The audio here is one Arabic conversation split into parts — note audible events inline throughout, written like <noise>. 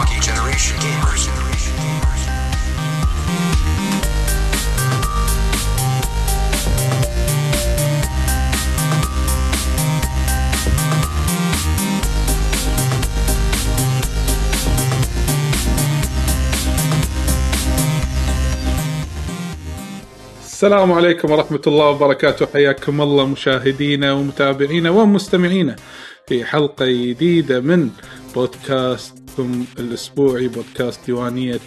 Lucky Generation Gamers. السلام عليكم ورحمة الله وبركاته حياكم الله مشاهدينا ومتابعينا ومستمعينا في حلقة جديدة من بودكاستكم الأسبوعي بودكاست ديوانية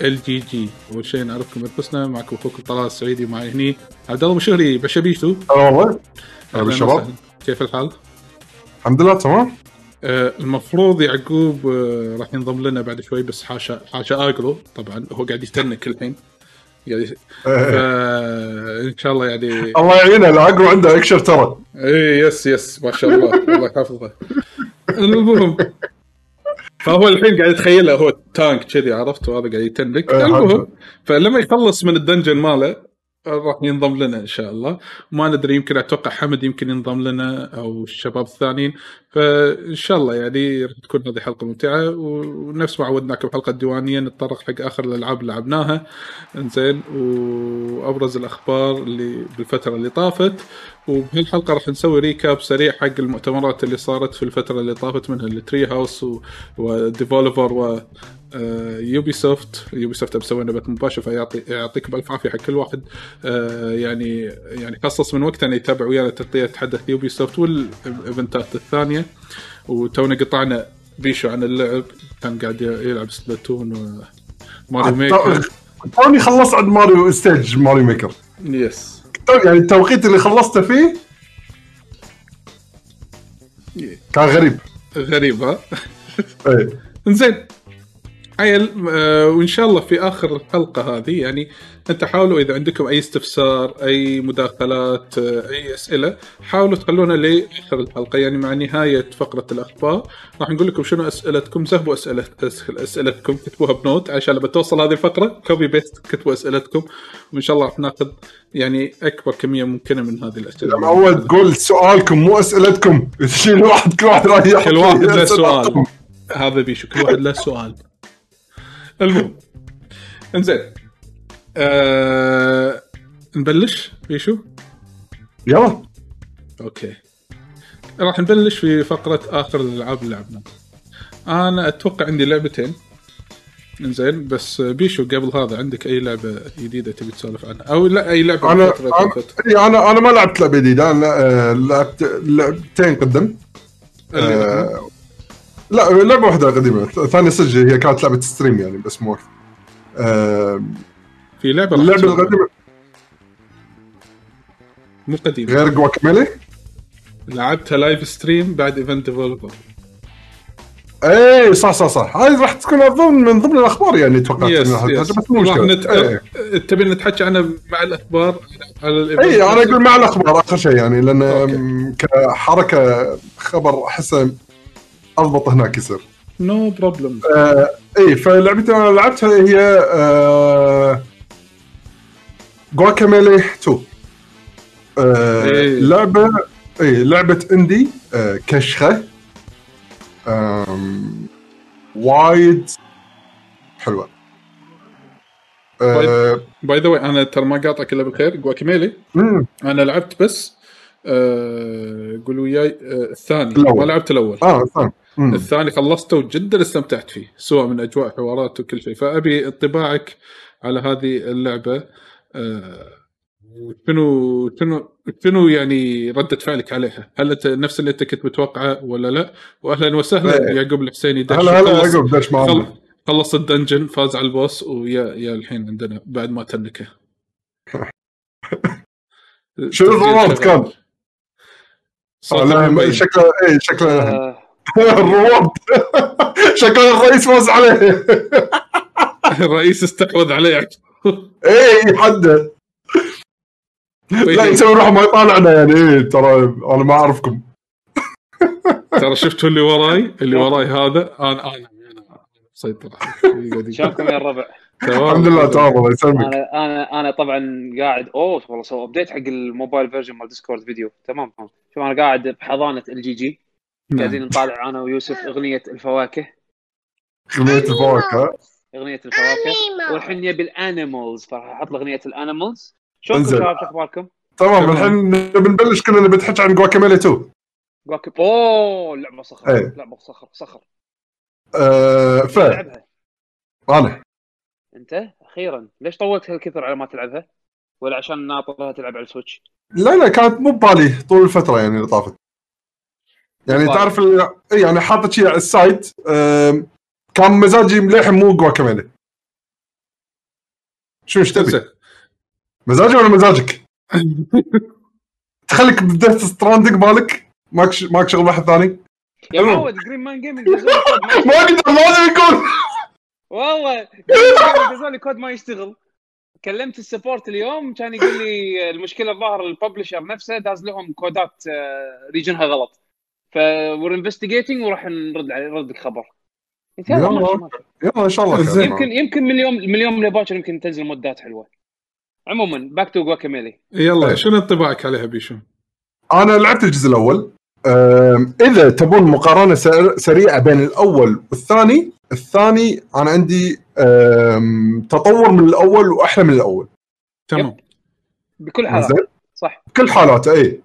ال GG أول شيء نعرفكم أنفسنا معكم أخوكم طلال السعيدي معي هني. عبد الله مشهري بيشو هلا والله هلا بالشباب. كيف الحال؟ الحمد لله تمام. آه المفروض يعقوب آه راح ينضم لنا بعد شوي بس حاشا حاشا اجرو طبعا هو قاعد يتنك الحين. قاعد ي- فان شاء الله يعني الله يعينه العقل عنده اكشر ترى. اي yes yes ما شاء الله. الله يحفظه. المهم فهو الحين قاعد يتخيله هو tank كذي عرفت؟ وهذا قاعد يتنك إيه، المهم. فلما يخلص من ال dungeon ماله راح ينضم لنا إن شاء الله. ما ندري يمكن أتوقع حمد يمكن ينضم لنا أو الشباب الثانيين. فإن شاء الله يعني راح تكون هذه حلقة ممتعة. ونفس ما عودناكم حلقه ديوانيه نتطرق حق آخر الألعاب اللي لعبناها. إنزين وأبرز الأخبار اللي بالفترة اللي طافت. وبهالحلقة راح نسوي recap سريع حق المؤتمرات اللي صارت في الفترة اللي طافت منها ال Treehouse و Devolver و Ubisoft Ubisoft مسوينا بث مباشر فيعطي يعطيكم الف عافية حق كل واحد. آه، يعني يعني خصص من وقته انه يتابع ويانا تغطيه حدث Ubisoft والإيفنتات الثانية. وتونا قطعنا بيشو عن اللعب كان قاعد يلعب Splatoon و Mario Maker توني خلصت عند Mario stage Mario Maker yes يعني التوقيت اللي خلصته فيه كان غريب. غريب ها؟ إيه. <laughs> زين عيل آه، وإن شاء الله في آخر الحلقة هذه يعني انت حاولوا إذا عندكم أي استفسار أي مداخلات آه، أي أسئلة حاولوا تخلونا لآخر الحلقة يعني مع نهاية فقرة الأخبار. راح نقول لكم شنو أسئلتكم؟ سهبوا اسئله أسئلتكم كتبوها ب note عشان لما توصل هذه الفقرة copy paste كتبوا أسئلتكم وإن شاء الله راح ناخذ يعني أكبر كمية ممكنة من هذه الأسئلة. لما أول تقول سؤالكم مو أسئلتكم <laughs> تشيل واحد كل واحد راح يحكي كل واحد له. سؤال. هذا بيشو كل واحد له سؤال. المهم. انزين. آه... نبلش؟ بيشو؟ يلا. okay. راح نبلش في فقرة آخر الألعاب اللي لعبناها أنا أتوقع عندي لعبتين. انزين بس بيشو قبل هذا عندك أي لعبة جديدة تبي تسولف عنها؟ أو لا أي لعبة أنا أنا أنا أنا ما لعبت لعبة جديدة. أنا آه، لعبت لعبتين قدم. اللي آه، لا لعبة واحدة قديمة. ثانية صدق هي كانت لعبة stream يعني بس مو أكثر. آه، في لعبة راح اللعبة. القديمة. مو قديمة. غير Guacamelee لعبتها live stream بعد event Devolver اي صح صح صح. هاي راح تكون ضمن من ضمن الأخبار يعني توقعت yes yes بس مو مشكلة. نت... اي تبي نتحكي عنها مع الأخبار؟ على ال event اي أنا أقول مع الأخبار آخر شيء يعني لأن okay. كحركة خبر أحسه اضبط هناك يصير. no problem آه إي فلعبتي أنا لعبتها هي آه Guacamelee 2 آه إيه. لعبة إي لعبة indie آه كشخة. وايد حلوة. by the أنا ترى ما قاطعك إلا بالخير. Guacamelee مم، أنا لعبت بس آه قول وياي آه الثاني. ما لعبت الأول. آه فاهم مم. الثاني خلصته وجدا استمتعت فيه سواء من أجواء حوارات وكل شيء فأبي انطباعك على هذه اللعبة آه شنو شنو شنو يعني ردة فعلك عليها؟ هل أنت نفس اللي أنت كنت متوقعه ولا لا؟ واهلا وسهلا إيه. يعقوب الحسيني دش هلا هلا خلص- يعقوب دش معنا خل- خلص الدنجن فاز على البوس ويا يا الحين عندنا بعد ما تنكه شنو تسجيل كان؟ آه،. شكله اي شكله ال reward <laughs> شكله الرئيس فاز عليه. <laughs> الرئيس استحوذ عليه اي حده لا يسوي روحه ما يطالعنا يعني إيه ترى أنا ما أعرفكم. <laughs> ترى شفتوا اللي وراي؟ اللي وراي هذا؟ أنا أنا مسيطر. شلونكم يا الربع؟ الحمد لله تمام الله يسلمك. أنا أنا أنا طبعا قاعد أوه والله سووا update حق ال mobile version مال Discord فيديو تمام تمام. شوف أنا قاعد بحضانة ال GG. قاعدين نطالع أنا ويوسف أغنية الفواكه. كميه الفواكه. أغنية الفواكه. والحين يبي ال animals. فراح أحط له اغنيه ال animals. شلونكم. شباب شو أخباركم؟ تمام. الحين بنبلش كنا نبي نحكي عن Guacamelee 2 جواكب أوه لعبة صخر إيه. لعبة صخر صخر آه ف. أنا. أنت؟ أخيرا. ليش طولت هالكثر على ما تلعبها؟ ولا عشان ناطرها تلعب على السويتش؟ لا لا كانت مو ببالي طول الفترة يعني اللي طافت. يعني مو تعرف ال- إي يعني حاطط شيء على السايت آم، كان مزاجي مليح مو جواكاميلي شو إيش تبي؟ مزاجي ولا مزاجك؟ تخليك بديت ستراندنج مالك. ماك ش... ماك شغل واحد ثاني. يا. معود جرين مان جيمنج ما ما أقدر لازم يكون والله لي كود ما يشتغل. كلمت ال support اليوم كان يقول لي المشكلة الظاهر ال publisher نفسه داز لهم كودات آه، region ها غلط. ف we're investigating وراح نرد عليه نرد لك خبر. قلت يلا. يلا. إن شاء الله. يمكن يمكن من اليوم من اليوم لباكر يمكن تنزل مودات حلوة. عموما back to Guacamelee يلا إيه. شنو انطباعك عليها بيشو؟ أنا لعبت الجزء الأول. إذا تبون مقارنة سر- سريعة بين الأول والثاني الثاني أنا عندي تطور من الأول وأحلى من الأول. تمام. بكل حالات. صح. بكل حالاته اي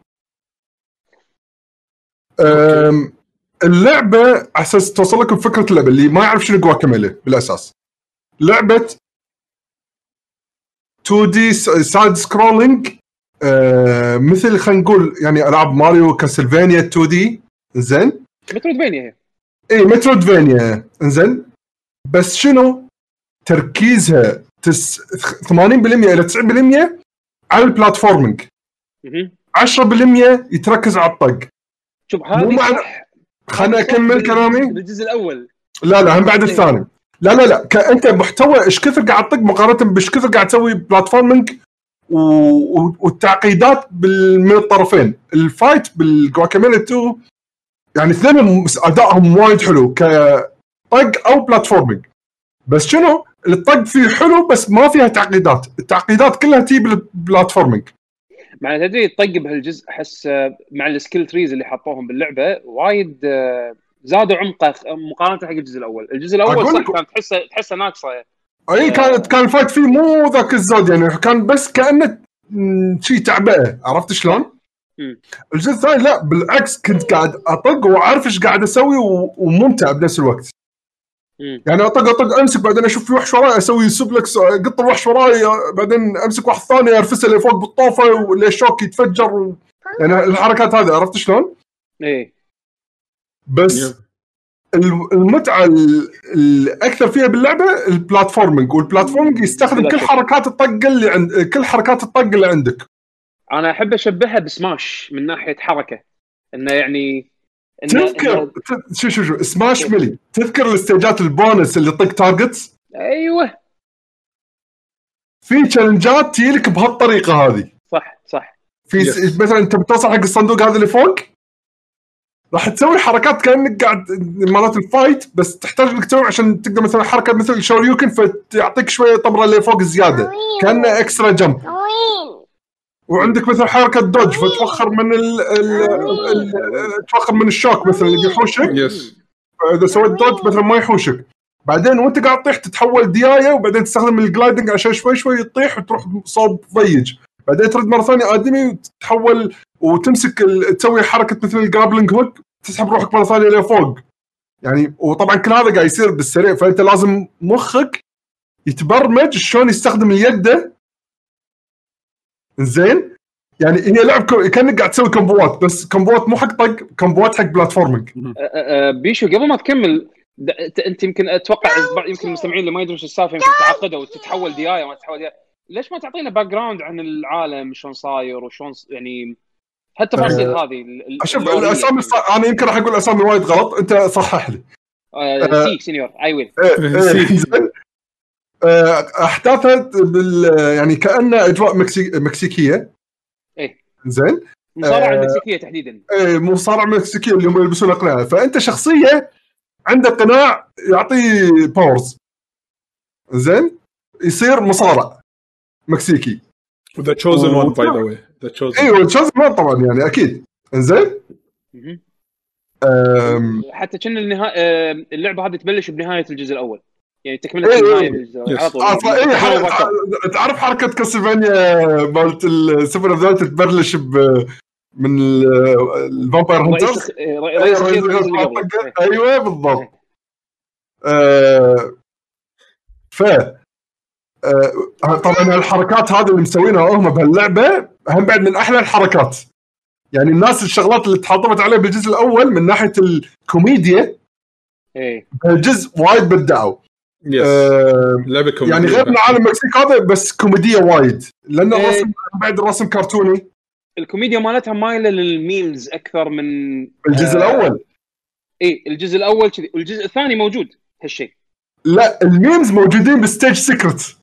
اللعبة على أساس توصل لكم فكره اللعبة اللي ما يعرف شنو Guacamelee بالأساس. لعبة 2D side scrolling مثل خلينا نقول يعني ألعاب ماريو كاسلفينيا 2 دي زين مترويدفينيا هي. إي مترودفينيا إنزين. بس شنو؟ تركيزها تس 80% إلى 90% على ال platforming. مهم. 10% يتركز على الطق. شوف مو هذه معنى- صح أكمل كلامي. بالجزء الأول. لا لا هم بعد الثاني. لا لا لا ك- أنت محتوى إيش كثر قاعد تطق؟ مقارنة بإيش كثر قاعد تسوي platforming و... و... والتعقيدات بال... من الطرفين. ال fight بال Guacamelee 2 يعني اثنين أدائهم وايد حلو كطق أو platforming بس شنو؟ الطق فيه حلو بس ما فيها تعقيدات. التعقيدات كلها تجي بال platforming مع تدري الطق بهالجزء أحس آه، مع ال skill trees اللي حطوهم باللعبة وايد آه، زادوا عمقه مقارنة حق الجزء الأول، الجزء الأول صح كان تحسه تحسه ناقصة. أي كانت كان ال fight فيه مو ذاك الزود يعني كان بس كأنه م، شي تعبئة. عرفت شلون؟ الجزء الثاني لا بالعكس كنت قاعد أطق وأعرف إيش قاعد أسوي وممتع بنفس الوقت. يعني اطق اطق أمسك بعدين أشوف في وحش وراي أسوي suplex اقط الوحش وراي بعدين أمسك واحد ثاني ارفسه لفوق بالطوفه والشوك يتفجر و... يعني الحركات هذه عرفت شلون؟ إيه بس المتعة ال- الأكثر فيها باللعبة ال platforming وال platforming يستخدم كل. حركات الطق اللي عند كل حركات الطق اللي عندك أنا أحب أشبهها بسماش من ناحية حركة إنه يعني تذكر شو شو شو سماش ملي تذكر الاستيجات البونس اللي يطق targets أيوه. في challengeات تجيلك بهالطريقة هذه. صح صح. في. س... مثلا أنت بتوصل حق الصندوق هذا اللي فوق؟ راح تسوي حركات كأنك قاعد مالت ال fight بس تحتاج إنك تسوي عشان تقدر مثلا حركة مثل shoryuken فتعطيك شوية طمرة اللي فوق زيادة. كأنه extra jump وين وعندك مثلا حركة dodge فتوخر من ال... ال... توخر من الشوك مثلا اللي يحوشك. yes اذا سويت dodge مثلا ما يحوشك. بعدين وأنت قاعد تطيح تتحول دياية وبعدين تستخدم ال gliding عشان شوي شوي تطيح وتروح صوب ضيج بعدين ترد مرة ثانية آدمي وتتحول وتمسك. تسوي حركة مثل ال grappling hook تسحب روحك مرة ثانية لفوق. يعني وطبعا كل هذا قاعد يصير بالسريع فأنت لازم مخك يتبرمج شلون يستخدم اليد زين؟ يعني هي لعب كو... كأنك قاعد تسوي comboات بس comboات مو حق طق comboات حق platforming أ- أ- أ- بيشو قبل ما تكمل أنت يمكن أتوقع يمكن المستمعين اللي ما يدرون إيش السالفة يمكن تعقدوا وتتحول ديايه ما تتحول ديايه ليش ما تعطينا background عن العالم شلون صاير وشلون يعني هالتفاصيل أه، هذه شوف. الأسامي الص... أنا يمكن راح أقول أسامي وايد غلط أنت صحح لي. آه، سيك سينيور اي ويل <laughs> إيه، إيه، زين. آه، احداثها بال يعني كانها أجواء مكسي... مكسيكية. إيه. زين. مصارعة أه، المكسيكيه تحديدا. إيه، مصارع مكسيكي اللي هم يلبسون أقنعة. فأنت شخصيه عنده قناع يعطيه powers زين. يصير مصارع مكسيكي. ذا تشوزن وان باي ذا واي ذا تشوزن أيوه تشوز مان طبعا يعني أكيد. زين. حتى كان النهاية آه، اللعبة هذه تبلش بنهاية الجزء الأول. يعني تكملة إيه، النهايه إيه. على طول. آه، إيه، يعني تعرف حركة كاسلفانيا مالت السوبر اوف ذات تبلش من ال- ال vampire hunters؟ رئيس إيه. أيوه بالضبط. ف آه، طبعا الحركات هذه اللي مسوينها هم بهاللعبة هم بعد من أحلى الحركات. يعني الناس الشغلات اللي تحطمت عليها بالجزء الأول من ناحية الكوميديا إيه. الجزء وايد بدعوا. yes آه، لعبة كوميدية. يعني غير من عالم المكسيك هذا بس كوميدية وايد. لأن إيه. الرسم بعد الرسم كرتوني. الكوميديا مالتها مايلة لل memes أكثر من الجزء آه، الأول. اي الجزء الأول كذي. والجزء الثاني موجود هالشيء. لا ال memes موجودين ب stage secret.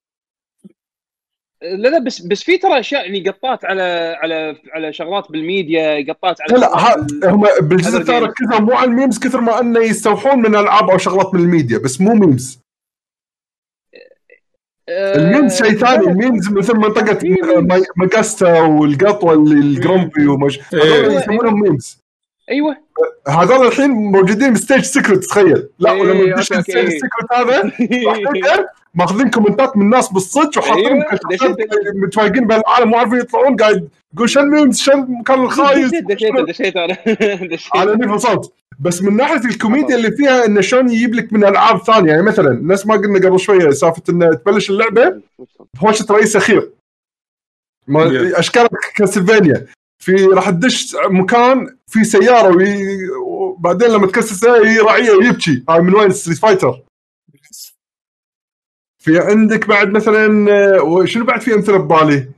لا لا بس بس في ترى أشياء يعني قطات على على على شغلات بالميديا قطات على لا لا شغلات ها- هم بالجزء الثاني. ركزوا مو على ال memes كثر ما أنه يستوحون من ألعاب أو شغلات من الميديا بس مو memes. ال memes شيء ثاني الميمز مثل منطقة في memes. ما- ماجاستا والقطوة اللي الجرومبي ومش إيه. هذول يسمونهم ميمز. أيوه. هذول الحين موجودين بستيج سيكرت تخيل. لا إيه، ولما تدش أوكي. الستيج سيكرت هذا <laughs> ماخذين كومنتات من الناس بالصدق وحاطين أيوة،. متفايقين بهالعالم مو عارفين يطلعون قاعد يقول شو الميمز شو المكان الخايس؟ دشيت <laughs> دشيت دشيت أنا. <laughs> دشيت. على نيف وصلت بس من ناحية الكوميديا اللي فيها انه شلون يجيب لك من ألعاب ثانية يعني مثلا نفس ما قلنا قبل شوية سالفة انه تبلش اللعبة بهوشه رئيس أخير. ما. اشكال Castlevania. في راح تدش مكان في سيارة وي... وبعدين لما تكسر السياره هي راعية ويبكي. هاي من وين؟ Street Fighter في عندك بعد مثلا آه، وشنو بعد في أمثلة ببالي؟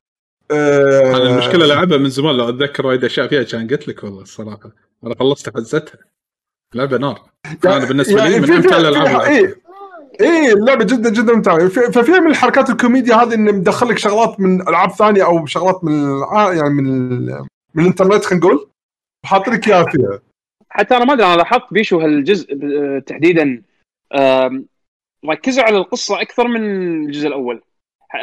آه، أنا المشكلة لعبها من زمان لو أتذكر وايد أشياء فيها كان قلت لك والله الصراحة. أنا خلصت حزتها. لعبة نار. أنا بالنسبة لي من امتع الألعاب لعبتها. إيه اللعبة جدا جدا ممتعه في- ففيها من الحركات الكوميديا هذه انه مدخل لك شغلات من ألعاب ثانية أو شغلات من الع- يعني من من الإنترنت خلينا نقول. وحاط لك إياها فيها. حتى أنا ما أدري أنا لاحظت بيشو هالجزء تحديدا. ركزوا على القصة أكثر من الجزء الأول.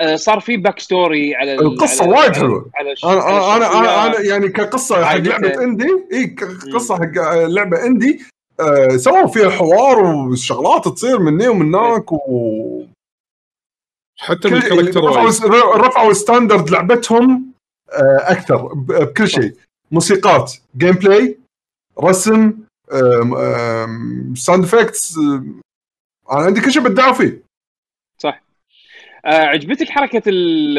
آه، صار في backstory على ال- القصة على- وايد. على الش- أنا أنا أنا, يعني كقصة حق. لعبة indie اي قصة حق لعبة indie. آه سووا فيها حوار وشغلات تصير من هنا ومن هناك و حتى بال character رفعوا وايد. رفعوا standard لعبتهم آه، أكثر بكل شيء. موسيقات gameplay رسم sound effects أنا عندي كل شيء بدعوا فيه. صح. آه عجبتك حركة ال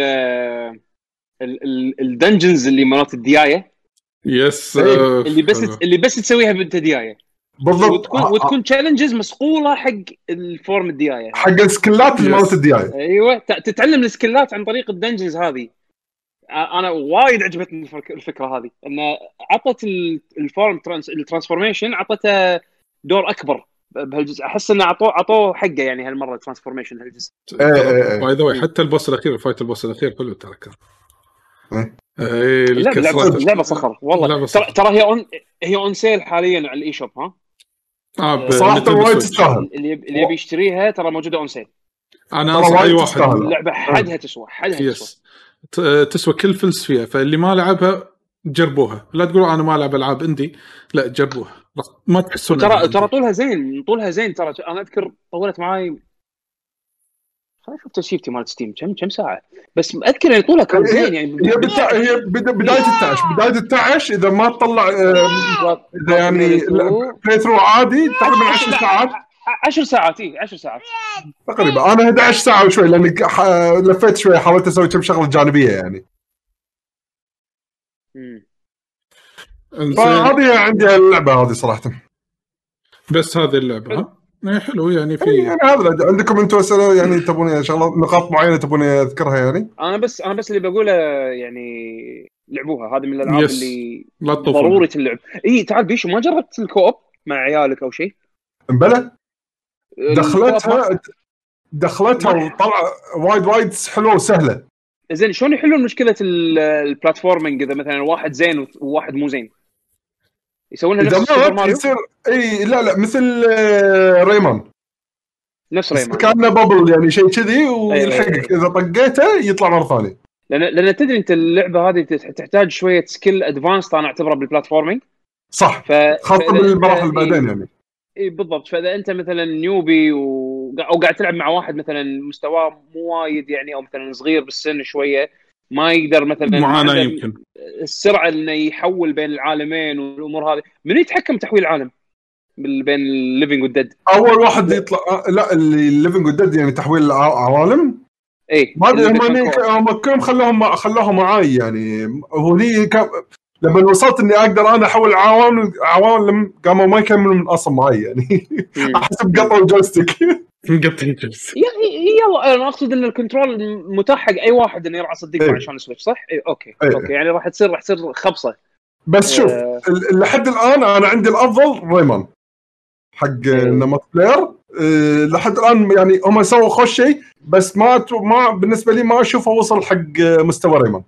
ال- ال- ال dungeons اللي مرات الدياية؟ yes اللي بس. اللي بس تسويها بنت دياية. بالضبط. وتكون آه، وتكون challenges مسقولة حق ال form الديايه حق السكلات اللي. مالت الدياي أيوه. ت- تتعلم السكلات عن طريق ال dungeons هذه. آه، أنا وايد عجبتني الفك- الفكرة هذه. انه عطت ال- form trans ال transformation عطته دور أكبر بهالجزء. أحس إنه عطوه عطوه حقه يعني هالمرة ال transformation هالجزء. by the way حتى ال boss الأخير fight ال boss الأخير حلو ترى كان إيه. إيه، لعبه الكسرات. لعبه صخر والله. ترى. ترى هي on هي on sale حاليا على ال eShop ها؟ آه صراحة ب Nintendo وايد. تستاهل. اللي يب- اللي يبي يشتريها ترى موجودة on sale أنا أنصح أي واحد. اللعبة حدها تسوى حدها تسوى yes ت- تسوى كل فلس فيها فاللي ما لعبها جربوها لا تقولوا أنا ما ألعب ألعاب indie لا جربوها ما تحسون ترى ترى. طولها زين طولها زين ترى أنا أذكر طولت معاي خليني أشوف save تي مالت Steam كم كم ساعة؟ بس اذكر ان طولها كان زين يعني هي بتا... هي بدا... بداية ال 11 بداية ال 11 إذا ما تطلع آه، إذا يعني playthrough عادي تقريبا 10 ساعات. 10 ساعات اي 10 ساعات. تقريبا. أنا 11 ساعة وشوي لأني ح... لفيت شوي حاولت أسوي كم شغلة جانبية يعني. فهذه عندي اللعبة هذه صراحة. بس هذه اللعبة ها؟ حلو يعني في يعني هذا عندكم أنتم أسئلة؟ يعني تبون شغلات نقاط معينة تبون أذكرها يعني؟ أنا بس أنا بس اللي بقوله يعني لعبوها. هذه من الألعاب yes. اللي لا ضروري تلعب. إي تعال بيشو ما جربت ال co-op مع عيالك أو شيء؟ ال co-op دخلتها دخلتها وطلع وايد وايد حلوة وسهلة. زين شلون يحلون مشكلة ال- ال platforming إذا مثلا واحد زين وواحد مو زين؟ يسوونها إذا نفس سوبر ما ماريو يصير إي لا لا مثل آه، Rayman. نفس Rayman. كأنه bubble يعني شيء كذي أي- أي- ويلحقك إذا طقيته يطلع مرة ثانية. لأن لأن تدري أنت اللعبة هذه تح- تحتاج شوية skill advanced أنا اعتبره بال platforming صح. ف خاصة فإذا من أنت- المراحل إي. بعدين يعني. اي بالضبط. فإذا أنت مثلا newbie و... أو قاعد تلعب مع واحد مثلا مستواه مو وايد يعني أو مثلا صغير بالسن شوية ما يقدر مثلا معاناة يمكن. السرعة إنه يحول بين العالمين والأمور هذه. من يتحكم تحويل العالم بين ال living وال dead أول واحد يطلع لا اللي living و dead يعني تحويل العوالم اي ما أدري هم كلهم خلوهم خلوهم معاي يعني. هو لي كم لما وصلت إني أقدر أنا أحول عوالم عوالم قاموا ما يكملوا من أصلا معي يعني. مم. <laughs> أحسب قطعوا ال joystick. <laughs> يا يلا أنا أقصد إن ال control متاح حق أي واحد إنه يرعى صديق إيه. معه عشان ال Switch صح؟ اي okay إيه. okay يعني راح تصير راح تصير خبصة بس شوف آه. ال- لحد الآن أنا عندي الأفضل Rayman حق multiplayer أه، لحد الآن يعني هم سووا خوش شيء بس ما ما بالنسبة لي ما أشوفه وصل حق مستوى Rayman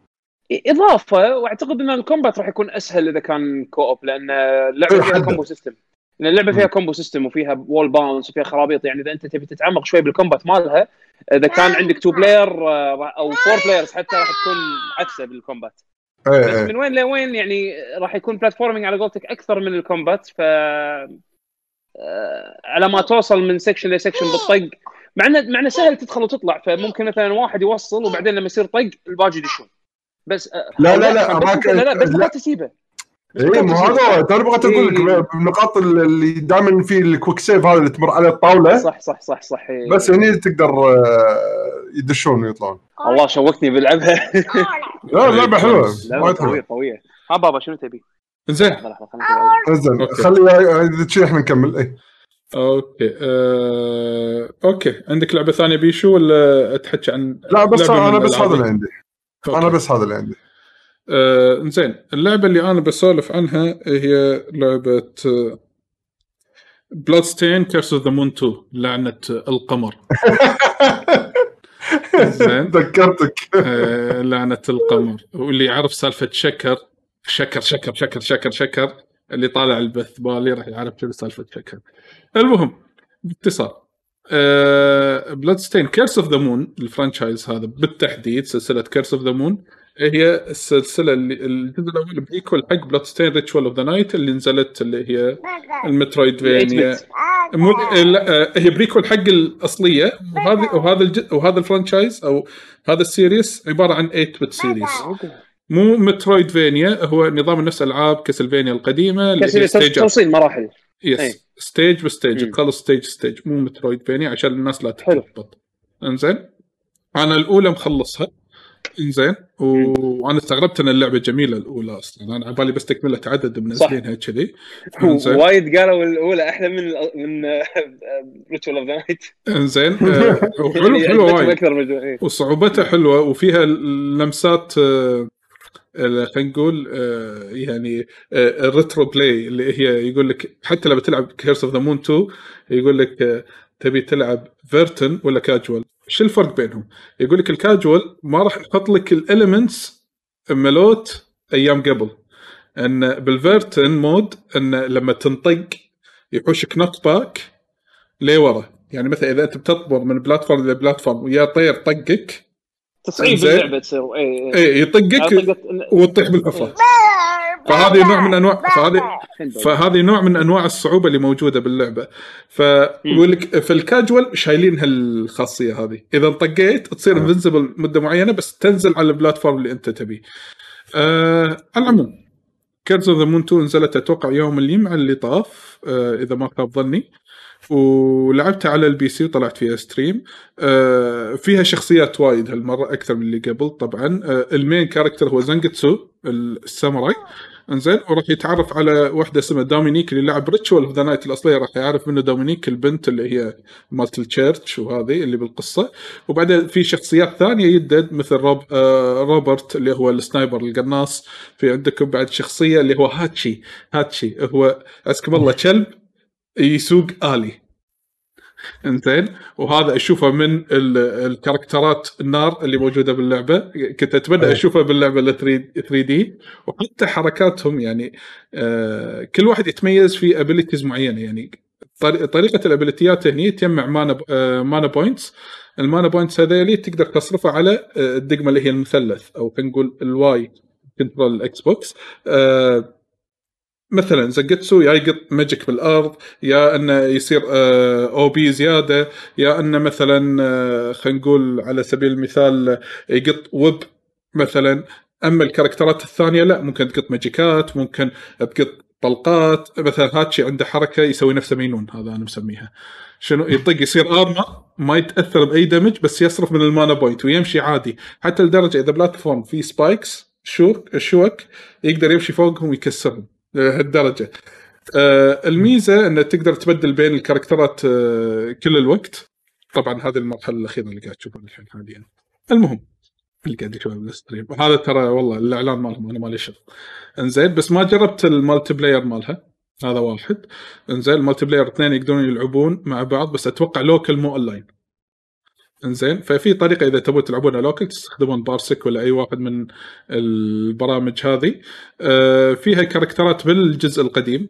إضافة وأعتقد إن ال combat راح يكون أسهل إذا كان co-op لأن اللعبه إيه، فيها. combo system لأن اللعبة فيها combo system وفيها wall bounce وفيها خرابيط يعني إذا أنت تبي تتعمق شوي بال combat مالها إذا كان عندك two player أو four players حتى راح تكون عكسة بال combat إيه بس إيه. من وين لوين يعني راح يكون platforming على قولتك أكثر من ال combat ف آه، على ما توصل من section ل section بالطق. مع انه مع إنه سهل تدخل وتطلع فممكن مثلا واحد يوصل وبعدين لما يصير طق الباقي يدشون. بس آه، لا، لا، لا، بس أراك- لا لا بس لا. تسيبه. بس اي تسيبه. هذا ترى بغيت أقول لك إيه. النقاط اللي دائما في ال quick save هذا اللي تمر على الطاولة صح صح صح صح إيه. بس هني تقدر آه، يدشون ويطلعون الله شوقتني بلعبها لا حلوة لعبه وايد قويه حلوة قويه ها بابا شنو تبي؟ زين لحظة لحظة خليني أشوف. زين okay. خلي إذا شي إحنا نكمل اي okay آه... okay عندك لعبة ثانية بيشو ولا تحكي عن لا بس أنا بس هذا؟ اللي عندي. أنا بس هذا اللي عندي آه... زين اللعبة اللي أنا بسولف عنها هي لعبة Bloodstained Curse of the Moon 2 لعنة القمر. <laughs> زين ذكرتك. آه، لعنة القمر. واللي يعرف سالفة شكر شكر شكر شكر شكر شكر اللي طالع البث بالي راح يعرف شنو سالفة شكر. المهم باختصار Bloodstained Curse of the Moon ال franchise هذا بالتحديد سلسلة Curse of the Moon هي السلسلة اللي الجزء الأول prequel حق Bloodstained Ritual of the Night اللي نزلت اللي هي ال Metroidvania. مو لا هي prequel حق الأصلية. وهذا وهذا الج... وهذا ال franchise أو هذا ال series عبارة عن 8 bit series مو Metroidvania هو نظام نفس ألعاب Castlevania القديمة اللي هي stage توصيل مراحل. أي. يس stage ب stage. تخلص stage stage مو Metroidvania عشان الناس لا. تتلخبط إنزين؟ أنا الأولى مخلصها. إنزين و- وأنا استغربت إن اللعبة جميلة الأولى أصلا. أنا على بالي بس تكملة عدد منزلينها كذي. وايد قالوا الأولى أحلى من من Ritual of the Night إنزين آه، <laughs> وحلو حلو وايد. أكثر من إيه. وصعوبتها حلوة وفيها لمسات آه، خلينا نقول آه، يعني ال retro play اللي هي يقول لك حتى لما تلعب Curse of the Moon 2 يقول لك تبي تلعب veteran ولا كاجوال شو الفرق بينهم؟ يقول لك الكاجوال ما راح يحط لك ال elements مالوت أيام قبل. إن بال veteran mode إن لما تنطق يحوشك knock back لورا. يعني مثلا إذا أنت بتطبر من platform ل platform ويا طير طقك تصعيد زين. اللعبة تصير اي اي اي يطقك وتطيح بالحفرة. فهذه نوع من انواع فهذه فهذه نوع من أنواع الصعوبة اللي موجودة باللعبة. في الكاجوال شايلين هالخاصية هذه. إذا طقيت تصير invincible مدة معينة بس تنزل على ال platform اللي أنت تبيه. آه على العموم Curse of the Moon 2 نزلت أتوقع يوم الجمعه اللي طاف آه إذا ما خاب ظني. ولعبتها على ال PC وطلعت فيها stream آه فيها شخصيات وايد هالمرة أكثر من اللي قبل طبعا. آه ال main character هو زانجتسو الساموراي. انزين وراح يتعرف على واحدة اسمها دومينيك اللي لعب Ritual of the Night الأصلية. راح يعرف منه دومينيك البنت اللي هي مالت ال church وهذه اللي بالقصة. وبعدين في شخصيات ثانية يدد مثل روب آه روبرت اللي هو ال sniper القناص. في عندكم بعد شخصية اللي هو هاتشي. هاتشي هو عزكم الله كلب يسوق آلي. انزين. وهذا أشوفه من ال- ال characterات النار اللي موجودة باللعبة. كنت أتمنى أي. اشوفها باللعبة ال 3D وحتى حركاتهم يعني آه كل واحد يتميز في abilities معينة. يعني طري- طريقة ال abilityات هني تجمع mana آه mana points ال mana points هذيلي تقدر تصرفها على آه، الدقمة اللي هي المثلث أو خلينا نقول ال Y control ال Xbox آه مثلا زقتسو يا يقط magic بالأرض يا أنه يصير آه، أو بي زيادة يا أنه مثلا آه، خلينا نقول على سبيل المثال يقط whip مثلا. أما ال characterات الثانية لا ممكن تقط magicات ممكن تقط طلقات مثلا هاتشي عنده حركة يسوي نفسه minion هذا أنا مسميها. شنو؟ يطق يصير armor ما يتأثر بأي damage بس يصرف من ال mana point ويمشي عادي. حتى لدرجة إذا platform في spikes شوك شوك يقدر يمشي فوقهم ويكسرهم. لهالدرجة. آه الميزة انه تقدر تبدل بين ال characterات آه كل الوقت. طبعا هذه المرحلة الأخيرة اللي قاعد تشوفها الحين حاليا. المهم اللي قاعد يشوفها بال stream هذا ترى والله الإعلان مالهم أنا مالي شغل. إنزين بس ما جربت ال multiplayer مالها. هذا واحد. إنزين ال multiplayer اثنين يقدرون يلعبون مع بعض بس أتوقع local مو أونلاين. إنزين. ففي طريقة إذا تبون تلعبونها local تستخدمون Parsec ولا أي واحد من البرامج هذه. آه، فيها characterات بالجزء القديم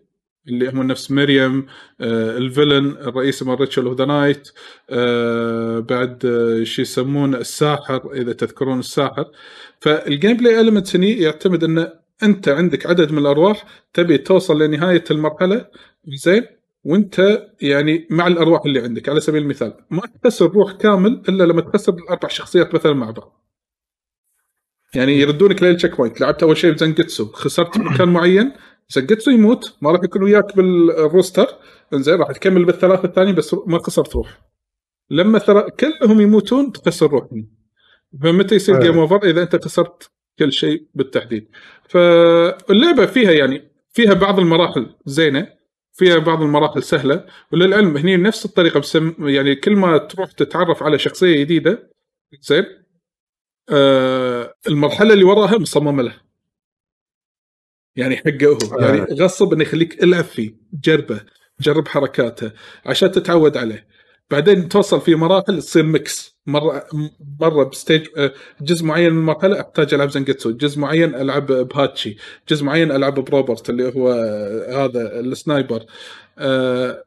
اللي هم نفس Miriam آه، ال villain الرئيس مال Ritual of the Night بعد آه، شو يسمونه الساحر إذا تذكرون الساحر. فال gameplay elements هني يعتمد إن أنت عندك عدد من الأرواح تبي توصل لنهاية المرحلة. زين. وانت يعني مع الأرواح اللي عندك على سبيل المثال ما تخسر روح كامل إلا لما تخسر الأربع شخصيات مثلا مع بعض. يعني يردونك لل checkpoint لعبت أول شيء بزنجتسو. خسرت مكان معين زنجتسو يموت ما راح يكون وياك بال roster. إنزين راح تكمل بالثلاثة الثانيين بس ما خسرت روح. لما ترى كلهم يموتون تخسر روح فمتى يصير. جيم اوفر إذا أنت خسرت كل شيء بالتحديد. فاللعبة فيها يعني فيها بعض المراحل زينة. فيها بعض المراحل سهلة وللعلم هني نفس الطريقة بسم يعني كل ما تروح تتعرف على شخصية جديدة زين؟ آه المرحلة اللي وراها مصممة له. يعني حقه هو. آه. يعني غصب إنه يخليك العب فيه جربه جرب حركاته عشان تتعود عليه. بعدين توصل في مراحل تصير mix مره مرة ب stage آه، جزء معين من المرحلة أحتاج ألعب زنجتسو جزء معين ألعب بهاتشي جزء معين ألعب بروبرت اللي هو آه، هذا ال sniper. آه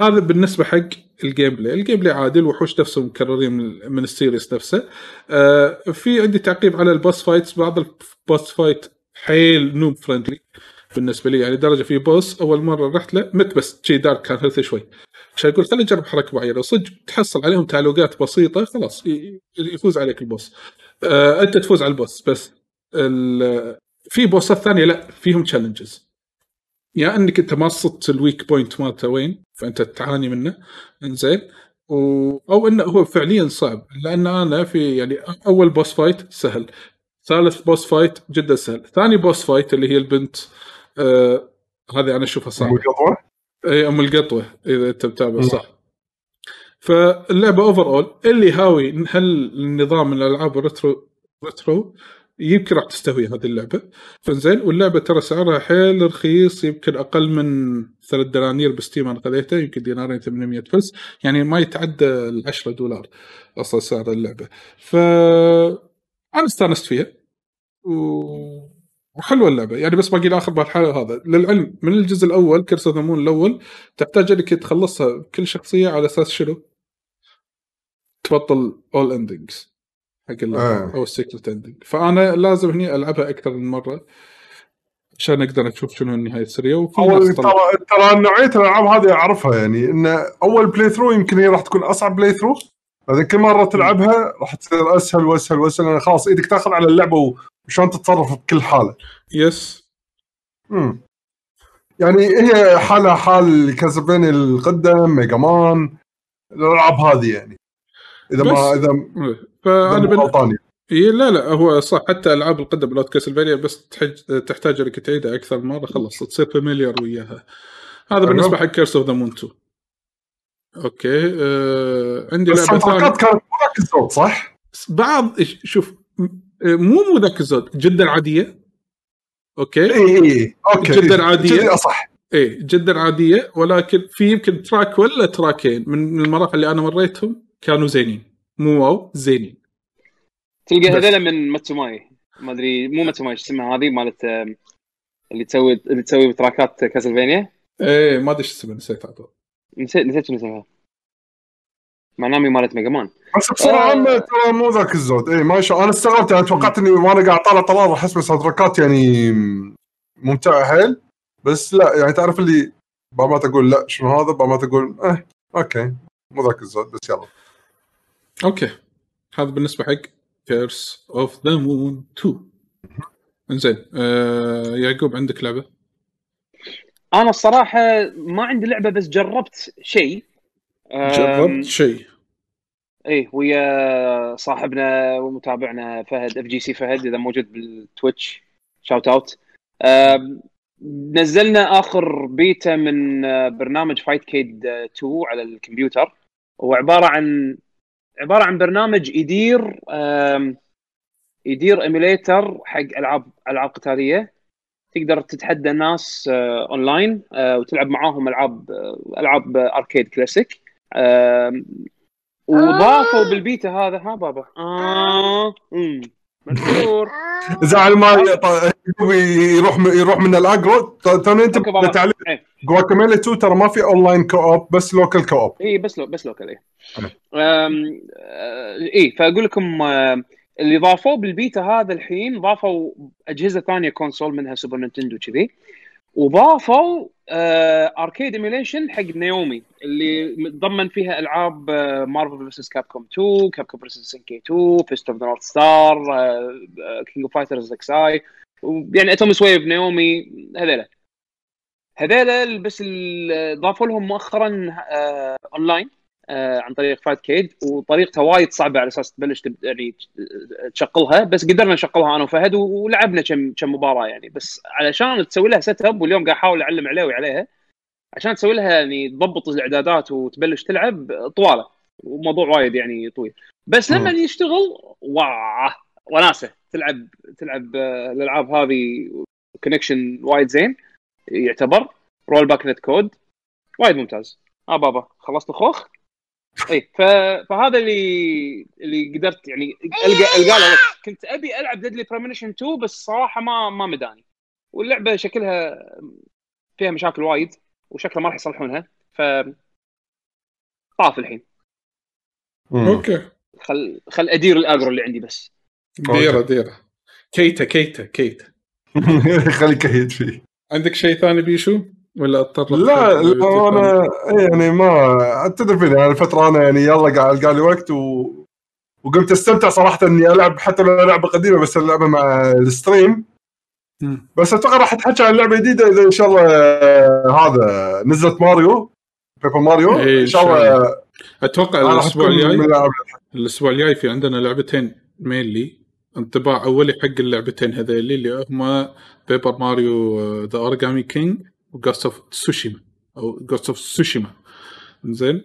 هذا بالنسبة حق ال gameplay، ال gameplay عادي الوحوش نفسهم مكررين من, ال series نفسه. آه في عندي تعقيب على ال boss fights. بعض ال boss fight حيل noob friendly بالنسبة لي يعني درجة في boss أول مرة رحت له مت بس شي دارك كان health شوي. عشان يقول خليني اجرب حركة معينة. وصدق تحصل عليهم تعليقات بسيطة خلاص يفوز عليك ال boss. آه أنت تفوز على ال boss بس في bossات ثانية لا فيهم challenges يا إنك أنت ما صدت ال weak point مالته وين فأنت تعاني منه. إنزين. و... أو إنه هو فعليا صعب لأن أنا في يعني أول boss fight سهل ثالث boss fight جدا سهل ثاني boss fight اللي هي البنت آه هذه أنا أشوفها صعبة. اي ام القطوة اذا انت متابع صح. فاللعبة overall اللي هاوي هالنظام من الألعاب ال retro retro يمكن راح تستهوي هذه اللعبة. فزين واللعبة ترى سعرها حيل رخيص يمكن أقل من ثلاث دنانير ب Steam أنا خذيته يمكن دينارين 800 فلس يعني ما يتعدى ال 10 دولار أصلا سعر اللعبة. ف أنا استانست فيها و... وحلوه اللعبة. يعني بس باقي لي اخر مرحله هذا. للعلم من الجزء الأول Curse of the Moon الأول تحتاج إنك تخلصها بكل شخصية على أساس شنو؟ تبطل اول endings حق آه. أو ال secret ending فأنا لازم هني ألعبها أكثر من مرة عشان أقدر أشوف شنو النهاية السريه وفي أول ترى ترى نوعية الألعاب هذه أعرفها يعني إن أول playthrough يمكن هي راح تكون أصعب playthrough بعدين كل مرة تلعبها راح تصير أسهل وأسهل وأسهل. لأن خلاص إيدك تاخذ على اللعبة وشلون تتصرف بكل حالة. yes. امم يعني هي حالها حال Castlevania القدم Mega Man الألعاب هذه يعني. إذا ما اذا فأنا أنا بن... إيه لا لا هو صح. حتى ألعاب القدم مالت Castlevania بس تحج... تحتاج إنك تعيدها أكثر مرة. خلص تصير familiar وياها. هذا أيوة. بالنسبة حق Curse of the Moon 2 okay آه... عندي بس لعبة ثانية. كانت مو ذاك الزود صح؟ بعض إيش- شوف م- مو مو ذاك الزود جدا عادية. okay؟ اي اي okay. جداً إيه. عادية. جداً اصح إيه جدا عادية ولكن في يمكن track ولا تراكين. من المراحل اللي أنا مريتهم كانوا زينين. مو واو زينين. تلقى. هذول من ماتسوماي. ما أدري مو ماتسوماي شو اسمها هذه؟ مالت اللي تسوي اللي تسوي تراكات كاسلفينيا. إيه ما أدري شو اسمه نسيت عطوا نسيت نسيت شنو اسمها. مع نامي مالت ميجا مان. بس بصراحة آه. عامه ترى مو ذاك الزود. اي ما شاء أنا استغربت أنا توقعت إني وأنا قاعد طالع طلال راح أسمع ساوند تراكات يعني ممتعة حيل. بس لا يعني تعرف اللي بعض ما تقول لا شنو هذا؟ بعض ما تقول آه أوكي مو ذاك الزود بس يلا. okay. هذا بالنسبة حق Curse of the Moon 2 إنزين آه يعقوب عندك لعبة؟ أنا الصراحة ما عندي لعبة بس جربت شيء. جربت شيء. إيه ويا صاحبنا ومتابعنا فهد FGC فهد إذا موجود بال Twitch. shout out نزلنا آخر بيتا من آه، برنامج Fightcade 2 على الكمبيوتر. هو عبارة عن عبارة عن برنامج يدير يدير emulator حق ألعاب ألعاب قتالية. تقدر تتحدى الناس آه، اونلاين آه، وتلعب معاهم ألعاب آه، ألعاب arcade classic وضافوا بالبيتا هذا ها بابا؟ آه. امم مشهور. زعل ما يروح يروح من ال aggro توني أنت. تعليق إيه. Guacamelee 2 ترى ما في online co-op بس local co-op اي بس لو بس local اي آه، اي فأقول لكم آه، اللي ضافوه بالبيتا هذا الحين ضافوا أجهزة ثانية console منها Super Nintendo كذي. وضافوا آه، arcade emulation حق Naomi اللي متضمن فيها ألعاب Marvel vs Capcom 2 Capcom vs SNK 2 Fist of the North Star King of Fighters XI يعني Atomiswave Naomi هذيلا. هذيلا بس ضافوا لهم مؤخرا اونلاين آه، عن طريق Fightcade وطريقتها وايد صعبة على أساس تبلش تب- يعني تشغلها بس قدرنا نشغلها أنا وفهد ولعبنا كم كم مباراة يعني. بس علشان تسوي لها setup واليوم قاعد أحاول أعلم علاوي عليها عشان تسوي لها يعني تضبط الإعدادات وتبلش تلعب طوالة وموضوع وايد يعني طويل. بس لما. يشتغل واه وناسة. تلعب تلعب آه، الألعاب هذه connection وايد زين يعتبر. rollback netcode وايد ممتاز. آه بابا خلصت الخوخ؟ اي. فهذا اللي اللي قدرت يعني القى ألقى له. كنت أبي ألعب Deadly Premonition 2 بس صراحة ما ما مداني. واللعبة شكلها فيها مشاكل وايد وشكلها ما راح يصلحونها ف طاف الحين. أوكي. خل خل أدير الاجرو اللي عندي بس. ديرة ديرة. كيتا كيتا كيتا. <laughs> خليك كهيد فيه. عندك شيء ثاني بيشو؟ ولا اضطر لا لا أنا يعني ما تدري فيني أنا الفترة أنا يعني يلا قاعد القى لي وقت و... وقمت أستمتع صراحة إني ألعب حتى لو لعبة قديمة بس اللعبة مع الستريم. بس أتوقع راح تحكي عن لعبة جديدة إذا إن شاء الله آه، هذا نزلت Mario Paper Mario. إيه، إن شاء الله أتوقع آه، راح الأسبوع الجاي. الأسبوع الجاي في عندنا لعبتين mainly انطباع أولي حق اللعبتين هذيلي اللي هما Paper Mario The Origami King و Ghost of Tsushima أو Ghost of Tsushima زين؟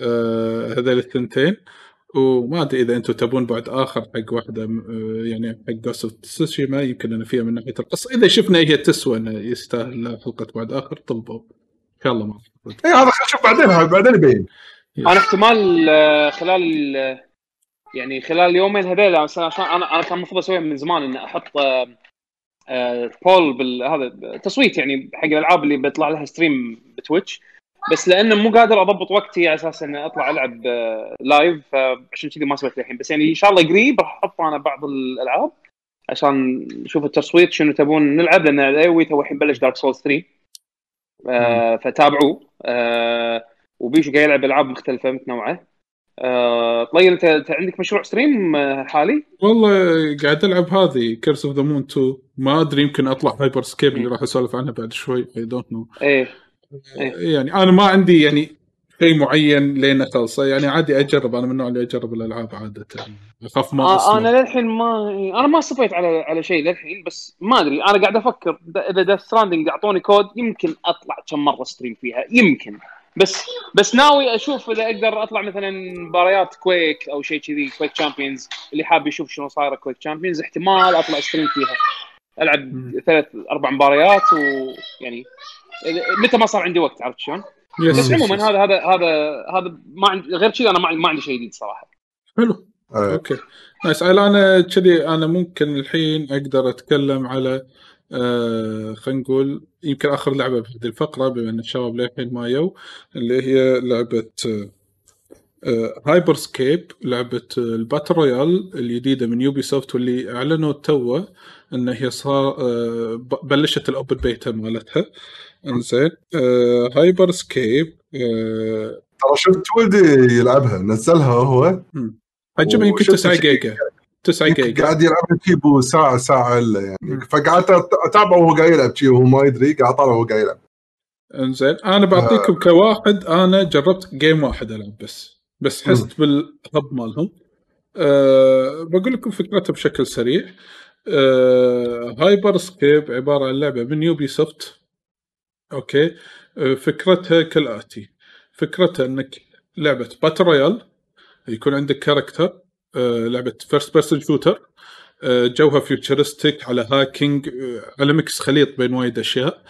آه هذول الثنتين. وما أدري إذا أنتم تبون بعد آخر حق واحدة آه، يعني حق Ghost of Tsushima يمكن أنا فيها من ناحية القصة. إذا شفنا هي تسوى إنه يستاهل حلقة بعد آخر طلبوا. إن شاء الله ما اي هذا خلينا نشوف بعدين بعدين يبين. أنا احتمال آه، خلال آه، يعني خلال عشان عشان أنا أنا كان المفروض أسويها من زمان ان أحط poll بالهذا تصويت يعني حق الألعاب اللي بيطلع لها stream ب Twitch. بس لأنه مو قادر أضبط وقتي على أساس إني أطلع ألعب آه، live فعشان كذي ما سويت الحين. بس يعني إن شاء الله قريب راح أحط أنا بعض الألعاب عشان نشوف التصويت شنو تبون نلعب لأن الايوي تو الحين بلش Dark Souls 3 آه فتابعوه آه وبيشو قاعد يلعب ألعاب مختلفة متنوعة. آه طيب انت عندك مشروع stream آه، حالي؟ والله قاعد ألعب هذه Curse of the Moon 2 ما أدري يمكن أطلع Hyper Scape اللي راح أسولف عنها بعد شوي I don't know إيه إيه. يعني أنا ما عندي يعني شيء معين لين أخلصه يعني عادي أجرب أنا من النوع اللي أجرب الألعاب عادة أخاف ما آه. أنا للحين ما أنا ما صفيت على على شيء للحين بس ما أدري أنا قاعد أفكر اذا Death Stranding أعطوني كود يمكن أطلع كم مرة stream فيها يمكن بس بس ناوي أشوف إذا أقدر أطلع مثلا مباريات Quake أو شيء كذي Quake Champions اللي حاب يشوف شنو صايره Quake Champions احتمال أطلع stream فيها ألعب. ثلاث أربع مباريات ويعني متى ما صار عندي وقت عرفت شلون؟ بس عموما. هذا هذا هذا هذا ما عندي غير كذي أنا ما ما عندي شيء جديد صراحة حلو آه، okay nice أنا كذي أنا ممكن الحين أقدر أتكلم على آه خلينا نقول يمكن آخر لعبة بهذه الفقرة بما أن الشباب للحين ما يو اللي هي لعبة آه Hyper Scape لعبة ال battle royale الجديدة من Ubisoft واللي أعلنوا توه إن هي صار آه، بلشت ال open beta مالتها. إنزين آه، Hyper Scape آه، ترى شفت ولدي يلعبها؟ نزلها هو؟ حجمها يمكن وشفت 9 شيء جيجا. 9 جيجا. قاعد يلعب كيبو ساعه ساعة إلا يعني. فقعدت أتابعه وهو قاعد يلعب. وهو ما يدري قاعد اطالع وهو قاعد يلعب. إنزين أنا بعطيكم كواحد أنا جربت game واحد ألعب بس. بس حست بال hub مالهم. أه بقول لكم فكرتها بشكل سريع. أه Hyper Scape عبارة عن لعبة من Ubisoft okay. أه فكرتها كالآتي. فكرتها إنك لعبة battle royale يكون عندك character لعبة first person shooter جوها futuristic على hacking أه على mix خليط بين وايد أشياء.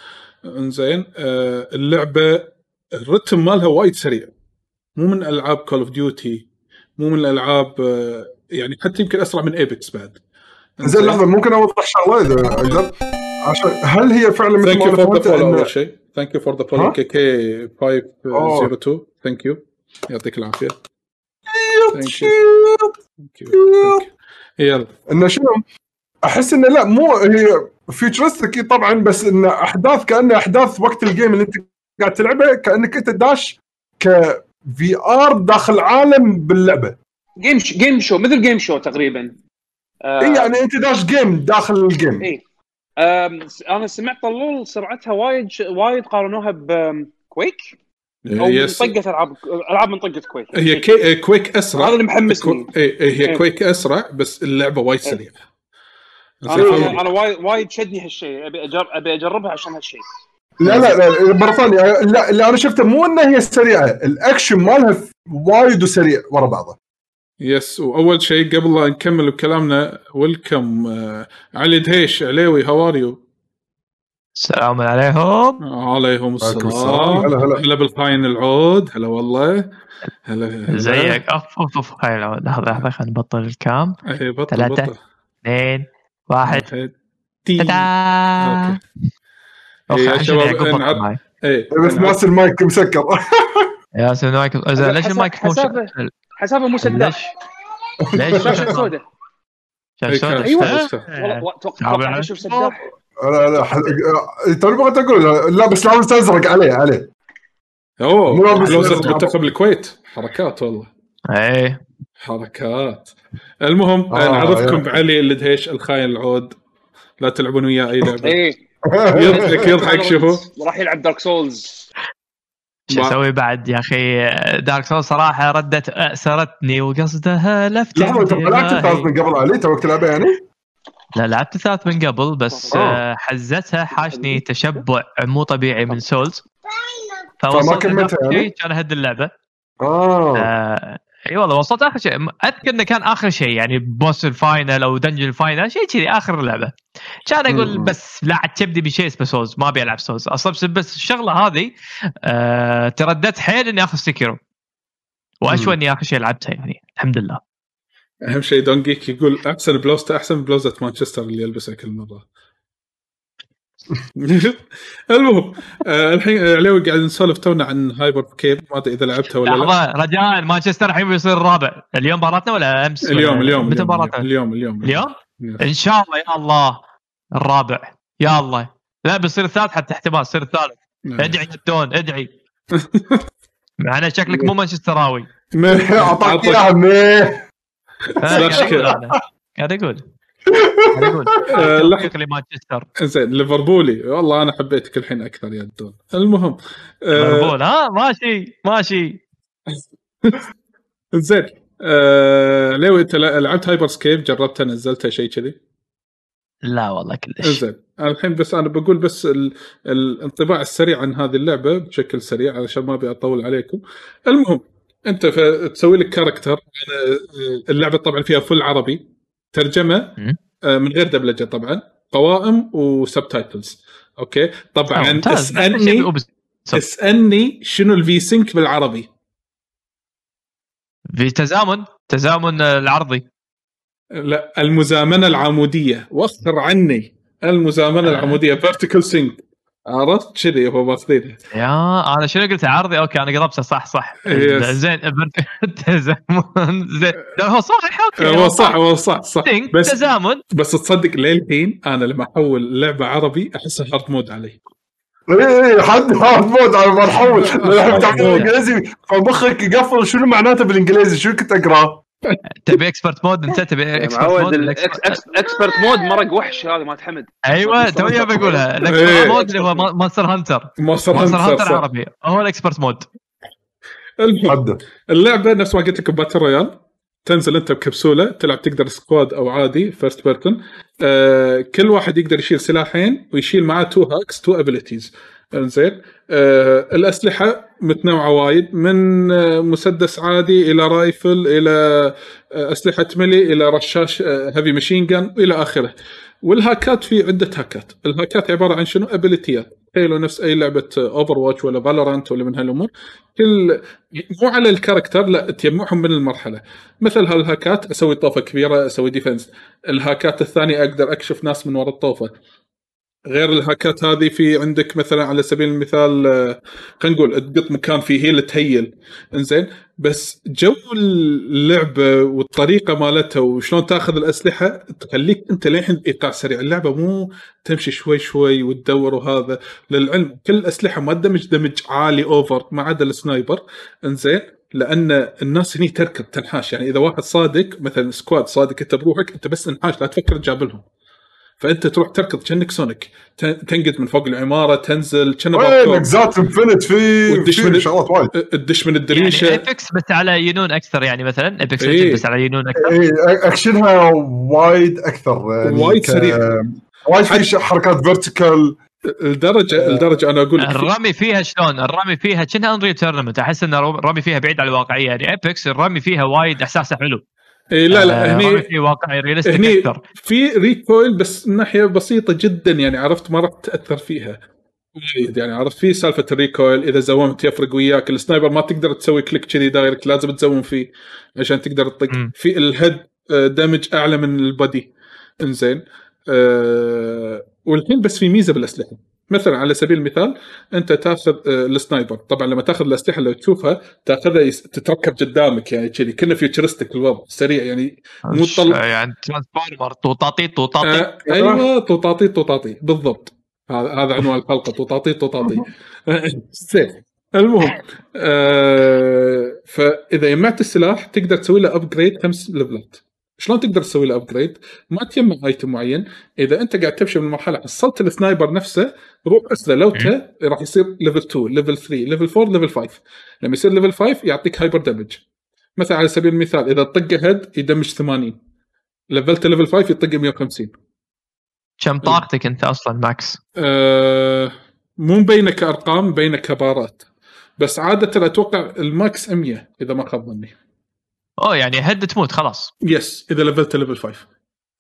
انزين آه اللعبة الرتم مالها وايد سريع. مو من ألعاب Call of Duty مو من الالعاب آه يعني حتى يمكن أسرع من Apex بعد. زين لحظة ممكن أوضح شغلة إذا أقدر؟ عشان هل هي فعلا مثل thank ما إن- أول شيء. thank you for the follow؟ كي كي 502 thank you يعطيك العافية. يلا. إنه شنو؟ أحس إنه لا مو هي futuristic طبعا بس إنه أحداث كأنه أحداث وقت ال game اللي أنت قاعد تلعبه كأنك أنت داش ك VR داخل عالم باللعبة. game sh... game show مثل game show تقريبا. آه، إي يعني أنت داش game داخل ال game إي. س- أنا سمعت طلول سرعتها وايد ش... وايد قارنوها ب Quake أو من يس طقة العاب ألعاب من طقة Quake. هي كي Quake أسرع. هذا اللي محمسني. كو- إيه، إيه، هي إيه. Quake أسرع بس اللعبة وايد سريعة. أنا أنا, أنا وايد وايد شدني هالشيء. أبي أجر... أبي أجربها عشان هالشيء. لا لا لا مرة ثانية. لا اللي أنا شفته مو إنها هي سريعة. الأكشن مالها وايد وسريع ورا بعضه. yes وأول شيء قبل لا نكمل بكلامنا welcome آه علي دهيش عليوي how are you السلام عليكم عليهم عليكم السلام السلام. هلا هلا. هلا بالخاين العود هلا والله هلا هلا. زيك أوف أوف أوف هاي العود. لحظة لحظة خلينا نبطل الكام اي بطل ثلاثة. بطل اثنين واحد تدا أوكي إيه يا شباب، معي. إيه بس ناس المايك مسكر <laughs> يا سيدي المايك زين ليش المايك مو حسابه. مو سداح ليش؟ ليش شاشة سوداء شاشة إيه، سوداء؟ كان أيوة. سوداء. والله و- توقع تعال. توقع أشوف سداح لا لا ح- توني بغيت أقول لا بس لابس ازرق عليه عليه. أوه مو لابس لابس. منتخب الكويت. حركات والله. إيه. حركات. المهم آه، نعرفكم يا. بعلي الدهيش الخاين العود. لا تلعبون وياه أي لعبة. إيه. يضحك يضحك شوفوا. راح يلعب Dark Souls شو أسوي بعد يا أخي؟ Dark Soul صراحة ردت اسرتني وقصدها لفت لحظه أنت ما لعبت الثالث من قبل علي توك تلعبها يعني؟ لا لعبت الثالث من قبل بس آه. حزتها حاشني تشبع مو طبيعي من Souls فما كملتها يعني؟ شيء كان اهد اللعبة. آه آه، إي والله وصلت آخر شيء. أذكر إنه كان آخر شيء يعني boss ال final أو dungeon ال final شيء كذي آخر اللعبة. كان أقول. بس لا عاد تبدي بشيء اسمه Souls ما أبي ألعب Souls أصلا بس- بس الشغلة هذه آه ترددت حيل إني آخذ Sekiro وأشوى إني آخر شيء لعبتها يعني الحمد لله. أهم شيء دون جيك يقول أحسن بلوزته أحسن من بلوزه مانشستر اللي يلبسها كل مرة. <laughs> المهم آه الحين عليوي قاعد نسولف تونا عن هايبر كيب ما أدري إذا لعبتها ولا لا. رجاء مانشستر الحين بيصير الرابع اليوم مباراتنا ولا أمس؟ اليوم ولا- اليوم متى اليوم مباراتنا؟ اليوم اليوم اليوم. اليوم؟ إن شاء الله يا الله. الرابع. يا الله. لا بيصير الثالث حتى احتمال يصير الثالث. نعم. ادعي الدون ادعي. <laughs> معنا شكلك مو مانشستراوي. ما- <laughs> أعطاك إياها آه، قاعد أقول قاعد لمانشستر. زين ليفربولي. والله أنا حبيتك الحين أكثر يا الدون المهم آه ليفربول ها؟ ماشي ماشي. <laughs> زين آه ليو أنت لعبت Hyper Scape جربتها نزلتها شيء كذي؟ لا والله كلش. زين الحين بس أنا بقول بس ال... الانطباع السريع عن هذه اللعبة بشكل سريع علشان ما أبي أطول عليكم. المهم انت. تسوي لك character أنا- اللعبة طبعا فيها full عربي. ترجمة. آه، من غير دبلجة طبعا. قوائم و subtitles. okay؟ آه، طبعا الشيء اسالني. اسألني شنو ال V-Sync بالعربي. في تزامن؟ تزامن آه، العرضي. لا المزامنة العمودية. وخر عني. المزامنة آه. العمودية vertical sync عرفت كذي هو ماخذينها يا أنا شنو قلت؟ عرضي؟ okay أنا قربته صح صح. زين <laughs> تزامن. زين. هو صح. okay هو صح هو صح صح. بس تزامن. بس تصدق للحين أنا لما أحول لعبة عربي احسها hard mode علي. اي اي حد hard mode على ما نحول تعرف بالانجليزي فمخك يقفل. شنو معناته بالإنجليزي؟ شنو كنت اقراه تبي expert mode انت تبي expert mode ال expert mode مرق وحش هذا مال حمد. أيوه توي بقولها. <laughs> إيه. ال expert mode اللي هو Monster Hunter Monster Monster Hunter. عربي. هو ال expert mode المهم اللعبة نفس ما قلت لك battle royale. تنزل أنت بكبسولة تلعب تقدر squad أو عادي first person آه كل واحد يقدر يشيل سلاحين ويشيل معاه two hacks two abilities انزين. آه الأسلحة متنوعة وايد من آه مسدس عادي إلى rifle إلى آه أسلحة melee إلى رشاش heavy machine gun والى آخره. والهاكات في عدة هاكات. الهاكات عبارة عن شنو؟ ابيلتيات تخيلوا نفس أي لعبة Overwatch ولا Valorant ولا من هالأمور. كل مو على ال character لا تجمعهم من المرحلة. مثل هالهاكات أسوي طوفة كبيرة أسوي defense الهاكات الثانية أقدر أكشف ناس من وراء الطوفة. غير الهاكات هذه في عندك مثلا على سبيل المثال آه، خلينا نقول تقط مكان فيه heal تهيل. إنزين بس جو اللعبه والطريقة مالتها وشلون تأخذ الأسلحة تخليك أنت للحين إيقاع سريع. اللعبة مو تمشي شوي شوي وتدور وهذا. للعلم كل الاسلحه ما تدمج damage عالي over ما عدا ال sniper. إنزين لأن الناس هني تركض تنحاش. يعني إذا واحد صادق مثلا squad صادق أنت بروحك أنت بس انحاش لا تفكر تجابلهم. فأنت تروح تركض كأنك Sonic. تن- تنقد من فوق العمارة تنزل كأنه وين. اكزات انفنت في والدش من- في شغلات وايد. تدش من يعني الدريشه Apex بس على ينون أكثر يعني مثلا. Apex إيه. بس على ينون أكثر. اي أكشنها وايد أكثر يعني وايد سريع. وايد في حركات vertical الدرجه الدرجة أنا أقول الرمي فيها شلون؟ الرمي فيها كأنها Unreal Tournament أحس إن الرمي فيها بعيد عن الواقعية. يعني Apex الرمي فيها وايد إحساسه حلو. إيه لا لا آه، هني فيه واقعي realistic هني أكثر. في recoil بس من ناحية بسيطة جدا يعني عرفت ما راح تأثر فيها. يعني عرفت في سالفة ال recoil إذا زومت يفرق وياك ال sniper ما تقدر تسوي click كذي direct لازم تزوم فيه عشان تقدر تطق. في ال head آه، damage أعلى من ال body إنزين. أه والحين بس في ميزة بالأسلحة. مثلا على سبيل المثال أنت تأخذ آه، ال sniper. طبعا لما تأخذ الأسلحة لو تشوفها تأخذها يس- تتركب قدامك يعني كذي كنا futuristic الوضع سريع يعني مو تطلع يعني Transformer طوطاطي طوطاطي آه أيوه طوطاطي طوطاطي بالضبط. هذا هذا عنوان الحلقة طوطاطي طوطاطي <laughs> زين. المهم آه فإذا جمعت السلاح تقدر تسوي له upgrade خمس ليفلات شلون تقدر تسوي له upgrade؟ ما تجمع item معين، إذا أنت قاعد تمشي من المرحله حصلت ال sniper نفسه روح اسله لوته راح يصير level 2 level 3 level 4 level 5 لما يصير level 5 يعطيك hyper damage مثلا على سبيل المثال إذا طقه head يدمج 80 ليفلت level 5 يطق 150 كم طاقتك أنت أصلا max؟ آه مو مبينه كأرقام مبينه كبارات. بس عادة أتوقع ال max 100 إذا ما خاب ظني. أوه يعني head تموت خلاص yes إذا ليفلت level 5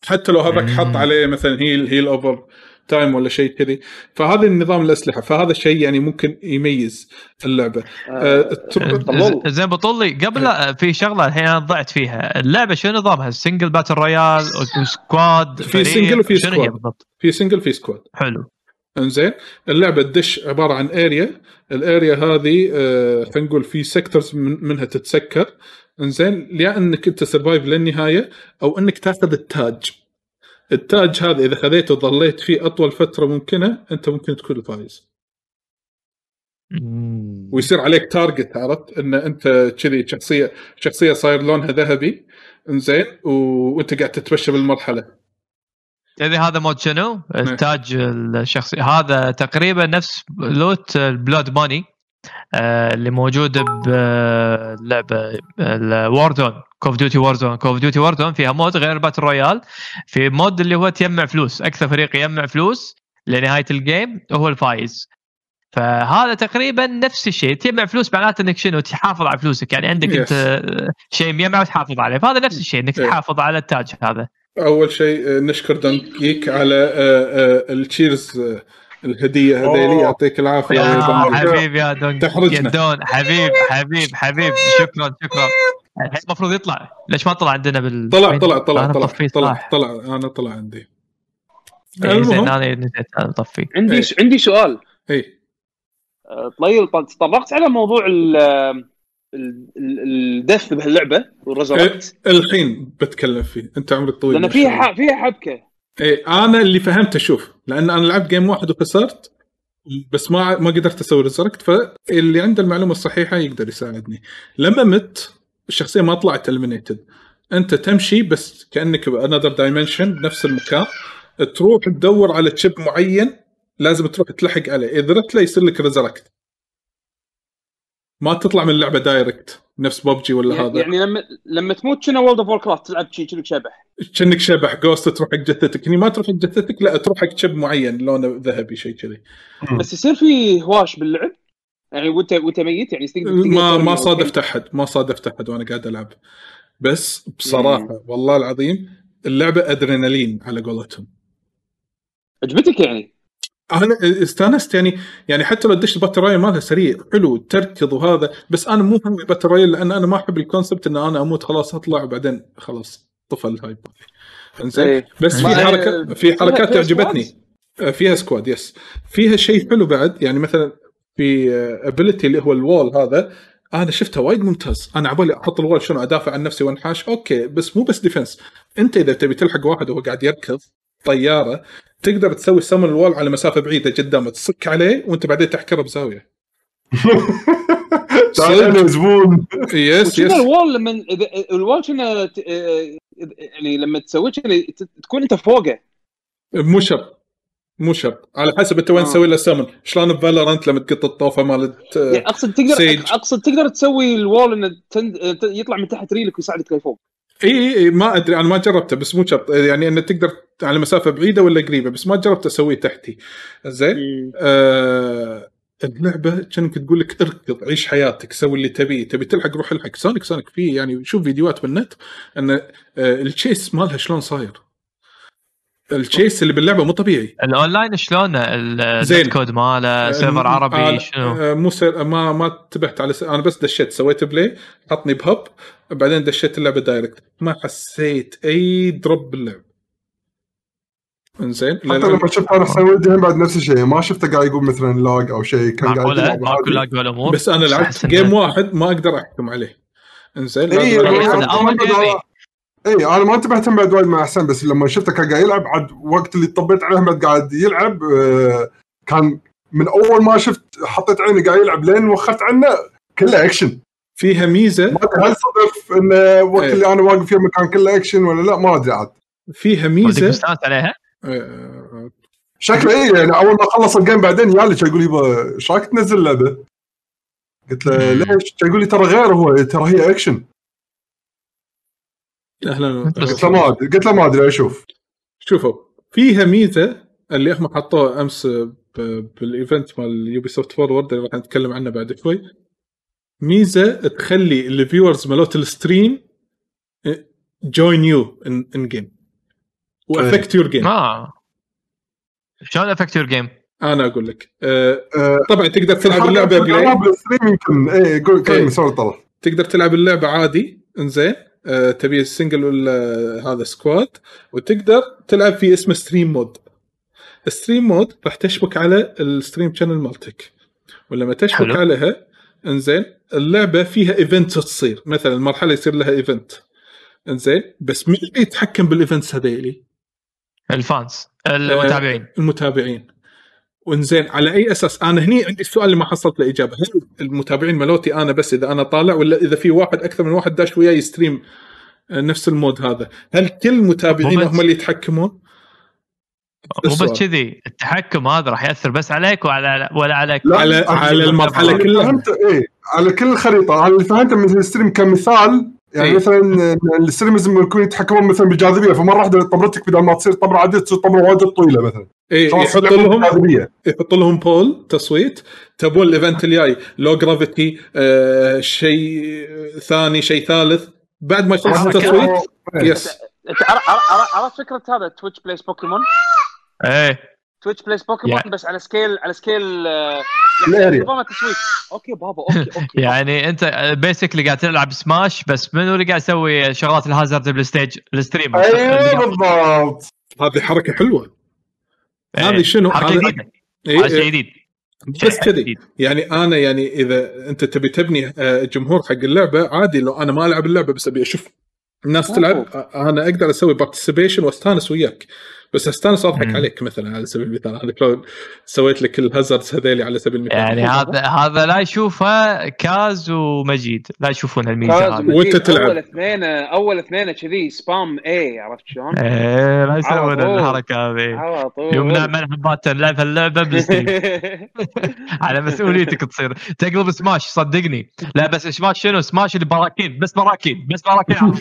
حتى لو هذاك. حط عليه مثلا heal heal over time ولا شيء كذي فهذا النظام الأسلحة فهذا الشيء يعني ممكن يميز اللعبة آه طلول. زين بطلي قبل لا- في شغلة الحين أنا ضعت فيها اللعبة شنو نظامها؟ single battle royale و squad في single وفي squad. في single في squad حلو إنزين اللعبة تدش عبارة عن area ال area هذه آه، خلينا نقول في sectors من منها تتسكر. إنزين يا إنك أنت survive للنهاية أو إنك تاخذ التاج. التاج هذا إذا خذيته وظليت فيه أطول فترة ممكنة أنت ممكن تكون الفايز. ويصير عليك target عرفت؟ إن أنت كذي شخصيه شخصية صاير لونها ذهبي. إنزين. وأنت قاعد تتمشى بالمرحلة. تدري هذا mode شنو؟ التاج الشخصي. هذا تقريبا نفس loot ال blood money آه، اللي موجود بلعبه الوردون كوف ديوتي ووردون كوف ديوتي ووردون فيها mode غير battle royale في mode اللي هو تجمع فلوس أكثر فريق يجمع فلوس لنهاية ال game هو الفايز فهذا تقريبا نفس الشيء. تجمع فلوس معناته إنك شنو؟ تحافظ على فلوسك. يعني عندك Yes. أنت شيء مجمع وتحافظ عليه. فهذا نفس الشيء إنك. تحافظ على التاج هذا. أول شيء آه، نشكر دنكيك على آه، آه، ال cheers الهدية هذيلي. أوه. يعطيك العافية. يا. حبيبي يا دون. يا دون حبيب حبيب حبيب. شكرا شكرا. الحين المفروض يطلع. ليش ما طلع عندنا بال طلع طلع طلع طلع طلع. طلع. أنا طلع عندي. إيه، زين المهم أنا نسيت. أنا مطفيه عندي إيه. عندي سؤال. اي آه، طليل ط- تطرقت على موضوع ال- ال death بهاللعبة وال resurrect الحين بتكلم فيه. أنت عمرك طويل لأن فيها فيها حبكة. إيه أنا اللي فهمته شوف لأن أنا لعبت game واحد وخسرت بس ما ما قدرت أسوي resurrect فاللي عنده المعلومة الصحيحة يقدر يساعدني. لما مت الشخصية ما طلعت ال minute إن أنت تمشي بس كأنك ب another dimension بنفس المكان. تروح تدور على shape معين لازم تروح تلحق عليه. إذا رحت له يصير لك resurrect ما تطلع من اللعبة direct نفس ببجي ولا هذا. يعني لما لما تموت كنا World of Warcraft تلعب شي كأنك شبح كأنك شبح ghost تروح حق جثتك. هني ما تروح حق جثتك لا تروح حق shape معين لونه ذهبي شيء كذي. بس يصير في هواش باللعب؟ يعني وانت وانت ميت؟ يعني تقدر ما ما. صادفت أحد ما صادفت أحد وأنا قاعد ألعب. بس بصراحة والله العظيم اللعبة أدرينالين على قولتهم. عجبتك يعني؟ أنا استانست يعني يعني حتى لو دشت ال battle royale مالها سريع حلو تركض وهذا بس أنا مو همي battle royale لأن أنا ما أحب ال concept إن أنا أموت خلاص أطلع وبعدين خلاص طفى ال hype إنزين. إيه. بس في حركة في حركات تعجبتني. آه، فيها squad yes فيها شيء حلو بعد يعني مثلا في ability اللي هو ال wall هذا أنا شفتها وايد ممتاز. أنا عبالي أحط ال wall شنو أدافع عن نفسي وأنحاش okay بس مو بس defense أنت إذا تبي تلحق واحد وهو قاعد يركض طيارة تقدر تسوي summon ال wall على مسافة بعيدة قدامه تصك عليه وأنت بعدين تحكره بزاوية. <laughs> تعال زبون. yes yes ال wall لما اذا ال wall كنا آه، يعني لما تسوي تكون أنت فوقه. مو شرط مو شرط على حسب أنت وين آه. تسوي له سمن شلون ب Valorant لما تقط الطوفة مالت آه، يعني أقصد تقدر Sage. أقصد تقدر تسوي ال wall إنه تند... يطلع من تحت ريلك ويساعدك لفوق. إي إي ما أدري أنا ما جربته بس مو شرط. يعني إنه تقدر على مسافة بعيدة ولا قريبة بس ما جربت أسويه تحتي. زين؟ آه اللعبة كأنك تقول لك اركض عيش حياتك سوي اللي تبيه تبي تلحق روح الحق. Sonic Sonic في يعني شوف فيديوهات بالنت إن آه ال chase مالها شلون صاير. ال chase اللي باللعبة مو طبيعي. الأونلاين شلون زين. ال netcode ماله server آه، عربي شنو؟ آه، مو سير ما ما انتبهت على س... أنا بس دشيت سويت play حطني ب hub بعدين دشيت اللعبة direct. ما حسيت أي drop باللعب. إنزين حتى لما شفت أنا هم بعد نفس الشيء. ما شفته قاعد يقول مثلا lag أو شيء كان قاعد ماكو. lag ولا امور بس أنا لعبت game واحد ما أقدر أحكم عليه. إنزين جيمي. اي أنا ما انتبهت هم بعد وايد مع حسين بس لما شفته كان قاعد يلعب عاد وقت اللي طبيت عليه بعد قاعد يلعب آه، كان من أول ما شفت حطيت عيني قاعد يلعب لين وخرت عنه كله أكشن فيها ميزة ما أدري هل صدف إنه وقت إيه. اللي أنا واقف فيه مكان كله أكشن ولا لا ما أدري عاد فيها ميزة مستانس عليها؟ آه، شكله اي يعني أول ما خلص ال game بعدين يالي كان يقول يبا إيش رايك تنزل اللعبه؟ قلت له ليش؟ كان يقول لي ترى غير هو ترى هي أكشن أهلا قلت له ما أدري قلت له ما أدري أشوف. شوفوا فيها ميزه اللي هم حطوها أمس ب- بال event مال Ubisoft Forward اللي راح نتكلم عنه بعد شوي. ميزة تخلي ال viewers مالوت ال stream join your in-game و affect your game آه. شلون affect your game؟ أنا أقول لك. آه، آه، طبعا تقدر تلعب اللعبة play. يمكن اي قول إيه. كلمه sorry طلع. تقدر تلعب اللعبة عادي إنزين. آه، تبي ال single ولا هذا squad وتقدر تلعب في اسمه stream mode. stream mode راح تشبك على ال stream channel مالتك. ولما تشبك حلو. عليها إنزين اللعبة فيها events تصير. مثلا المرحله يصير لها event إنزين بس مين اللي يتحكم بال events هذيلي؟ ال fans المتابعين. المتابعين. وإنزين على أي أساس؟ أنا هني عندي السؤال اللي ما حصلت له إجابة. هل المتابعين ملوتي أنا بس إذا أنا طالع ولا إذا في واحد أكثر من واحد داش وياي ي stream آه، نفس ال mode هذا؟ هل كل المتابعين هم اللي يتحكمون؟ مو. بس كذي. التحكم هذا راح يأثر بس عليك وعلى ولا على لا، على على المرحلة كلها. اي على كل الخريطة. أنا اللي فهمته من ال stream كمثال يعني إيه. مثلا ال streamers لما يكونوا يتحكمون مثلا بالجاذبيه فمرة واحدة طبرتك بدل ما تصير طبرة عادية تصير طبرة وايد طويلة مثلا. إيه يحط لهم يحط لهم poll تصويت. تبون ال event الجاي low gravity آه شيء ثاني شيء ثالث. بعد ما يخلص التصويت. yes. عرفت فكرة هذا Twitch Plays Pokémon إيه. Twitch Plays Pokémon بس على scale على scale آه،. نظام التصويت okay بابا okay okay يعني أنت basically قاعد تلعب سماش بس منو اللي قاعد يسوي شغلات ال hazard بال stage ال stream؟ أيوه بالضبط. هذه حركة حلوة. إيه. هذه شنو؟ حركة جديدة. إيه شيء إيه. جديد بس كذي. يعني أنا يعني إذا أنت تبي تبني آه، جمهور حق اللعبة عادي لو أنا ما ألعب اللعبة بس أبي أشوف الناس تلعب آه، أنا أقدر أسوي participation وأستانس وياك. بس استانس واضحك. عليك مثلا على سبيل المثال أنا لو سويت لك ال hazards هذيلي على سبيل المثال. يعني هذا هذا لا يشوفه كاز ومجيد لا يشوفون الميزة كاز هذه. وأنت تلعب. أول اثنين أول اثنين كذي spam اي عرفت شلون؟ إيه لا يسوون. الحركة هذه. على طول. يوم نعمل حبات نلعب اللعبه بال Steam <laughs> على مسؤوليتك تصير. تقلب سماش صدقني. لا بس smash شنو؟ smash اللي براكين بس براكين. بس براكين. <laughs>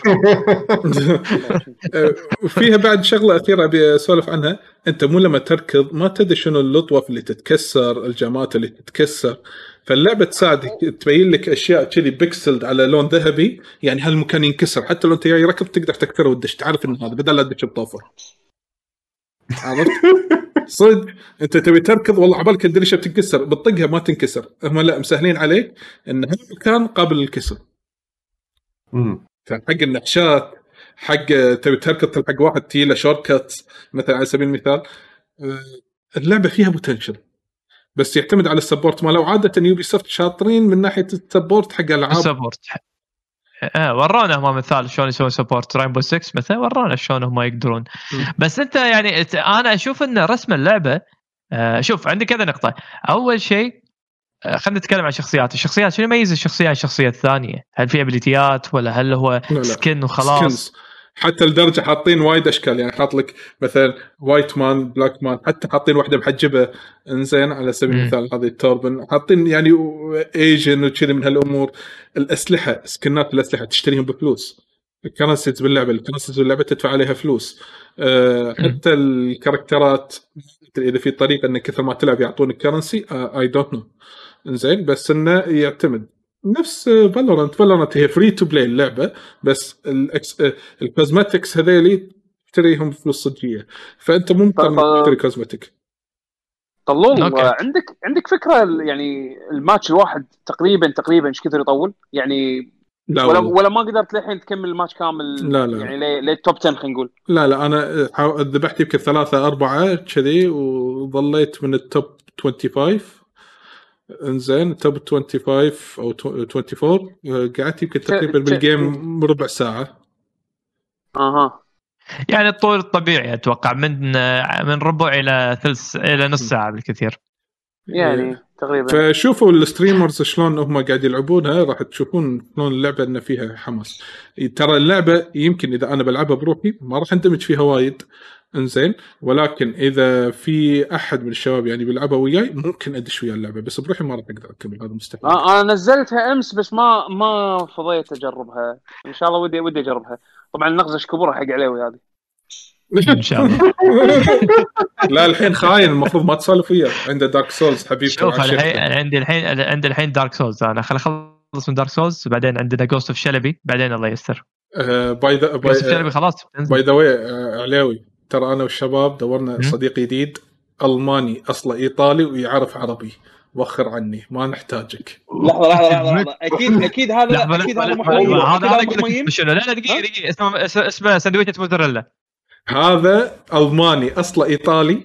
<laughs> وفيها بعد شغلة أخيرة ابي اسولف عنها. أنت مو لما تركض ما تدري شنو اللطوف اللي تتكسر الجامات اللي تتكسر. فاللعبة تساعدك تبين لك أشياء كذي pixeled على لون ذهبي. يعني هالمكان ينكسر؟ حتى لو أنت جاي ركض تقدر تكسره وتدش تعرف ان هذا بدل لا تدش بطوفه. عرفت؟ <laughs> صدق. أنت تبي تركض؟ والله عبالك الدريشة بتنكسر. بتطقها ما تنكسر. هم لا مسهلين عليك إن هالمكان قابل للكسر. مم. حق النحشات حق تبي تركض تلحق واحد تجي له shortcut مثلا على سبيل المثال آه، اللعبة فيها potential بس يعتمد على ال support ماله. وعادة Ubisoft شاطرين من ناحية ال support حق الالعاب support آه ورونا هم مثال شلون يسوون support Rainbow 6 مثلا ورونا شلون هم يقدرون. بس أنت يعني أنا أشوف إن رسم اللعبة آه شوف عندي كذا نقطة. أول شيء آه خلينا نتكلم عن الشخصيات الشخصيات شنو يميز الشخصية عن الشخصيه الثانية هل في ability ات ولا هل هو لا لا. skin وخلاص؟ skins حتى لدرجه حاطين وايد أشكال يعني حاط لك مثلا white man black man حتى حاطين واحدة محجبه إنزين على سبيل. المثال هذه ال turban. حاطين يعني Asian وكذي من هالأمور. الأسلحة skin ات الأسلحة تشتريهم بفلوس. ال currencies باللعبة ال currencies باللعبة تدفع عليها فلوس. أه حتى ال character ات إذا في طريقة انك كثر ما تلعب يعطونك currency I don't know إنزين بس إنه يعتمد. نفس Valorant Valorant هي free to play اللعبة بس. ال cosmetics هذيلي تشتريهم بفلوس صجيه فأنت مو مضطر طب- إنك تشتري cosmetic طلول أوكي. عندك عندك فكرة يعني الماتش الواحد تقريبا تقريبا إيش كثر يطول؟ يعني لا ولا. ولا ما قدرت للحين تكمل الماتش كامل لا، لا. يعني لي- لل top 10 خلينا نقول لا لا أنا ذبحت يمكن ثلاثة أربعة كذي وظليت من ال top 25 انزين ال top 25 أو 24 آه، قعدت يمكن تقريبا بال game ربع ساعة. أها. يعني الطول الطبيعي أتوقع من من ربع إلى ثلث إلى نص ساعة بالكثير. يعني تقريبا. فشوفوا ال streamers شلون هم قاعد يلعبونها راح تشوفون شلون اللعبة إن فيها حماس. ترى اللعبة يمكن إذا أنا بلعبها بروحي ما راح أندمج فيها وايد. انزين ولكن إذا في أحد من الشباب يعني بيلعبها وياي ممكن أدش ويا اللعبة بس بروحي ما راح أقدر أكمل هذا مستحيل. آه، أنا نزلتها أمس بس ما ما فضيت أجربها. إن شاء الله ودي ودي أجربها. طبعا نغزش كبرها حق عليوي هذه. <laughs> إن شاء الله. <laughs> لا الحين خاين المفروض ما تسولف وياه عنده Dark Souls حبيبي شوف الحين عندي الحين عندي الحين Dark Souls أنا خل أخلص من Dark Souls بعدين عندنا Ghost of شلبي بعدين الله يستر by the Ghost of شلبي خلاص. by the way علاوي ترى أنا والشباب دورنا. صديق جديد ألماني أصله إيطالي ويعرف عربي. وخر عني ما نحتاجك. لحظة لحظة لحظة, لحظة. أكيد أكيد هذا أكيد هذا محميم. هذا لا لا دقيقة دقيقة. اسمه اسمه سندويشه موزاريلا هذا ألماني أصله إيطالي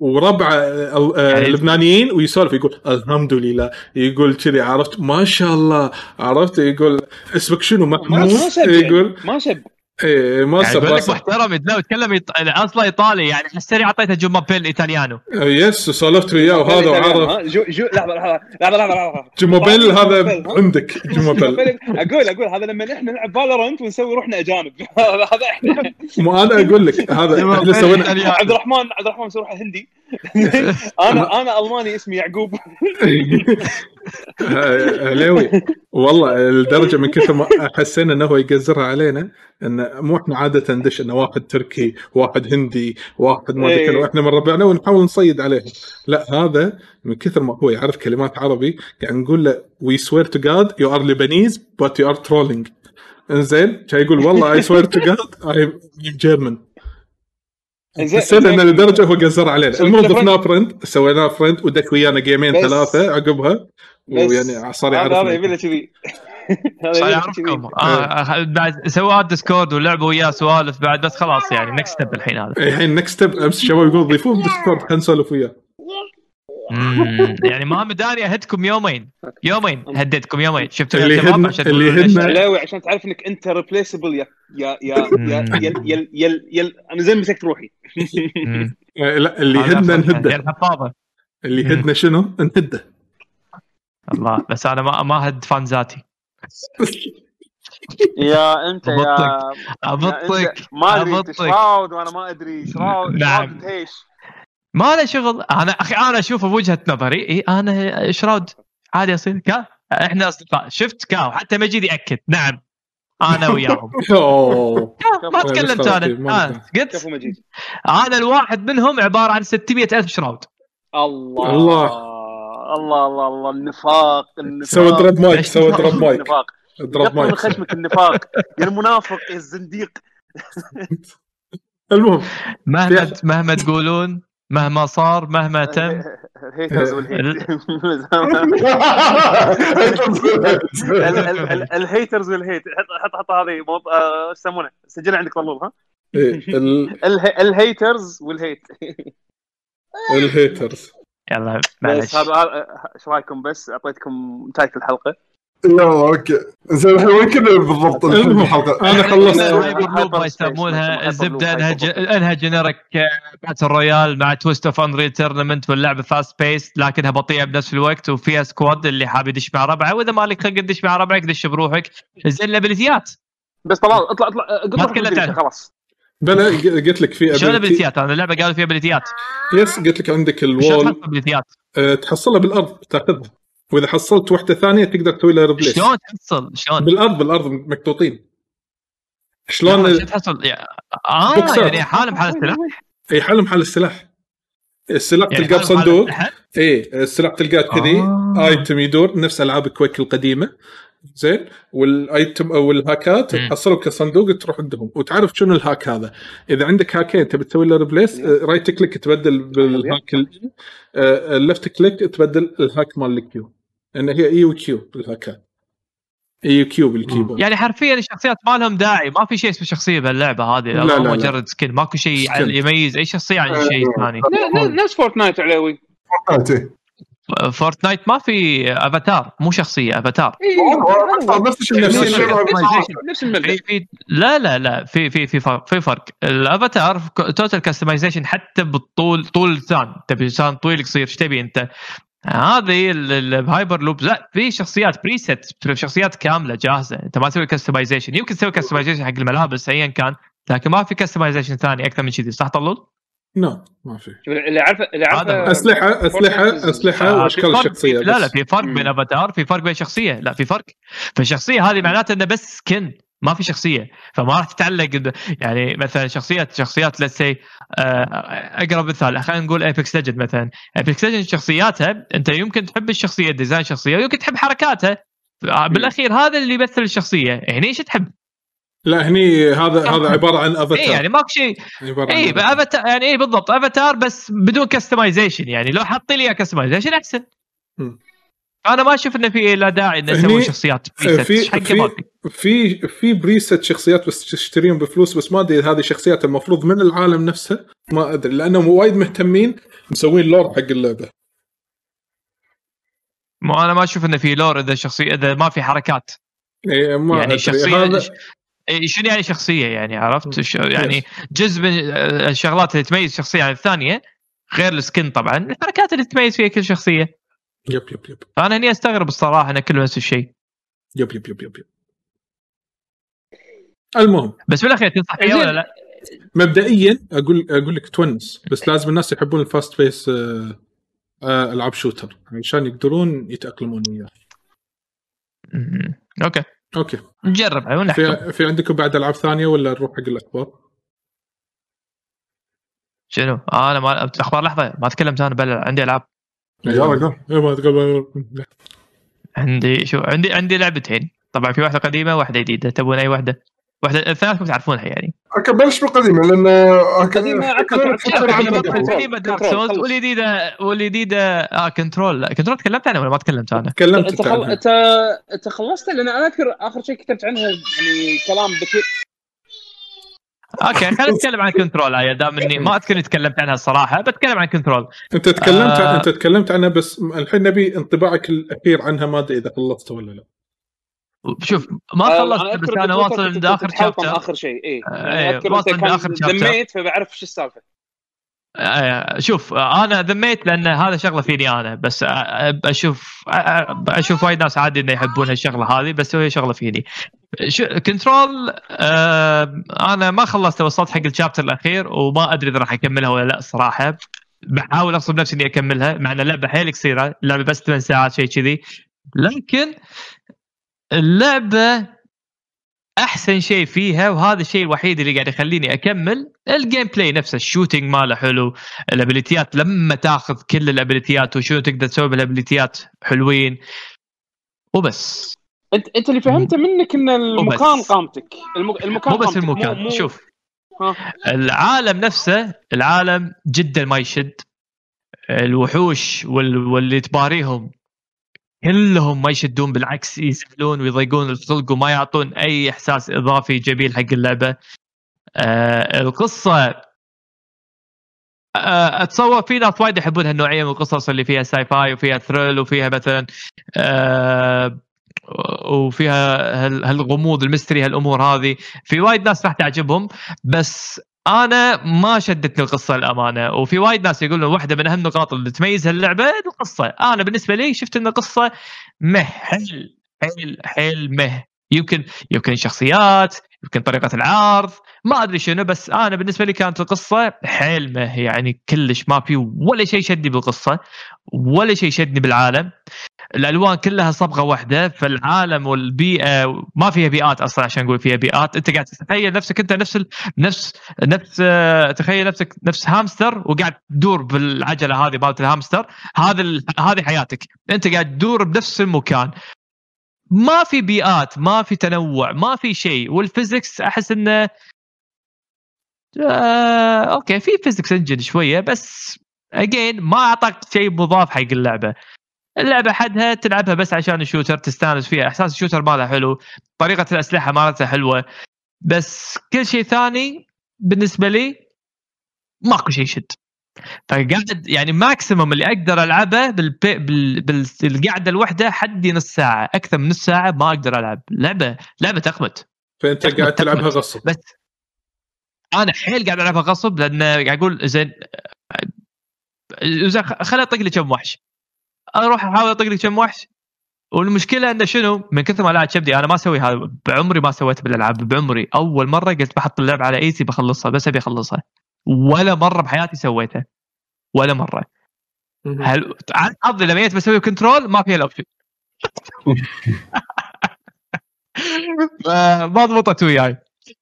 وربعة آه، يعني- لبنانيين ويسولف يقول الحمد لله. يقول كذي عرفت؟ ما شاء الله. عرفت؟ يقول اسمك شنو؟ ما محمود؟ ما سب يقول ما سب إيه ما يعني لك. محترم لا يتكلم إيط- أصلا إيطالي يعني حسيني أعطيته جوما بيل إيطاليانو. آه، يس سولفت وياه وهذا وعرف؟ جو جو لحظة لحظة لحظة لحظة جموبيل هذا؟ عندك <laughs> جموبيل أقول أقول هذا لما إحنا نلعب فالورنت ونسوي روحنا أجانب. <laughs> هذا إحنا. مو أنا أقول لك هذا إحنا سوينا. عبد الرحمن عبد الرحمن مسوي روحه هندي. <laughs> أنا أنا ألماني اسمي يعقوب. عليوي والله الدرجة من كثر ما حسينا إنه هو يقزرها علينا إن مو إحنا عادة ندش إنه واحد تركي واحد هندي واحد ما أدري إيه. كذا وإحنا من ربعنا ونحاول نصيد عليهم لا هذا من كثر ما هو يعرف كلمات عربي قاعد نقول له we swear to God you are Lebanese but you are trolling إنزين كان يقول والله I swear to God I German إنزين- حسينا إن إنزين. لدرجه هو قزر علينا. المهم ضفناه friend سويناه friend ودك ويانا game ين ثلاثة عقبها. ويعني آه، صار يعرف هذا يبي كذي <laughs> صار يعرفكم. بعد آه، آه، سوى Discord ولعبوا وياه سوالف بعد بس خلاص يعني next step الحين هذا. إيه، الحين next step أمس الشباب يقول ضيفوه Discord خلنا نسولف وياه. يعني ما مداري أهدكم يومين. يومين <laughs> هديتكم يومين. شفتوا اللي هن اللي هن عشان تعرف إنك أنت ريبليسبل يا يا يا يا يا يا يا أنا زين مسكت روحي. <laughs> إيه، لا اللي هدنا نهده. اللي هدنا شنو؟ نهده. الله. بس أنا ما ما هد فانزاتي <laughs> يا أنت يا ابطك ما أدري شراود وأنا ما أدري شراود. نعم. إيش؟ ما له شغل. أنا أخي أنا أشوفه بوجهة نظري. إي أنا شراود. عادي أصير. كا؟ إحنا أصدقاء. شفت؟ كاو حتى مجيد يأكد. نعم. أنا وياهم. <laughs> ما تكلمت أنا. آه. قلت أنا الواحد منهم عبارة عن 600 ألف شراود. الله. الله. الله الله الله النفاق النفاق. سوى دروب مايك سوى دروب مايك النفاق. دروب من مايك خشمك النفاق. يا المنافق يا الزنديق. <laughs> المهم مهما مهما تقولون مهما صار مهما <laughs> تم. ال haters وال hate ال- ال- ال- ال haters وال hate. حط حط حط هذه آه، إيش يسمونه؟ سجلها عندك طلول ها؟ إيه، ال- <laughs> ال ha- ال haters وال hate. الهيترز يلا بس معلش. إيش رايكم بس؟ أعطيتكم نتايه الحلقة. لا okay. زين الحين وين كنا بالضبط. بالحلقة؟ أنا خلصت Hyper Hyper ما Scape، يسمونها الزبدة أنها أنها generic battle royale مع twist of Unreal Tournament واللعبة fast pace لكنها بطيئة بنفس الوقت وفيها squad اللي حاب يدش مع ربعه وإذا مالك خلق تدش مع ربعك دش بروحك. زين الابيليتيات بس طلال اطلع اطلع ما تكلمت. خلاص. بلا قلت لك في شلون ability- ابيليتيات أنا اللعبة قالوا فيها ابيليتيات yes قلت لك عندك ال wall أه، تحصلها بالأرض تأخذها. وإذا حصلت واحدة ثانية تقدر تسوي لها replace شلون تحصل؟ شلون؟ بالأرض بالأرض مكتوطين. شلون تحصل؟ يا- آه بوكسات. يعني حال محل السلاح اي حال محل السلاح. السلاح يعني تلقاه حال بصندوق؟ اي السلاح تلقاه كذي. آه. item يدور نفس ألعاب Quake القديمة. زين؟ وال item أو الهاكات مم. تحصلهم كصندوق تروح عندهم. وتعرف شنو ال hack هذا. إذا عندك هاكين تبي تسوي له replace right click تبدل بال hack ال left click تبدل ال hack مال ال Q لأن هي E و Q بالهاكات. E و Q بال keyboard. يعني حرفيا الشخصيات ما لهم داعي ما في شيء اسمه شخصية باللعبة هذه. لا، لا، لا. مجرد skin ماكو شيء. يميز. أي شخصية عن شيء ثاني. ن- ن- نفس Fortnite علاوي Fortnite Fortnite ما في أفاتار مو شخصية أفاتار. نفس الشيء نفس الشيء. لا لا لا في في في فرق في فرق. ال avatar total customization حتى بالطول طول لسان تبي لسان طويل قصير إيش تبي أنت؟ هذه ال- ال- ال Hyper لوب لا في شخصيات preset شخصيات كاملة جاهزة. أنت ما تسوي customization يمكن تسوي customization حق الملابس ايا كان لكن ما في customization ثاني أكثر من كذي صح طلول؟ no ما في. اللي عارفه اللي عارفه اسلحه اسلحه أسلحة آه، واشكال الشخصيه لا لا بس. في فرق. بين افاتار في فرق بين شخصية. لا في فرق. فالشخصيه هذه معناته إنه بس skin ما في شخصية. فما راح تتعلق يعني مثلا شخصيات شخصيات لسي أقرب مثال خلينا نقول Apex Legends مثلا. Apex Legends شخصياتها أنت يمكن تحب الشخصية design شخصية ويمكن تحب حركاتها بالأخير هذا اللي يمثل الشخصية. يعني إيش تحب؟ لا هني هذا هذا عبارة عن افاتار اي يعني ماكو شيء اي. افاتار يعني اي بالضبط افاتار بس بدون customization يعني لو حط لي customization أحسن. أنا ما أشوف إنه في لا داعي إنه هني نسوي شخصيات preset في في في preset شخصيات بس تشتريهم بفلوس بس ما أدري هذه شخصيات المفروض من العالم نفسه ما أدري لأنهم وايد مهتمين مسوين lore حق اللعبة. ما أنا ما أشوف إنه في lore إذا شخصيه إذا ما في حركات. إيه ما يعني أدري. الشخصيه هذا إيه، شنو يعني شخصية يعني عرفت؟ يعني جزء من الشغلات اللي تميز شخصية عن الثانية غير ال skin طبعا الحركات اللي تميز فيها كل شخصية. yep yep yep. فأنا هني أستغرب الصراحة إن كله نفس الشيء. yep yep yep yep, yep. المهم. بس بالأخير تنصح فيها ولا لا؟ مبدئيا أقول أقول لك تونس بس لازم الناس يحبون ال fast آه، آه، ألعاب shooter عشان يقدرون يتأقلمون وياه. okay. okay. نجرب في في عندكم بعد ألعاب ثانية ولا نروح حق الأخبار؟ شنو؟ آه أنا ما أخبار لحظة ما تكلمت أنا بل عندي ألعاب. يلا إيه، ما عندي شو عندي عندي لعبتين. طبعا في واحدة قديمة واحدة جديدة. تبون أي واحدة؟ واحدة الثلاثكم تعرفونها يعني أوكي بلش بالقديمه لأن. القديمه Dark Souls. والجديده والجديده آه Control لا Control تكلمت عنها ولا ما تكلمت عنها؟ تكلمت أنت انت خل... انت أنت خلصت لأن أنا أذكر آخر شيء كتبت عنها يعني كلام بكير okay خلينا نتكلم عن Control يا دام إني ما أذكر إني تكلمت عنها الصراحة بتكلم عن Control أنت تكلمت آه. أنت تكلمت عنها بس الحين نبي انطباعك الأخير عنها ما أدري إذا خلصت ولا لا شوف ما آه، خلصت أذكر بس أنا واصل عند اخر chapter آخر شيء اي إيه، أذكر واصل عند كان آخر chapter. ذميت فبعرف شو السالفة. آه، شوف آه، أنا ذميت لأن هذا شغلة فيني أنا بس آه، أشوف آه، أشوف وايد ناس عادي إنه يحبون هالشغله هذه بس هي شغلة فيني. Control آه أنا ما خلصت وصلت حق ال chapter الأخير وما أدري إذا راح أكملها ولا لا الصراحه بحاول أغصب نفسي إني أكملها مع ان اللعبه حيل قصيرة اللعبه بس 8 ساعات شيء كذي. لكن اللعبة أحسن شيء فيها وهذا الشيء الوحيد اللي قاعد يخليني أكمل ال gameplay نفسه ال shooting ماله حلو الابيليتيات لما تاخذ كل الابيليتيات وشنو تقدر تسوي بالابيليتيات حلوين وبس أنت أنت اللي فهمته منك إن المكان. قامتك الم- المكان مو بس قامتك، المكان مو شوف ها. العالم نفسه العالم جدا ما يشد الوحوش وال... واللي تباريهم كلهم ما يشدون بالعكس يزعلون ويضيقون الخلق وما يعطون أي إحساس إضافي جميل حق اللعبة. آه القصة آه أتصور في ناس وايد يحبون هالنوعية من القصص اللي فيها sci-fi وفيها thrill وفيها مثلا آه وفيها هال- هالغموض الميستري هالأمور هذه. في وايد ناس راح تعجبهم بس أنا ما شدتني القصة الأمانة وفي وايد ناس يقولون واحدة من أهم النقاط اللي تميز هاللعبة القصة. أنا بالنسبة لي شفت إن القصة مه حيل حيل حيل مه. يمكن يمكن شخصيات يمكن طريقة العرض. ما أدري شنو بس أنا بالنسبة لي كانت القصة حيل مه يعني كلش ما في ولا شيء شدني بالقصة ولا شيء شدني بالعالم. الألوان كلها صبغة واحدة فالعالم والبيئة ما فيها بيئات أصلا عشان نقول فيها بيئات. أنت قاعد تتخيل نفسك أنت نفس. نفس نفس آه، تخيل نفسك نفس هامستر وقاعد تدور بالعجلة هذه مالت الهامستر. هذا. هذه حياتك. أنت قاعد تدور بنفس المكان. ما في بيئات ما في تنوع ما في شيء. وال physics أحس إنه آه... okay في physics engine شوية بس again ما أعطاك شيء مضاف حق اللعبة. اللعبة حدها تلعبها بس عشان ال shooter تستانس فيها إحساس ال shooter مالها حلو طريقة الأسلحة مالتها حلوة. بس كل شيء ثاني بالنسبة لي ماكو شيء يشد. فقاعد يعني maximum اللي أقدر ألعبه بالبي بال... بالقعده الواحده حدي نص ساعة أكثر من نص ساعة ما أقدر ألعب. لعبة لعبة تخمت فأنت قاعد تلعبها. غصب. بس أنا حيل قاعد العبها غصب لأن قاعد أقول زين زين خليني أطق لي كم وحش. أروح أحاول أطق لي كم وحش. والمشكلة إنه شنو؟ من كثر ما لاعت كبدي أنا ما أسوي هذا بعمري ما سويت بالألعاب بعمري. أول مرة قلت بحط اللعبه على easy بخلصها بس أبي أخلصها. ولا مرة بحياتي سويتها ولا مرة. هل عن حظي لما جيت بسوي Control ما فيها ال option <laughs> <laughs> ما ضبطت وياي.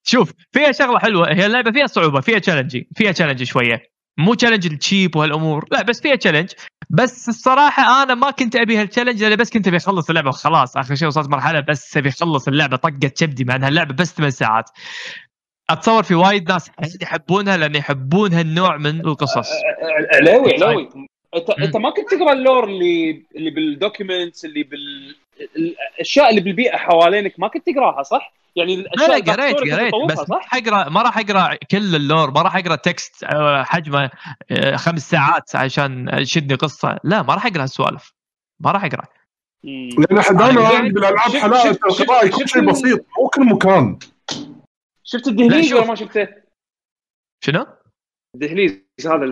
شوف فيها شغلة حلوة. هي اللعبة فيها صعوبة فيها challenge فيها challenge شوية. مو challenge ال cheap وهالأمور. لا بس فيها challenge بس الصراحة أنا ما كنت أبي هال challenge لأن بس كنت أبي أخلص اللعبة وخلاص. آخر شيء وصلت مرحلة بس أبي أخلص اللعبة طقت كبدي مع إنها اللعبه بس 8 ساعات. أتصور في وايد ناس يحبونها لأن يحبون هالنوع من القصص. علاوي علاوي أنت مم. أنت ما كنت تقرأ ال lore اللي اللي بال documents اللي بال الأشياء اللي بالبيئة حوالينك ما كنت تقراها صح؟ يعني لا الأشياء لا الباك قريت قريت بس ما صح؟ راح اقرا ما راح أقرأ كل ال lore ما راح أقرأ text آه، حجمه آه، خمس ساعات عشان شدني قصة لا ما راح أقرأ هالسوالف ما راح أقرأ. لأن إحنا دائما يعني بالالعاب شفت- شفت- القراءه يكون شيء بسيط مو كل مكان شفت الدهليز. ولا ما شفته؟ شنو؟ الدهليز هذا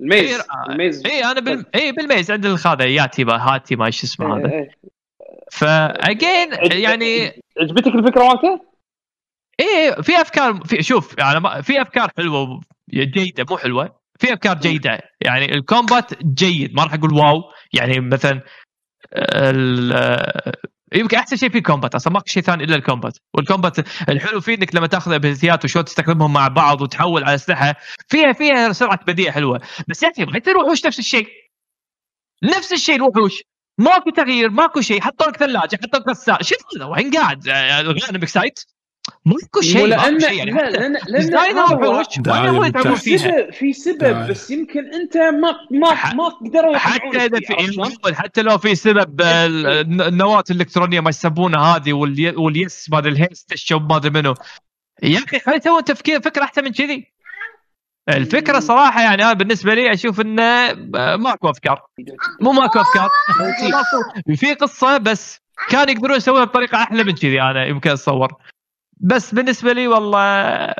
ال maze إيه، ال maze اي أنا بال... اي بالميز عند الخاذه ياتي هاتي ما إيش اسمه هذا إيه، إيه. فاجين يعني عجبتك الفكرة مالته؟ إيه في أفكار في شوف يعني ما- في أفكار حلوة جيدة مو حلوة. في أفكار جيدة. يعني الكومبات جيد. ما راح أقول واو. يعني مثلا يمكن أحسن شيء في الكومبات أصلا ماكو شيء ثاني إلا الكومبات. والكومبات الحلو فيه انك لما تأخذ ابيليتيات وشلون تستخدمهم مع بعض وتحول على أسلحة. فيها فيها سرعة بديهة حلوة. بس يا أخي بغيت الوحوش نفس الشيء. نفس الشيء الوحوش ماكو تغيير ماكو شيء حطوا لك ثلاجة حطوا لك غسالة. شو هذا؟ وين قاعد؟ الغنم بكسايت ماكو شيء لأن يعني. لا لأن لأن. في سبب في سبب. بس يمكن أنت ما ما ما قدروا حتى إذا في حتى لو في سبب ال- النواة الإلكترونية ما يسمونها هذه والي- واليس ما أدري الهيست الشوب ما أدري منو. يا أخي خلي تو تفكير فكرة أحسن من كذي. الفكرة صراحة يعني أنا بالنسبة لي أشوف إنه آه، ماكو أفكار. مو ماكو أفكار. <laughs> في قصة بس كان يقدرون يسوونها بطريقة أحلى من كذي أنا يمكن أتصور. بس بالنسبة لي والله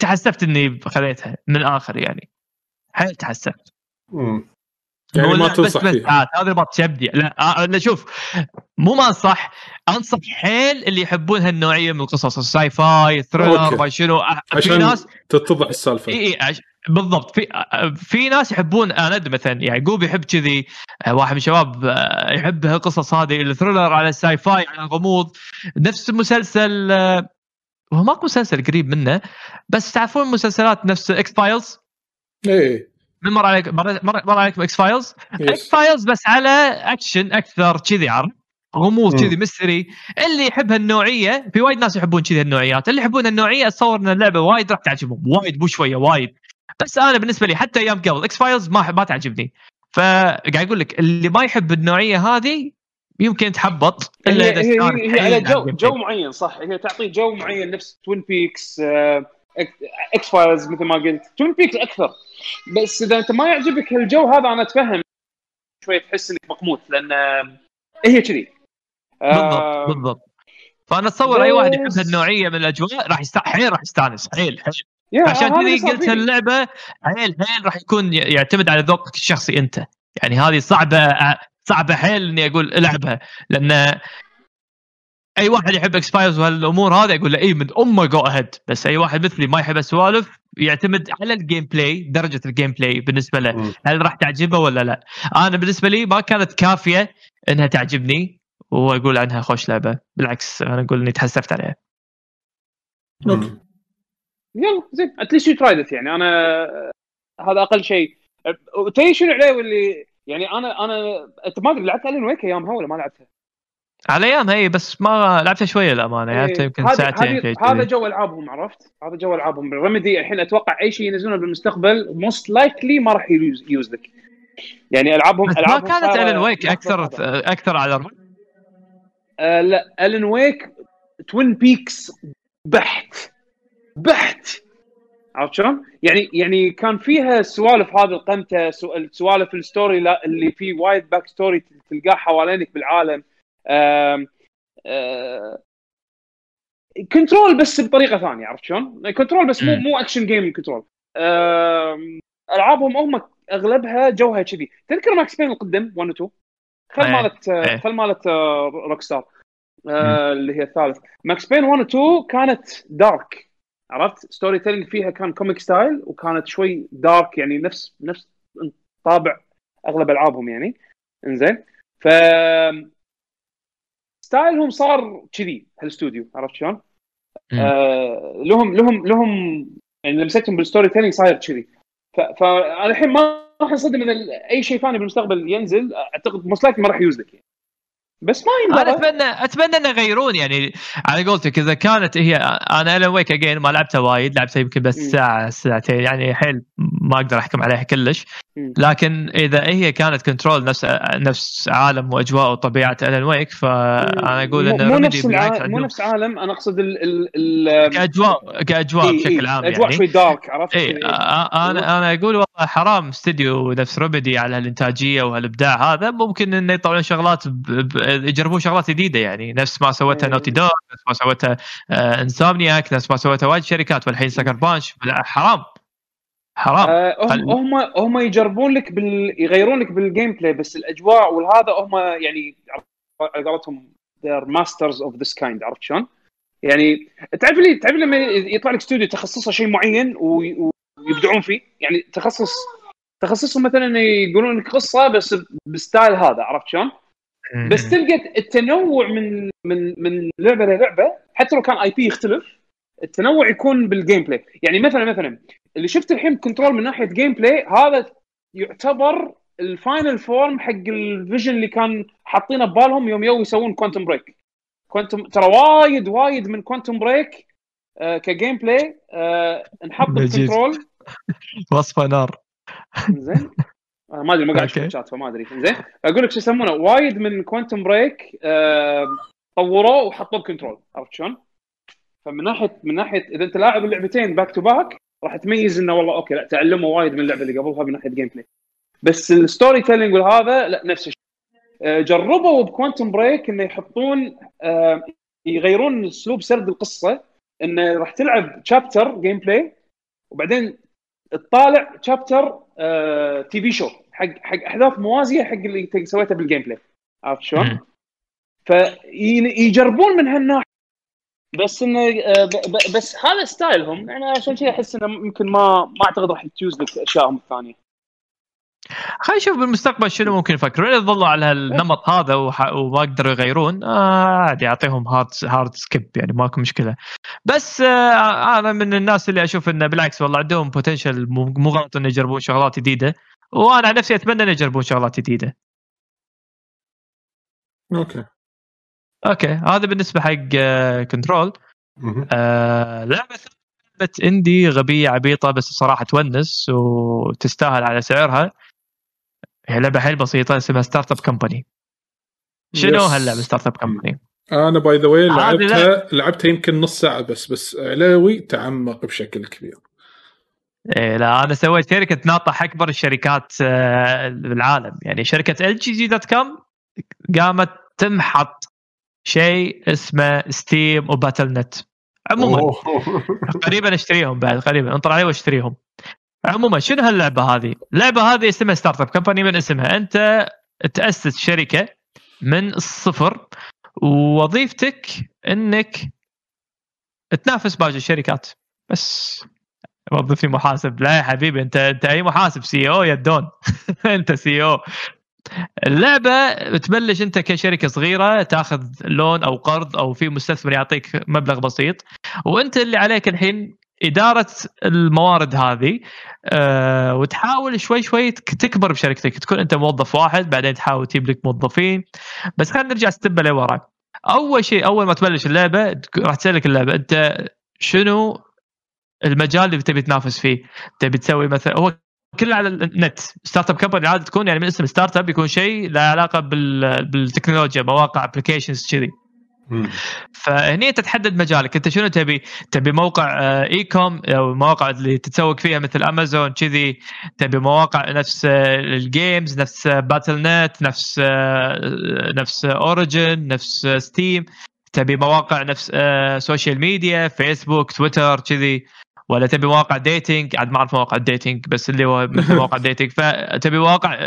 تحسفت إني خذيتها من الآخر يعني. حيل تحسفت. يعني ما تنصح بس بس. عاد هذا ما تشبدي لا آه، لا شوف مو ما أنصح أنصح حيل اللي يحبون هالنوعية من القصص ال sci-fi thriller. ما شنو آه، في عشان ناس تتضح السالفة. إي إي عش- بالضبط. في آه، في ناس يحبون أنا أدري مثلا يعقوب يحب كذي آه، واحد من الشباب آه، يحب القصص هذه ال thriller على ال sci-fi على الغموض نفس مسلسل آه، هو ماكو مسلسل قريب منه بس تعرفون مسلسلات نفس X-Files إيه. من مر عليك مر, عليكم X-Files. X-Files بس على أكشن أكثر كذي عرف غموض. كذي mystery. اللي يحب هالنوعية في وايد ناس يحبون كذي النوعيات اللي يحبون النوعيه أتصور إن اللعبة وايد راح تعجبهم. وايد مو شوية وايد. بس أنا بالنسبة لي حتى أيام قبل X-Files ما ما تعجبني. فقاعد أقول لك اللي ما يحب النوعية هذه يمكن يتحبط إلا إذا هي, هي, هي على جو جو. معين صح. هي تعطي جو معين نفس Twin Peaks X-Files مثل ما قلت. Twin Peaks أكثر. بس إذا أنت ما يعجبك هالجو هذا أنا أتفهم شوي تحس إنك مقموت لأن هي كذي. بالضبط آه، بالضبط. فأنا أتصور أي واحد يحب هالنوعية من الأجواء راح يست... حيل راح يستانس حيل حيل. عشان كذي قلت. اللعبة حيل حيل راح يكون يعتمد على ذوقك الشخصي أنت. يعني هذه صعبة صعبة حيل إني أقول ألعبها لأن أي واحد يحب X-Files وهالأمور هذه أقول له اي من أمه go ahead بس أي واحد مثلي ما يحب السوالف يعتمد على ال gameplay درجة ال gameplay بالنسبة له. مم. هل راح تعجبه ولا لا؟ أنا بالنسبة لي ما كانت كافية إنها تعجبني واقول عنها خوش لعبة. بالعكس أنا أقول إني تحسفت عليها. okay. يلا زين. at least you tried يعني. أنا هذا أقل شيء. تدري شنو عليه واللي يعني أنا أنا أنت ما أدري لعبت Alan Wake أيامها ولا ما لعبتها؟ على أيام هي بس ما لعبتها شوية الامانه يعني يمكن ساعتين هذا. جو ألعابهم عرفت؟ هذا جو ألعابهم Remedy الحين أتوقع أي شيء ينزلونه بالمستقبل most likely ما راح يوز, يوز لك يعني العابهم بس ما ألعابهم كانت صار- Alan Wake أكثر. أكثر على الرعب آه لا Alan Wake Twin Peaks بحت بحت عرفت شلون؟ يعني يعني كان فيها سوالف هذه القمتة سو- سوالف ال story اللي فيه وايد back story تلقاه حوالينك بالعالم Control بس بطريقة ثانية عرفت شلون؟ Control بس مو. مو action game Control ألعابهم هم أغلبها جوها كذي. تذكر Max Payne القدم 1 و 2 خل مالت. خل مالت Rockstar اللي هي الثالث. Max Payne 1 و 2 كانت dark عرفت؟ storytelling فيها كان comic style وكانت شوي dark يعني نفس نفس طابع أغلب ألعابهم يعني. إنزين. ف style هم صار كذي هالاستوديو عرفت شلون؟ آه لهم لهم لهم يعني لمستهم بال storytelling صاير كذي فانا الحين ما راح انصدم اذا أي شيء ثاني بالمستقبل ينزل أعتقد most ما راح يجوز لك يعني. بس ما أنا ينبغى اتمنى أتمنى إنه يغيرون يعني. على قولتك إذا كانت هي أنا Alan Wake again ما لعبتها وايد لعبتها يمكن بس. ساعه ساعتين يعني حيل ما أقدر أحكم عليها كلش. لكن إذا هي كانت Control نفس نفس عالم وأجواء وطبيعة Alan Wake فأنا أقول مو- ان مو نفس العالم مو نفس عالم أنا أقصد ال ال ال كاجواء كأجواء إيه، بشكل إيه، عام أجواء يعني. شوي dark عرفت؟ إي أنا أنا أقول والله حرام استديو نفس Remedy على هالانتاجيه وهالإبداع هذا. ممكن إنه يطلعون شغلات ب... ب... يجربون شغلات جديدة يعني نفس ما سوتها إيه. Naughty Dog نفس ما سوتها آه Insomniac نفس ما سوتها وايد شركات والحين Sucker Punch لا، حرام حرام آه، هم هم هم يجربون لك بال... يغيرون لك بال gameplay بس الأجواء والهذا هم يعني على قولتهم they're masters of this kind عرفت شلون؟ يعني تعرف لي تعرف لما يطلع لك استوديو تخصصه شيء معين وي- ويبدعون فيه يعني تخصص تخصصهم مثلا يقولون لك قصة بس ب style هذا عرفت شلون؟ بس تلقى التنوع من من من لعبة للعبة حتى لو كان IP يختلف التنوع يكون بال gameplay يعني مثلا مثلا اللي شفت الحين Control من ناحية gameplay هذا يعتبر ال final form حق ال vision اللي كان حاطينه ببالهم يوم يو يسوون Quantum Break كوانتم ترى وايد وايد من Quantum Break آه ك gameplay آه انحط نجيب. ب Control <laughs> وصفه نار. زين. <laughs> أنا ما أدري ما قاعد أشوف. الشات فما أدري. زين أقول لك شو يسمونه؟ وايد من Quantum Break آه طوروه وحطوه ب Control عرفت شلون؟ فمن ناحية من ناحية إذا أنت لاعب اللعبتين back to back راح تميز إنه والله okay لا تعلموا وايد من اللعبة اللي قبلها من ناحية gameplay بس ال storytelling والهذا لا نفس الشيء. آه، جربوا ب Quantum Break إنه يحطون آه، يغيرون أسلوب سرد القصة إنه راح تلعب chapter gameplay وبعدين تطالع chapter TV show حق حق احداث موازية حق اللي انت سويته بال gameplay عرفت شلون؟ فيجربون من هالناحية. بس إنه آه، بس هذا style هم. يعني عشان كذا أحس إنه ممكن ما ما أعتقد راح تجوز لك اشيائهم الثانية. خلينا نشوف بالمستقبل شنو ممكن يفكرون. إذا ظلوا على هالنمط هذا وح- وما قدروا يغيرون آه عادي أعطيهم hard hard skip يعني ماكو مشكلة. بس آه أنا من الناس اللي أشوف إنه بالعكس والله عندهم potential مو مو غلط إنه يجربون شغلات جديدة. وأنا عن نفسي أتمنى إنه يجربون شغلات جديدة okay okay هذا بالنسبة حق Control. آه لعبه لعبه indie غبية عبيطة بس الصراحه تونس وتستاهل على سعرها هي لعبة حيل بسيطة اسمها Startup Company شنو yes. هاللعبة Startup Company؟ أنا by the way هذه لعبتها لعبتها يمكن نص ساعة بس بس علاوي تعمق بشكل كبير إيه لا أنا سويت شركة ناطح أكبر الشركات آه، بالعالم. يعني شركة LGG dot com قامت تمحط شيء اسمه Steam و Battle.net عموما. <laughs> قريبا أشتريهم بعد قريبا انطر علي وأشتريهم. عموما شنو هاللعبة هذه؟ اللعبة هذه اسمها Startup Company من اسمها؟ أنت تأسس شركة من الصفر ووظيفتك إنك تنافس باقي الشركات. بس. وظفني محاسب. لا يا حبيبي انت انت أي محاسب؟ CEO يا دون <laughs> انت CEO اللعبة تبلش انت كشركة صغيرة تاخذ loan أو قرض أو في مستثمر يعطيك مبلغ بسيط وانت اللي عليك الحين إدارة الموارد هذه أه وتحاول شوي شوي تك- تكبر بشركتك. تكون انت موظف واحد بعدين تحاول تجيب لك موظفين. بس خلينا نرجع step لورا. أول شيء أول ما تبلش اللعبة راح تسألك اللعبة. انت شنو المجال اللي تبي تنافس فيه. تبي تسوي مثلا هو كله على النت. startup company عاده تكون يعني من اسم startup يكون شيء له علاقة بال... بالتكنولوجيا مواقع applications كذي. فهني أنت تحدد مجالك. أنت شنو تبي؟ تبي موقع آه، e-com أو مواقع اللي تتسوق فيها مثل امازون كذي. تبي مواقع نفس آه، ال games نفس Battle.net نفس آه، نفس Origin نفس Steam تبي مواقع نفس آه، social media فيسبوك تويتر كذي. ولا تبي مواقع dating عاد ما أعرف مواقع dating بس اللي هو مثل <laughs> مواقع dating فتبي مواقع آه،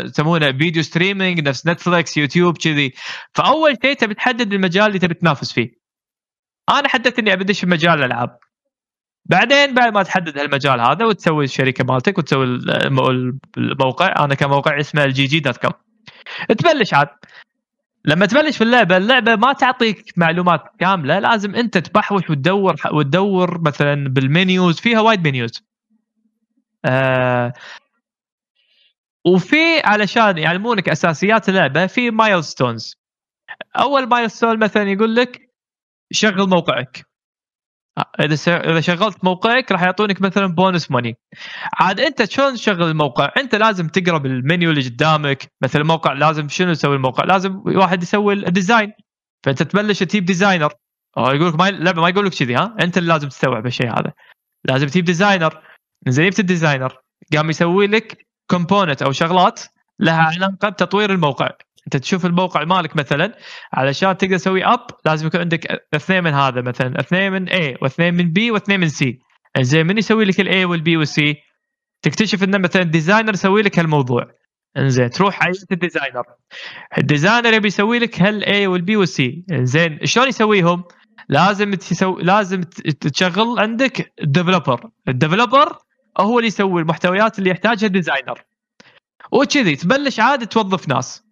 آه، يسمونه video streaming نفس نتفلكس يوتيوب كذي. فأول شيء تبي تحدد المجال اللي تبي تنافس فيه. أنا حددت إني أبي أدش في مجال الألعاب. بعدين بعد ما تحدد هالمجال هذا وتسوي الشركة مالتك وتسوي الم- الموقع أنا كموقع اسمه الـ GG dot com تبلش عاد. لما تبلش في اللعبة اللعبة ما تعطيك معلومات كاملة لازم أنت تبحوش وتدور وتدور مثلا بال menus فيها وايد menus. آه وفي علشان يعلمونك أساسيات اللعبة في milestones أول milestone مثلا يقول لك شغل موقعك. إذا س- إذا شغلت موقعك راح يعطونك مثلا bonus money عاد أنت شلون تشغل الموقع؟ أنت لازم تقرأ بالمنيو اللي قدامك. مثلا الموقع لازم شنو يسوي الموقع؟ لازم واحد يسوي ال design فأنت تبلش تجيب designer هو يقول لك ما اللعبه ما يقول لك كذي ها؟ أنت اللي لازم تستوعب الشيء هذا. لازم تجيب designer زين جبت ال designer قام يسوي لك component أو شغلات لها علاقة بتطوير الموقع. أنت تشوف الموقع مالك مثلا علشان تقدر تسوي up لازم يكون عندك اثنين من هذا مثلا اثنين من A واثنين من B واثنين من C. زين من يسوي لك ال A وال B وال C تكتشف إنه مثلا designer يسوي لك هالموضوع. إنزين تروح عينة ال designer ال designer يبي يسوي لك هال A وال B وال C زين شلون يسويهم؟ لازم تسوي لازم تشغل عندك ال developer ال developer هو اللي يسوي المحتويات اللي يحتاجها ال designer وكذي تبلش عاد توظف ناس.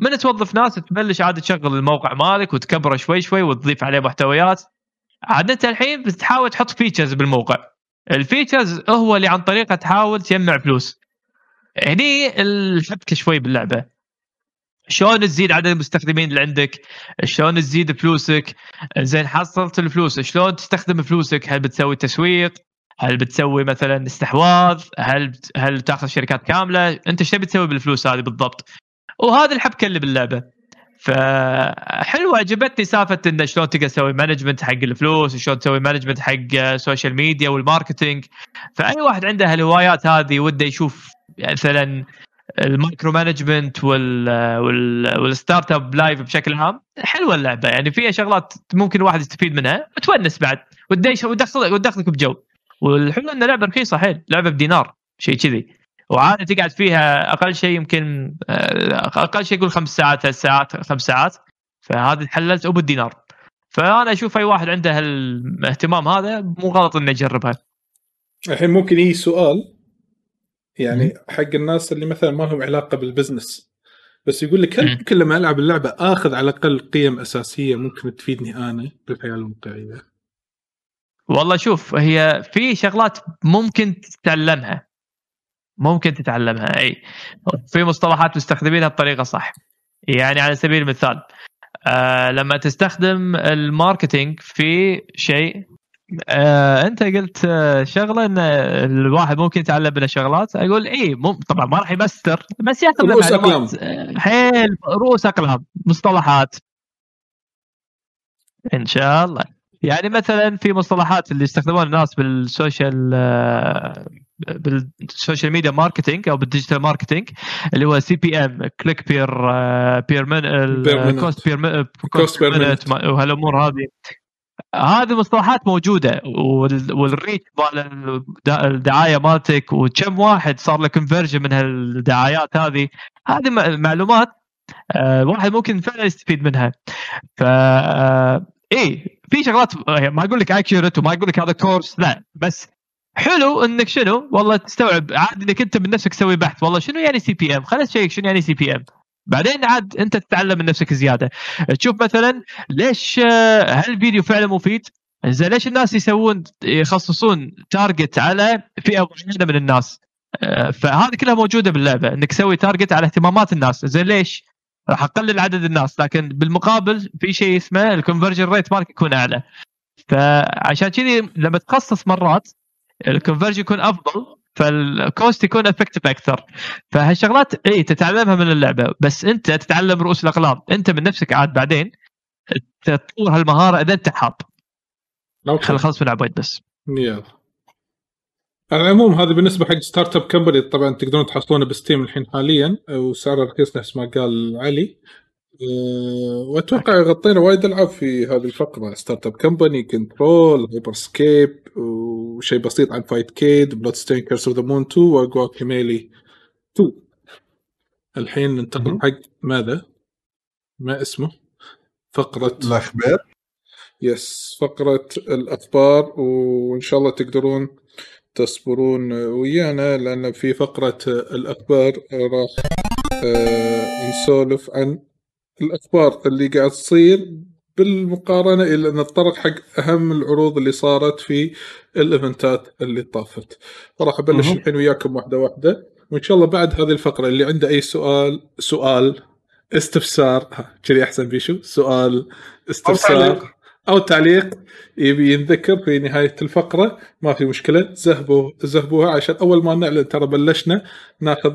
من توظف ناس تبلش عاد تشغل الموقع مالك وتكبره شوي شوي وتضيف عليه محتويات. عاد انت الحين بتحاول تحط features بالموقع. ال features هو اللي عن طريقه تحاول تجمع فلوس. هني الحبكة شوي باللعبة. شلون تزيد عدد المستخدمين اللي عندك؟ شلون تزيد فلوسك؟ زين حصلت الفلوس. شلون تستخدم فلوسك؟ هل بتسوي تسويق؟ هل بتسوي مثلا استحواذ؟ هل. هل تاخذ شركات كاملة؟ انت إيش تبي تسوي بالفلوس هذه بالضبط؟ وهذه الحبكه اللي باللعبة. فحلوة عجبتني سالفه إنه شلون تقدر تسوي management حق الفلوس وشلون تسوي management حق ال social media وال marketing فأي واحد عنده هالهوايات هذه وده يشوف مثلا ال micro management وال وال وال startup life بشكل عام حلوة اللعبة. يعني فيها شغلات ممكن الواحد يستفيد منها وتونس بعد. وتدخلك وتدخلك بجو. والحلو إن اللعبه رخيصة حيل لعبة بدينار شيء كذي. وعادة تقعد فيها أقل شيء يمكن آه، أقل شيء يقول خمس ساعات ثلاث ساعات خمس ساعات. فهذه حللت أبو الدينار. فأنا أشوف أي واحد عنده هالاهتمام هذا مو غلط إنه يجربها. الحين ممكن يجي سؤال يعني حق الناس اللي مثلا ما لهم علاقة بالبزنس. بس يقول لك هل ممكن لما ألعب اللعبة آخذ على الأقل قيم أساسية ممكن تفيدني أنا بالحياة الواقعيه؟ والله شوف هي في شغلات ممكن تتعلمها. ممكن تتعلمها. أي. في مصطلحات مستخدمينها بطريقة صح. يعني على سبيل المثال آه لما تستخدم الماركتينج في شيء آه أنت قلت آه شغلة إن الواحد ممكن يتعلم منها شغلات. أقول اي مم طبعا ما راح يمستر. بس ياخذ رؤوس أقلام. حيل رؤوس أقلام. مصطلحات. إن شاء الله. يعني مثلا في مصطلحات اللي يستخدمونها الناس بال social آه، بال social media marketing أو بال digital marketing اللي هو CPM click per per من cost per cost per وهالأمور هذه. هذه المصطلحات موجودة وال reach مال الدعاية مالتك وكم واحد صار له conversion من هالدعايات هذه. هذه معلومات الواحد آه، ممكن فعلا يستفيد منها. ف آه، إيه في شغلات ما أقول لك accurate وما أقول لك هذا كورس لا بس حلو انك شنو؟ والله تستوعب. عاد انك انت من نفسك تسوي بحث. والله شنو يعني CPM خلينا تشيك شنو يعني CPM بعدين عاد انت تتعلم من نفسك زيادة. تشوف مثلا ليش هل الفيديو فعلا مفيد؟ زين ليش الناس يسوون يخصصون target على فئة معينة من الناس؟ فهذه كلها موجودة باللعبة انك تسوي target على اهتمامات الناس. زين ليش؟ راح اقلل عدد الناس لكن بالمقابل في شيء اسمه ال conversion rate مالك يكون أعلى. فعشان كذي لما تخصص مرات ال conversion يكون أفضل فال cost يكون effective أكثر. فهالشغلات إي تتعلمها من اللعبة. بس أنت تتعلم رؤوس الأقلام. أنت من نفسك عاد بعدين تطور هالمهارة إذا أنت حاب. خل خلص من عبيد بس. يلا. على العموم هذا بالنسبة حق Startup Company. طبعا تقدرون تحصلونه ب Steam الحين حاليا وسعره رخيص نفس ما قال علي. أه وأتوقع غطينا وايد ألعاب في هذه الفقرة. Startup Company Control Hyper Scape وشيء بسيط عن Fight Kid Bloodstained Curse of the Moon 2 وجواكيميلي 2 الحين ننتقل حق ماذا؟ ما اسمه؟ فقرة الأخبار يس فقرة الأخبار وإن شاء الله تقدرون تصبرون ويانا لأن في فقرة الأخبار راح آه نسولف عن الأخبار اللي قاعد تصير بالمقارنة إلى نتطرق حق أهم العروض اللي صارت في الإيفنتات اللي طافت. فراح أبلش الحين وياكم واحدة واحدة وإن شاء الله بعد هذه الفقرة اللي عنده أي سؤال سؤال استفسار كذي أحسن بيشو؟ سؤال استفسار أو تعليق. يبي ينذكر في نهاية الفقرة ما في مشكلة زهبوا زهبوها عشان أول ما نعلن ترى بلشنا ناخذ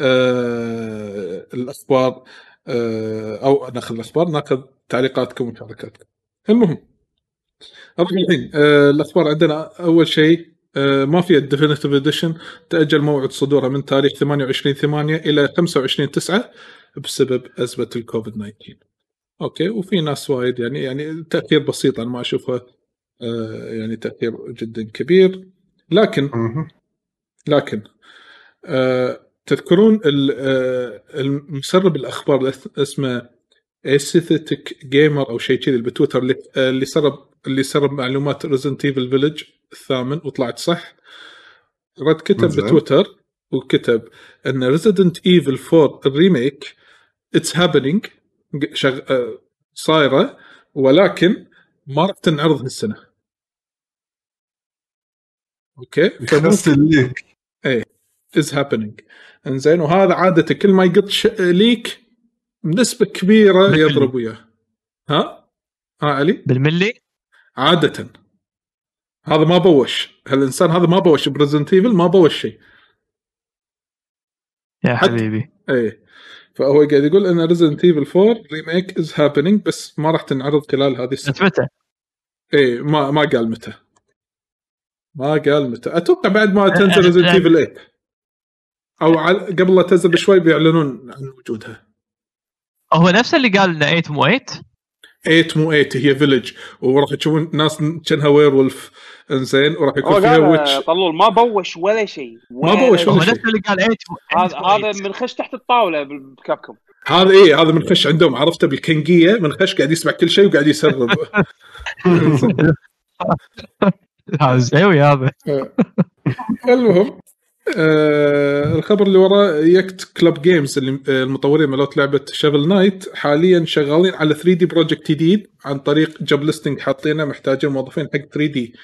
آه الأخبار آه أو ناخذ الأخبار ناخذ تعليقاتكم ومشاركاتكم. المهم نروح الحين آه الأخبار عندنا. أول شيء آه ما في الديفينيتيف اديشن تأجل موعد صدوره من تاريخ 28 8 إلى 25 9 بسبب أزمة الكوفيد 19 أوكي وفي ناس وايد يعني يعني تاثير بسيط أنا ما أشوفه آه يعني تاثير جدا كبير. لكن لكن آه تذكرون آه، المسرب الأخبار اسمه Aesthetic Gamer أو شيء كذي بتويتر اللي اللي سرب اللي سرب معلومات Resident Evil Village الثامن وطلعت صح. رد كتب بتويتر وكتب إن Resident Evil 4 ال remake it's happening شغ... آه، صايرة ولكن ما راح تنعرض هالسنة. أوكي؟ فممكن إيه is happening إنزين وهذا عادة كل ما يقط. leak بنسبه كبيرة. يضرب وياه. ها؟ ها علي؟ بالملي؟ عادة. هذا ما بوش. هالإنسان هذا ما بوش. ب Resident Evil ما بوش شيء. يا حبيبي. إيه. فهو قاعد يقول إن Resident Evil 4 remake is happening بس ما راح تنعرض خلال هذه السنة. متى؟ إيه ما ما قال متى. ما قال متى. أتوقع بعد ما تنزل Resident. Evil 8 أو على قبل لا تنزل بشوي بيعلنون عن وجودها. هو نفسه اللي قال إنه 8 مو 8 8 مو 8 هي Village وراح تشوفون ناس كأنها werewolf إنزين وراح هو يكون فيها witch طلول ما بوش ولا شيء. ما بوش هو ولا شيء. نفسه اللي قال 8 مو- هذا 8 مو هذا 8. من خش تحت الطاولة بكابكم هذا إيه هذا من خش عندهم عرفته بالكنجية من خش قاعد يسمع كل شيء وقاعد يسرب. <laughs> هذا زيوي هذا. <laughs> المهم آه الخبر اللي وراه Yacht Club Games اللي آه، المطورين مالت لعبة Shovel Knight حاليا شغالين على 3D project جديد عن طريق job listing حاطينه محتاجين موظفين حق 3D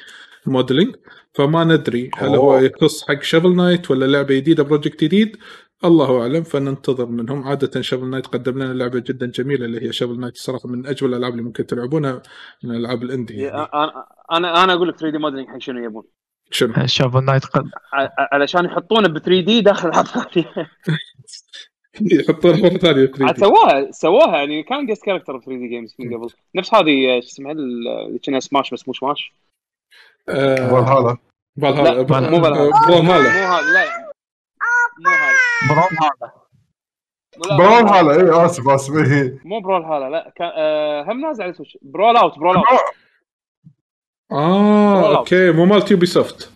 modeling فما ندري هل هو. يخص حق Shovel Knight ولا لعبة جديدة project جديد الله أعلم فننتظر منهم عادة Shovel Knight قدم لنا لعبة جدا جميلة اللي هي Shovel Knight الصراحه من أجمل الألعاب اللي ممكن تلعبونها من الألعاب ال indie يعني. أنا أنا أقول لك 3D modeling حق شنو يبون شنو؟ Shovel Knight قد ع- علشان يحطونه ب 3D داخل العاب ثانية <laughs> يحطون مرة ثانية 3 عاد D سواها سواها يعني كان guest character ب 3D games من قبل. <laughs> نفس هذه آه، شو اسمها ال- اللي كانها سماش بس مو سماش آه، فالهالا. لا، فال- مو. Brawl مو هالا. هذا لا. مو هذا Brawl هذا لا، Brawl هذا اي آسف آسف إيه. مو Brawl هذا لا. كان آه هم نازل على Switch Brawlout Brawlout. آه. أوكي مو مال Ubisoft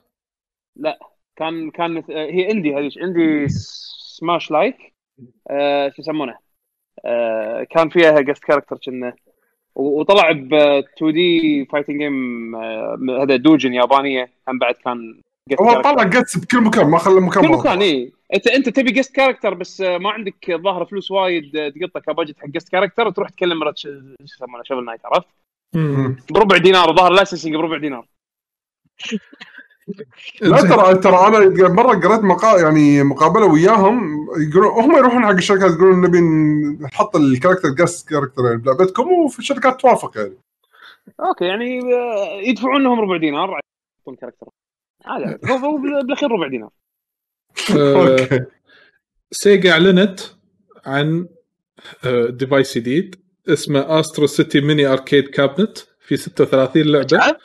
كان كان آه، هي indie هذيك indie Smash like آه شو يسمونه آه كان فيها guest character كنا وطلع ب 2D fighting game هذا doujin يابانية هم بعد كان هو. طلع جتس بكل مكان ما خلى مكان كل. مكان إي أنت أنت تبي guest character بس آه، ما عندك ظاهر فلوس وايد آه، تقطه ك budget حق guest character تروح تكلم شو يسمونه Shovel Knight عرفت؟ بربع دينار ظاهر licensing بربع دينار. لا ترى <laughs> ترى أنا مرة قريت مقا يعني مقابلة وياهم يقولون هم يروحون حق الشركات يقولون نبي نحط ال character guest character يعني بلعبتكم وفي الشركات توافق يعني. أوكي يعني آه، يدفعون لهم ربع دينار يحطون character. عادي عادي. هو هو بالأخير ربع دينار. آه، <laughs> أوكي. Sega أعلنت عن آه، device جديد. اسمه Astro City Mini arcade cabinet في 36 لعبة.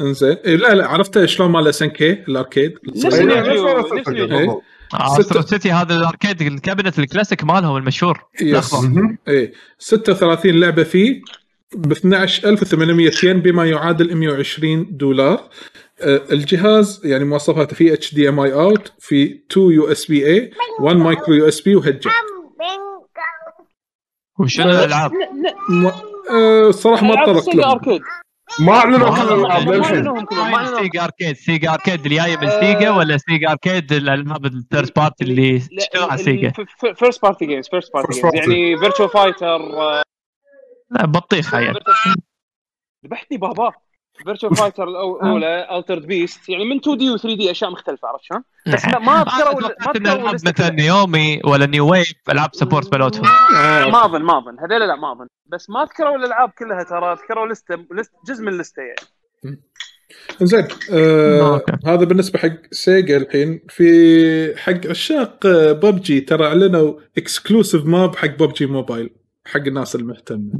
إنزين. إيه، لا لا عرفته شلون مال SNK ال arcade؟ نفس أيوة، الفيديو، نفس- نفس نفس- الفيديو. Astro City هذا ال arcade ال cabinet ال classic مالهم المشهور. Yes. إيه. 36 لعبة فيه ب 12800 ين بما يعادل 120 دولار. آه، الجهاز يعني مواصفاته فيه HDMI out في 2 USB-A 1 micro USB و head jack. وشنو الألعاب؟ ما- آه، الصراحه ما ألعاب تطرقت Sega لهم. arcade. ما أعلنوا ما- كل الألعاب ما للحين. Sega arcade Sega arcade اللي جاية من آه. Sega ولا Sega arcade الألعاب ال third party اللي اشتغل على Sega؟ first party games first party games. يعني Virtua Fighter لا بطيخة يعني. ذبحتني بابا. Virtua Fighter الأولى Altered Beast يعني من 2D و 3D أشياء مختلفة عرفت شلون؟ بس لا ما اذكروا ما اذكروا ألعاب ال list مثل كلها. Naomi ولا new wave ألعاب sport آه، ما أظن ما أظن. هذول لا ما أظن. بس ما ذكروا الألعاب كلها ترى ذكروا list لست جزء من ال list يعني. زين آه أوكي. هذا بالنسبة حق Sega الحين. في حق عشاق ببجي ترى أعلنوا exclusive map حق PUBG Mobile حق الناس المهتمة.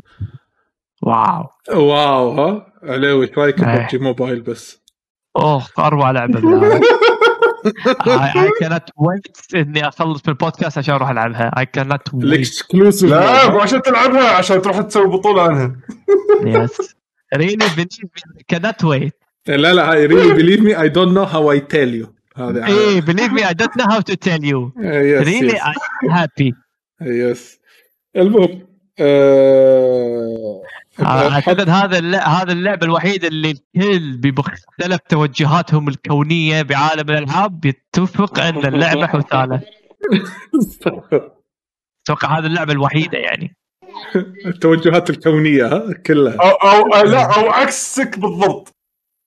Wow. Wow ها؟ عليوي إيش رأيك إيه. PUBG Mobile بس؟ أوه أروع لعبة اي كانت ويت إني أخلص من البودكاست عشان أروح ألعبها. اي كانت wait ال exclusive لا مو عشان تلعبها عشان تروح تسوي بطولة عنها. Yes really كانت ويت لا لا هاي really believe me I don't know how I tell you هذا إيه believe me I don't know how to tell you. <laughs> Yes really I'm happy. Yes المهم آه، أعتقد هذا هذا اللعبه الوحيده اللي الكل بمختلف توجهاتهم الكونية بعالم الألعاب يتفق إن اللعبة حثاله أتوقع هذه اللعبة الوحيدة يعني. التوجهات الكونية ها كلها. أو أو أو- لا أو عكسك بالضبط.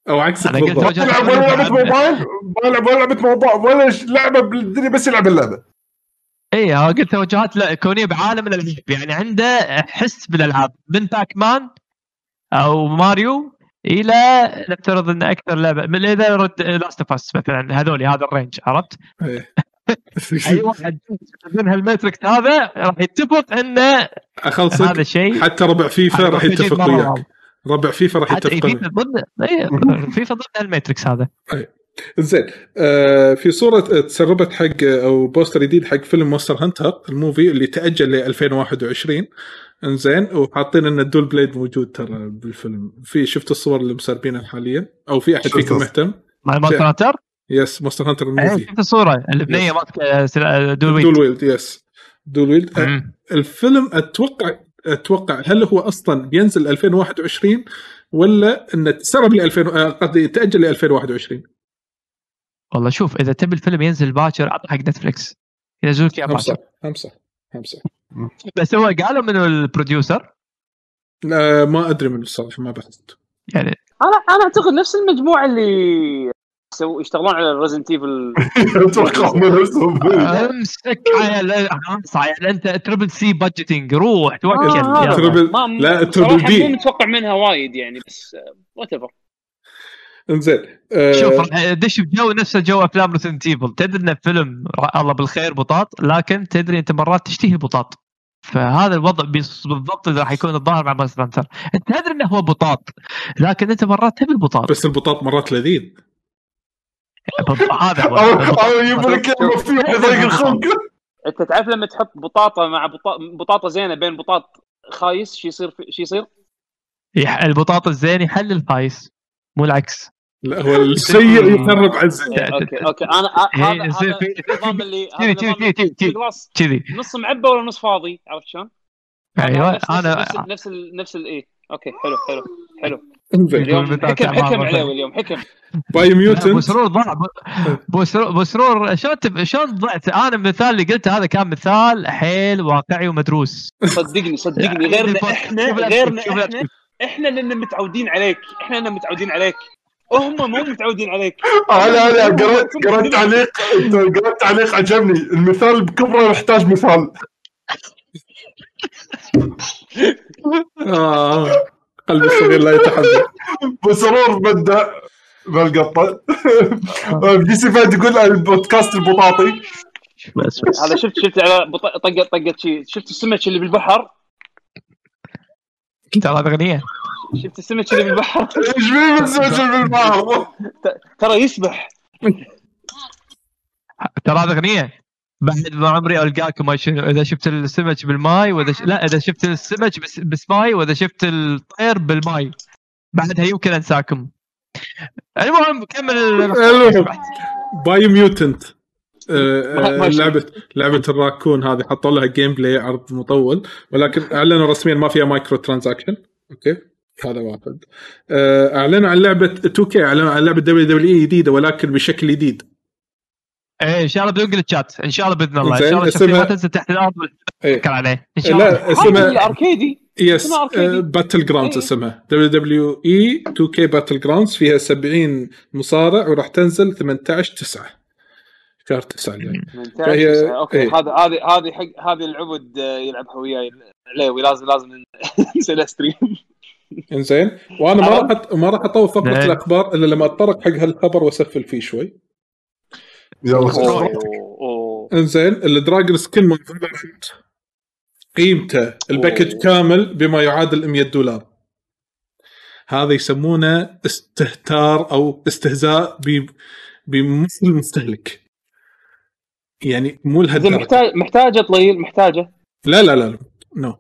أو عكسك بالضبط. ولا لعبة. موبايل؟ ولا لعبة موبايل ولا لعبة بالدنيا بس يلعب اللعبة. ها قلت توجهات لا كونيه بعالم الألعاب. يعني عنده حس بالألعاب. من Pac-Man أو ماريو إلى نفترض إن أكثر لعبة من The Last of Us مثلا هذول هذا ال range عرفت؟ إيه. <laughs> أي واحد من هال Matrix هذا راح يتفق إنه هذا اخلصك الشيء حتى ربع فيفا هذا راح يتفق وياك. ربع فيفا راح يتفق فيفا ضد إيه، فيفا ضد هالماتريكس هذا. زين آه في صورة تسربت حق أو poster جديد حق فيلم Monster Hunter ال movie اللي تأجل ل 2021 انزين وحاطين إن ال dual blade موجود ترى بالفيلم. في شفت الصور اللي مسربينها حاليا؟ أو في أحد فيكم. مهتم؟ مع Monster Hunter؟ yes Monster Hunter إيه، ال movie. شفت الصورة البنيه ماسكه سلا- dual wield dual wield yes. dual wield. آه، مم. الفيلم أتوقع أتوقع هل هو أصلا بينزل 2021 ولا إنه تسرب ل 2000 آه، قصدي تأجل ل 2021 والله شوف إذا تبي الفيلم ينزل باكر عط حق Netflix ينزلوا لك اياه باكر. هم صح بس هو قالوا منو ال producer؟ لا ما أدري من الصراحة ما بحثت. يعني أنا أنا أعتقد نفس المجموعة اللي يشتغلون على Resident Evil <laughs> أتوقع نفسهم. أمسك عيل أنت triple C budgeting روح توكل. آه، لا، triple. مو متوقع منها وايد يعني بس whatever انزين آه، شوف راح دش بجو نفس جو أفلام Resident Evil تدري إنه فيلم الله بالخير بطاط لكن تدري أنت مرات تشتهي البطاط فهذا الوضع بالضبط اللي راح يكون الظاهر مع Monster Hunter أنت تدري إنه هو بطاط لكن أنت مرات تبي البطاط. بس البطاط مرات لذيذ. هذا هو. <laughs> أو يجيب لك الخلق. أنت تعرف لما تحط بطاطا مع بطا... بطاطا زينة بين بطاط خايس شو يصير في... شو يصير؟ يح- البطاط الزين يحل الخايس مو العكس. لا هو <laughs> السيء يقرب على الزين ت- okay okay. أنا هذا هذا النظام اللي كذي- نص معبى ولا نص فاضي؟ عرفت شلون؟ أيوه نفس أنا نفس نفس ال... نفس ال... إيه. okay حلو حلو حلو. اليوم حكم حكم. عليوي اليوم حكم. باي لا، ابو Mutant. سرور ضاع. ابو سرور ابو سرور شلون تب- شلون ضعت؟ أنا المثال اللي قلته هذا كان مثال حيل واقعي ومدروس. صدقني صدقني. غيرنا إحنا غيرنا إحنا. إحنا لأن متعودين عليك. إحنا لأن متعودين عليك. هم مو متعودين عليك. أنا أنا قرأت قرأت تعليق قرأت تعليق عجبني. المثال بكبره يحتاج مثال. آه قلبي الصغير لا يتحمل بسرور بدأ. بالقطة. دي سي فهد يقول البودكاست البطاطي. بس بس هذا شفت شفت على طقه شي شفت السمك اللي بالبحر؟ ترى هذا اغنيه شفت السمك اللي بالبحر <laughs> إيش في مسجل بالبحر ت- ترى يسبح. ترى هذا اغنيه بعد ما عمري القاكم إذا شفت السمك بالماي وإذا ش... لا إذا شفت السمك بس بسماي وإذا شفت الطير بالماي. بعدها يمكن أنساكم. المهم كمل. باي Mutant. آه، ماشي. لعبه لعبة الراكون هذه حطوا لها gameplay عرض مطول. ولكن أعلنوا رسميا ما فيها micro transaction okay؟ هذا واحد. آه، اعلنوا عن لعبة 2K اعلنوا عن لعبة WWE جديدة ولكن بشكل جديد. إيه إن شاء الله بدون الشات إن شاء الله بإذن الله. إن شاء الله اسمها- ما تنزل تحت الأرض إيه. ونفكر عليه. إن شاء الله. لا اسمها ال arcade ي yes. Battle grounds إيه. اسمها. دبليو دبليو اي 2 كي باتل جراوندز فيها 70 مصارع وراح تنزل 18 9 شهر 9 الجاي فهي- okay إيه. هذا هذه هذه حق هذه العبد يلعبها وياي. عليوي لازم لازم نسوي stream إنزين. وأنا ما راح ما راح أطول فقرة نعم. الأخبار إلا لما أتطرق حق هالخبر واسفل فيه شوي. يلا. أوه. أوه. إنزين. ال dragon skin مال Valorant قيمته ال package. كامل بما يعادل 100 دولار. هذا يسمونه استهتار أو استهزاء ب بمثل المستهلك يعني مو لهالدرجة. محتاج محتاجه طويل؟ محتاجه؟ لا لا لا no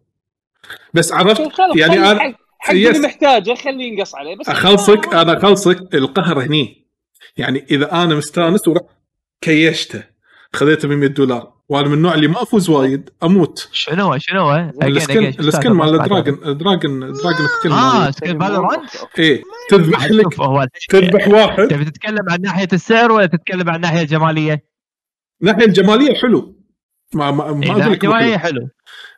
بس عرفت؟ يعني أنا حق. اللي محتاجه خليه ينقص عليه بس أخلصك أنا أخلصك القهر هني. يعني إذا أنا مستانس ورحت كيشته. خذيته ب 100 دولار. وأنا من النوع اللي ما أفوز وايد أموت. شنو شنو؟ السكن السكن مال الدراجون الدراجون دراجون سكن آه سكن فالورانت إيه تذبح لك. تذبح واحد. تبي تتكلم عن ناحية السعر ولا تتكلم عن الناحيه الجمالية؟ ناحية الجمالية حلو. ما ما, ما أقول لك الجماليه حلو.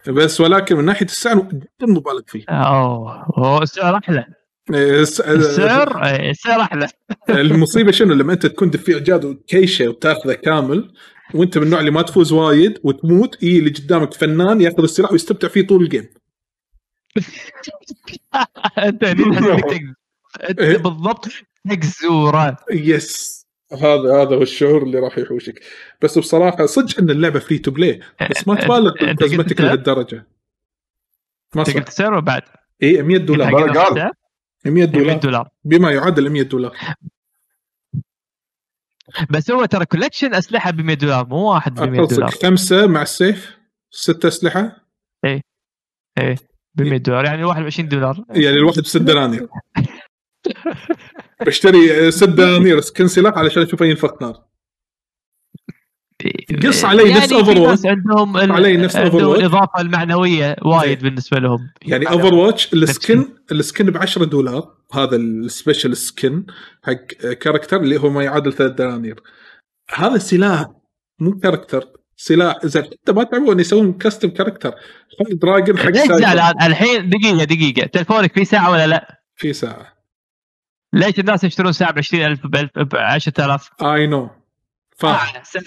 بس ولكن من ناحية السعر جدا مبالغ فيه. أوه هو السعر أحلى. إيه، الس- السعر إيه، السعر أحلى. <laughs> المصيبة شنو؟ لما أنت تكون دفيع جاد وكيشه وتاخذه كامل وأنت من النوع اللي ما تفوز وايد وتموت يجي اللي قدامك فنان ياخذ السلاح ويستمتع فيه طول ال game. <laughs> <laughs> أنت إيه. بالضبط مكزوره yes هذا هذا هو الشعور اللي راح يحوشك. بس بصراحة صدق إن اللعبة free to play بس ما تبالغ سعر؟ لهالدرجة. ما أنت صح. قلت سعر بعد؟ اي 100 دولار. قال. 100 100 دولار. بما يعادل 100 دولار. بس هو ترى collection أسلحة ب 100 دولار مو واحد ب 100 دولار. خمسة مع السيف ست أسلحة. إيه ب 100 دولار يعني 21 دولار. يعني الواحد بست دنانير. <laughs> بشتري ست دنانير <laughs> skin سلاح علشان اشوفه ينفخ نار قص علي نفس يعني في Overwatch. ناس عندهم. علي نفس عندهم Overwatch. الإضافة المعنوية وايد بالنسبة لهم يعني اوفر واتش السكن السكن ب 10 دولار هذا السبيشل سكن حق كاركتر اللي هو ما يعادل ثلاث دنانير هذا سلاح مو كاركتر سلاح إذا انت ما تعبون يسوون كاستم كاركتر خلي دراجون حق ليش سايبر. زعلان الحين دقيقة دقيقة تلفونك فيه ساعة ولا لا؟ في ساعة ليش الناس يشترون ساعة ب 20000 ب 1000 ب 10000 اي نو فاهم. ساعة.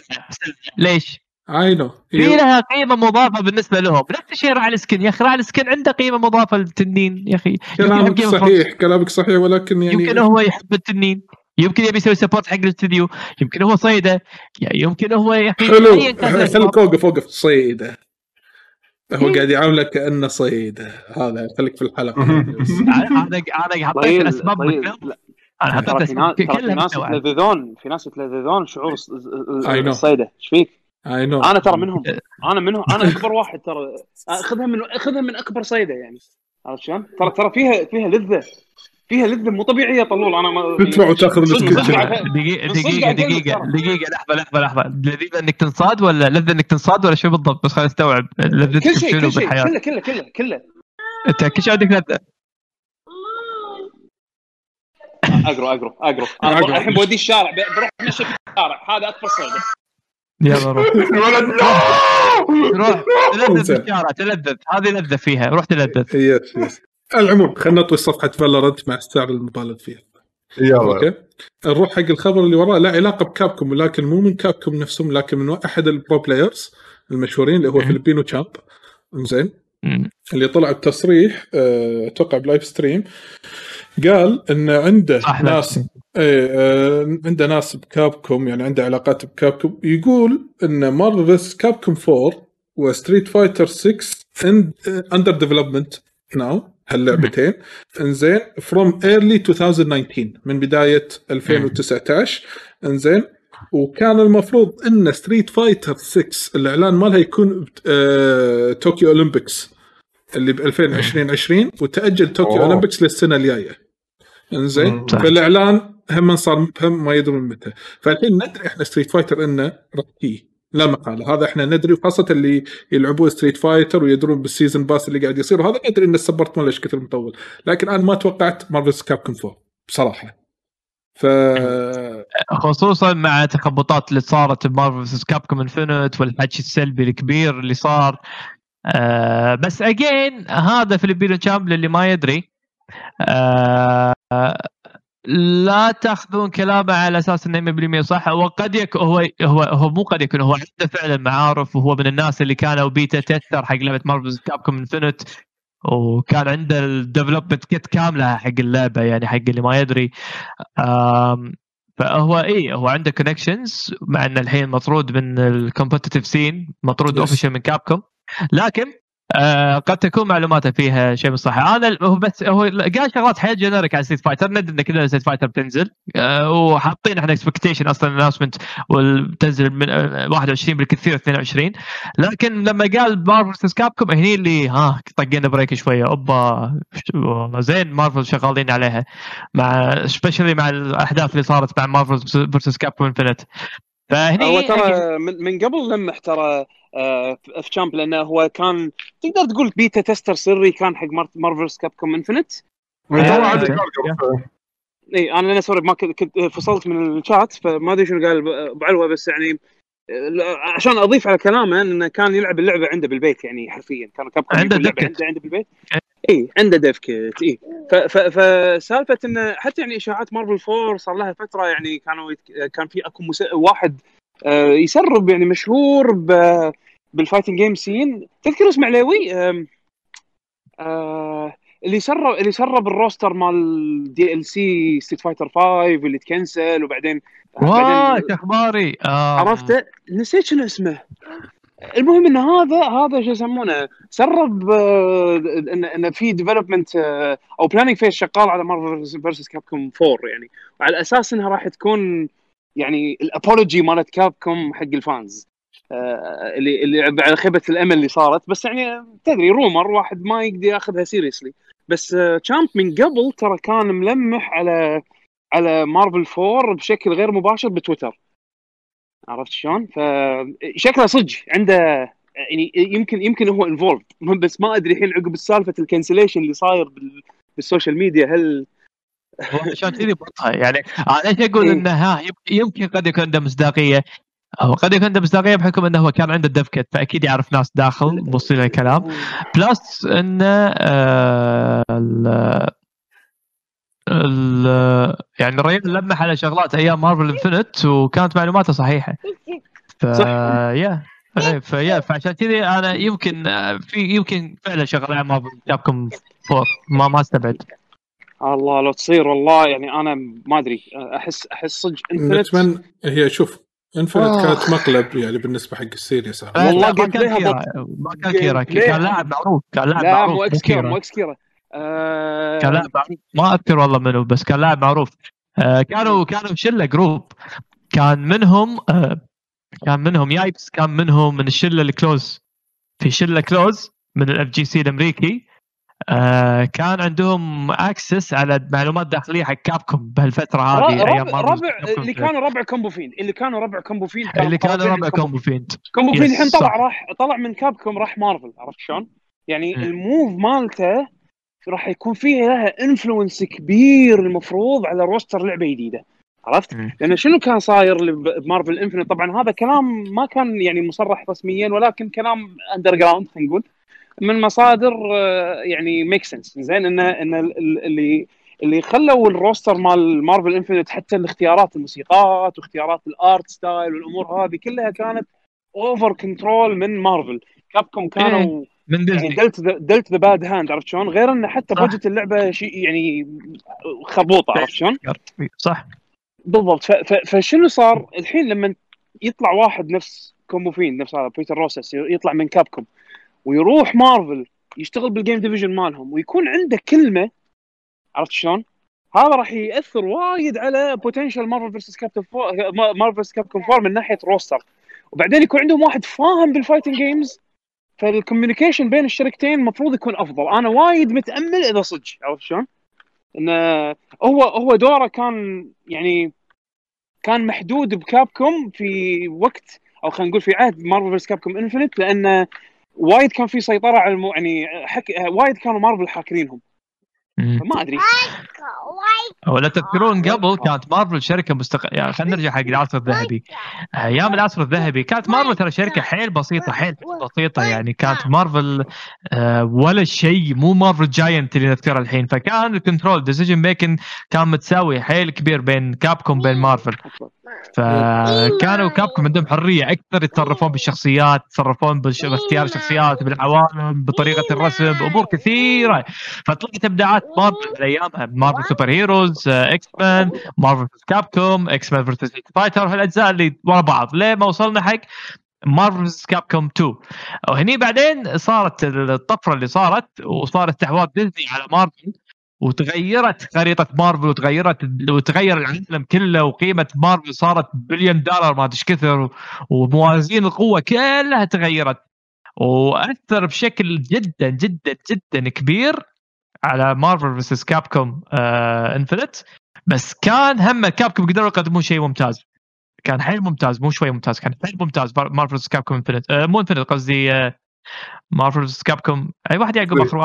ليش؟ I know في لها قيمة مضافة بالنسبة لهم. نفس الشيء راعي ال skin. يا أخي راعي ال skin عنده قيمة مضافة للتنين يا أخي. كلامك صحيح كلامك صحيح ولكن يعني يمكن هو يحب التنين. يمكن يبي يسوي support حق الاستديو. يمكن هو صيده. يعني يمكن هو يا أخي حلو. خليك اوقف اوقف صيده. هو. قاعد يعاملك كأنه صيده هذا خليك في الحلقة. <laughs> أنا أنا حطيت طيب الأسباب طيب أنا حطيت في ناس اسباب ترى في ناس. يتلذذون في ناس يتلذذون شعور. الصيده إيش فيك؟ اي نو أنا ترى منهم أنا منهم أنا أكبر واحد ترى أخذها من أخذها من أكبر صيده يعني عرفت شلون؟ ترى ترى فيها فيها لذة فيها لذة مو طبيعية طلول. أنا ما تدفع وتاخذ بالصدق دقيقة قاعد أكلمك دقيقة ترى. دقيقة لحظة لحظة لحظة. لذيذة إنك تنصاد ولا لذة إنك تنصاد ولا شو بالضبط؟ بس خليني استوعب لذتك كل شيء كل شيء كله كله كله كله. أنت كل شيء عندك لذة؟ اقرو اقرو اقرو. الحين بودي الشارع بروح أتمشى في الشارع. هذا أكبر صيده يلا روح. <laughs> الولد لا! روح. <laughs> تلذذ. بالشارع تلذذ. هذه لذة فيها. روح تلذذ. yes yes. العموم خلينا نطوي صفحة فالورنت مع السعر المبالغ فيه يلا. okay. نروح حق الخبر اللي وراه لا علاقة بكابكوم ولكن مو من كابكوم نفسهم لكن من احد ال pro players المشهورين اللي هو. فيلبينو تشامب. زين. اللي طلع بتصريح آه، أتوقع ب live stream قال إن عنده. ناس إيه آه، عنده ناس بكابكوم يعني عنده علاقات بكابكوم. يقول إن مارفلز كابكوم 4 وستريت فايتر 6 under development now هاللعبتين. انزين from early 2019 من بداية 2019 انزين وكان المفروض إن ستريت فايتر 6 الإعلان مالها يكون آه، طوكيو Olympics اللي ب 2020 وتأجل طوكيو. Olympics للسنة الجاية. انزين. فالإعلان هم صار مبهم ما يدرون متى. فالحين ندري إحنا ستريت فايتر إنه رقي لا مقاله هذا إحنا ندري وخاصة اللي يلعبون ستريت فايتر ويدرون بال season pass اللي قاعد يصير وهذا ندري إن ال support ماله إيش كثر مطول. لكن أنا ما توقعت مارفلز كابكوم 4 بصراحة. ف خصوصا مع التخبطات اللي صارت بمارفل كابكوم Infinite والحكي السلبي الكبير اللي صار. آه بس again هذا فيلبينو تشامب اللي ما يدري. آه لا تأخذون كلامه على أساس إنه 100% صح. وقد يكون هو هو هو مو قد يكون هو عنده فعلا معارف وهو من الناس اللي كانوا beta tester حق لعبة مارفل كابكوم Infinite وكان عنده ال development kit كاملة حق اللعبة يعني حق اللي ما يدري. فهو إي هو عنده connections مع انه الحين مطرود من ال competitive scene مطرود. official من كابكوم لكن آه قد تكون معلوماته فيها شيء مش صح أنا هو بس هو قال شغلات حيل generic على ستريت فايتر ندري إن كلنا ستريت فايتر بتنزل. آه وحاطين إحنا expectation أصلا ال announcement وبتنزل من آه، 21 بالكثير 22 لكن لما قال مارفل كابكوم هني اللي ها طقينا break شوية. أوبا والله زين مارفل شغالين عليها. مع specially مع الأحداث اللي صارت مع مارفل versus كابكوم Infinite فهني هو ترى من, من قبل لمح ترى آه، في تشامب لأنه هو كان تقدر تقول beta tester سري كان حق مارفلز كابكوم Infinite آه، إي أنا لأن sorry ما كنت فصلت من الشات فما أدري شنو قال ابو علوه بس يعني آه، عشان أضيف على كلامه إنه كان يلعب اللعبة عنده بالبيت يعني حرفيا. كان كابكوم عنده عنده عنده بالبيت. اي عنده dev kit اي فسالفة انه حتى يعني إشاعات مارفل 4 صار لها فترة يعني كانوا يتك... كان في أكو مس... واحد آه، يسرب يعني مشهور ب... بال fighting game scene تذكر اسمه عليوي آم، آه، اللي سرب اللي سرب ال roster مال DLC ستريت فايتر 5 اللي ت cancel وبعدين واه أخباري. آه. عرفته؟ نسيت شنو اسمه. المهم إن هذا هذا شو يسمونه سرب آه، إن إن في development أو planning phase شغال على مارفل versus كابكوم 4 يعني. وعلى أساس إنها راح تكون يعني ال apology مالت كابكوم حق ال fans آه، اللي اللي على خيبة الامل اللي صارت. بس يعني تدري rumor واحد ما يقدر ياخذها seriously بس آه، تشامب من قبل ترى كان ملمح على على مارفل 4 بشكل غير مباشر بتويتر. عرفت شلون؟ فشكله صدق عنده يعني يمكن يمكن هو involved <laughs> بس ما أدري الحين عقب السالفة ال cancellation اللي صاير بال- بال social media هل هو عشان كذي يعني أنا إيش أقول إيه. إنه ها يمكن- قد يكون عنده مصداقية هو قد يكون عنده مصداقية بحكم إنه هو كان عنده dev kit فأكيد يعرف ناس داخل بوصل له الكلام <laughs> plus إنه آه يعني الرجال لمح على شغلات أيام مارفل انفنت وكانت معلوماته صحيحة. ف صح. يا إيه، فيا فعشان كذي أنا يمكن في يمكن فعلا شغلة مارفل جابكم فور ما ما استبعد. الله لو تصير والله يعني أنا ما أدري. أحس أحس صدق انفنت نتمنى هي شوف انفنت آه. كانت مقلب يعني بالنسبة حق السيريس. والله ما كان كيرا. ما كان كيرا. كان لاعب معروف كان لاعب لا معروف. مو إكس كيرا كيرا. مو إكس كيرا. آه، كان لاعب معروف ما أذكر والله منو بس كان لاعب معروف آه، كانوا كانوا شلة جروب كان منهم آه، كان منهم يايبس كان منهم من الشلة الكلوز في شلة كلوز من الاف جي سي الأمريكي آه، كان عندهم اكسس على معلومات داخلية حق كابكم بهالفترة هذه ربع أيام ربع, مارفل ربع اللي. كانوا ربع كومبو فين اللي كانوا ربع كومبو فين اللي كانوا ربع كومبو كومبو فيند كومبو فين يس، الحين طلع. راح طلع من كابكوم راح مارفل عرفت شلون؟ يعني. ال move مالته راح يكون فيه لها influence كبير المفروض على roster لعبة جديدة. عرفت؟ لأن شنو كان صاير بمارفل انفنت طبعا هذا كلام ما كان يعني مصرح رسميا ولكن كلام underground خلينا نقول من مصادر آه، يعني make sense زين ان إن ال- ال- اللي اللي خلوا ال roster مال مارفل انفنت حتى الاختيارات الموسيقات واختيارات ال art style والأمور هذه كلها كانت over control من مارفل كابكوم كانوا من يعني ديزني dealt dealt the bad hand عرفت شلون؟ غير إنه حتى. budget اللعبة شيء يعني خربوطه عرفت شلون؟ صح بالضبط فشنو صار الحين لما يطلع واحد نفس كومبو فيند نفس هذا بيتر روساس يطلع من كابكوم ويروح مارفل يشتغل بال game division مالهم ويكون عنده كلمة عرفت شلون؟ هذا راح يأثر وايد على potential مارفل فيرسس كابتن مارفل فيرسس كابكوم 4 من ناحية roster وبعدين يكون عندهم واحد فاهم بال fighting games فال communication بين الشركتين المفروض يكون أفضل أنا وايد متأمل إذا صدق عرفت شلون؟ انه هو هو دوره كان يعني كان محدود بكابكوم في وقت أو خلينا نقول في عهد مارفل فيرسس كابكوم انفنت لأن وايد كان في سيطرة على المو... يعني حك... وايد كانوا مارفل حاكرينهم. فما أدري ولا تذكرون قبل كانت مارفل شركة مستقله يعني خلينا نرجع حق العصر الذهبي. أيام العصر الذهبي. كانت مارفل ترى شركة حيل بسيطة حيل بسيطة يعني. كانت مارفل آه ولا شيء. مو مارفل giant اللي نذكرها الحين. فكان ال control decision making كان متساوي. حيل كبير بين كابكوم بين مارفل. فكانوا كابكوم عندهم حرية أكثر يتصرفون بالشخصيات يتصرفون بالش- باختيار الشخصيات بالعوالم بطريقة الرسم بامور كثيرة. فطلعت إبداعات مارفل في أيامها. مارفل سوبر هيروز آه، إكس مان مارفل كابكوم إكس مان فيرسس فايتر هالاجزاء اللي ورا بعض؟ ليه ما وصلنا حق مارفل كابكوم 2 وهني بعدين صارت الطفرة اللي صارت وصار استحواذ ديزني على مارفل وتغيرت خريطة مارفل وتغيرت وتغير العالم كله وقيمة مارفل صارت بليون دولار ما أدري كثر وموازين القوة كلها تغيرت. وأثر بشكل جدا جدا جدا كبير على مارفل فيرسس كابكوم آه انفنت بس كان هم كابكوم قدروا يقدمون شيء ممتاز. كان حيل ممتاز مو شوي ممتاز كان حيل ممتاز مارفل فيرسس كابكوم انفنت آه مو انفنت قصدي آه مارفل فيرسس كابكوم أي واحد يعقب. اخر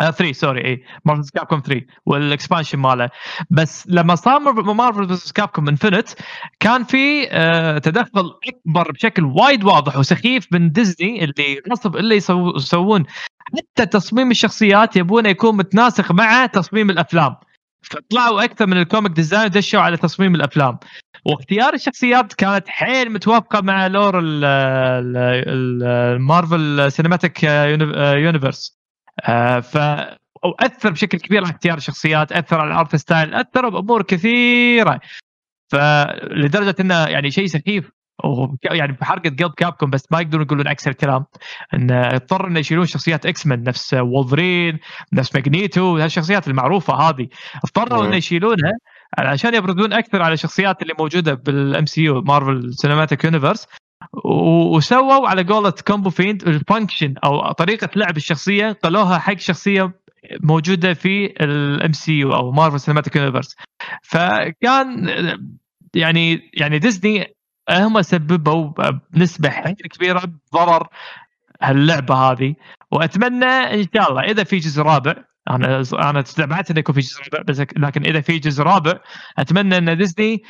واحد 3 سوري اي مارفل كابكوم 3 وال expansion ماله. بس لما صار مارفل فيرسس كابكوم انفنت كان في آه تدخل أكبر بشكل وايد واضح وسخيف من ديزني اللي غصب الا يسو- يسوون. حتى تصميم الشخصيات يبونه يكون متناسق مع تصميم الأفلام. فطلعوا أكثر من ال comic design ودشوا على تصميم الأفلام. واختيار الشخصيات كانت حيل متوافقة مع lore ال- ال- ال- المارفل سينماتيك يونيفرس ف واثر بشكل كبير على اختيار الشخصيات أثر على ال art style أثر بأمور كثيرة. فلدرجه إنه يعني شيء سخيف يعني بحرقه قلب كابكم بس ما يقدرون يقولون عكس الكلام إن اضطر إنه يشيلون شخصيات إكس مان نفس وولفرين نفس ماجنيتو هالشخصيات المعروفة هذه. اضطروا إنه يشيلونها عشان يبردون أكثر على الشخصيات اللي موجودة بال MCU مارفل سينماتيك يونيفرس وسووا على قولة كومبو فيند ال function أو طريقة لعب الشخصية قالوها حق شخصية موجودة في ال MCU أو مارفل سينماتيك يونيفرس فكان يعني يعني ديزني هم سببوا بنسبة كبيرة ضرر هاللعبة هذه. وأتمنى إن شاء الله إذا في جزء رابع أنا أنا استبعدت إنه يكون في جزء رابع بس لكن إذا في جزء رابع أتمنى إن ديزني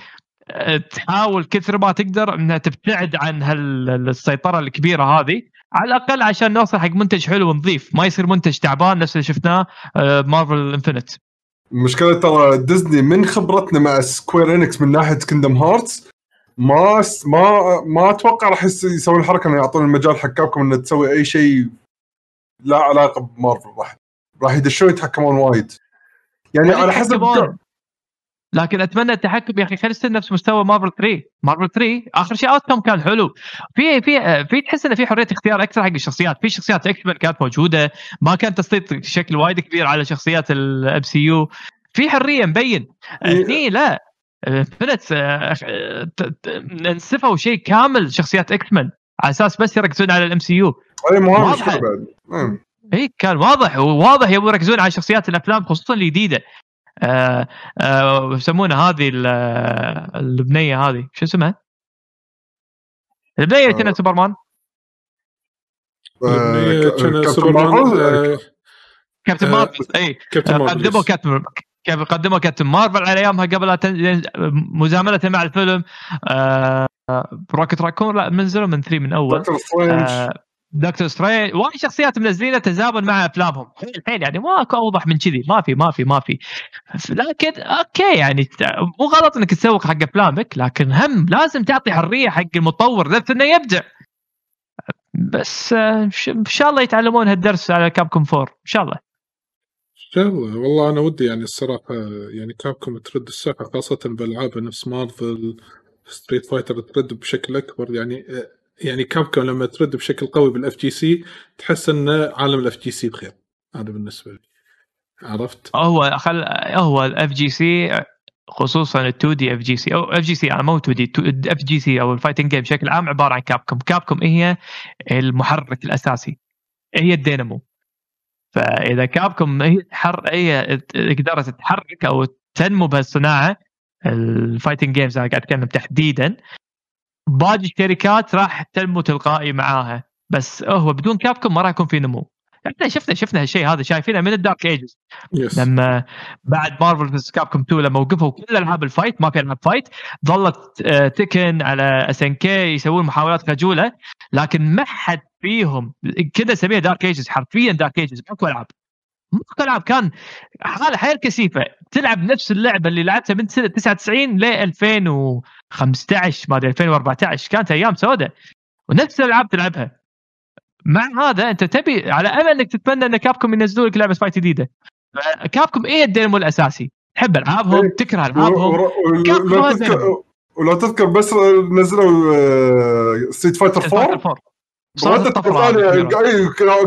تحاول كثر ما تقدر إنها تبتعد عن هالسيطره الكبيرة هذه. على الأقل عشان نوصل حق منتج حلو ونظيف. ما يصير منتج تعبان نفس اللي شفناه مارفل انفنت المشكلة ترى ديزني من خبرتنا مع سكوير انكس من ناحية كينجدم هارتس ما ما ما أتوقع راح يسوون الحركه إنه يعطون المجال حق كابكم إنه تسوي أي شيء لا علاقة بمارفل راح راح يدشون يتحكمون وايد. يعني على حسب لكن أتمنى التحكم يا أخي خلي يصير نفس مستوى مارفل 3 مارفل 3 آخر شيء out كان حلو. في في في تحس إنه في حرية اختيار أكثر حق الشخصيات. في شخصيات إكس كانت موجودة ما كان تسليط بشكل وايد كبير على شخصيات ال MCU في حرية مبين. إيه. هني لا. انفنت نسفوا شيء كامل شخصيات إكس مان على أساس بس يركزون على ال MCU أي مو بعد. اي كان واضح. وواضح يبغوا يركزون على شخصيات الأفلام خصوصا الجديدة. يسمونها هذه البنيه هذه. شو اسمها؟ البنيه اللي كانت سوبرمان. كابتن سوبرمان كابتن مارفل اي قدموا كابتن كيف قدموا كابتن مارفل على أيامها قبل مزاملة مع الفيلم. آه روكت راكون لا منزلوا من 3 من أول. دكتور سترينج دكتور سترينج وايد شخصيات منزلينها تزامن مع أفلامهم. الحين يعني ماكو أوضح من كذي. ما في ما في ما في. لكن okay يعني مو غلط إنك تسوق حق أفلامك لكن هم لازم تعطي حرية حق المطور نفسه إنه يبدع. بس آه، إن شاء الله يتعلمون هالدرس على Capcom four. إن شاء الله. شاء الله. والله أنا ودي يعني الصراحة يعني Capcom ترد الساحة خاصة بالألعاب نفس Marvel Street Fighter ترد بشكل أكبر. يعني يعني Capcom لما ترد بشكل قوي بال FGC تحس ان عالم ال FGC بخير. هذا بالنسبة لي. عرفت؟ هو خل هو ال FGC خصوصا ال 2D FGC. أو اف جي سي أنا مو 2 دي اف جي سي أو ال fighting game بشكل عام عبارة عن Capcom Capcom هي المحرك الأساسي. هي الدينامو. فإذا Capcom هي حر هي قدرت تحرك أو تنمو بهالصناعة ال fighting games أنا قاعد أتكلم تحديدا باقي الشركات راح تنمو تلقائي معاها. بس هو بدون Capcom ما راح يكون في نمو. إحنا شفنا شفنا هالشيء هذا شايفينه من ال dark ages yes. لما بعد Marvel vs Capcom 2 لما وقفوا كل ألعاب ال fight ما في ألعاب fight ظلت Tekken آه، على SNK يسوون محاولات خجولة لكن ما حد فيهم كذا سميها dark ages حرفيا dark ages ماكو ألعاب. ماكو العاب كان حاله حيل كئيبة. تلعب نفس اللعبة اللي لعبتها من سنة 99 ل 2015 ما أدري 2014 كانت أيام سوداء. ونفس الألعاب تلعبها. مع هذا أنت تبي على أمل إنك تتمنى إن Capcom ينزلوا لك لعبة fight جديدة. Capcom إيه الدينامو الأساسي؟ تحب ألعابهم؟ إيه. تكره ألعابهم؟ ولا تذكر بس نزلوا Street Fighter 4 صارت ثانية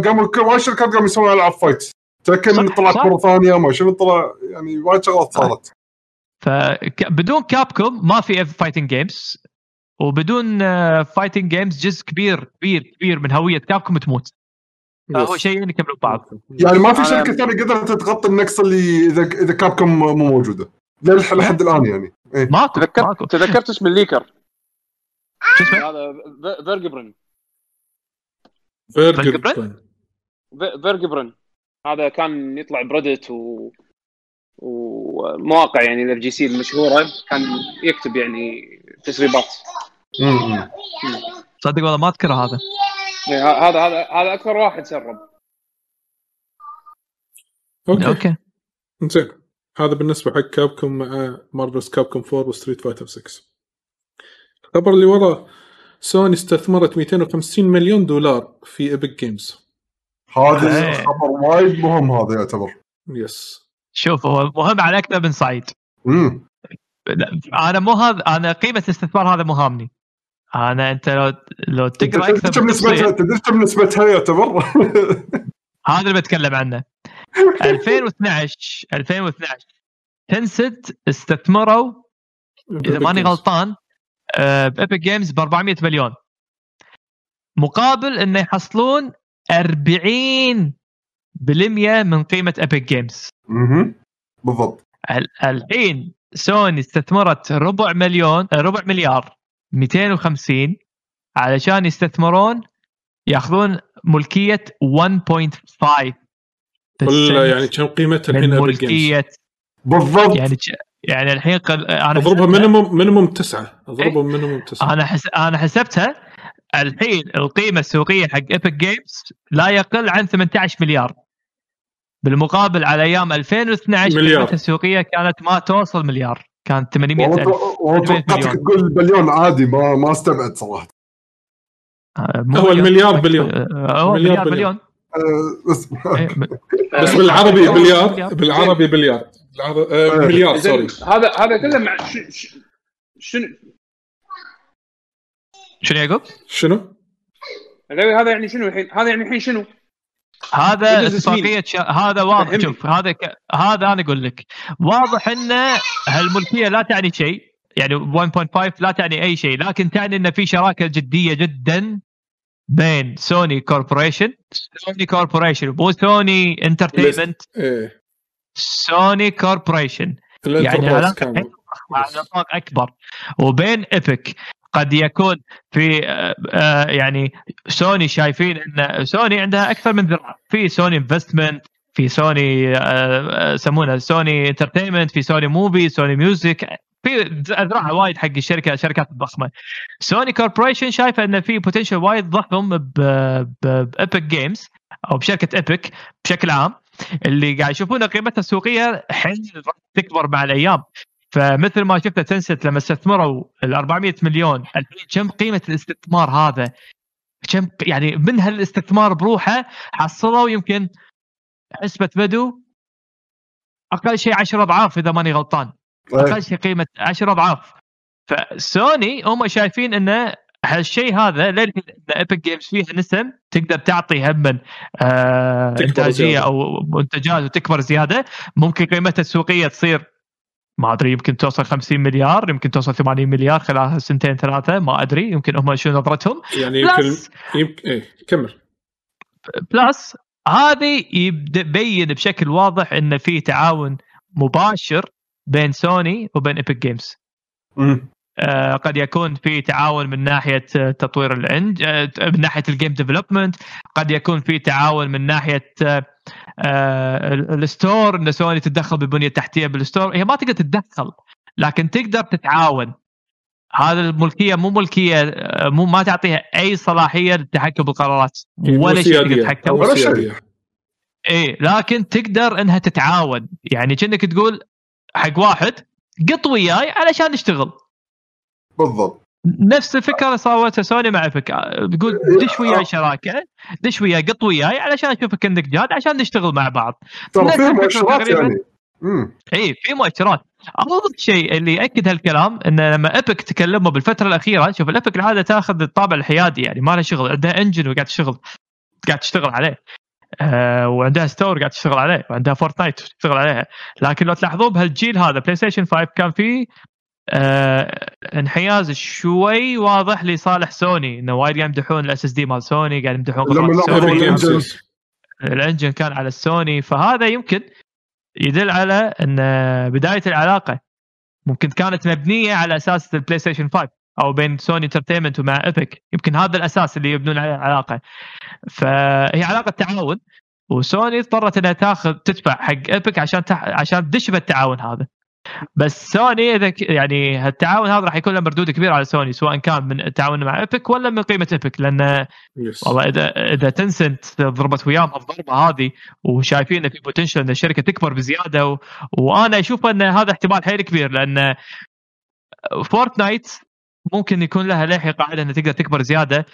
قاموا كل وايد شركات قاموا يسوون العاب fight Tekken طلعت مره ثانية ما شنو طلع يعني وايد شغلات صارت. فبدون Capcom ما في fighting games وبدون fighting games جزء كبير كبير كبير من هوية Capcom تموت. فهو شيئين يكملوا بعض. يعني ما في شركة ثانية قدرت تغطي النقص اللي إذا إذا Capcom مو موجودة. لحد الآن يعني. إيه؟ ماكو تذكرت تذكرت اسم ال leaker؟ شو اسمه؟ هذا فيرجبرن. فيرجبرن؟ Vergeben. هذا كان يطلع ب Reddit و ومواقع يعني ال FGC المشهورة كان يكتب يعني تسريبات. صدق والله ما اذكر هذا. إيه، هذا هذا هذا أكثر واحد سرب. okay. okay. زين هذا بالنسبة حق Capcom مع Marvel vs Capcom 4 و Street Fighter 6 الخبر اللي وراه سوني استثمرت 250 مليون دولار في Epic Games هذا. خبر وايد مهم هذا يعتبر. yes شوف هو مهم على أكثر من صعيد. امم أنا مو هذا أنا قيمة الاستثمار هذا مو هامني أنا أنت لو لو تقرأ أكثر كم نسبتها تدري كم نسبتها يعتبر؟ <laughs> هذا اللي بتكلم عنه. 2012 2012 Tencent استثمروا إذا ماني غلطان آه، ب Epic Games ب 400 مليون. مقابل إنه يحصلون 40 بالمية من قيمة Epic Games مهم. بالضبط. ال- الحين سوني استثمرت ربع مليون آه، ربع مليار 250 علشان يستثمرون ياخذون ملكية 1.5 ولا يعني كم قيمتها الحين ملكية بالضبط. يعني يعني الحين قل... أنا أضربها حسبتها- minimum minimum تسعة. أضربها minimum تسعة. أنا حس... أنا حسبتها الحين القيمة السوقية حق Epic Games لا يقل عن 18 مليار بالمقابل على أيام 2012 مليار. قيمتها السوقية كانت ما توصل مليار كانت 800 والله ألف والله 800 توقعتك. تقول بليون عادي ما ما استبعد صراحة آه، مو هو المليار بليون. آه، هو مليار بليون. آه، بس <laughs> إيه، <laughs> بس بالعربي آه، بليار مليار. بالعربي بليار آه، إيه. مليار sorry هذا هذا كله مع شنو شنو يعقوب؟ شنو؟ هذا يعني شنو الحين؟ هذا يعني الحين شنو؟ هذا اتفاقيه شا... هذا واضح. شوف هذا ك... هذا أنا أقول لك. واضح إن هالملكية لا تعني شيء. يعني 1.5 لا تعني أي شيء. لكن تعني إن في شراكة جدية جدا بين Sony Corporation Sony Corporation مو Sony Entertainment Sony Corporation يعني على نطاق اكبر وبين Epic قد يكون في آه، آه، يعني سوني شايفين إن سوني عندها أكثر من ذراع. في Sony Investment في سوني آه، يسمونها Sony Entertainment في Sony Movie Sony Music في اذرع وايد حق الشركة الشركات الضخمة. Sony Corporation شايفة إن في potential وايد ضخم ب Epic Games أو بشركة Epic بشكل عام اللي قاعد يشوفون قيمتها السوقية حين راح تكبر مع الأيام. فمثل ما شفنا Tencent لما استثمروا ال 400 مليون الحين كم قيمة الاستثمار هذا؟ كم يعني من هالاستثمار بروحه حصلوا يمكن حسبة بدو أقل شيء 10 أضعاف إذا ماني غلطان أقل شيء قيمة 10 أضعاف فسوني هم شايفين إن هالشيء هذا لأن Epic Games فيها نسم تقدر تعطي هم آه إنتاجية زيادة. أو منتجات وتكبر زيادة ممكن قيمتها السوقية تصير ما أدري يمكن توصل 50 مليار يمكن توصل 80 مليار خلال سنتين ثلاثة ما أدري يمكن هم شو نظرتهم. يعني يمكن plus يمكن إيه كمل. plus هذه يبين بشكل واضح إن في تعاون مباشر بين سوني وبين Epic Games. آه، قد يكون في تعاون من ناحية تطوير الانج آه، من ناحية ال game development قد يكون في تعاون من ناحية آه، ال store إن سوني تتدخل بالبنية التحتية بال store هي ما تقدر تتدخل لكن تقدر تتعاون. هذا الملكية مو ملكية آه، مو ما تعطيها أي صلاحية للتحكم بالقرارات ولا شيء تقدر تتحكم. ولا شيء. إيه لكن تقدر إنها تتعاون. يعني كأنك تقول حق واحد قط وياي علشان نشتغل. بالضبط. نفس الفكرة اللي سوتها سوني مع فك تقول دش وياي شراكة دش وياي قط وياي علشان اشوفك انك جاد عشان نشتغل مع بعض. ترى في مؤشرات. يعني. إي في مؤشرات. افضل شيء اللي يأكد هالكلام انه لما Epic تكلموا بالفترة الأخيرة شوف ال Epic العادة تأخذ الطابع الحيادي يعني ما لها شغل عندها engine وقاعد تشتغل قاعد تشتغل عليه. آه وعندها store قاعد تشتغل عليه وعندها Fortnite تشتغل عليها. لكن لو تلاحظون بهالجيل هذا PlayStation 5 كان فيه آه انحياز شوي واضح لصالح سوني إنه وايد قاعد يمدحون ال SSD مال سوني قاعد يمدحون قدرات سوني. ال engine. كان على السوني فهذا يمكن يدل على إن بداية العلاقة ممكن كانت مبنية على أساس ال PlayStation 5 أو بين سوني Entertainment ومع Epic يمكن هذا الأساس اللي يبنون عليه العلاقة. فهي علاقة تعاون وسوني اضطرت إنها تاخذ تدفع حق Epic عشان تح... عشان تدش بالتعاون هذا. بس سوني إذا. يعني هالتعاون هذا راح يكون له مردود كبير على سوني سواء كان من التعاون مع Epic ولا من قيمة Epic لأن yes والله إذا إذا Tencent ضربت وياهم الضربة هذه وشايفين إن في potential إن الشركة تكبر بزيادة و... وأنا أشوف إن هذا احتمال حيل كبير لأن Fortnite ممكن يكون لها للحين قاعدة انها تقدر تكبر زيادة.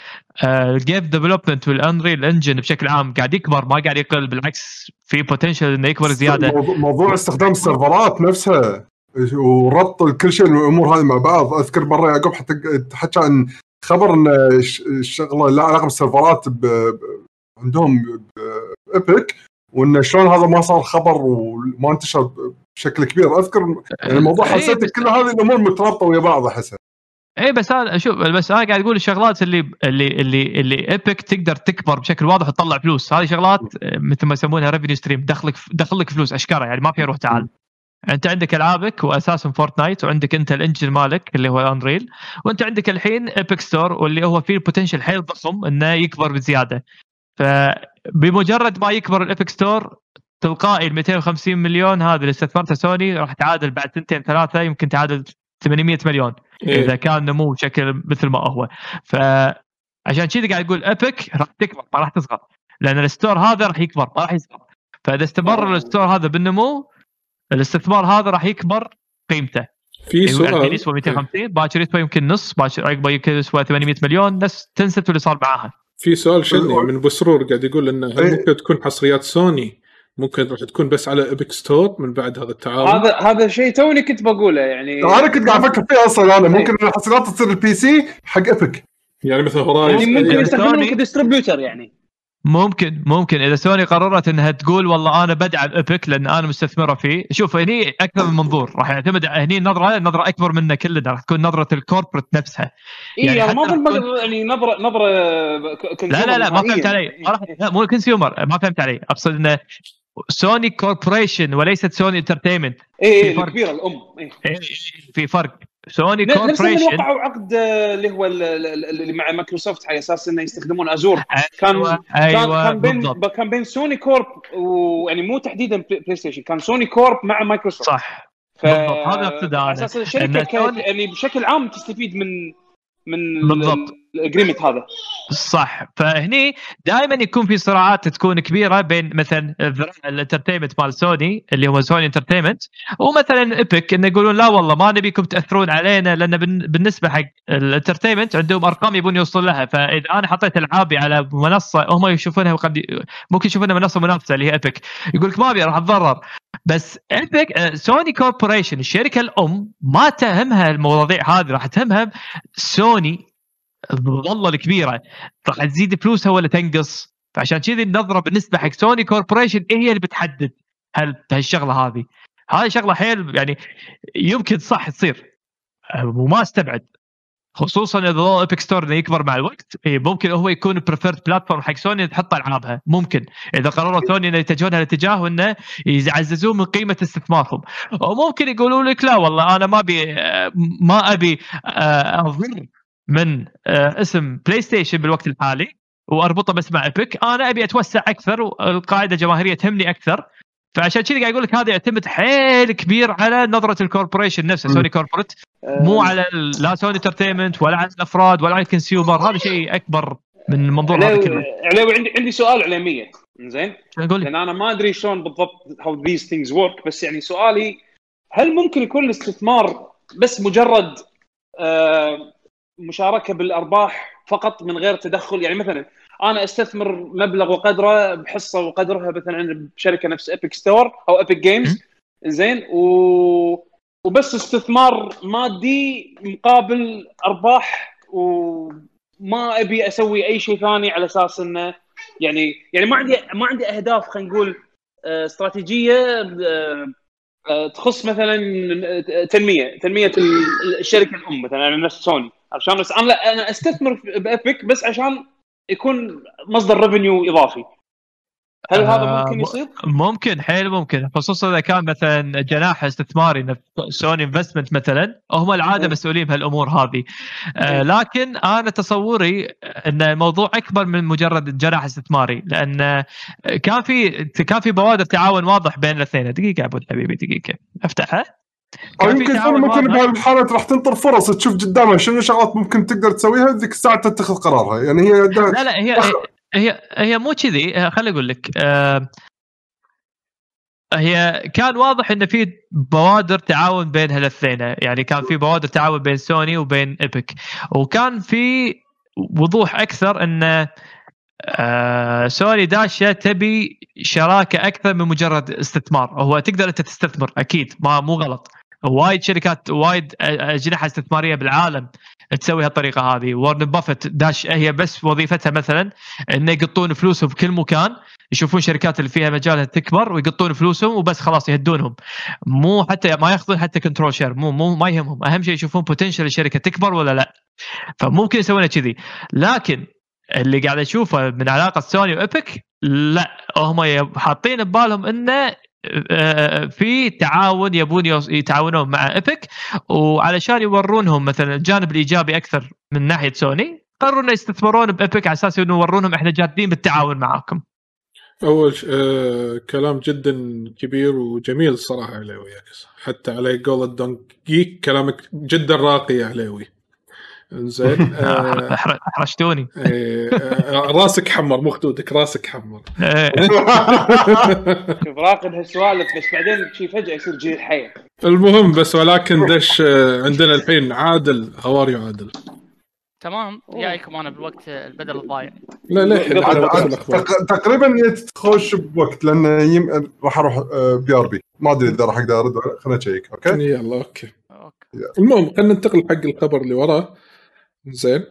ال game development وال Unreal Engine بشكل عام قاعد يكبر ما قاعد يقل بالعكس في potential إنه يكبر زيادة. موضوع, استخدام ال server ات نفسها وربط كل شيء الأمور هذه مع بعض. أذكر مرة يعقوب حتى حكى عن خبر ان الشغله لها علاقة بال server ات. عندهم Epic وإنه شلون هذا ما صار خبر وما انتشر بشكل كبير. أذكر يعني الموضوع إيه، حسيت بس- كل هذه الأمور مترابطة ويا بعض أحسها. اي بس أنا شوف بس أنا قاعد أقول الشغلات اللي اللي اللي اللي Epic تقدر تكبر بشكل واضح وتطلع فلوس. هذه شغلات آه، مثل ما يسمونها revenue stream دخلك دخل لك فلوس اشكره يعني ما فيها روح تعال. أنت عندك ألعابك واساسا Fortnite وعندك أنت ال engine مالك اللي هو Unreal وأنت عندك الحين Epic Store واللي هو فيه ال potential حيل ضخم إنه يكبر بزيادة. فبمجرد ما يكبر ال Epic Store تلقائي ال 250 مليون هذا اللي استثمرته سوني راح تعادل بعد سنتين ثلاثة يمكن تعادل 800 مليون. إيه. إذا كان نمو بشكل مثل ما هو. فعشان كذا قاعد أقول Epic راح تكبر ما راح تصغر. لأن ال store هذا راح يكبر ما راح يصغر. فإذا استمر ال store هذا بالنمو الاستثمار هذا راح يكبر قيمته. في يعني الحين سؤال يسوى 250 باكر يسوى يمكن نص باكر عقبه يمكن يسوى 800 مليون نفس Tencent اللي صار معاها. في سؤال شني من بسرور قاعد يقول انه هل إيه. ممكن تكون حصريات سوني؟ ممكن راح تكون بس على Epic Store من بعد هذا التعاون هذا هذا شيء توني كنت بقوله يعني أنا كنت قاعد أفكر فيه أصلا أنا ممكن الحصريات تصير ال PC حق Epic يعني مثل يعني Horizon ممكن يعني يستخدمونه سوني- ك distributor يعني. ممكن ممكن. إذا سوني قررت إنها تقول والله أنا بدعم Epic لأن أنا مستثمرة فيه شوف هني أكثر من منظور. راح يعتمد هني النظرة نظره أكبر منا كلنا راح تكون نظرة ال corporate نفسها. اي يعني يعني ما أظن يعني نظره نظرة لا لا لا ما فهمت علي. ما راح لا مو consumer ما فهمت علي. أقصد إنه سوني Corporation وليست سوني Entertainment اي في اي فرق. الكبيره الأم إيه. في فرق سوني ن- نفس اللي Corporation وقعوا عقد آه، اللي هو ال- ال- ال- اللي مع مايكروسوفت على أساس إنه يستخدمون Azure كان أيوه كان كان بين كان بين سوني Corp ويعني مو تحديدا PlayStation كان سوني Corp مع مايكروسوفت صح ف... بالضبط، هذا أنا. على أساس الشركة يعني بشكل عام تستفيد من من بالضبط. ال agreement هذا. صح. فهني دائما يكون في صراعات تكون كبيرة بين مثلا ال entertainment مال سوني اللي هو سوني Entertainment ومثلا Epic انه يقولون لا والله ما نبيكم تأثرون علينا لأن بالنسبة حق ال entertainment عندهم أرقام يبون يوصلون لها. فإذا أنا حطيت العابي على منصة هم يشوفونها وقد ممكن يشوفونها منصة منافسة اللي هي Epic يقول لك ما أبي راح أتضرر. بس Epic سوني Corporation الشركة الأم ما تهمها المواضيع هذه راح تهمها سوني المظلة الكبيرة. راح تزيد فلوسها ولا تنقص؟ فعشان كذي النظرة بالنسبة حق سوني Corporation هي اللي بتحدد هل هالشغلة هذه. هذه شغلة حيل يعني يمكن صح تصير. وما استبعد. خصوصا إذا Epic Store يكبر مع الوقت إيه ممكن هو يكون preferred platform حق سوني تحط العابها ممكن. إذا قرروا سوني إنه يتجهون هالاتجاه وإنه يعززون من قيمة استثمارهم. وممكن يقولوا لك لا والله أنا ما أبي آه، ما أبي آه، اضر من آه، اسم بلاي ستيشن بالوقت الحالي وأربطه بس مع Epic أنا أبي أتوسع أكثر والقاعدة الجماهيريه تهمني أكثر. فعشان كذا قاعد أقول لك هذا يعتمد حيل كبير على نظرة ال corporation نفسه. Sony Corporate مو على لا Sony Entertainment ولا على الأفراد ولا على ال consumer هذا شيء أكبر من المنظور هذا كله. علاوي عندي عندي سؤال علمية. زين؟ لأن أنا ما أدري شلون بالضبط how these things work بس يعني سؤالي هل ممكن يكون الاستثمار بس مجرد آه، مشاركة بالأرباح فقط من غير تدخل. يعني مثلا أنا أستثمر مبلغ وقدره بحصة وقدرها مثلا بشركة نفس Epic Store أو Epic Games زين و وبس استثمار مادي مقابل أرباح. وما أبي أسوي أي شيء ثاني على أساس إنه يعني يعني ما عندي ما عندي أهداف خلينا نقول آه، استراتيجية آه، آه، تخص مثلا تنمية تنمية ال- الشركة الأم مثلا نفس سوني. عشان بس أنا لا أنا أستثمر ب Epic بس عشان يكون مصدر revenue إضافي. هل هذا آه، ممكن م- يصير؟ ممكن حيل ممكن. خصوصا إذا كان مثلا جناح استثماري Sony Investment مثلا هم العادة. مسؤولين بهالأمور هذه. آه لكن أنا تصوري إن الموضوع أكبر من مجرد جناح استثماري لأن كان في كان في بوادر تعاون واضح بين الاثنين. دقيقة يا أبو حبيبي دقيقة. أفتحها؟ أو يمكن سوني ممكن. بهالحالة راح تنطر فرص تشوف قدامها شنو شغلات ممكن تقدر تسويها ذيك الساعة تتخذ قرارها. يعني هي لا لا هي هي هي مو كذي. آه، خليني أقول لك. آه، هي كان واضح إن في بوادر تعاون بين هالأثنين. يعني كان في بوادر تعاون بين سوني وبين إيبك. وكان في وضوح أكثر إن آه سوني داشه تبي شراكة أكثر من مجرد استثمار. هو تقدر أنت تستثمر أكيد. ما مو غلط. وايد شركات وايد أجنحة استثمارية بالعالم تسوي هالطريقة هذه. وارن بافت داش هي بس وظيفتها مثلا إنه يقطون فلوسهم في كل مكان يشوفون شركات اللي فيها مجالها تكبر ويقطون فلوسهم وبس خلاص يهدونهم. مو حتى ما ياخذون حتى control share مو مو ما يهمهم. أهم شيء يشوفون potential الشركة تكبر ولا لا. فممكن يسوونها كذي. لكن اللي قاعد أشوفه من علاقة سوني وإيبك لا هم حاطين ببالهم إنه آه، في تعاون يبون يتعاونون مع إيبك وعلشان يورونهم مثلا الجانب الإيجابي أكثر من ناحية سوني قرروا إنه يستثمرون بإيبك على أساس إنه يورونهم إحنا جادين بالتعاون معاكم. أول آه كلام جدا كبير وجميل الصراحه عليوي حتى على قول الدونك جيك كلامك جدا راقي يا عليوي زين <laughs> آه أحرجتوني. آه راسك حمر مو خدودك راسك حمر. <laughs> إيه. <laughs> شوف راقد هالسوالف بس بعدين شي فجأة يصير جيل حي المهم بس ولكن دش آه، عندنا الحين عادل هواريو عادل تمام جايكم أنا بالوقت البدل الضايع. لا لا تقريبا تخش بوقت لأن يم... راح أروح آه، بي ار بي ما أدري إذا راح أقدر أرد خليني أشيك okay؟ يلا okay. المهم خلينا ننتقل حق الخبر اللي وراه. زين.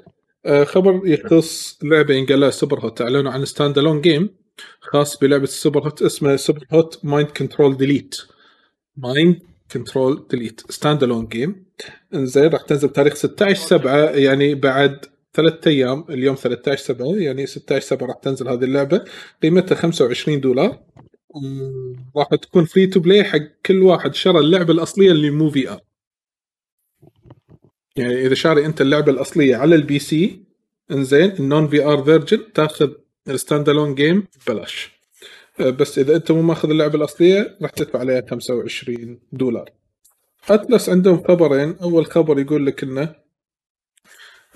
آه خبر يخص لعبة ينقال لها Superhot. أعلنوا عن standalone game خاص بلعبة Superhot اسمها Superhot Mind Control Delete Mind Control Delete standalone game إنزين راح تنزل بتاريخ 16 7 يعني بعد ثلاث أيام اليوم 13 7 يعني 16 7 راح تنزل هذه اللعبة. قيمتها 25 دولار. راح تكون free to play حق كل واحد شرى اللعبة الأصلية اللي مو VR يعني إذا شاري أنت اللعبة الأصلية على ال PC إنزين ال non VR version تاخذ ال standalone game ببلاش. أه، بس إذا أنت مو ماخذ اللعبة الأصلية راح تدفع عليها 25 دولار. Atlus عندهم خبرين. أول خبر يقول لك إنه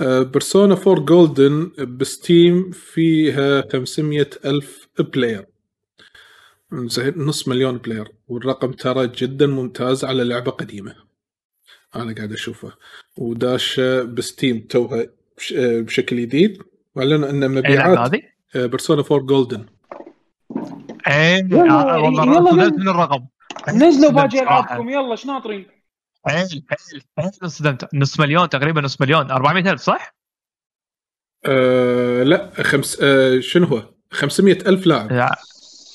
Persona 4 Golden ب Steam فيها 500 ألف player زين نص مليون player والرقم ترى جدا ممتاز على لعبة قديمة. أنا قاعد أشوفه وداشة ب Steam توها آه، بشكل جديد واعلنوا أن مبيعات هذه؟ Persona 4 Golden اي يلا، آه، والله يلا. من الرقم نزلوا باقي صراحة. العابكم يلا إيش ناطرين؟ حيل حيل حيل انصدمت نص مليون تقريبا نص مليون 400 ألف صح؟ آه لا خمس آه شنو هو 500 ألف لاعب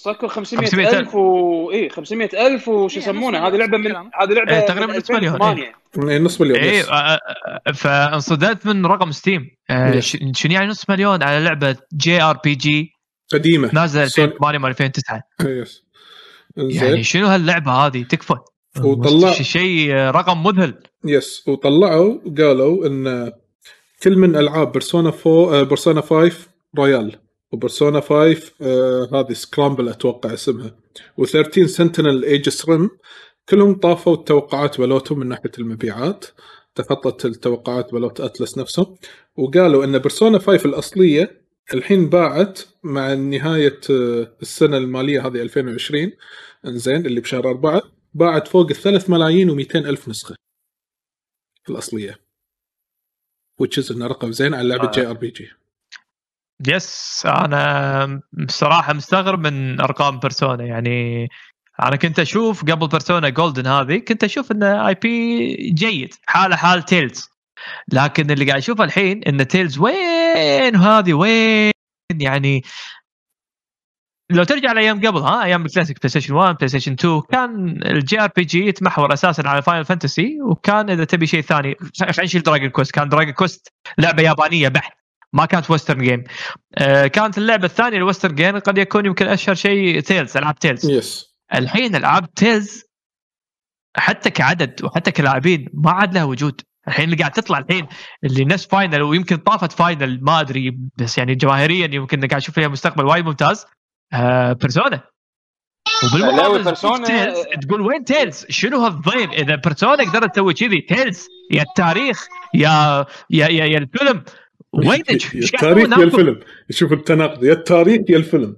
صكوا 500 500,000. ألف و إيه 500 ألف وش إيه، يسمونه؟ هذه لعبة من. هذه لعبة إيه، تقريباً نص مليون، 2008 إيه، نص مليون اي yes. فانصدمت من رقم Steam آه، شنو يعني نص مليون على لعبة JRPG. قديمة. نازلة سون- 2008 ولا 2009 yes يعني شنو هاللعبة هذه؟ تكفى. وطلع- شيء آه، رقم مذهل. yes وطلعوا قالوا إن كل من ألعاب Persona 4 آه، Persona 5 Royal و Persona 5 آه هذه Scramble أتوقع اسمها. و 13 Sentinels Aegis Rim كلهم طافوا التوقعات مالتهم من ناحية المبيعات تخطت التوقعات مالت Atlus نفسه وقالوا إن Persona 5 الأصلية الحين باعت مع نهاية آه، السنة المالية هذه 2020 إنزين اللي بشهر أربعة باعت فوق الثلاث ملايين و200 ألف نسخة الأصلية. Which is انه رقم زين على لعبة آه. JRPG. yes أنا بصراحة مستغرب من أرقام Persona. يعني أنا كنت أشوف قبل Persona Golden هذه كنت أشوف إن IP جيد حاله حال Tales لكن اللي قاعد أشوفه الحين إن Tales وين؟ هذه وين؟ يعني لو ترجع لأيام قبل ها أيام الكلاسيك بلاي ستيشن 1 بلاي ستيشن 2 كان ال JRPG يتمحور أساسا على Final Fantasy وكان إذا تبي شيء ثاني خلينا نشيل Dragon Quest كان Dragon Quest لعبة يابانية بحت. ما كانت western game آه كانت اللعبة الثانية ال western game قد يكون يمكن أشهر شيء Tales ألعاب Tales yes الحين ألعاب Tales حتى كعدد وحتى كلاعبين ما عاد لها وجود. الحين اللي قاعد تطلع الحين اللي نفس Final ويمكن طافت Final ما أدري بس يعني جماهيريا يمكن قاعد أشوف فيها مستقبل وايد ممتاز. آه Persona وبالمقابل Persona- Tales تقول وين Tales؟ شنو هالضيم؟ إذا Persona قدرت تسوي كذي Tales يا التاريخ يا يا يا, يا الفيلم. وين التاريخ يا؟ الفيلم. شوف التناقض. يا التاريخ يا الفيلم.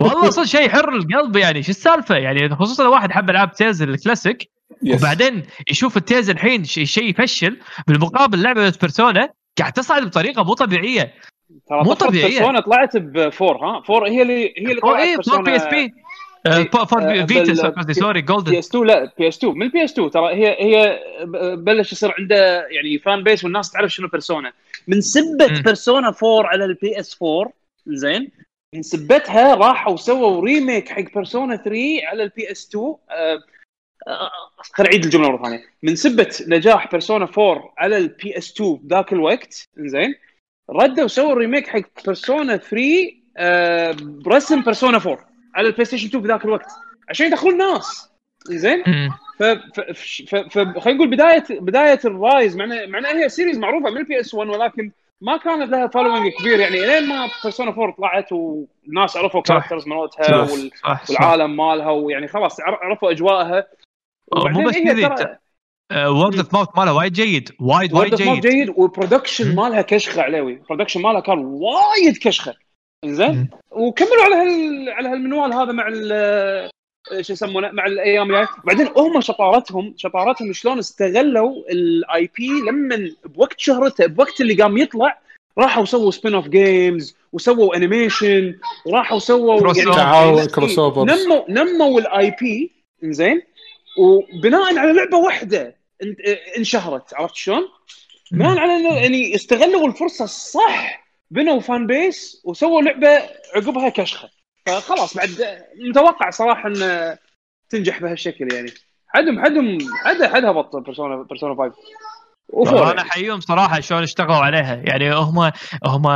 والله صدق شيء يحر القلب يعني. شو السالفة؟ يعني خصوصا لو واحد حب ألعاب تيز الكلاسيك يس. وبعدين يشوف التيز الحين شيء شي يفشل. بالمقابل لعبة بيرسونا قاعد تصعد بطريقة مو طبيعية. مو طفرة طبيعية. بيرسونا طلعت بفور ها؟ فور هي اللي هي اللي طلعت إيه فور بي اس بي فور آه، فيتا بال- قصدي سوري بي جولدن اس 2 لا PS 2 من ال PS 2 ترى هي هي بلش يصير عنده يعني fan base والناس تعرف شنو Persona. من سبه. Persona 4 على البي إس 4 زين؟ من سبتها راحوا سووا remake حق Persona 3 على ال PS 2 آه، آه، خليني اعيد الجملة مرة ثانية. من سبه نجاح Persona 4 على ال PS 2 ذاك الوقت زين؟ ردوا سووا remake حق Persona 3 آه، برسم Persona 4 على ال PlayStation 2 بذاك الوقت. عشان يدخلون ناس. زين ف خلينا نقول بدايه بداية ال rise مع إن- مع إن هي series معروفة من ال PS 1 ولكن ما كانت لها following كبير يعني لين ما Persona 4 طلعت والناس عرفوا. characters مالتها. وال... والعالم مالها ويعني خلاص عر- عرفوا أجواءها مو بس كذي word of mouth ماله وايد جيد وايد وايد word of جيد جيد وال production. مالها كشخة عليوي ال production مالها كان وايد كشخة زين. وكملوا على هال... على هالمنوال هذا مع. شو يسمونه مع الأيام الجاية وبعدين هم شطارتهم شطارتهم شلون استغلوا ال IP لما بوقت شهرته بوقت اللي قام يطلع راحوا سووا spin off games وسووا animation وراحوا سووا. تعاون crossovers نموا نموا ال IP زين وبناء على لعبة واحدة إن- انشهرت عرفت شلون؟ بناء على إنه يعني استغلوا الفرصة الصح بنوا fan base وسووا لعبة عقبها كشخة فخلاص بعد متوقع صراحة إن تنجح بهالشكل يعني. حدهم حدهم حد حدها بط Persona Persona 5 و four أنا احييهم صراحة شلون اشتغلوا عليها. يعني هم هم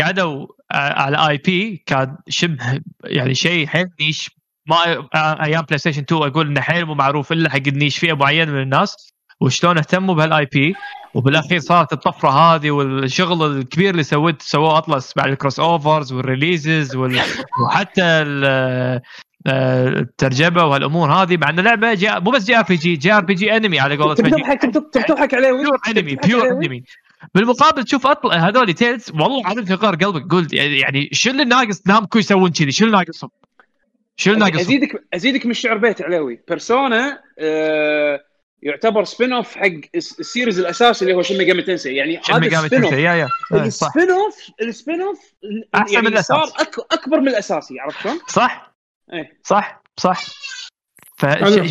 قعدوا على IP كان شبه يعني شيء حيل niche. ما أيام PlayStation 2 أقول إنه حيل مو معروف إلا حق ال niche فئة معينة من الناس. وشلون اهتموا بهال IP. وبالاخير صارت الطفرة هذه والشغل الكبير اللي سويت سووه Atlus بعد ال crossovers وال releases وال... <laughs> وحتى ال- آه، الترجمة وهالأمور هذه مع ان اللعبه جي... مو بس جي آر بي جي جي آر بي جي انمي على قولة تضحك تضحك عليه. pure انمي pure انمي بالمقابل تشوف اطلع هذول Tales والله عارف في غير قلبك قلت يعني شو اللي ناقص Namco يسوون كذي؟ شو اللي ناقصهم؟ شو اللي ناقصهم؟ ازيدك أزيدك من الشعر بيت علاوي Persona آه يعتبر spin off حق الس- ال series الاساسي اللي هو Shin Megami Tensei يعني Shin هذا Megami ال spin Tensei off يا. يا آه، ال spin off ال spin off أحسن من يعني صار. أك أكبر من الاساسي عرفت شلون؟ صح. إيه. صح صح. ف.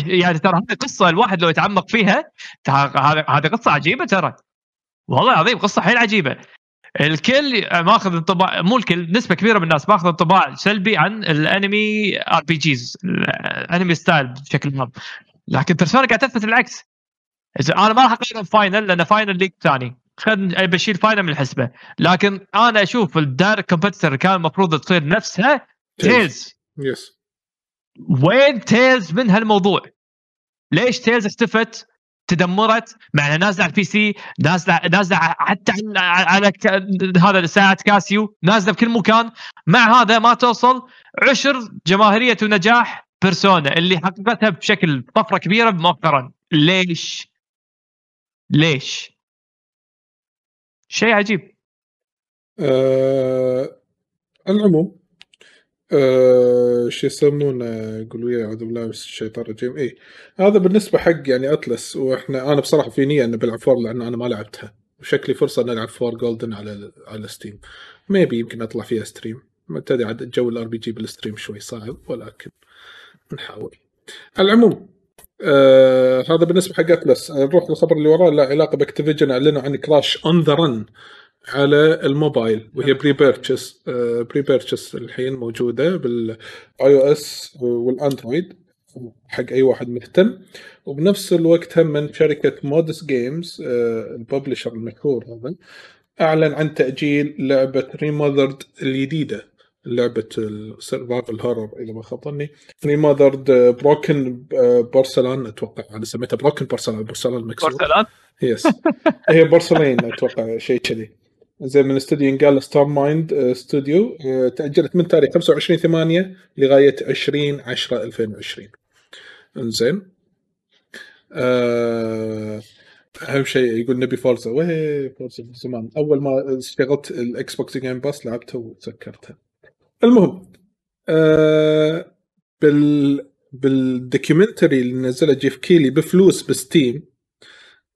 يعني ترى هذه قصة الواحد لو يتعمق فيها هذه هذه قصة عجيبة ترى. والله العظيم قصة حيل عجيبة. الكل ماخذ انطباع مو الكل نسبة كبيرة من الناس ماخذ انطباع سلبي عن الانمي RPGs الانمي style بشكل عام. لكن Persona قاعد تثبت العكس إذا أنا ما راح أقارن Final لأن Final league ثاني خلينا بشيل Final من الحسبة لكن أنا أشوف ال direct competitor كان المفروض تصير نفسها Tales yes وين Tales من هالموضوع؟ ليش Tales اختفت؟ تدمرت مع إنها نازلة على ال PC نازله نازلة حتى على. هذا ساعة Casio نازلة بكل مكان مع هذا ما توصل عشر جماهيرية ونجاح Persona اللي حققتها بشكل طفرة كبيرة مؤخرا. ليش؟ ليش؟ شيء عجيب. آه العموم آه شو يسمونه يقولوا يا أعوذ بالله من الشيطان الرجيم. اي هذا بالنسبة حق يعني Atlus وإحنا أنا بصراحة في نية إني بلعب four لأن أنا ما لعبتها. وشكلي فرصة ان ألعب four Golden على على Steam. maybe يمكن أطلع فيها stream. ما تدري عاد جو ال RPG بال stream شوي صعب ولكن نحاول. العموم آه هذا بالنسبة حق Atlus نروح للخبر اللي وراه له علاقة ب Activision أعلنوا عن Crash On the Run على الموبايل وهي pre-purchase pre-purchase الحين موجودة بال iOS وال Android حق أي واحد مهتم. وبنفس الوقت هم من شركة Modus Games ال publisher المشهور هذا أعلن عن تأجيل لعبة Remothered الجديدة. لعبة ال survival horror إذا ما خاب ظني Remothered Broken Porcelain أتوقع أنا سميتها Broken Porcelain Porcelain مكسور porcelain yes هي بورسلين أتوقع شيء كذي. زين من استوديو ينقال Stormind استوديو تأجلت من تاريخ 25 8 لغاية 20 10 2020 انزين. آه، أهم شيء يقول نبي Forza وهي Forza من زمان. أول ما اشتغلت ال Xbox Game Pass لعبتها وتذكرتها. المهم آه بال بال documentary اللي نزله Geoff Keighley بفلوس ب Steam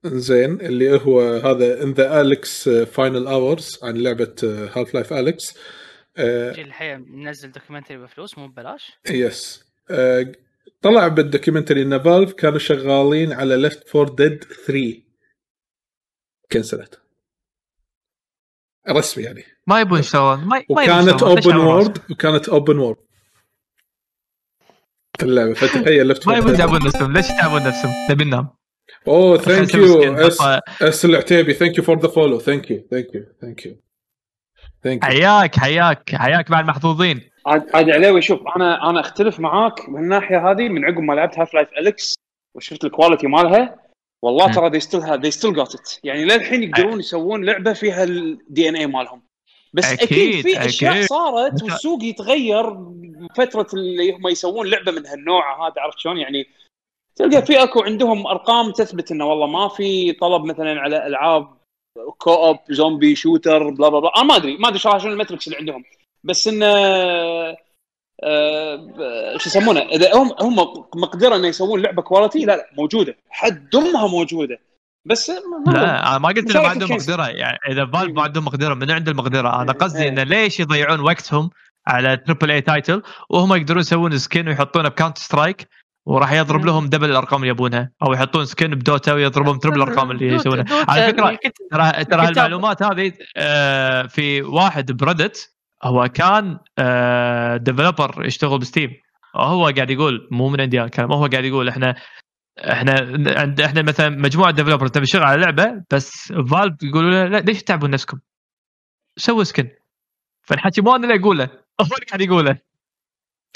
زين اللي هو هذا ان the Alyx Final Hours عن لعبة Half-Life Alyx الحين منزل documentary بفلوس مو ببلاش؟ yes آه، طلع بال documentary إن Valve كانوا شغالين على Left 4 Dead 3 cancelled. رسمي يعني. ما يبون يشتغلون. ما ما يبون وكانت open world وكانت open world اللعبة. فتخيل ليفت ما يبون يتعبون نفسهم. ليش يتعبون نفسهم؟ نبي ننام. أوه thank you. اس العتيبي. thank you for the follow thank you thank you thank you حياك حياك حياك بعد محظوظين. عاد عاد علاوي شوف أنا أنا أختلف معاك من الناحية هذه من عقب ما لعبت Half-Life Alyx وشفت ال quality مالها. والله. ترى still have they still got it. يعني للحين يقدرون يسوون لعبة فيها ال DNA مالهم. بس أكيد, أكيد، في أشياء أكيد. صارت والسوق يتغير فترة اللي هم يسوون لعبة من هالنوع هذا عرفت شلون؟ يعني تلقى في أكو عندهم أرقام تثبت إنه والله ما في طلب مثلا على ألعاب co-op zombie shooter bla bla bla أنا ما أدري ما أدري شنو ال metrics اللي عندهم. بس انه آه، شو يسمونه؟ إذا هم هم مقدرة إنه يسوون لعبة quality لا لا موجودة. حد دمها موجودة. بس ما- لا أنا ما قلت إنه ما عندهم. مقدرة. يعني إذا Valve ما عندهم مقدرة من عنده المقدره أنا إيه. قصدي إنه ليش يضيعون وقتهم على triple A title وهم يقدرون يسوون skin ويحطونه ب Counter-Strike وراح يضرب. لهم double الأرقام اللي يبونها. أو يحطون skin ب Dota ويضربون triple الأرقام اللي يسوونها. على فكرة ترى ترى. المعلومات هذه آه، في واحد ب Reddit هو كان developer يشتغل ب Steam. هو قاعد يقول مو من عندي الكلام هو قاعد يقول إحنا إحنا عند إحنا مثلا مجموعة developer تبي تشتغل على لعبة بس Valve يقولوا له لا ليش تتعبون نفسكم؟ سووا skin فالحكي مو أنا اللي اقوله هو اللي قاعد يقوله.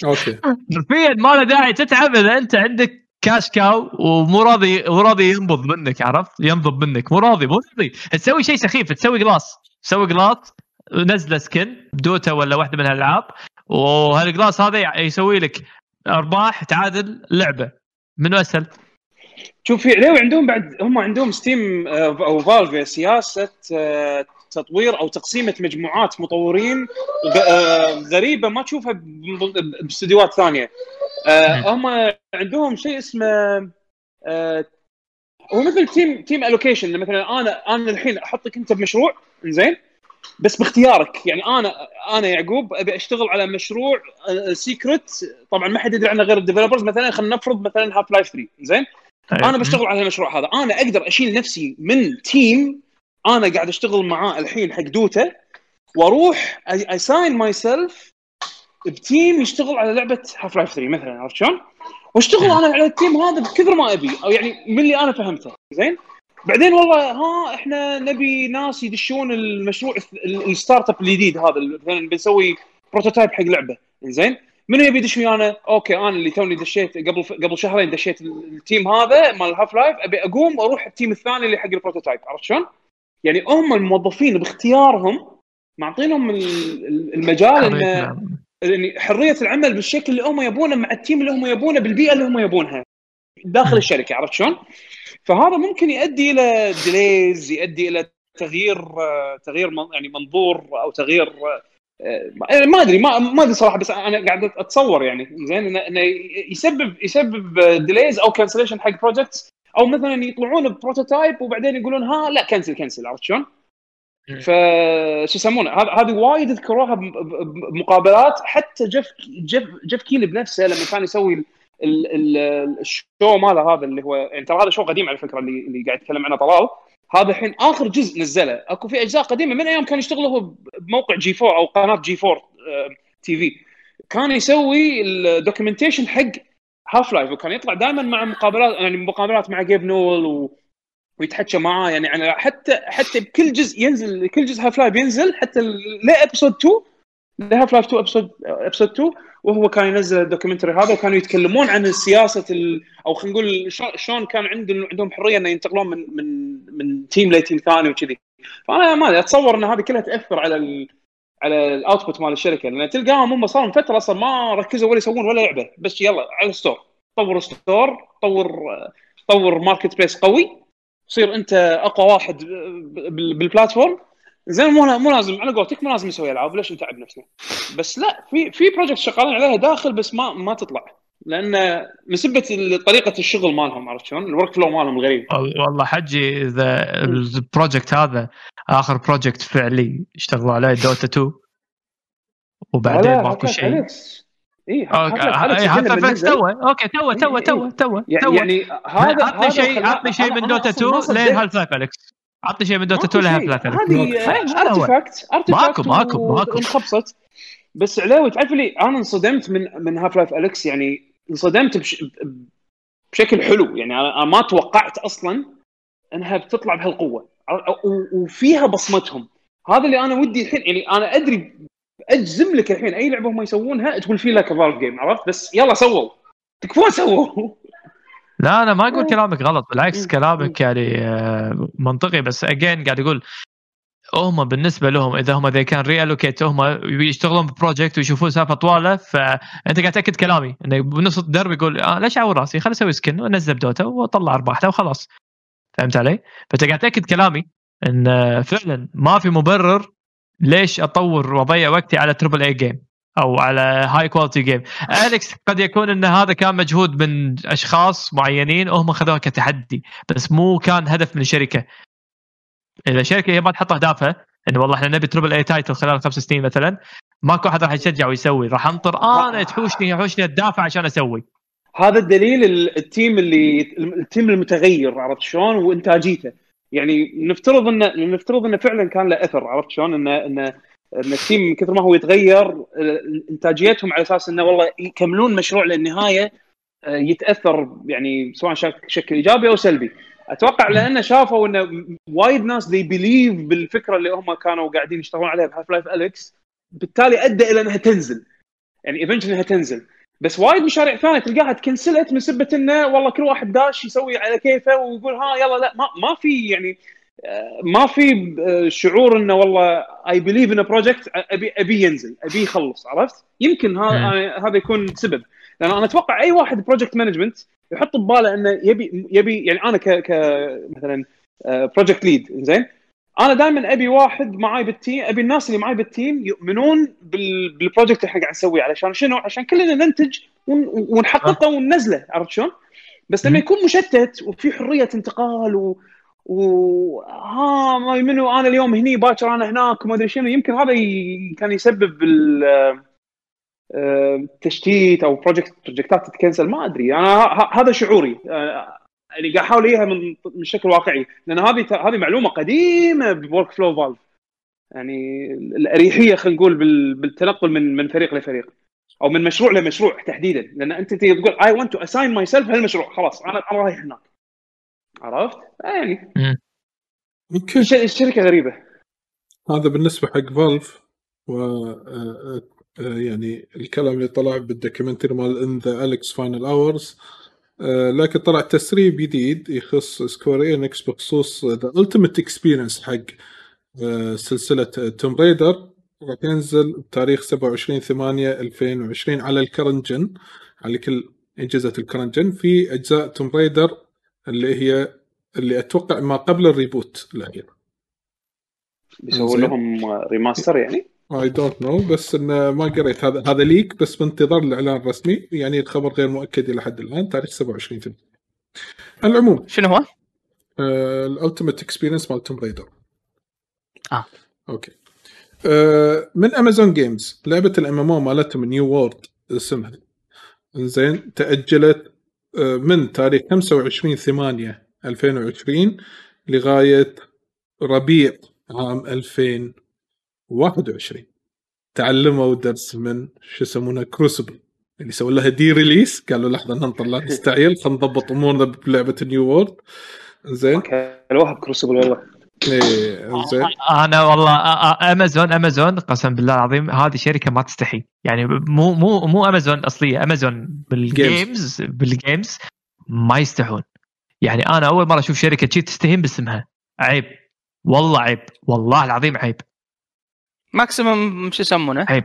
okay. حرفيا ما له داعي تتعب إذا أنت عندك cash cow ومو راضي مو راضي ينبض منك عرفت؟ ينضب منك مو راضي مو راضي. تسوي شيء سخيف تسوي glass تسوي glass نزلة skin ب Dota ولا واحدة من الألعاب. وهال glass هذا يسوي لك أرباح تعادل لعبة. منو أسهل؟ شوف في علاوي عندهم بعد هم عندهم Steam آه، أو Valve سياسة آه، تطوير أو تقسيمه مجموعات مطورين آه، غريبة ما تشوفها باستديوهات ثانية. هم عندهم شيء اسمه هو مثل team team allocation مثلا أنا أنا الحين أحطك أنت بمشروع زين بس باختيارك. يعني أنا أنا يعقوب أبي أشتغل على مشروع secret طبعا ما حد يدري عنه غير ال developers مثلا خلينا نفرض مثلا Half-Life 3 زين أنا بشتغل على المشروع هذا. أنا أقدر أشيل نفسي من team أنا قاعد أشتغل معاه الحين حق Dota وأروح assign myself ب team يشتغل على لعبة Half-Life 3 مثلا عرفت شلون؟ وأشتغل أنا على ال team هذا بكثر ما أبي. أو يعني من اللي أنا فهمته. زين؟ بعدين والله ها إحنا نبي ناس يدشون المشروع ال- startup الجديد هذا مثلا بنسوي prototype حق لعبة زين؟ منو يبي يدش ويانا؟ okay أنا اللي توني دشيت قبل قبل شهرين دشيت ال team هذا مال Half-Life أبي أقوم وأروح ال team الثاني اللي حق ال prototype عرفت شلون؟ يعني هم الموظفين باختيارهم معطينهم ال- ال- المجال انه يعني حرية العمل بالشكل اللي هم يبونه مع ال team اللي هم يبونه بالبيئة اللي هم يبونها داخل. الشركة عرفت شلون؟ فهذا ممكن يؤدي إلى delays يؤدي إلى تغيير تغيير من- يعني منظور أو تغيير آه، ما أدري ما ما أدري صراحة بس أنا قاعد أتصور يعني زين انه يسبب يسبب delays أو cancellation حق projects أو مثلا يطلعون ب prototype وبعدين يقولون ها لا cancel cancel عرفت شلون؟ ف شو يسمونه هذه وايد اذكروها بم- بم- بمقابلات حتى Geoff Geoff Geoff Keighley بنفسه لما كان يسوي ال show ماله هذا اللي هو يعني ترى هذا show قديم على فكرة اللي اللي قاعد يتكلم عنه طلال. هذا الحين آخر جزء نزله. أكو في أجزاء قديمة. من أيام كان يشتغل هو بموقع G4 أو قناة G4 TV كان يسوي ال documentation حق Half-Life وكان يطلع دائما مع مقابلات يعني مقابلات مع Gabe Newell و ويتحكى معاه يعني على حتى حتى بكل جزء ينزل كل جزء Half-Life ينزل حتى ل Episode 2 ل Half-Life 2 Episode Episode 2 وهو كان ينزل ال documentary هذا وكانوا يتكلمون عن سياسة ال... أو خلينا نقول شلون- كان عندهم حرية إنه ينتقلون من من من team ل team ثاني وكذي. فأنا ما أتصور إن هذه كلها تأثر على ال... على ال output مال الشركة. لأن تلقاهم هم صار فترة أصلا ما ركزوا ولا يسوون ولا لعبة. بس يلا على ال store. طور store طور طور marketplace قوي. تصير أنت أقوى واحد بال- بال platform زين مو مو لازم. على قولتك مو لازم نسوي ألعاب ليش نتعب نفسنا؟ بس لا في في project شغالين عليها داخل بس ما ما تطلع. لأن مسبه طريقة الشغل مالهم عرفت شلون؟ ال workflow مالهم الغريب والله حجي إذا ال project هذا آخر project فعلي اشتغلوا عليه Dota 2 وبعدين ماكو شيء. اي هذا flex تو okay تو تو تو تو يعني هذا عطني شيء عطني شيء من Dota 2 لين Half Alyx. عطني شيء من Dota 2 لين Half-Life هذه Artifact Artifact ماكو ماكو ماكو. انخبصت بس علاوي تعرف لي أنا انصدمت من من Half-Life Alyx يعني انصدمت بش بشكل حلو. يعني أنا ما توقعت أصلا إنها بتطلع بهالقوة. وفيها بصمتهم. هذا اللي أنا ودي الحين. يعني أنا أدري أجزم لك الحين أي لعبة هم يسوونها تقول feel like Valve game عرفت؟ بس يلا سووا. تكفون سووا. لا أنا ما أقول كلامك غلط بالعكس كلامك يعني آه، منطقي. بس again قاعد أقول هم بالنسبة لهم إذا هم اذا كان reallocate هم يشتغلون ب project ويشوفون سالفة طوالة فأنت قاعد تأكد كلامي. إنه بنص الدرب يقول آه ليش اعور راسي خليني أسوي skin وانزل Dota وأطلع ارباح وخلاص. فهمت علي؟ فأنت قاعد تأكد كلامي إن فعلا ما في مبرر ليش أطور وأضيع وقتي على triple A game أو على high quality game Alyx قد يكون إن هذا كان مجهود من أشخاص معينين وهم خذوها كتحدي بس مو كان هدف من الشركة. إذا الشركة هي ما تحط اهدافها إنه والله إحنا نبي triple A title خلال خمس سنين مثلا ماكو أحد راح يشجع ويسوي. راح أنطر أنا تحوشني يحوشني الدافع عشان أسوي. هذا الدليل ال team اللي ال team المتغير عرفت شلون؟ وإنتاجيته. يعني نفترض انه نفترض انه فعلا كان له إثر عرفت شلون؟ انه انه إن ال team من كثر ما هو يتغير إنتاجيتهم على أساس إنه والله يكملون مشروع للنهاية آه، يتأثر يعني سواء شكل إيجابي أو سلبي. أتوقع لأنه شافوا انه وايد ناس they believe بالفكرة اللي هم كانوا قاعدين يشتغلون عليها ب Half-Life Alyx بالتالي أدى إلى إنها تنزل. يعني eventually إنها تنزل. بس وايد مشاريع ثانية تلقاها تكنسلت من سبة إنه والله كل واحد داش يسوي على كيفه ويقول ها يلا لا ما, ما في يعني ما في آه، شعور إنه والله I believe in project أبي أبي ينزل أبي يخلص عرفت؟ يمكن هذا يكون سبب لأن أنا أتوقع أي واحد project management يحط بباله إنه يبي يبي يعني أنا ك ك مثلا project lead زين أنا دائما أبي واحد معاي بال team أبي الناس اللي معاي بال team يؤمنون بال project اللي إحنا قاعد نسويه علشان شنو؟ عشان كلنا ننتج ونحققه وننزله عرفت شلون؟ بس لما يكون مشتت وفي حرية انتقال و و ها ما منو أنا اليوم هني باكر أنا هناك وما أدري شنو. يمكن هذا. كان يسبب التشتيت أو project project ات تتكنسل ما أدري. أنا هذا شعوري آه، يعني قاعد أحاول إياها من من شكل واقعي. لأن هذه هذه معلومة قديمة ب workflow Valve يعني الأريحية خلينا نقول بالتنقل من من فريق لفريق. أو من مشروع لمشروع تحديدا. لأن أنت تقول I want to assign myself هالمشروع خلاص أنا رايح هناك. عرفت؟ يعني. يمكن الشركة غريبة. هذا بالنسبة حق Valve و آه، آه، يعني الكلام اللي طلع بال documentary مال ان the Alyx Final Hours لكن طلع تسريب جديد يخص Square Enix بخصوص the ultimate experience حق آه، سلسلة Tomb Raider راح ينزل بتاريخ 27 8 2020 على ال current gen على كل أجهزة ال current gen في أجزاء Tomb Raider اللي هي اللي أتوقع ما قبل ال reboot الأخير. بيسوون لهم remaster يعني؟ I don't know بس انه ما قريت. هذا هذا leak بس بانتظار الإعلان الرسمي. يعني الخبر غير مؤكد إلى حد الآن. تاريخ 27 8 العموم. شنو هو؟ ال ultimate experience مال Tomb Raider آه. okay. آه من Amazon Games لعبة ال MMO مالتهم New World اسمها. زين تأجلت آه من تاريخ 25 8 2020 لغاية ربيع عام 2000 21 تعلموا درس من شو يسمونه Crucible اللي سووا لها de-release. قالوا لحظة ننطر لا نستعجل <laughs> خلينا نضبط أمورنا بلعبة New World. زين. Crucible ب Crucible والله. إيه زين أنا والله أمازون أمازون قسم بالله العظيم هذه شركة ما تستحي. يعني مو مو مو أمازون أصلية أمازون بال games بال games ما يستحون. يعني أنا أول مرة أشوف شركة تستهين باسمها. عيب. والله عيب. والله العظيم عيب. maximum شو يسمونه؟ عيب.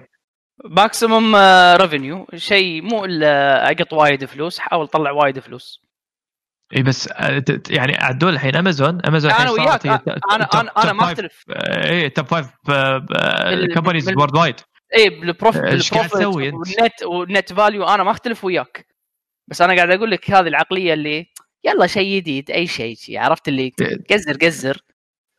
maximum revenue شيء مو إلا أقط وايد فلوس حاول تطلع وايد فلوس. اي بس آه، يعني عدول الحين. أمازون أمازون أنا وياك أنا أنا أنا, ما أختلف. اي top five companies worldwide اي بال profit أنت؟ وال net وال net value أنا ما أختلف وياك. بس أنا قاعد أقول لك هذه العقلية اللي يلا شيء جديد أي شيء شي، عرفت اللي قزر قزر.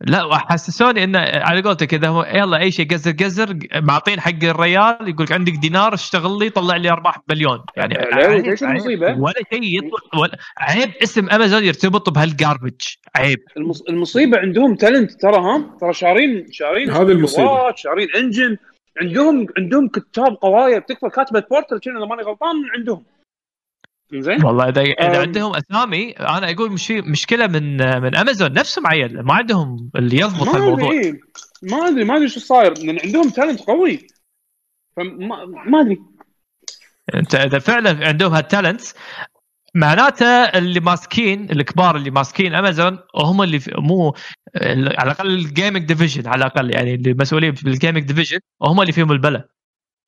لا وحسسوني إنه على قولتك كذا هو يلا أي شيء قزر قزر معطين حق الريال يقول لك عندك دينار اشتغل لي طلع لي أرباح مليون يعني إيش عيب. المصيبة؟ ولا شيء يطلع ولا عيب اسم أمازون يرتبط بهال garbage عيب المص... المصيبة عندهم talent ترى ها ترى شارين شارين هذه المصيبة. استديوهات، شارين engine عندهم عندهم كتاب قوايا بتكفى كاتبة Portal كنا إذا ماني غلطان من عندهم زين؟ والله اذا إذا أم. عندهم أسامي أنا أقول مش مشكلة من من امازون نفسهم عيل. ما عندهم اللي يضبط ما الموضوع. إيه. ما أدري ما أدري شو صاير. لأن عندهم talent قوي. فما ما أدري. أنت إذا فعلا عندهم هال talent معناته اللي ماسكين الكبار اللي ماسكين امازون هم اللي مو على الأقل ال gaming division على الأقل يعني اللي مسؤولين بال gaming division هم اللي فيهم البلا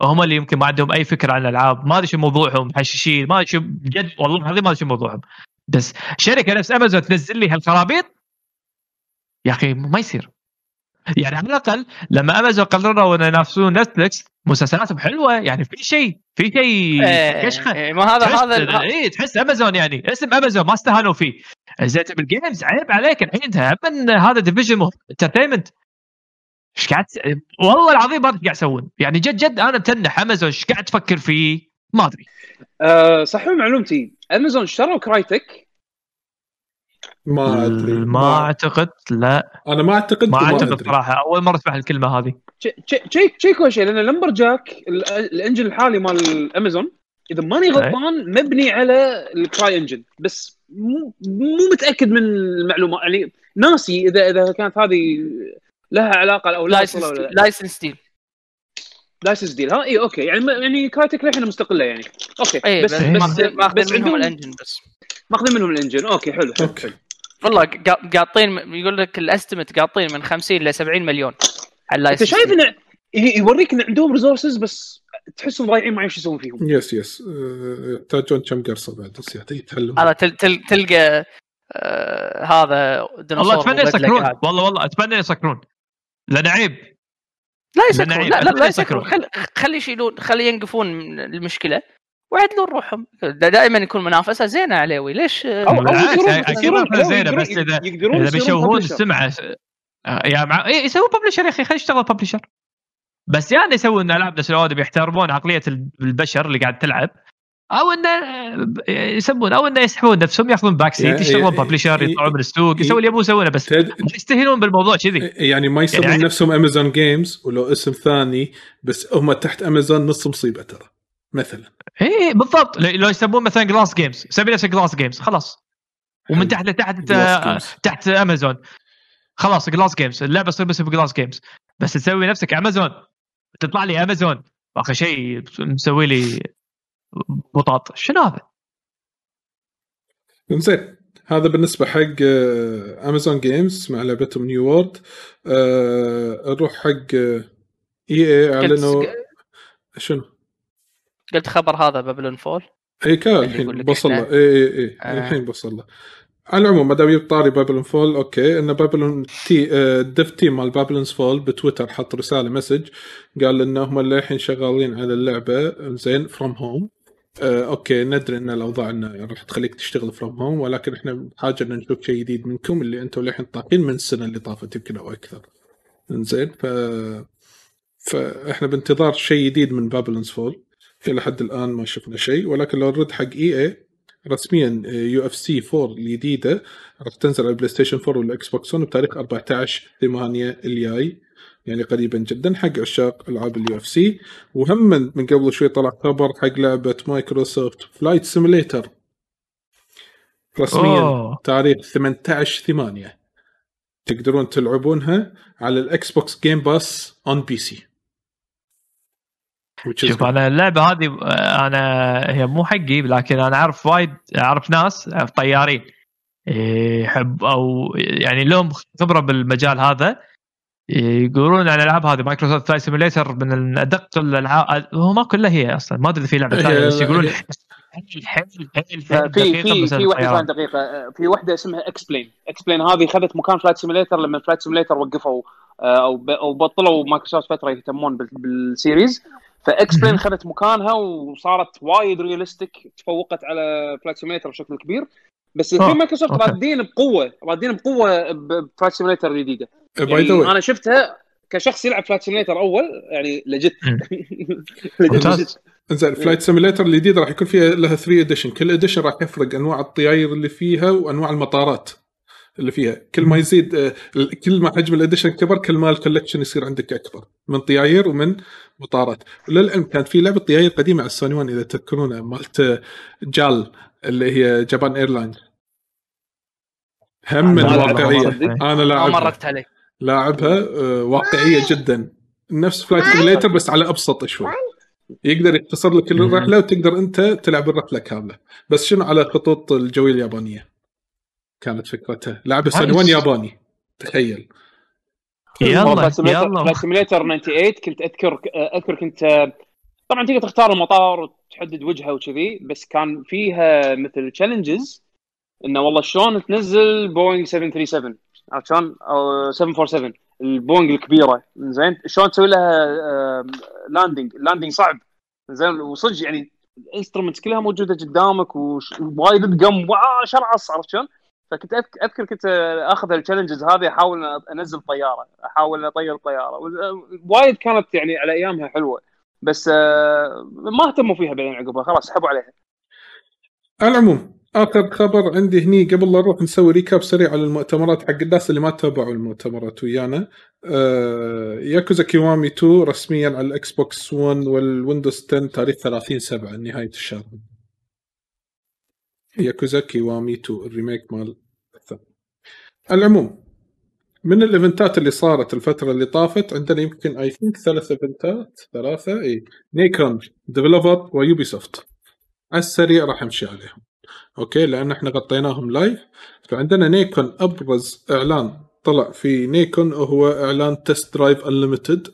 هم اللي يمكن ما عندهم أي فكرة عن الألعاب. ما أدري شو موضوعهم محششين ما أدري شو بجد والله العظيم ما أدري شو موضوعهم. بس شركة نفس امازون تنزل لي هالخرابيط؟ يا أخي ما يصير. يعني على الأقل لما امازون قرروا ان ينافسون نتفلكس مسلسلاتهم حلوة يعني في شيء في شيء إيه، كشخة. إيه، ما هذا هذا اي تحس امازون يعني اسم امازون ما استهانوا فيه. زين بال games عيب عليك الحين من هذا division entertainment إيش قاعد والله العظيم ما إيش قاعد يسوون. يعني جد جد أنا متنح. أمازون إيش قاعد تفكر فيه؟ ما أدري. أه صح معلومتي. أمازون اشتروا Crytek؟ ما أدري. ما أعتقد لا. أنا ما أعتقد ما أعتقد. صراحة. أول مرة اسمع الكلمة هذه. check check شيء لأن Lumberyard ال- ال engine الحالي مال أمازون إذا ماني غلطان مبني على ال CryEngine. بس مو مو متأكد من المعلومة. يعني ناسي اذا إذا كانت هذه لها علاقة أو لا؟ license deal license deal ها إي أوكي. يعني يعني Crytek للحين مستقلة يعني. أوكي. إي بس بس. بس عندهم ال engine بس. ماخذين منهم ال engine. أوكي حلو حلو, أوكي. حلو. والله قا- قاطين يقول لك ال estimate قاطين من 50 ل 70 مليون على أنت ال license شايف انه يوريك إن عندهم resources بس تحسهم ضايعين ما يعرفون شو يسوون فيهم. yes yes يحتاجون كم قرصة بعد؟ بس يتعلم. هذا تل تل تلقى آه هذا ديناصور والله أتمنى يسكرون. والله والله أتمنى يسكرون. لأن عيب لا يسكرون. لا لا, لا يسكرون. يسكرون خل خلي يشيلون خلي ينقفون من المشكلة ويعدلون روحهم. دا- دائما يكون منافسة زينة عليوي. ليش؟ آه، أو- أكيد زينة، يقدرون- بس اذا يصيرون بيشوهون. السمعة آه، يا مع إيه يسوون ببلشر يا أخي. خلي يشتغل ببلشر بس يعني يسوون ألعاب نفس الاودي بيحترمون عقلية البشر اللي قاعد تلعب. أو انه يسمون أو انه يسحبون نفسهم ياخذون back seat يعني- يشتغلون ب publisher يطلعون من السوق يسوون اللي يبون يسوونه بس تد- يستهينون بالموضوع كذي. يعني ما يسمون يعني- نفسهم Amazon Games ولو اسم ثاني بس هم تحت امازون نص مصيبة ترى مثلا. إي بالضبط. لو يسمون مثلا Glass Games سمي نفسك Glass Games خلاص. ومن تحت لتحت. تحت امازون خلاص Glass Games اللعبة تصير باسم Glass Games بس تسوي نفسك امازون تطلع لي امازون اخر شيء مسوي لي بطاط. شنو هذا؟ زين هذا بالنسبة حق آه، Amazon Games مع لعبتهم New World آه، نروح حق EA أعلنوا قلت شنو؟ قلت خبر هذا Babylon's Fall. إي كان الحين بوصل له. إي إي إي آه. الحين بوصل له. على العموم ما دام طاري Babylon's Fall أوكي. إن Babylon تي آه، ال dev team مال Babylon's Fall بتويتر حط رسالة message قال إن هم للحين شغالين على اللعبة زين from home آه، أوكي ندري إن الأوضاع إنه راح تخليك تشتغل from home ولكن إحنا بحاجه إن نشوف شيء جديد منكم اللي أنتم للحين طاقين من السنة اللي طافت يمكن أو أكثر. زين ف فإحنا بانتظار شيء جديد من Babylon's Fall إلى حد الآن ما شفنا شيء ولكن لو نرد حق EA رسميا UFC 4 الجديدة راح تنزل على البلاي ستيشن 4 والاكس بوكس 1 بتاريخ 14 8 الجاي يعني قريبا جدا حق عشاق ألعاب ال UFC وهم من, قبل شوي طلع خبر حق لعبة Microsoft Flight Simulator رسميا أوه. تاريخ 18 8 تقدرون تلعبونها على ال Xbox Game Pass on PC شوف أنا اللعبة هذه أنا هي مو حقي لكن أنا أعرف وايد أعرف ناس طيارين. يحب أو يعني لهم خبرة بالمجال هذا. يقولون عن الألعاب هذه Microsoft Flight Simulator من ادق الألعاب هو ما كلها هي أصلا ما أدري اذا في لعبة ثانية بس يقولون حيل حيل حيل في دقيقة في مثل في واحدة دقيقة آه، في واحدة اسمها X-Plane X-Plane هذه خذت مكان Flight Simulator لما Flight Simulator وقفوا آه، أو أو بطلوا مايكروسوفت فترة يهتمون بال- بال series. ف X-Plane. خذت مكانها وصارت وايد realistic تفوقت على Flight Simulator بشكل كبير. بس آه، في مايكروسوفت. رادين بقوة رادين بقوة ب Flight Simulator الجديدة. by the يعني way أنا شفتها كشخص يلعب Flight Simulator أول يعني legit مم. <laughs> legit ممتاز. انزين Flight Simulator الجديده راح يكون فيها لها 3 edition كل edition راح يفرق أنواع الطياير اللي فيها وأنواع المطارات اللي فيها. كل ما يزيد آه، كل ما حجم ال edition كبر كل ما ال collection يصير عندك أكبر. من طياير ومن مطارات. وللعلم كانت في لعبة طياير قديمة على السوني 1 إذا تذكرونها مالت آه، JAL اللي هي Japan Airlines هم من ما لعبتها. واقعيه صدق. أنا ما لاعبها مرت علي لاعبها آه، واقعية جدا. نفس Flight Simulator بس على أبسط شوي. يقدر يختصر لك. الرحلة وتقدر أنت تلعب الرحلة كاملة. بس شنو على خطوط الجوية اليابانية؟ كانت فكرتها. لعبه سوني 1 nice. ياباني؟ تخيل. يلا يلا. Simulator 98 كنت أذكر أذكر كنت طبعا تقدر تختار المطار وتحدد وجهة وكذي بس كان فيها مثل challenges إنه والله شلون تنزل بوينغ 737 عرفت شلون؟ أو 747 البوينغ الكبيرة. زين؟ شلون تسوي لها landing ال landing صعب. زين؟ وصدق يعني ال instruments كلها موجودة قدامك ووايد وآه شرعص عرفت شلون؟ فكنت أذكر كنت أخذ ال challenges هذه أحاول أنزل طيارة أحاول أطير طياره وايد كانت يعني على أيامها حلوة. بس آه، ما اهتموا فيها بعدين عقبها خلاص سحبوا عليها. على العموم آخر خبر عندي هني قبل لا نروح نسوي recap سريع على المؤتمرات حق الناس اللي ما تابعوا المؤتمرات ويانا. آه Yakuza Kiwami 2 رسميا على ال Xbox 1 وال Windows 10 تاريخ 30 7 نهاية الشهر. Yakuza Kiwami 2 ال remake مال العموم من الإيفنتات اللي صارت الفترة اللي طافت عندنا يمكن I think ثلاث إيفنتات ثلاثة اي Nacon Devolver و Ubisoft على السريع راح امشي عليهم. أوكي؟ لأن إحنا غطيناهم live فعندنا Nacon أبرز إعلان طلع في Nacon وهو إعلان Test Drive Unlimited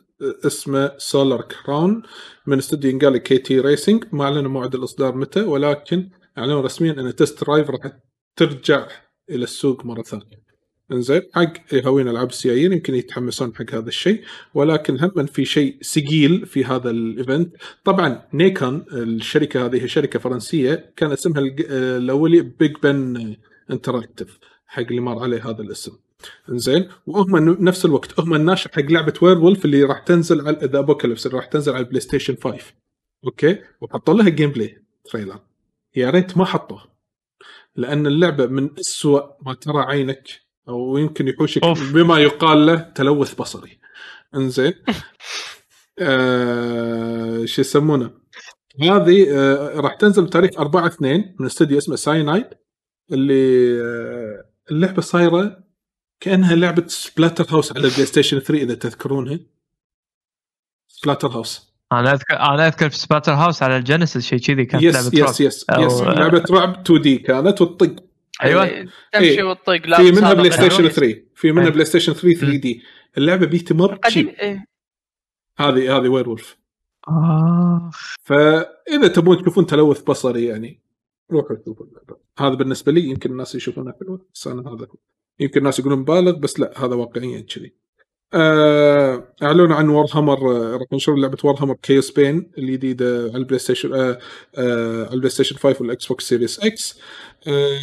اسمه Solar Crown من استوديو ينقال KT Racing ما أعلنوا موعد الإصدار متى ولكن أعلنوا رسميا إن Test Drive راح ترجع إلى السوق مرة ثانية. إنزين حق هاوين العاب السيايير يمكن يتحمسون حق هذا الشيء ولكن هم في شيء ثقيل في هذا ال event. طبعا Nacon الشركة هذه شركة فرنسية كان اسمها الاولي Big Ben Interactive حق اللي مر عليه هذا الاسم. زين وهم نفس الوقت هم الناشر حق لعبة Werewolf اللي راح تنزل على The Apocalypse اللي راح تنزل على ال PlayStation 5 أوكي؟ وحطوا لها gameplay trailer يا ريت ما حطوه. لأن اللعبة من أسوأ ما ترى عينك أو يمكن يحوشك أوف. بما يقال له تلوث بصري. إنزين. آه شو يسمونه؟ هذه آه راح تنزل بتاريخ 4 2 من استوديو اسمه ساينايد اللي آه اللعبة صايرة كأنها لعبة Splatterhouse على ال PlayStation 3 إذا تذكرونها. Splatterhouse أنا أذكر أنا أذكر في Splatterhouse على ال Genesis شيء كذي كانت yes لعبة yes yes أو- yes لعبة رعب 2D كانت وتطق. أيوه اللي تمشي إيه. وتطق لا في منها PlayStation أيوة. 3 في منها. PlayStation 3 3D اللعبة بيت تشيب إيه. هذه هذه Werewolf آه. فإذا تبون تشوفون تلوث بصري يعني روحوا شوفوا اللعبه هذا بالنسبة لي يمكن الناس يشوفونها حلوة بس أنا هذا هو. يمكن الناس يقولون مبالغ بس لا هذا واقعيا كذي آه، أعلنوا عن Warhammer آه، راح ينشرون لعبة Warhammer Chaosbane الجديدة على ال PlayStation آه، آه، على ال PlayStation 5 وال Xbox Series X آه،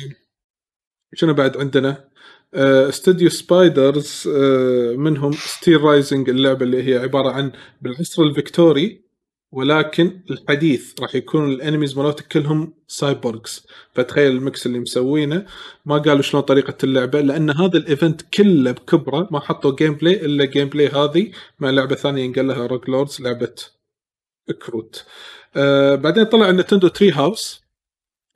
شنو بعد عندنا؟ آه، استوديو Spiders آه، منهم Steelrising اللعبة اللي هي عبارة عن بالعصر الفيكتوري ولكن الحديث راح يكون ال enemies مالتك كلهم cyborgs فتخيل ال mix اللي مسوينه. ما قالوا شلون طريقة اللعبة لأن هذا ال event كله بكبرة ما حطوا gameplay إلا gameplay هذه مع لعبة ثانية ينقال لها Rogue Lords لعبة كروت آه بعدين طلع Nintendo Treehouse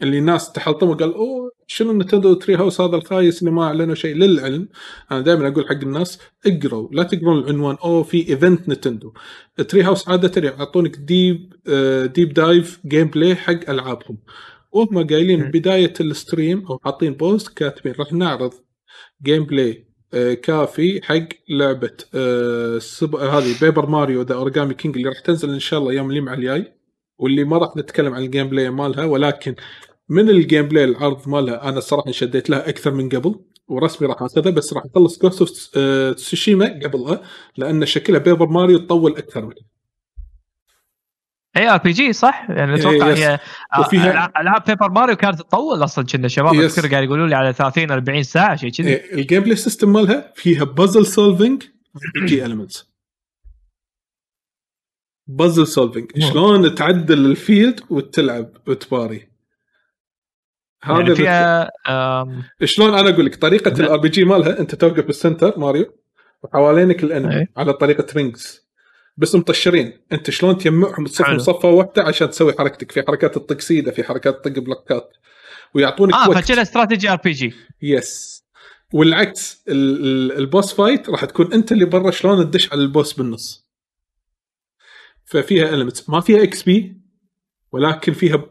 اللي الناس تحلطموا قال أوه شنو Nintendo Treehouse هذا الخايس اللي ما أعلنوا شيء للعلم؟ أنا دائما أقول حق الناس اقروا لا تقرون العنوان اوه في event Nintendo Treehouse عاده يعطونك deep deep dive gameplay حق ألعابهم. وهم قايلين. بداية ال stream أو حاطين post كاتبين راح نعرض gameplay آه، كافي حق لعبة آه، سب... هذه Paper Mario The Origami King اللي راح تنزل إن شاء الله يوم الجمعة الجاي. واللي ما راح نتكلم عن ال gameplay مالها ولكن من ال gameplay العرض مالها أنا الصراحه انشديت لها أكثر من قبل ورسمي راح اخذها بس راح أخلص Ghost of Tsushima قبلها لأن شكلها Paper Mario تطول أكثر منها إي RPG صح؟ يعني أتوقع. هي وفيها- ألعاب- ألعاب Paper Mario كانت تطول أصلا كنا شباب. اذكر قاعد يقولوا لي على 30 40 ساعة شيء كذي ال gameplay system مالها فيها puzzle solving game elements puzzle solving. شلون تعدل ال field وتلعب وتباري هذا يعني فيها آم، شلون أنا أقول لك؟ طريقة لا. ال RPG مالها أنت توقف بال center Mario وحوالينك ال enemy أي. على طريقة rings. بس مطشرين. أنت شلون تجمعهم تصفهم. صفه واحدة عشان تسوي حركتك؟ في حركات تطق سيدة في حركات تطق بلوكات. ويعطونك آه فكذا استراتيجي RPG yes والعكس ال- ال- ال boss fight راح تكون أنت اللي برا شلون تدش على ال boss بالنص. ففيها elements ما فيها XP ولكن فيها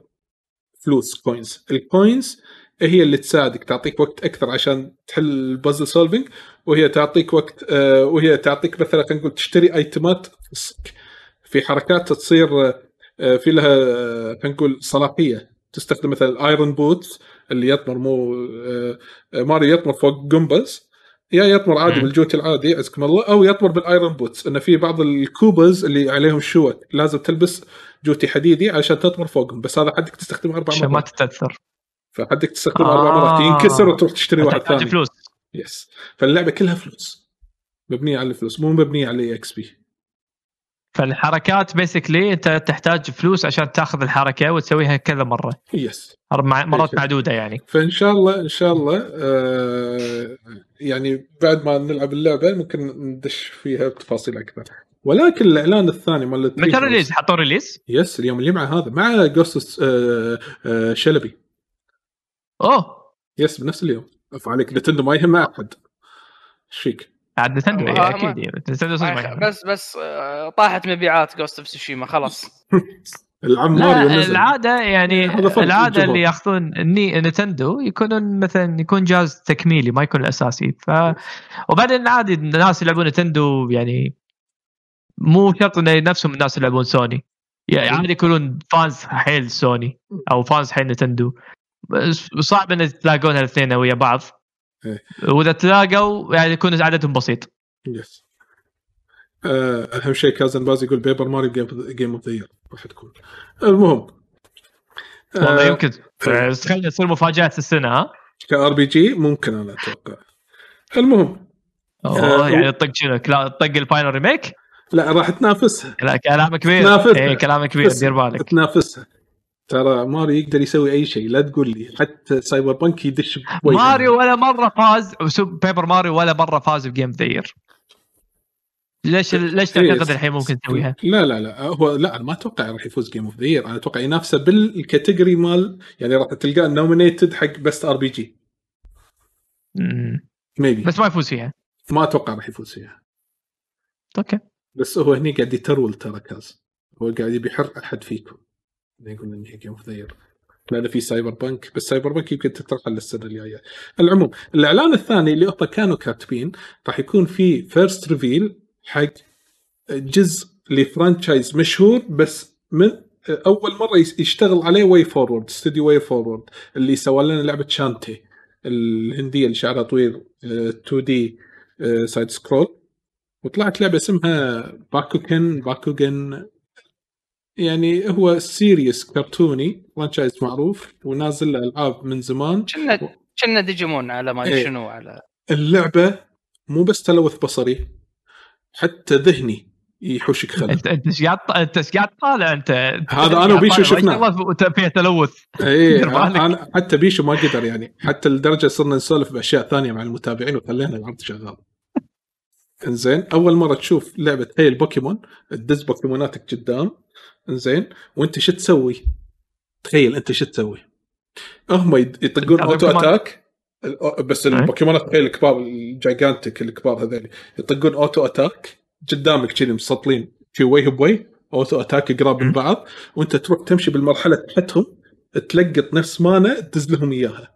فلوس coins ال coins هي اللي تساعدك تعطيك وقت أكثر عشان تحل ال puzzle solving وهي تعطيك وقت آه وهي تعطيك مثلا خلينا نقول تشتري ايتمات تخصك. في حركات تصير آه في لها آه، خلينا نقول صلاحية تستخدم مثلا ال iron boots اللي يطمر مو ماريو يطمر فوق jumps يا يطمر عادي مم. بالجوتي العادي عزكم الله أو يطمر بال iron boots انه في بعض ال Koopas اللي عليهم شوك لازم تلبس جوتي حديدي عشان تطمر فوقهم بس هذا حدك تستخدمه أربع عشان ما مرات. تتأثر. فحدك تستخدمه آه. أربع مرات. ينكسر وتروح تشتري واحد ثاني. فلوس. yes فاللعبة كلها فلوس. مبنية على الفلوس مو مبنية على XP. فالحركات basically أنت تحتاج فلوس عشان تاخذ الحركة وتسويها كذا مرة. yes مع- مرات أي. معدودة يعني. فإن شاء الله إن شاء الله آه يعني بعد ما نلعب اللعبة ممكن ندش فيها بتفاصيل أكثر. ولكن الإعلان الثاني مال متى release حطوا release؟ yes اليوم الجمعه هذا مع Ghost آه آه شلبي أوه yes بنفس اليوم عفوا عليك Nintendo ما يهمها أحد إيش فيك؟ عاد Nintendo آه، إيه، أكيد يعني. Nintendo يهمهم. بس بس آه، طاحت مبيعات Ghost of Tsushima خلاص <laughs> العم ماريو العادة يعني فرق العادة. اللي ياخذون ني Nintendo يكونون مثلا يكون جهاز تكميلي ما يكون الأساسي ف وبعدين عادي الناس يلعبون Nintendo يعني مو شرط انه نفسهم الناس يلعبون سوني. يعني عادي يكونون fans حيل سوني أو fans حيل Nintendo. صعب إن تلاقون الاثنين ويا بعض. إيه. وإذا تلاقوا يعني يكون عددهم بسيط. يس آه، أهم شيء كازن باز يقول Paper Mario game of the year راح تكون المهم. والله آه، يمكن. بس خلينا تصير مفاجاه السنة ها؟ ك RPG ممكن أنا أتوقع. المهم. أوه آه، يعني تطق شنو؟ تطق ال Final remake؟ لا راح تنافسها. لا كلام كبير. تنافسها. إيه كلام كبير دير بالك. تنافسها. ترى ماريو يقدر يسوي أي شيء لا تقول لي. حتى Cyberpunk يدش. ماريو ولا مرة فاز Paper Mario ولا مرة فاز ب game the year ليش ليش تعتقد إيه. الحين ممكن تسويها؟ لا لا لا. هو لا أنا ما أتوقع راح يفوز game of the year أنا أتوقع ينافسه بال category مال يعني راح تلقاه nominated حق best RPG. maybe بس ما يفوز فيها. ما أتوقع راح يفوز فيها. okay. بس هو هني قاعد ي troll ترى كاز. هو قاعد يبي يحرق أحد فيكم. يقول ان هي game of the year لأن في Cyberpunk بس Cyberpunk يمكن تترحل للسنة الجاية. العموم الإعلان الثاني اللي هم كانوا كاتبين راح يكون في first reveal حق جزء ل franchise مشهور بس من أول مرة يشتغل عليه WayForward studio WayForward اللي سوى لنا لعبة Shantae الهندية اللي شعرها طويل 2D side scroll وطلعت لعبة اسمها Bakugan Bakugan يعني هو series كرتوني franchise معروف ونازل له العاب من زمان. كنا كنا ديجيمون على ما. ادري شنو على اللعبة مو بس تلوث بصري حتى ذهني يحوشك خلل انت أنت إيش قاعد أنت إيش قاعد طالع أنت؟ هذا أنا وبيشو شفناه. شفناه فيها تلوث. إيه. <laughs> أنا حتى بيشو ما قدر يعني. حتى لدرجة صرنا نسولف بأشياء ثانية مع المتابعين وخلينا العرض شغال. إنزين. أول مرة تشوف لعبة هي البوكيمون تدز بوكيموناتك قدام إنزين. وأنت شو تسوي؟ تخيل أنت شو تسوي؟ هم يطقون auto Pokémon. attack بس البوكيمونات تخيل الكبار ال gigantic الكبار هذول يطقون auto attack. قدامك كذي مسطلين في وجه بوجه auto attack قراب من. بعض. وأنت تروح تمشي بالمرحلة تحتهم تلقط نفس mana تدز لهم إياها.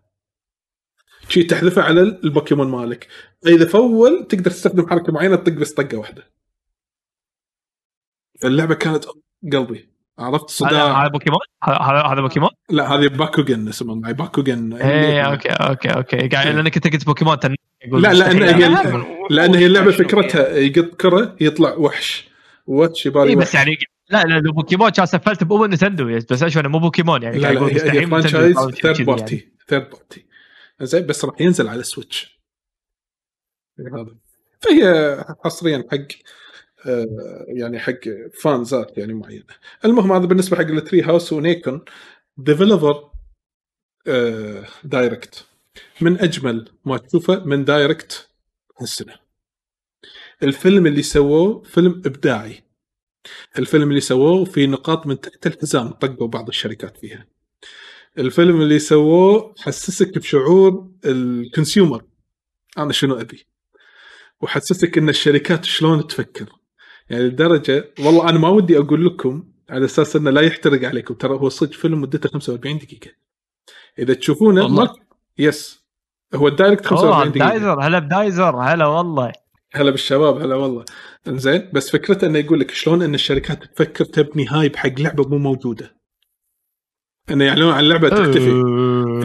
شي تحذفه على البوكيمون مالك. إذا full تقدر تستخدم حركة معينة تطق بس طقة واحدة. اللعبة كانت قلبي. عرفت؟ صداع. هذا بوكيمون؟ هذا هذا بوكيمون؟ لا هذه Bakugan اسمه معي Bakugan إيه أوكي أوكي أوكي. قاعد إيه. لأنك أنت قلت بوكيمون لا لأن. هي لأن هي اللعبة فكرتها يقط كرة يطلع وحش. واتش يبالي اي وحش. بس يعني لا لا لو بوكيمون كان سفلت بأم نتندو بس مو بوكيمون يعني لا لا هي, فرانشايز شيء ثيرد. بارتي ثيرد بارتي زين بس راح ينزل على السويتش. هذا فهي حصريا حق آه، يعني حق فانزات يعني معينه المهم هذا بالنسبة حق التري هاوس ونيكون ديفلوبر Direct من أجمل ما تشوفه من Direct هالسنة. الفيلم اللي سووه فيلم إبداعي. الفيلم اللي سووه في نقاط من تحت الحزام طقوا بعض الشركات فيها. الفيلم اللي سووه حسسك بشعور ال consumer. أنا شنو أبي؟ وحسسك إن الشركات شلون تفكر. يعني لدرجة والله أنا ما ودي أقول لكم على أساس إنه لا يحترق عليكم. ترى هو صدق فيلم مدته 45 دقيقة. إذا تشوفونه. ما yes هو ال Direct 45 اوه دقيقة. دايزر هلا بدايزر. هلا والله. هلا بالشباب هلا والله. إنزين بس فكرته إنه يقول لك شلون إن الشركات تفكر تبني hype حق لعبة مو موجودة. إنه يعلنون عن لعبه تختفي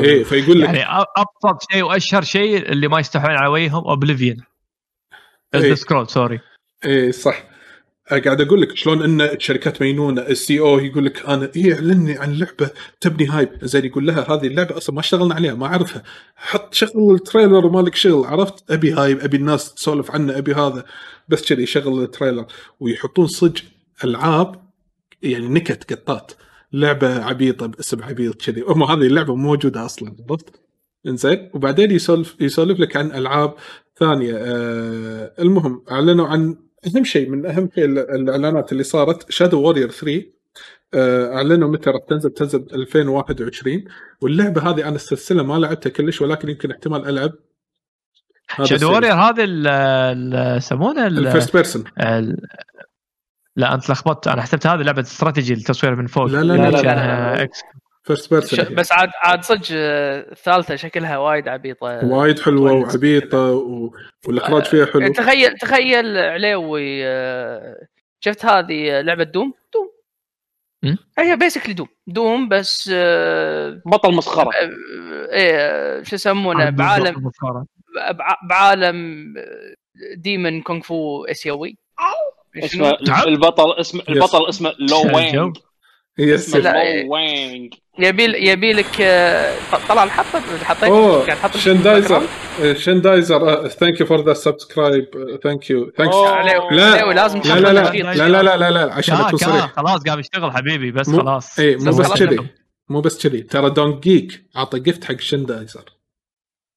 إيه فيقول لك يعني أبسط شيء وأشهر شيء اللي ما يستحون على وجههم Oblivion إيه. Scroll sorry إيه صح. قاعد أقول لك شلون إن الشركات مينونة ال CEO يقول لك أنا إيه إعلني عن لعبة تبني hype. زين يقول لها هذه اللعبة أصلا ما اشتغلنا عليها ما أعرفها. حط شغل ال trailer ومالك شغل عرفت؟ أبي hype أبي الناس تسولف عنه أبي هذا. بس كذي يشغل ال trailer ويحطون صج ألعاب يعني نكت قطات. لعبة عبيطة باسم عبيط كذي. هم هذه اللعبة مو موجودة أصلا عرفت إنزين وبعدين يسولف يسولف لك عن ألعاب ثانية. آه المهم أعلنوا عن أهم شيء من أهم شيء ال- الإعلانات اللي صارت Shadow Warrior 3 آه، أعلنوا متى راح تنزل تنزل 2021 واللعبة هذه أنا السلسلة ما لعبتها كلش ولكن يمكن احتمال ألعب. Shadow. Warrior هذا يسمونه ال- ال first person لا أنت لخبطت أنا حسبت هذه لعبة استراتيجي التصوير من فوق لا، لا، لا، لا، لا. إكس. first ش- person بس عاد عاد صدق آه، الثالثة شكلها وايد عبيطة وايد حلوة. وعبيطة و... والإخراج فيها حلو تخيل تخيل عليوي آه، شفت هذه لعبة Doom Doom? هي basically Doom Doom بس آه، بطل مسخرة آه، إيه شو يسمونه بعالم بعالم demon كونغ فو اسيوي؟ اسمه. البطل اسمه البطل اسمه Lo. Wang yes. Lo Wang يبي يبي لك آه، طلع الحطه حطيت أوه قاعد تحط شندايزر. شندايزر. thank you for the subscribe thank you thanks لا. لازم لا لا لا. لا لا لا لا, لا عشان أكون صريح. خلاص قام يشتغل حبيبي بس خلاص. اي مو بس كذي. مو بس كذي. ترى دونج جيك عطى gift حق شندايزر.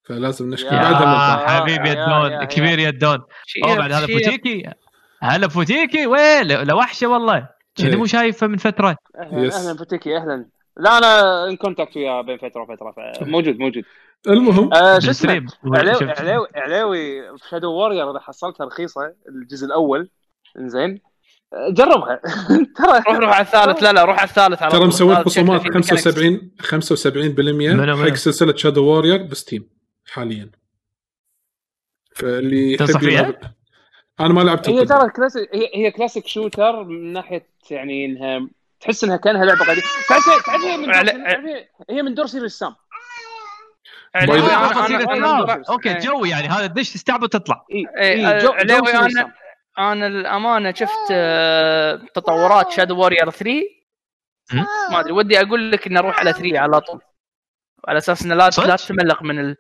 فلازم نشكر. بعدها حبيبي يا- يا- كبير يا. cheer- أوه بعد هذا cheer. هلا فوتيكي وين لا وحشة والله. كذي إيه. مو شايفه من فترة. أهلا yes. أهلا فتكي أهلا. لا أنا in contact وياه بين فترة وفترة. موجود موجود. المهم. آه شو اسمه. علاوي علاوي علاوي في Shadow Warrior إذا حصلتها رخيصة الجزء الأول. إنزين. آه، جربها. <laughs> ترى روح روح على الثالث. لا لا روح على الثالث على ترى شكله خصومات فيه mechanics. 75 75% منو- منو؟ حق سلسلة Shadow Warrior ب Steam حاليا. فاللي تنصح فيها؟ أنا ما لعبت هي. ترى كلاسيك هي, هي classic shooter من ناحيه يعني انها تحس انها كانها لعبه قديمه تعرف تعرف هي من دور هي- هي من دور سيريس سام آه، الألعاب. أنا- أوكي إيه. جو يعني هذا دش تستعبط تطلع إيه، سام أنا الامانه شفت آه، تطورات شادو وورير 3 م? ما ادري ودي أقول لك اني أروح على 3 على طول على أساس انه لا؟ لا تتملق من ال...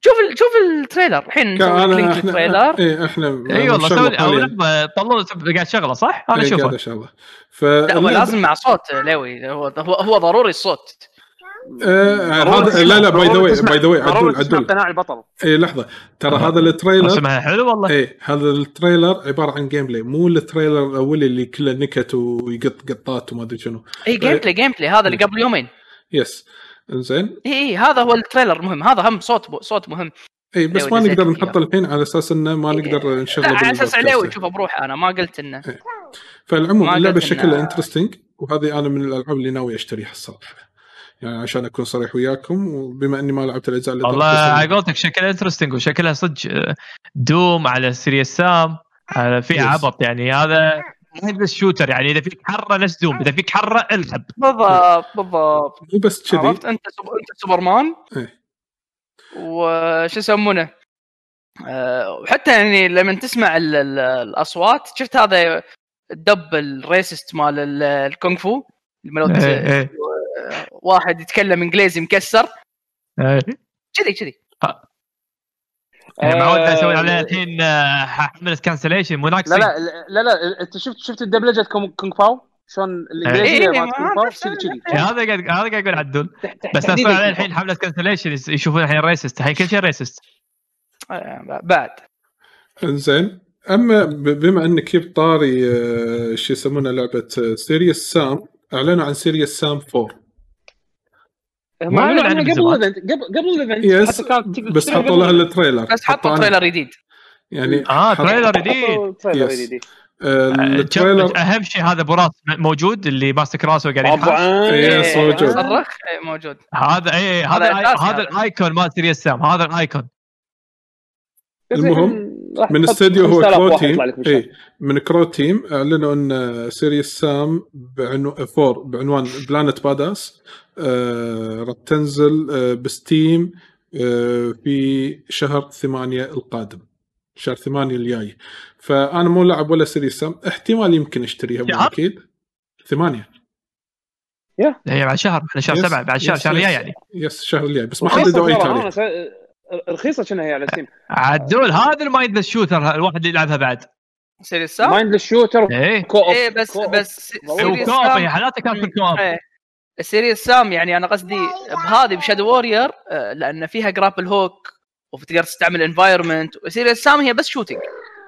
شوف ال... شوف التريلر. الحين نسوي كان لينك إحنا للتريلر. اي إحنا اي والله مشغل سوي طلعوا قاعد شغلة صح؟ أنا إيه، قاعد اشوفه اشغله ف لا هو لازم مع صوت لوي هو هو, هو ضروري الصوت. آه هذا لا لا by the way by the way عدول عدول. قناع البطل. اي لحظة. ترى آه. هذا ال trailer اسمها حلو والله. إيه هذا ال trailer عبارة عن gameplay مو ال trailer الأولي اللي كله نكت ويقط قطات وما أدري شنو. اي gameplay gameplay هذا اللي قبل يومين. yes انزين اي اي هذا هو ال trailer المهم هذا هم صوت صوت مهم اي بس أيوة، ما نقدر. نحطه الحين على أساس إنه ما إيه. نقدر لا نشغله على أساس. عليوي تشوفه بروحه أنا ما قلت إنه فالعموم ما اللعبة شكلها interesting وهذه أنا من الألعاب اللي ناوي اشتريها الصراحه يعني عشان أكون صريح وياكم وبما إني ما لعبت الأجزاء اللي والله على قولتك شكلها interesting وشكلها صدق آه، Doom على Serious Sam على في. عبط يعني هذا هي بس shooter يعني إذا فيك حرة نفس Doom إذا فيك حرة العب بالضبط بالضبط. مو بس كذي. عرفت؟ أنت سوب... أنت سوبرمان. إيه. وش يسمونه؟ آه، وحتى يعني لما تسمع ال... ال... الأصوات شفت هذا الدب ال racist مال ال- الكونغ فو الملوت إيه، إيه. واحد يتكلم إنجليزي مكسر. إيه. كذي يعني معود أسوي آه، عليه الحين آه، حملة cancellation مو لا لا لا لا أنت شفت شفت الدبلجه Kung Pow شلون الانجليزي إيه، مالت Kung Pow ما- كذي كذي. إيه، هذا قاعد هذا قاعد يقول عدول. بس أسوي عليه الحين. حملة cancellation يشوفون الحين racist الحين كل شيء racist آه، بعد. إنزين. أما بما إنك جبت طاري شو يسمونه لعبة Serious Sam أعلنوا عن Serious Sam 4 هم ما قبل. ال event. قبل قبل ال event. yes حتى كانت تقدر بس حطوا قبل لها. ال trailer بس حطوا. trailer جديد. يعني آه trailer جديد. trailer آه، آه، ال trailer أهم شيء هذا براس موجود اللي ماسك راسه وقاعد ينحاس طبعا. yes، موجود. صرخ. إيه، موجود. هذا اي هذا هذا هذا. ال icon مال Serious Sam هذا ال icon. المهم، من استديو هو 5000 Croteam يطلع لك بالشهر. اي من Croteam أعلنوا إن Serious Sam بعنو... four بعنوان Planet Badass آه راح تنزل آه ب Steam آه في شهر ثمانية القادم شهر ثمانية الجاي فأنا مو لاعب ولا Serious Sam احتمال يمكن أشتريها مو شهر؟ أكيد ثمانية هي بعد شهر إحنا شهر yes، سبعة بعد شهر شهر الجاي. يعني yes الشهر الجاي بس ما حددوا اي تاريخ رخيصة كأنها هي على Steam عدول هذا ال mindless shooter الواحد اللي يلعبها بعد Serious Sam mindless shooter إيه co-op. إيه بس. بس. Serious Sam هي حالاتها كانت في ال co-op إيه. ال Serious Sam يعني أنا قصدي بهذه ب Shadow Warrior لأن فيها grapple hook وتقدر تستعمل environment و Serious Sam هي بس shooting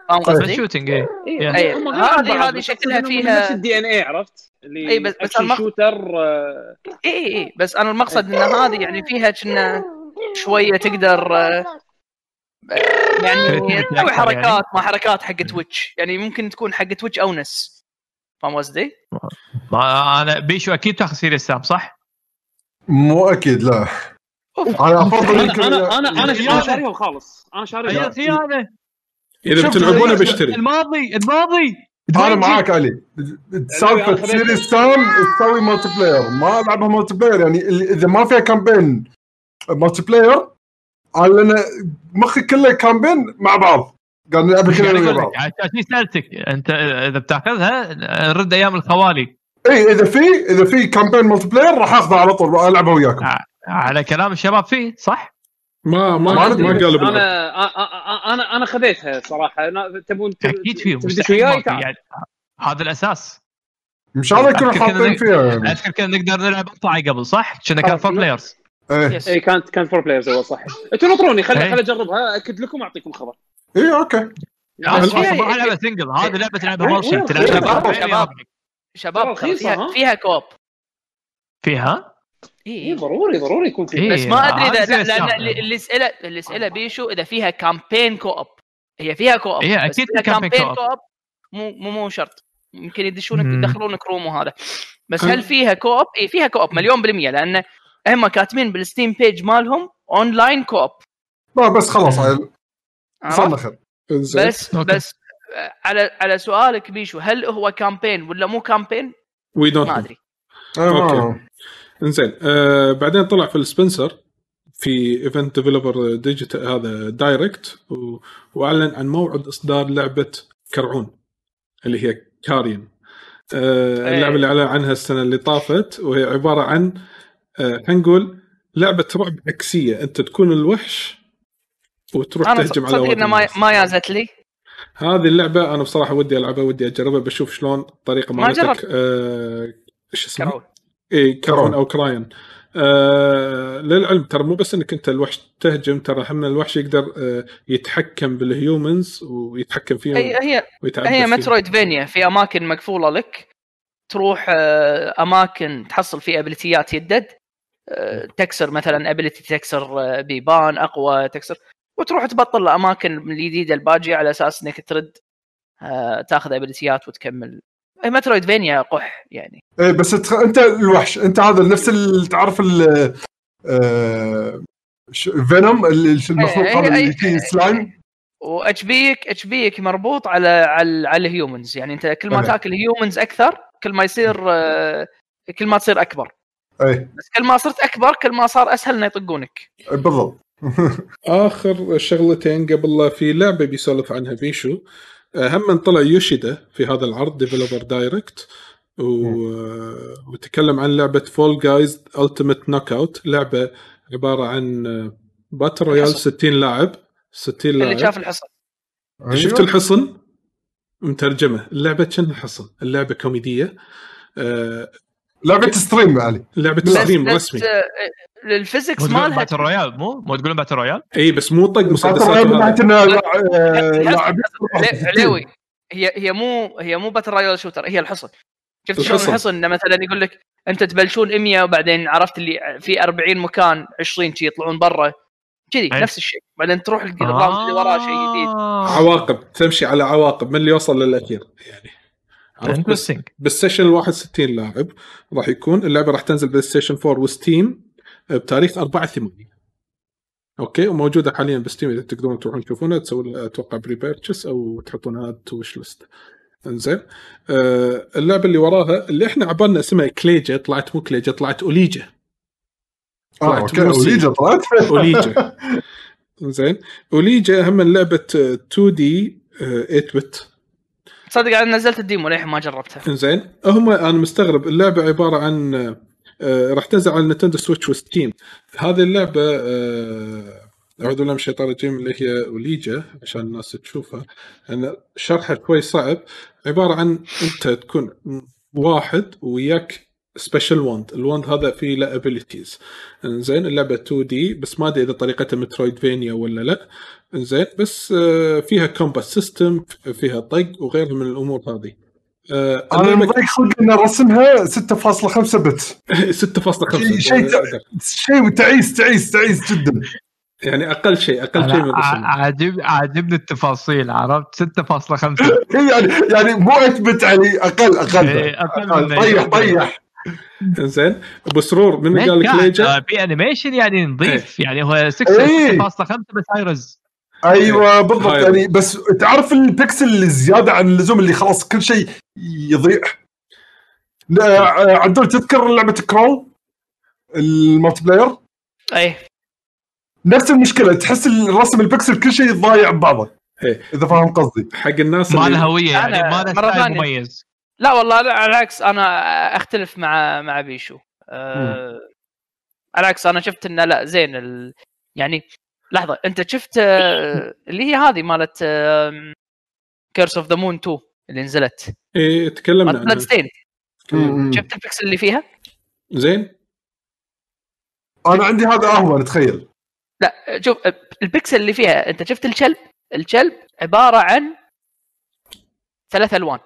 فاهم بس قصدي؟ shooting إيه إيه، إيه. هذه- هذه شكلها فيها- نفس ال DNA عرفت؟ اللي إيه، بس- بس أكشن المق- shooter آه، اي اي اي بس أنا المقصد إن هذه يعني فيها كنا شوية تقدر يعني تسوي أكثر حركات ما حركات حق Twitch يعني ممكن تكون حق Twitch audience فاهم قصدي؟ ما أنا بيشو أكيد تاخذ Serious Sam صح؟ مو أكيد لا. أنا أفضل أنا أنا أنا. أنا شاريها وخالص أنا شاريها. زياده إذا شوف، بتلعبونه بشتري الماضي الماضي. أنا معاك علي. سالفة Serious Sam تسوي multiplayer ما ألعبها multiplayer يعني إذا ما فيها campaign multiplayer أنا مخي كله campaign مع بعض قاعد نلعب قاعد كلنا مع بعض عشان شي سالتك أنت إذا بتأخذها نرد أيام الخوالي إي إذا في إذا في campaign multiplayer راح أخذه على طول العبها وياكم على كلام الشباب فيه صح؟ ما ما ما ما. قالوا. أنا أنا أنا خذيتها صراحة أنا- تبون تب- أكيد فيه وياي يعني هذا الأساس إن شاء الله يكونوا حاطين فيها يعني أذكر كنا نقدر نلعب اقطعي قبل صح؟ كنا كان four لا. players إيه اي كانت كانت four players اول صح إنتوا نطروني خلي إيه. خلي أجربها أكد لكم أعطيكم خبر اي okay هذا بس هي- ما لعبة single هذه لعبة تلعبها وين تلعبها شباب- شباب. فيها ها؟ فيها co-op فيها؟ اي اي ضروري ضروري يكون في إيه. بس ما أدري اذا لأن. اللي يساله اللي يساله بيشو إذا فيها campaign co-op هي فيها co-op هي بس أكيد فيها في campaign co-op. مو مو مو شرط يمكن يدشونك. يدخلونك room وهذا بس هل فيها co-op؟ اي فيها co-op مليون بالمية لأن هم كاتبين بال Steam page مالهم online co-op لا بس خلاص؟ صار خير بس okay. بس على على سؤالك بيشو هل هو campaign ولا مو campaign؟ we don't ما أدري ما- okay. إنزين آه بعدين طلع في السبنسر في event Devolver Digital هذا Direct و... وأعلن عن موعد إصدار لعبة Carrion اللي هي Carrion آه إيه. اللعبة اللي أعلن عنها السنة اللي طافت وهي عبارة عن آه خلينا نقول لعبة رعب عكسية أنت تكون الوحش وتروح تهجم على صدق ما. ما يازت لي هذه اللعبة أنا بصراحة ودي ألعبها ودي أجربها بشوف شلون الطريقة ما مالتك جربت. آه إيش اسمها؟ Carrion اي Carrion Carrion. أو Carrion آه للعلم ترى مو بس إنك أنت الوحش تهجم ترى هم الوحش يقدر آه يتحكم بال humans ويتحكم فيهم هي هي هي. metroid vania في أماكن مقفولة لك تروح آه، أماكن تحصل فيها ابيليتيات يدد آه، تكسر مثلا ability تكسر آه، بيبان أقوى تكسر وتروح تبطل الأماكن الجديدة الباقية على أساس إنك ترد آه، تأخذ ابيليتيات وتكمل. metroidvania قح يعني. إيه بس تخ... أنت الوحش. أنت هذا نفس اللي تعرف ال آه... Venom اللي المخلوق إيه، هذا إيه، اللي فيه إيه، سلايم واتش بيك اتش بيك مربوط على على على ال humans يعني أنت كل ما. تاكل humans أكثر كل ما يصير آه، كل ما تصير أكبر. اي بس كل ما صرت أكبر كل ما صار أسهل إنه يطقونك. بالضبط. <laughs> آخر شغلتين قبل لا في لعبة بيسولف عنها بيشو. آه، هم طلع يوشيدا في هذا العرض Devolver Direct وتكلم عن لعبة Fall Guys Ultimate Knockout لعبة عبارة عن battle royale الحصن. 60 لاعب 60 اللي لاعب. شاف الحصن. شفت أيوة. الحصن؟ مترجمة. اللعبة كأنها حصن. اللعبة كوميدية. آه، لعبة stream علي. لعبة stream رسمي. ال physics تقولون مالها battle royale؟ مو؟ مو تقولون battle royale؟ إي بس مو طق battle مسدسات royale من وهذا. ناحيه انه الحصن- لاعبين عل- عليوي هي هي مو هي مو battle royale shooter هي الحصن. شفت شلون الحصن. إنه مثلا يقول لك أنت تبلشون 100 وبعدين عرفت اللي في 40 مكان 20 شي يطلعون برا. كذي. نفس الشيء. بعدين تروح ال round اللي وراه شيء جديد. آه. عواقب. تمشي على عواقب. من اللي يوصل للأخير؟ يعني. interesting بال session الواحد 60 لاعب راح يكون اللعبة راح تنزل PlayStation 4 و Steam بتاريخ 4 8 okay وموجودة حاليا ب Steam إذا تقدرون تروحون تشوفونها تسوون أتوقع pre-purchase أو تحطونها to wishlist إنزين. آه اللعبة اللي وراها اللي إحنا عبالنا اسمها Kleija طلعت مو Kleija طلعت Olija آه طلعت موسي. Olija طلعت Olija زين Olija هم لعبة 2D 8 bit تصدق أنا نزلت ال demo للحين ما جربتها. زين هم أنا مستغرب اللعبة عبارة عن آه، راح تنزل على Nintendo Switch و Steam. هذه اللعبة آه، أعوذ بالله من الشيطان الرجيم اللي هي Olija عشان الناس تشوفها. لأن شرحها شوي صعب. عبارة عن أنت تكون واحد وياك special wand ال wand هذا فيه له abilities زين اللعبة 2D بس ما أدري إذا طريقتها metroidvania ولا لا. زين بس آه، فيها combat system فيها طق وغيرها من الأمور هذه. آه، أنا مضايق خلق ان رسمها 6.5 bit 6.5 شيء- شيء شيء تعيس تعيس تعيس جدا. يعني أقل شيء أقل شيء من الرسم. عاجب عاجبني التفاصيل عرفت؟ 6.5 <laughs> يعني يعني مو 8 bit علي. أقل أقل. إيه، أقل أقل. منه. طيح. طيح زين أبو سرور من قال لك Lija؟ آه، في animation يعني نظيف يعني هو 6.5 إيه. بس high-res أيوه بالضبط هاي. يعني بس تعرف البكسل اللي زياده عن اللزوم اللي خلاص كل شيء يضيع؟ لا، عدول تذكر لعبة Crawl ال multiplayer أي. نفس المشكلة تحس الرسم البكسل كل شيء ضايع ببعضه. إيه. إذا فاهم قصدي. حق الناس ما اللي له هوية يعني ما له. مميز. لا والله لا على العكس أنا أختلف مع مع بيشو. أه على العكس أنا شفت إنه لا زين ال... يعني لحظة أنت شفت آه، اللي هي هذه مالت Curse of the Moon 2 اللي نزلت. إيه تكلمنا عنها. ستين. شفت البكسل اللي فيها؟ زين. أنا عندي هذا أهون تخيل. لا شوف البكسل اللي فيها أنت شفت الكلب؟ الكلب عبارة عن ثلاث ألوان.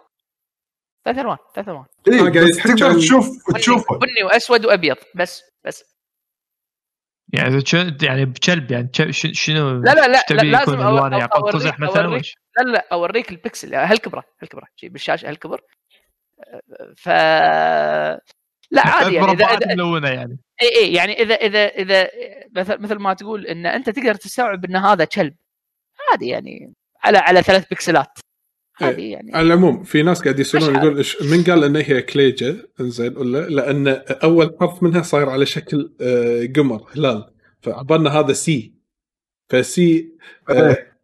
ثلاث ألوان ثلاث ألوان. اي آه، تقدر تشوف بني, تشوفه. بني وأسود وأبيض بس بس. يعني شو- يعني بكلب يعني شنو لا لا لا, لا لازم الوانه يعني قزح مثلا أوريك. لا لا أوريك البكسل. هالكبرة هالكبرة. بالشاشة هالكبر. ف لا عادي يعني اذا اذا ملونة يعني. إي إي يعني اذا اذا إذا مثل مثل ما تقول إن أنت تقدر تستوعب إن هذا كلب. عادي يعني. على على ثلاث بكسلات. عادي يعني. على العموم في ناس قاعد يسألون يقول من قال ان هي كليجا إنزين ولا؟ لأن أول حرف منها صاير على شكل آه، قمر هلال. فعبالنا هذا C ف C آه، إيه.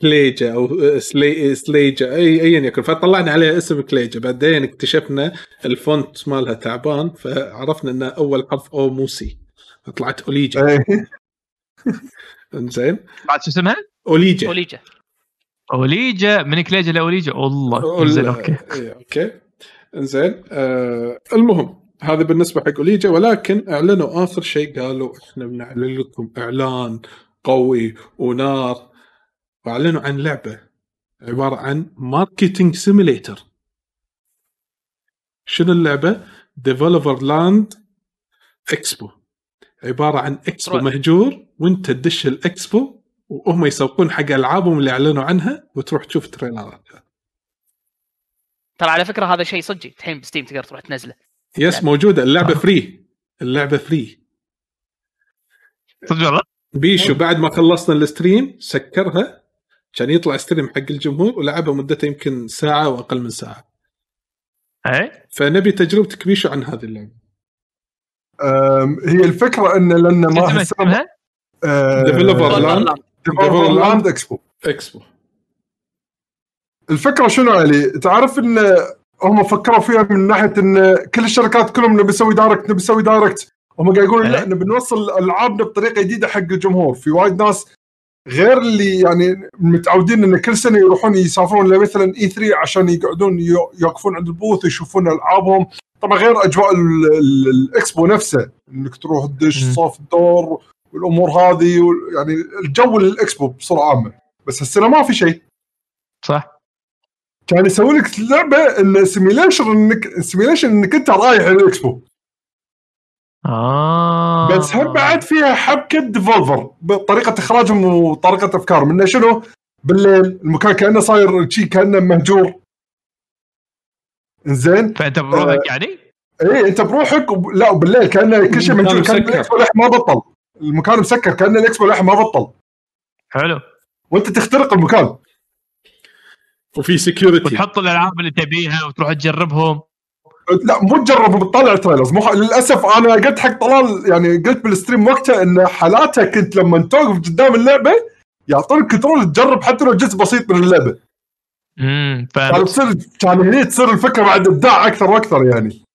كليجا أو آه، سلي سليجا اي ايا يكن. فطلعنا عليها اسم كليجا بعدين اكتشفنا ال font مالها تعبان فعرفنا ان أول حرف أو مو C فطلعت اوليجا إيه. إنزين. بعد شو اسمها؟ اوليجا اوليجا أوليجا؟ من كليجا لأوليجا؟ والله زين okay. إيه، okay. إنزين آه المهم هذا بالنسبة حق أوليجا ولكن أعلنوا آخر شيء قالوا إحنا بنعلن لكم إعلان قوي ونار. وأعلنوا عن لعبة عبارة عن marketing simulator شنو اللعبة؟ Devolver Land Expo عبارة عن اكسبو. مهجور وانت تدش الاكسبو وهم يسوقون حق ألعابهم اللي أعلنوا عنها وتروح تشوف تريلرات ترى على فكرة هذا شيء صجي الحين ب Steam تقدر تروح تنزله. yes لا. موجودة. اللعبة. free اللعبة free صدق والله؟ بيشو بعد ما خلصنا ال stream سكرها. كان يطلع stream حق الجمهور ولعبها مدته يمكن ساعة واقل من ساعة. اي فنبي تجربتك بيشو عن هذه اللعبة. هي الفكرة إن لأن ما اسمها؟ هالسنة- Land Expo Expo الفكرة شنو علي؟ تعرف إن هم فكروا فيها من ناحية إن كل الشركات كلهم نبي نسوي direct نبي نسوي direct هم قاعد يقولون لا. نبي نوصل العابنا بطريقة جديدة حق الجمهور في وايد ناس غير اللي يعني متعودين إن كل سنة يروحون يسافرون لمثلا E3 عشان يقعدون يو- يوقفون عند ال booth يشوفون ألعابهم طبعا غير أجواء ال- ال- الاكسبو نفسه إنك تروح تدش. صف الدور والأمور هذه وال- يعني الجو الاكسبو بصورة عامة. بس هالسنه ما في شيء. صح. كان يسوي لك لعبة ان simulation انك simulation إنك أنت رايح الاكسبو آه. بس هم بعد فيها حبكة Devolver بطريقة اخراجهم وطريقه افكارهم انه شنو؟ بالليل المكان كأنه صاير شيء كأنه مهجور. زين فأنت بروحك يعني؟ اي أنت بروحك وب... لا وبالليل كأنه كل شيء مهجور. كان ما بطل. المكان مسكر كأن الإكسبو للحين ما بطل. حلو. وأنت تخترق المكان. وفي security وتحط الألعاب اللي تبيها وتروح تجربهم. لا مو تجرب بتطلع trailers مو ح... للأسف أنا قلت حق طلال يعني قلت بال stream وقتها إن حالاتها كنت لما توقف قدام اللعبة يعطونك control تجرب حتى لو جزء بسيط من اللعبة. امم كان فاهم تصير كان هني تصير الفكرة بعد إبداع أكثر وأكثر يعني.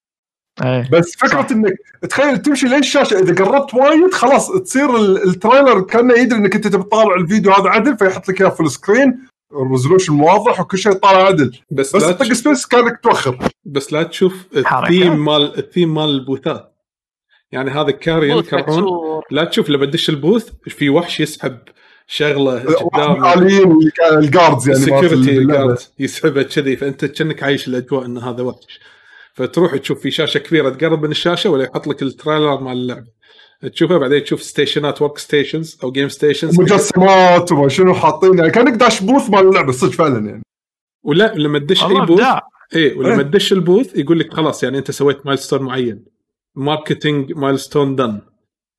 إيه بس فكرة صح. إنك تخيل تمشي لين الشاشة إذا قربت وايد خلاص تصير ال- ال trailer كأنه يدري إنك أنت تبي تطالع الفيديو هذا عدل فيحط لك إياه في ال screen ال resolution واضح وكل شيء طالع عدل بس بس تطق تش... space كأنك توخر بس لا تشوف. الثيم مال الثيم مال البوثات يعني هذا Carrion مكسور. لا تشوف لما تدش ال booth في وحش يسحب شغلة قدام ال guards يعني ال security اللعبة. guard يسحبه كذي فأنت كأنك عايش الأجواء إن هذا وحش فتروح تشوف في شاشة كبيرة تقرب من الشاشة ولا يحط لك ال trailer مال اللعبة. تشوفها بعدين تشوف ستيشنات work stations أو game stations مجسمات وما شنو حاطين يعني كأنك داش booth مال اللعبة صدق فعلا يعني. ولا لما تدش أي booth ابداع. اي ولما إيه. تدش ال booth يقول لك خلاص يعني أنت سويت milestone معين. marketing milestone done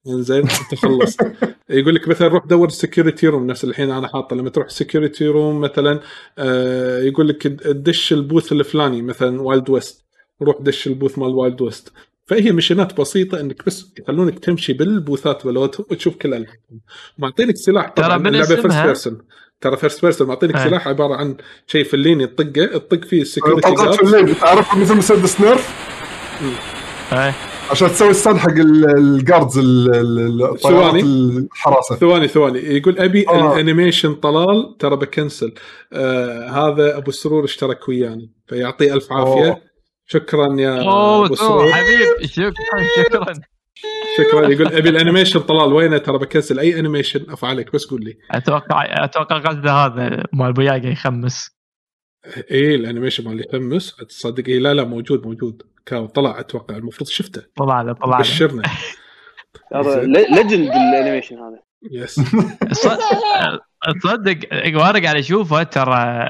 زين أنت خلصت <laughs> يقول لك مثلا روح دور ال security room نفس الحين أنا حاطه. لما تروح ال security room مثلا آه يقول لك دش ال booth الفلاني مثلا Wild West روح دش ال booth مال Wild West. فهي مشينات بسيطة إنك بس يخلونك تمشي بالبوثات مالتهم وتشوف كل العابهم معطينك سلاح ترى من اللعبة first person ترى first person معطينك أي. سلاح عبارة عن شيء فليني تطقه تطق فيه ال security في guard الليل تعرف مثل مسدس Nerf إيه. عشان تسوي stun حق ال- ال guards ثواني. الحراسة. ثواني ثواني. يقول أبي آه. ال animation طلال ترى بكنسل. آه هذا أبو سرور اشترك وياني فيعطيه ألف عافية. أوه. شكرا يا أوه حبيب شكرا شكرا. شكرا. يقول أبي ال animation طلال وينه ترى؟ بكنسل أي animation؟ أفا عليك بس قول لي. أتوقع أتوقع قصده هذا مال بوياقه يخمس. إيه ال animation مال يحمس تصدق؟ إيه لا لا موجود موجود. كاهو طلع أتوقع. المفروض شفته. طلع له طلع له. بشرنا. <laughs> هذا legend ال animation هذا. yes تصدق وأنا قاعد أشوفه ترى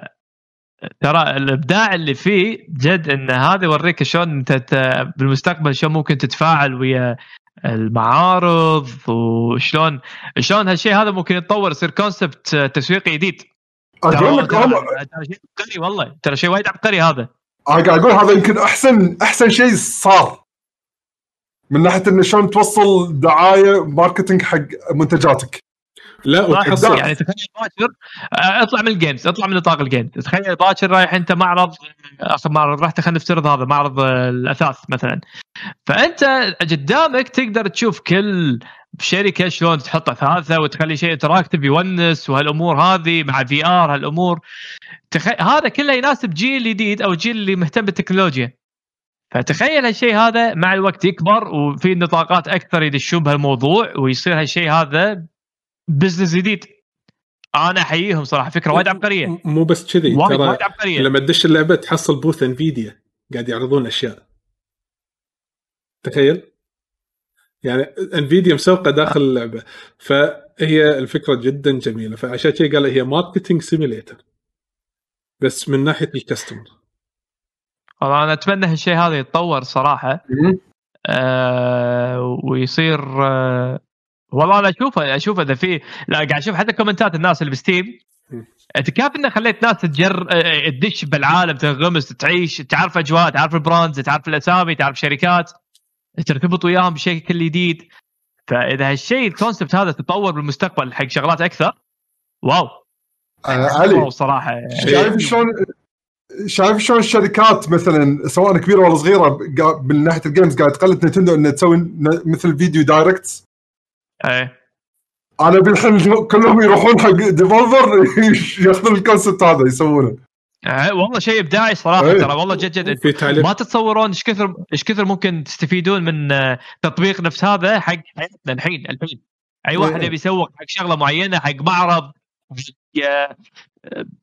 ترى الإبداع اللي فيه جد إن هذا يوريك شلون أنت بالمستقبل شلون ممكن تتفاعل ويا المعارض وشلون شلون هالشيء هذا ممكن يتطور يصير concept تسويقي جديد. ترى شيء عبقري والله. ترى شيء وايد عبقري هذا. قاعد أقول هذا يمكن احسن أحسن شيء صار. من ناحية انه شلون توصل دعاية marketing حق منتجاتك. لا وتحصل يعني تخيل باكر آه، اطلع من ال games اطلع من نطاق ال games. تخيل باكر رايح أنت معرض اخر معرض رحت خلينا نفترض هذا معرض آه، الأثاث مثلا. فأنت قدامك تقدر تشوف كل شركة شلون تحط اثاثه وتخلي شيء interactive يونس وهالأمور هذه مع VR هالأمور. تخيل هذا كله يناسب جيل جديد أو جيل اللي مهتم بالتكنولوجيا. فتخيل هالشيء هذا مع الوقت يكبر وفي نطاقات أكثر يدشون بهالموضوع ويصير هالشيء هذا business جديد. أنا أحييهم صراحة فكرة وايد عبقرية. مو بس كذي وايد عبقرية. لما تدش اللعبة تحصل booth Nvidia قاعد يعرضون أشياء. تخيل؟ يعني Nvidia مسوقة داخل اللعبة. فهي الفكرة جدا جميلة. فعشان كذا قال هي marketing simulator بس من ناحية ال customer والله أنا أتمنى هالشيء هذا يتطور صراحة. آه ويصير آه والله أنا أشوفه أشوف إذا في لا قاعد أشوف حتى comment ات الناس اللي ب Steam. أنت كيف إنك خليت ناس تجر آه، تدش بالعالم تنغمس تعيش تعرف أجواء تعرف ال brands تعرف الأسامي تعرف شركات ترتبط وياهم بشكل جديد. فإذا هالشيء ال concept هذا تطور بالمستقبل حق شغلات أكثر wow. آه، علي. wow صراحة. شايف شلون شايف شلون الشركات مثلا سواء كبيرة ولا صغيرة من ناحية ال games قاعد تقلد Nintendo إنها تسوي مثل video direct إيه. أنا بالحين كلهم يروحون حق Devolver <laughs> ياخذون ال concept هذا يسوونه. آه، والله شيء إبداعي صراحة إيه. ترى والله جد جد. ما تتصورون إيش كثر إيش كثر ممكن تستفيدون من آه، تطبيق نفس هذا حق حياتنا الحين الحين. أي واحد إيه. يبي يسوق حق شغلة معينة حق معرض آه،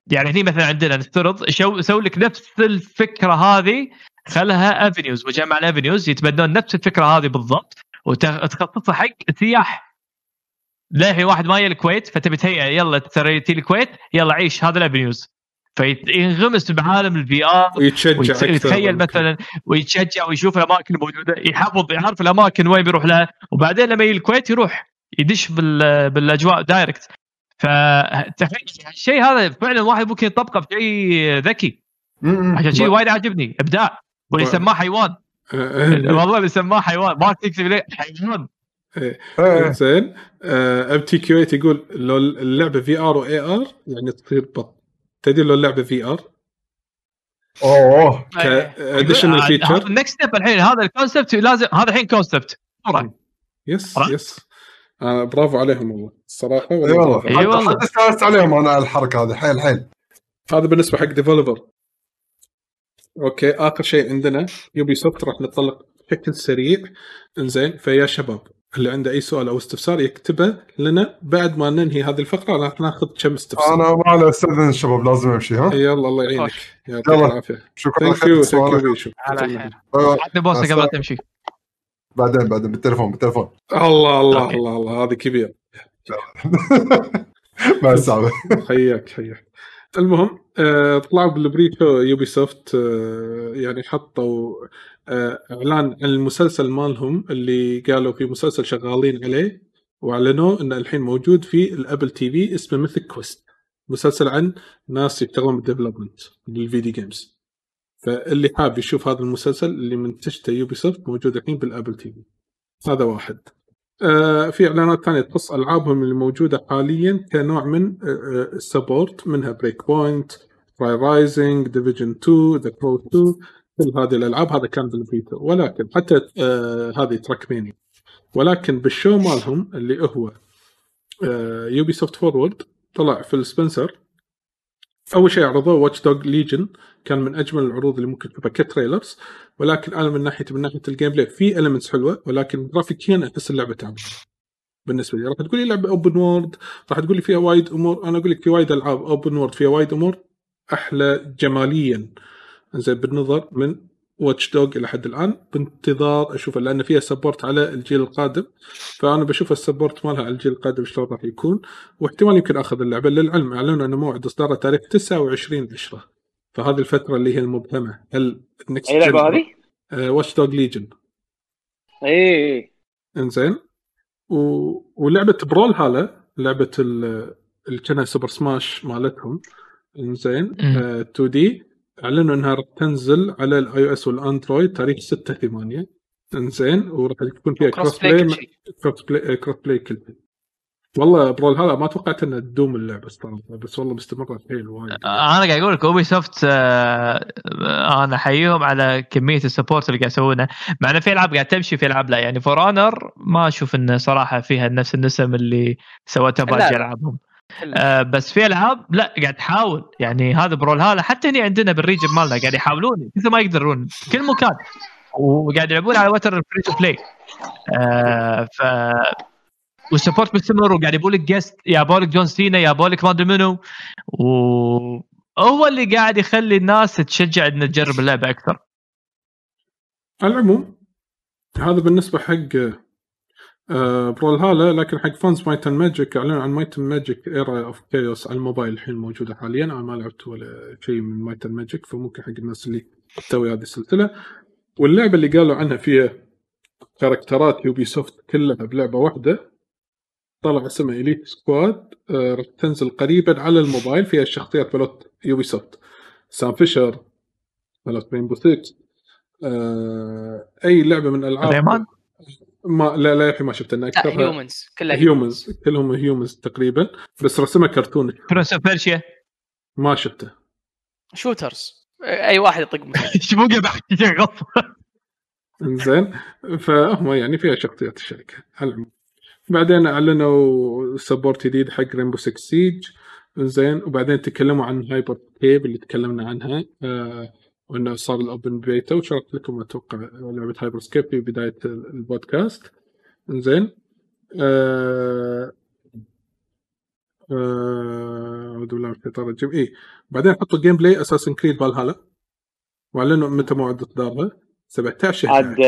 يعني هني مثلا عندنا نفترض شو يسوي لك نفس الفكرة هذه خلها افنيوز مجمع الافنيوز يتبنون نفس الفكرة هذه بالضبط وتخصصها حق السياح للحين واحد ما الكويت فتبي تهيئ يلا ترى الكويت يلا عيش هذا الافنيوز فينغمس بعالم ال VR ويتشجع يتخيل مثلا ويتشجع ويشوف الأماكن الموجودة يحفظ يعرف الأماكن وين بيروح لها. وبعدين لما يجي الكويت يروح يدش بال بالأجواء دايركت فتخيل الشيء هذا فعلا واحد ممكن يطبقه بشيء ذكي. عشان شيء وايد عاجبني إبداع. واللي سماه حيوان. والله اللي سماه حيوان. ما تكتب ليه حيوان. إيه. زين أم تي كيو 8 يقول لو اللعبة في ار واي ار يعني تصير بط. تدري لو اللعبه في ار أوه. كاديشنال هذا فيتشر النكست ستيب الحين. هذا الكونسبت لازم هذا الحين كونسبت yes؟ yes آه برافو عليهم والله. الصراحة اي والله إي والله. حتى استأنست عليهم أنا على الحركة هذه. حيل حيل. هذا بالنسبة حق Devolver okay آخر شيء عندنا Ubisoft راح نتطلق بشكل سريع. إنزين فيا شباب. اللي عنده أي سؤال أو استفسار يكتبه لنا بعد ما ننهي هذه الفقرة. راح ناخذ كم استفسار. أنا ما على استاذن الشباب لازم أمشي ها؟ يلا الله يعينك. يعطيك يلا. العافيه شكرا thank you لك thank you. بيشو. على خير. آه، عطني بوسة قبل لا تمشي. بعدين بعدين بالتليفون بالتليفون. الله الله. الله الله. هذه كبير <laughs> مع السلامة. حياك حياك. المهم آه، طلعوا بال pre-show Ubisoft آه، يعني حطوا آه، إعلان عن المسلسل مالهم اللي قالوا في مسلسل شغالين عليه وأعلنوه إنه الحين موجود في ال Apple TV اسمه Mythic Quest مسلسل عن ناس يشتغلون بال development للفيديو جيمز فاللي حاب يشوف هذا المسلسل اللي منتجته يوبي سوفت موجود الحين بالأبل تي في. هذا واحد. في إعلانات ثانية تخص ألعابهم اللي موجودة حاليا كنوع من آه، السبورت منها بريك بوينت راي رايزنج ديفيجن 2 ذا كرو 2 كل هذه الألعاب. هذا كان بالبيتا. ولكن حتى آه هذه تراكمانيا ولكن بالشو مالهم اللي هو آه يوبي سوفت فورورد طلع في السبنسر أول شيء عرضوه Watch Dogs Legion كان من أجمل العروض اللي ممكن تشوفها ك trailers ولكن أنا من ناحيه من ناحية ال gameplay في المنتس حلوة ولكن جرافيكيا أحس اللعبة تعبانة. بالنسبة لي راح تقول لي لعبة open world راح تقول لي فيها وايد أمور أنا أقول لك في وايد ألعاب open world فيها وايد أمور أحلى جماليا. زين بالنظر من Watch Dogs إلى حد الآن. بانتظار اشوفها لأن فيها support على الجيل القادم. فأنا بشوف ال support مالها على الجيل القادم شلون راح يكون. واحتمال يمكن أخذ اللعبة. للعلم أعلنوا ان موعد اصدارها تاريخ 29 10 فهذه الفترة اللي هي المبهمة. هل ال next أي لعبة هذه؟ Watch Dogs Legion اي اي إنزين. و... ولعبة Brawlhalla لعبة ال... اللي كانها Super Smash مالتهم. إنزين. مم. آه 2D أعلنوا أنها راح تنزل على ال iOS والأندرويد تاريخ 6 8 إنزين وراح يكون فيها cross play. cross play cross play كل شيء والله Brawl هذا ما توقعت إنها تدوم اللعبة صراحة بس والله مستمرة حيل وايد أنا قاعد أقول لك Ubisoft آه، أنا احييهم على كمية ال support اللي قاعد يسوونه مع إنه في ألعاب قاعد تمشي في ألعاب لا يعني For Honor ما أشوف انه صراحة فيها نفس النسم اللي سوتها باقي. ألعابهم. آه بس في ألعاب لا قاعد تحاول. يعني هذا Brawl هذا حتى هنا عندنا بال region مالنا قاعد يحاولون كثر ما يقدرون في كل مكان. وقاعد يلعبون على وتر free to play آه ف وال support مستمر وقاعد يبون لك guest يابوا لك John Cena يابوا لك ما ادري منو وهو اللي قاعد يخلي الناس تشجع ان تجرب اللعبة أكثر. على العموم هذا بالنسبة حق Brawlhalla لكن حق fans Might and Magic أعلنوا عن Might and Magic Era of Chaos على الموبايل الحين موجودة حاليا. أنا ما لعبت ولا شيء من Might and Magic فممكن حق الناس اللي تسوي هذه السلسلة. واللعبة اللي قالوا عنها فيها character ات Ubisoft كلها بلعبة واحدة. طلع اسمها Elite Squad آه، راح تنزل قريبا على الموبايل فيها الشخصيات مالت Ubisoft Sam Fisher مالت Rainbow 6 آه، أي لعبة من ألعاب Rayman ما لا لا يا أخي ما شفت انها لا اكثرها humans كلها humans كلهم humans تقريبا. بس رسمها كرتون. Prince of Persia ما شفته. shooters أي واحد يطق <laughs> بقى بحكي شيء غلط؟ إنزين. فهم يعني فيها شخصيات الشركة. على العموم بعدين أعلنوا support جديد حق Rainbow 6 Siege زين وبعدين تكلموا عن Hyper Scape اللي تكلمنا عنها. آه وإنه صار ال open beta وشرحت لكم أتوقع لعبة Hyper Scape في بداية البودكاست. زين آه آه، أعوذ بالله من الشيطان الرجيم. اي بعدين حطوا gameplay Assassin's Creed Valhalla واعلنوا متى موعد اصدارها 17 عاد 11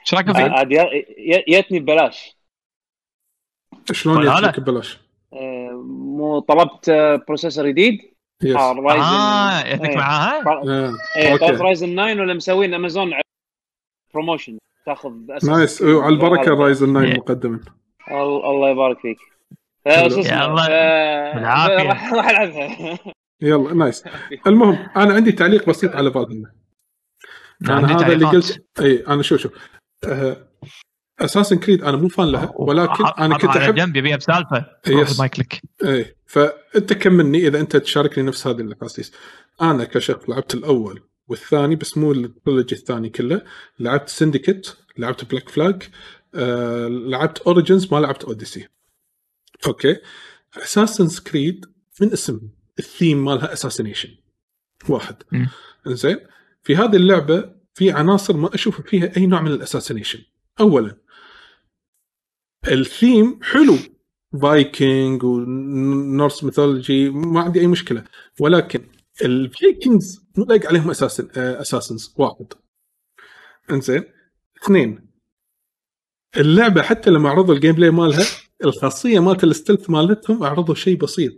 إيش رايكم فيه؟ عاد ي- ي- يتني ببلاش. شلون؟ يجيك ببلاش؟ آه، مو طلبت آه، processor جديد. آه، Ryzen آه يعطيك إيه. معاها آه. إيه okay. طلبت Ryzen 9 ولا مسوين Amazon promotion تاخذ nice البركة على- Ryzen 9 Yeah. مقدما ال- الله يبارك فيك حلو. فشو اسمه. ف- بالعافية. <laughs> راح ألعبها يلا nice المهم أنا عندي تعليق بسيط على فالهالا أنا عندي هذا اللي. قلت إي أنا شوف شوف آه، Assassin's Creed أنا مو fan لها ولكن حط- أنا كنت احب جنب يبيها بسالفة. yes. مايك لك. إيه فأنت كملني إذا أنت تشاركني نفس هذه الاحاسيس أنا كشخص لعبت الأول والثاني بس مو ال trilogy الثاني كله. لعبت Syndicate لعبت Black Flag آه، لعبت Origins ما لعبت Odyssey okay. Assassin's Creed من اسم الثيم مالها assassination واحد. مم. زين في هذه اللعبة في عناصر ما أشوف فيها أي نوع من ال assassination. اولا الثيم حلو. Viking و Norse mythology ما عندي أي مشكلة. ولكن ال Vikings مو لايق عليهم assassin assassins واحد. إنزين. اثنين. اللعبة حتى لما عرضوا ال gameplay مالها الخاصية مالت ال stealth مالتهم عرضوا شيء بسيط.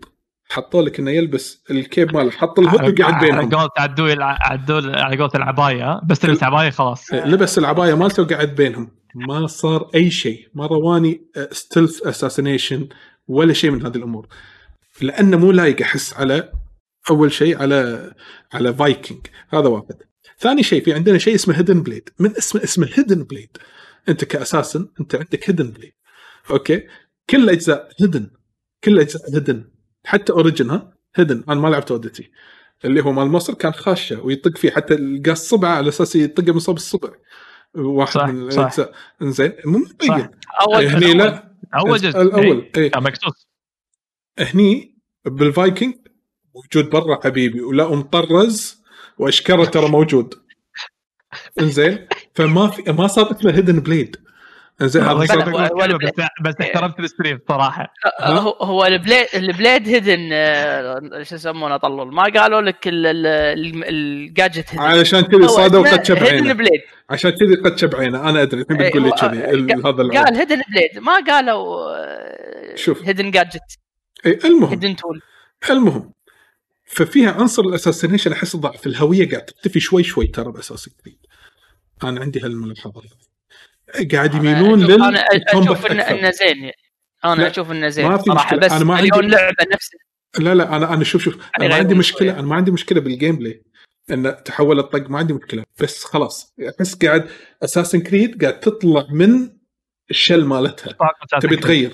حطوا لك إنه يلبس ال cape ماله حط ال hood وقعد على بينهم. قولة عدول عدول على قولة العباية؟ بس تلبس عباية خلاص. لبس العباية مالته وقعد بينهم. ما صار أي شيء ما رواني stealth assassination ولا شيء من هذه الأمور. لأنه مو لايق أحس على أول شيء على على فايكنج هذا واحد. ثاني شيء في عندنا شيء اسمه hidden blade من اسمه اسمه hidden blade أنت ك assassin أنت عندك hidden blade okay؟ كل الأجزاء hidden كل الأجزاء hidden حتى Origin ها hidden أنا ما لعبت Odyssey اللي هو مال مصر كان خاشة ويطق فيه. حتى لقى الصبعه على أساس يطقه من صوب الصبع. واحد صح، من. الاجزاء انزين مو مبين أول هني لا. أول جزء. الأول إيه، إيه. كان مكسوس. هني بالفايكنج موجود برا حبيبي ولا ومطرز وأشكره ترى موجود. <laughs> إنزين. فما في ما صار اسمه هيدن بليد انزين هذا بس بس احترمت الستريم صراحة. هو هو البليد البليد هيدن آه، شو يسمونه طلول. ما قالوا لك ال- ال- ال- الجاجت هيدن. علشان كذي صادوا قد شب عينه. عشان كذي قد شب عينه. أنا أدري الحين بتقول لي إيه، كذي هذا. قال hidden blade. ما قالوا آه، شوف. hidden gadget. إيه، المهم. hidden tool. المهم ففيها عنصر ال assassination أحس ضعف الهوية قاعد تختفي شوي شوي ترى ب Assassin's Creed أنا عندي هالملاحظة. هذه قاعد يميلون أنا أشوف- أنا أشوف انه إنه زين. أنا لا، أشوف إنه ما زين في صراحة مشكلة. بس أنا ما عندي- مليون لعبة نفس لا لا أنا أنا شوف شوف أنا ما عندي مشكلة. أنا ما عندي مشكلة بال gameplay إنه تحول الطق ما عندي مشكلة. بس خلاص أحس قاعد Assassin's Creed قاعد تطلع من ال shell مالتها. تبي تغير.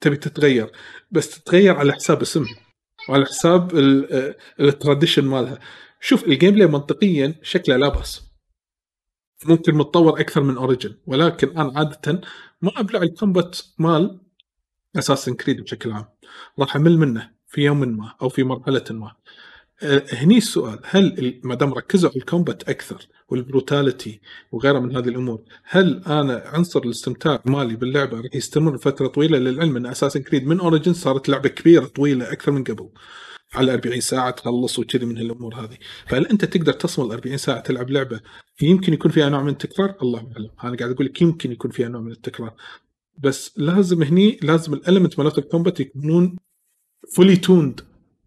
تبي تتغير. بس تتغير على حساب اسمها وعلى حساب ال- tradition مالها. شوف ال gameplay منطقيا شكله لا بأس. ممكن متطور أكثر من Origin ولكن أنا عادة ما أبلع ال combat مال Assassin's Creed بشكل عام. راح أمل منه في يوم ما أو في مرحلة ما. أه، هني السؤال. هل ما دام ركزوا على ال combat أكثر وال brutality وغيرها من هذه الأمور هل أنا عنصر الاستمتاع مالي باللعبة راح يستمر فتره طويلة للعلم أن Assassin's Creed من Origin صارت لعبة كبيرة طويلة أكثر من قبل؟ على 40 ساعة تخلص وكذي من هالأمور هذه. فهل أنت تقدر تصمل 40 ساعة تلعب لعبة يمكن يكون فيها نوع من التكرار؟ الله أعلم. أنا قاعد أقول لك يمكن يكون فيها نوع من التكرار. بس لازم هني لازم ال element مالت ال combat يكونون fully tuned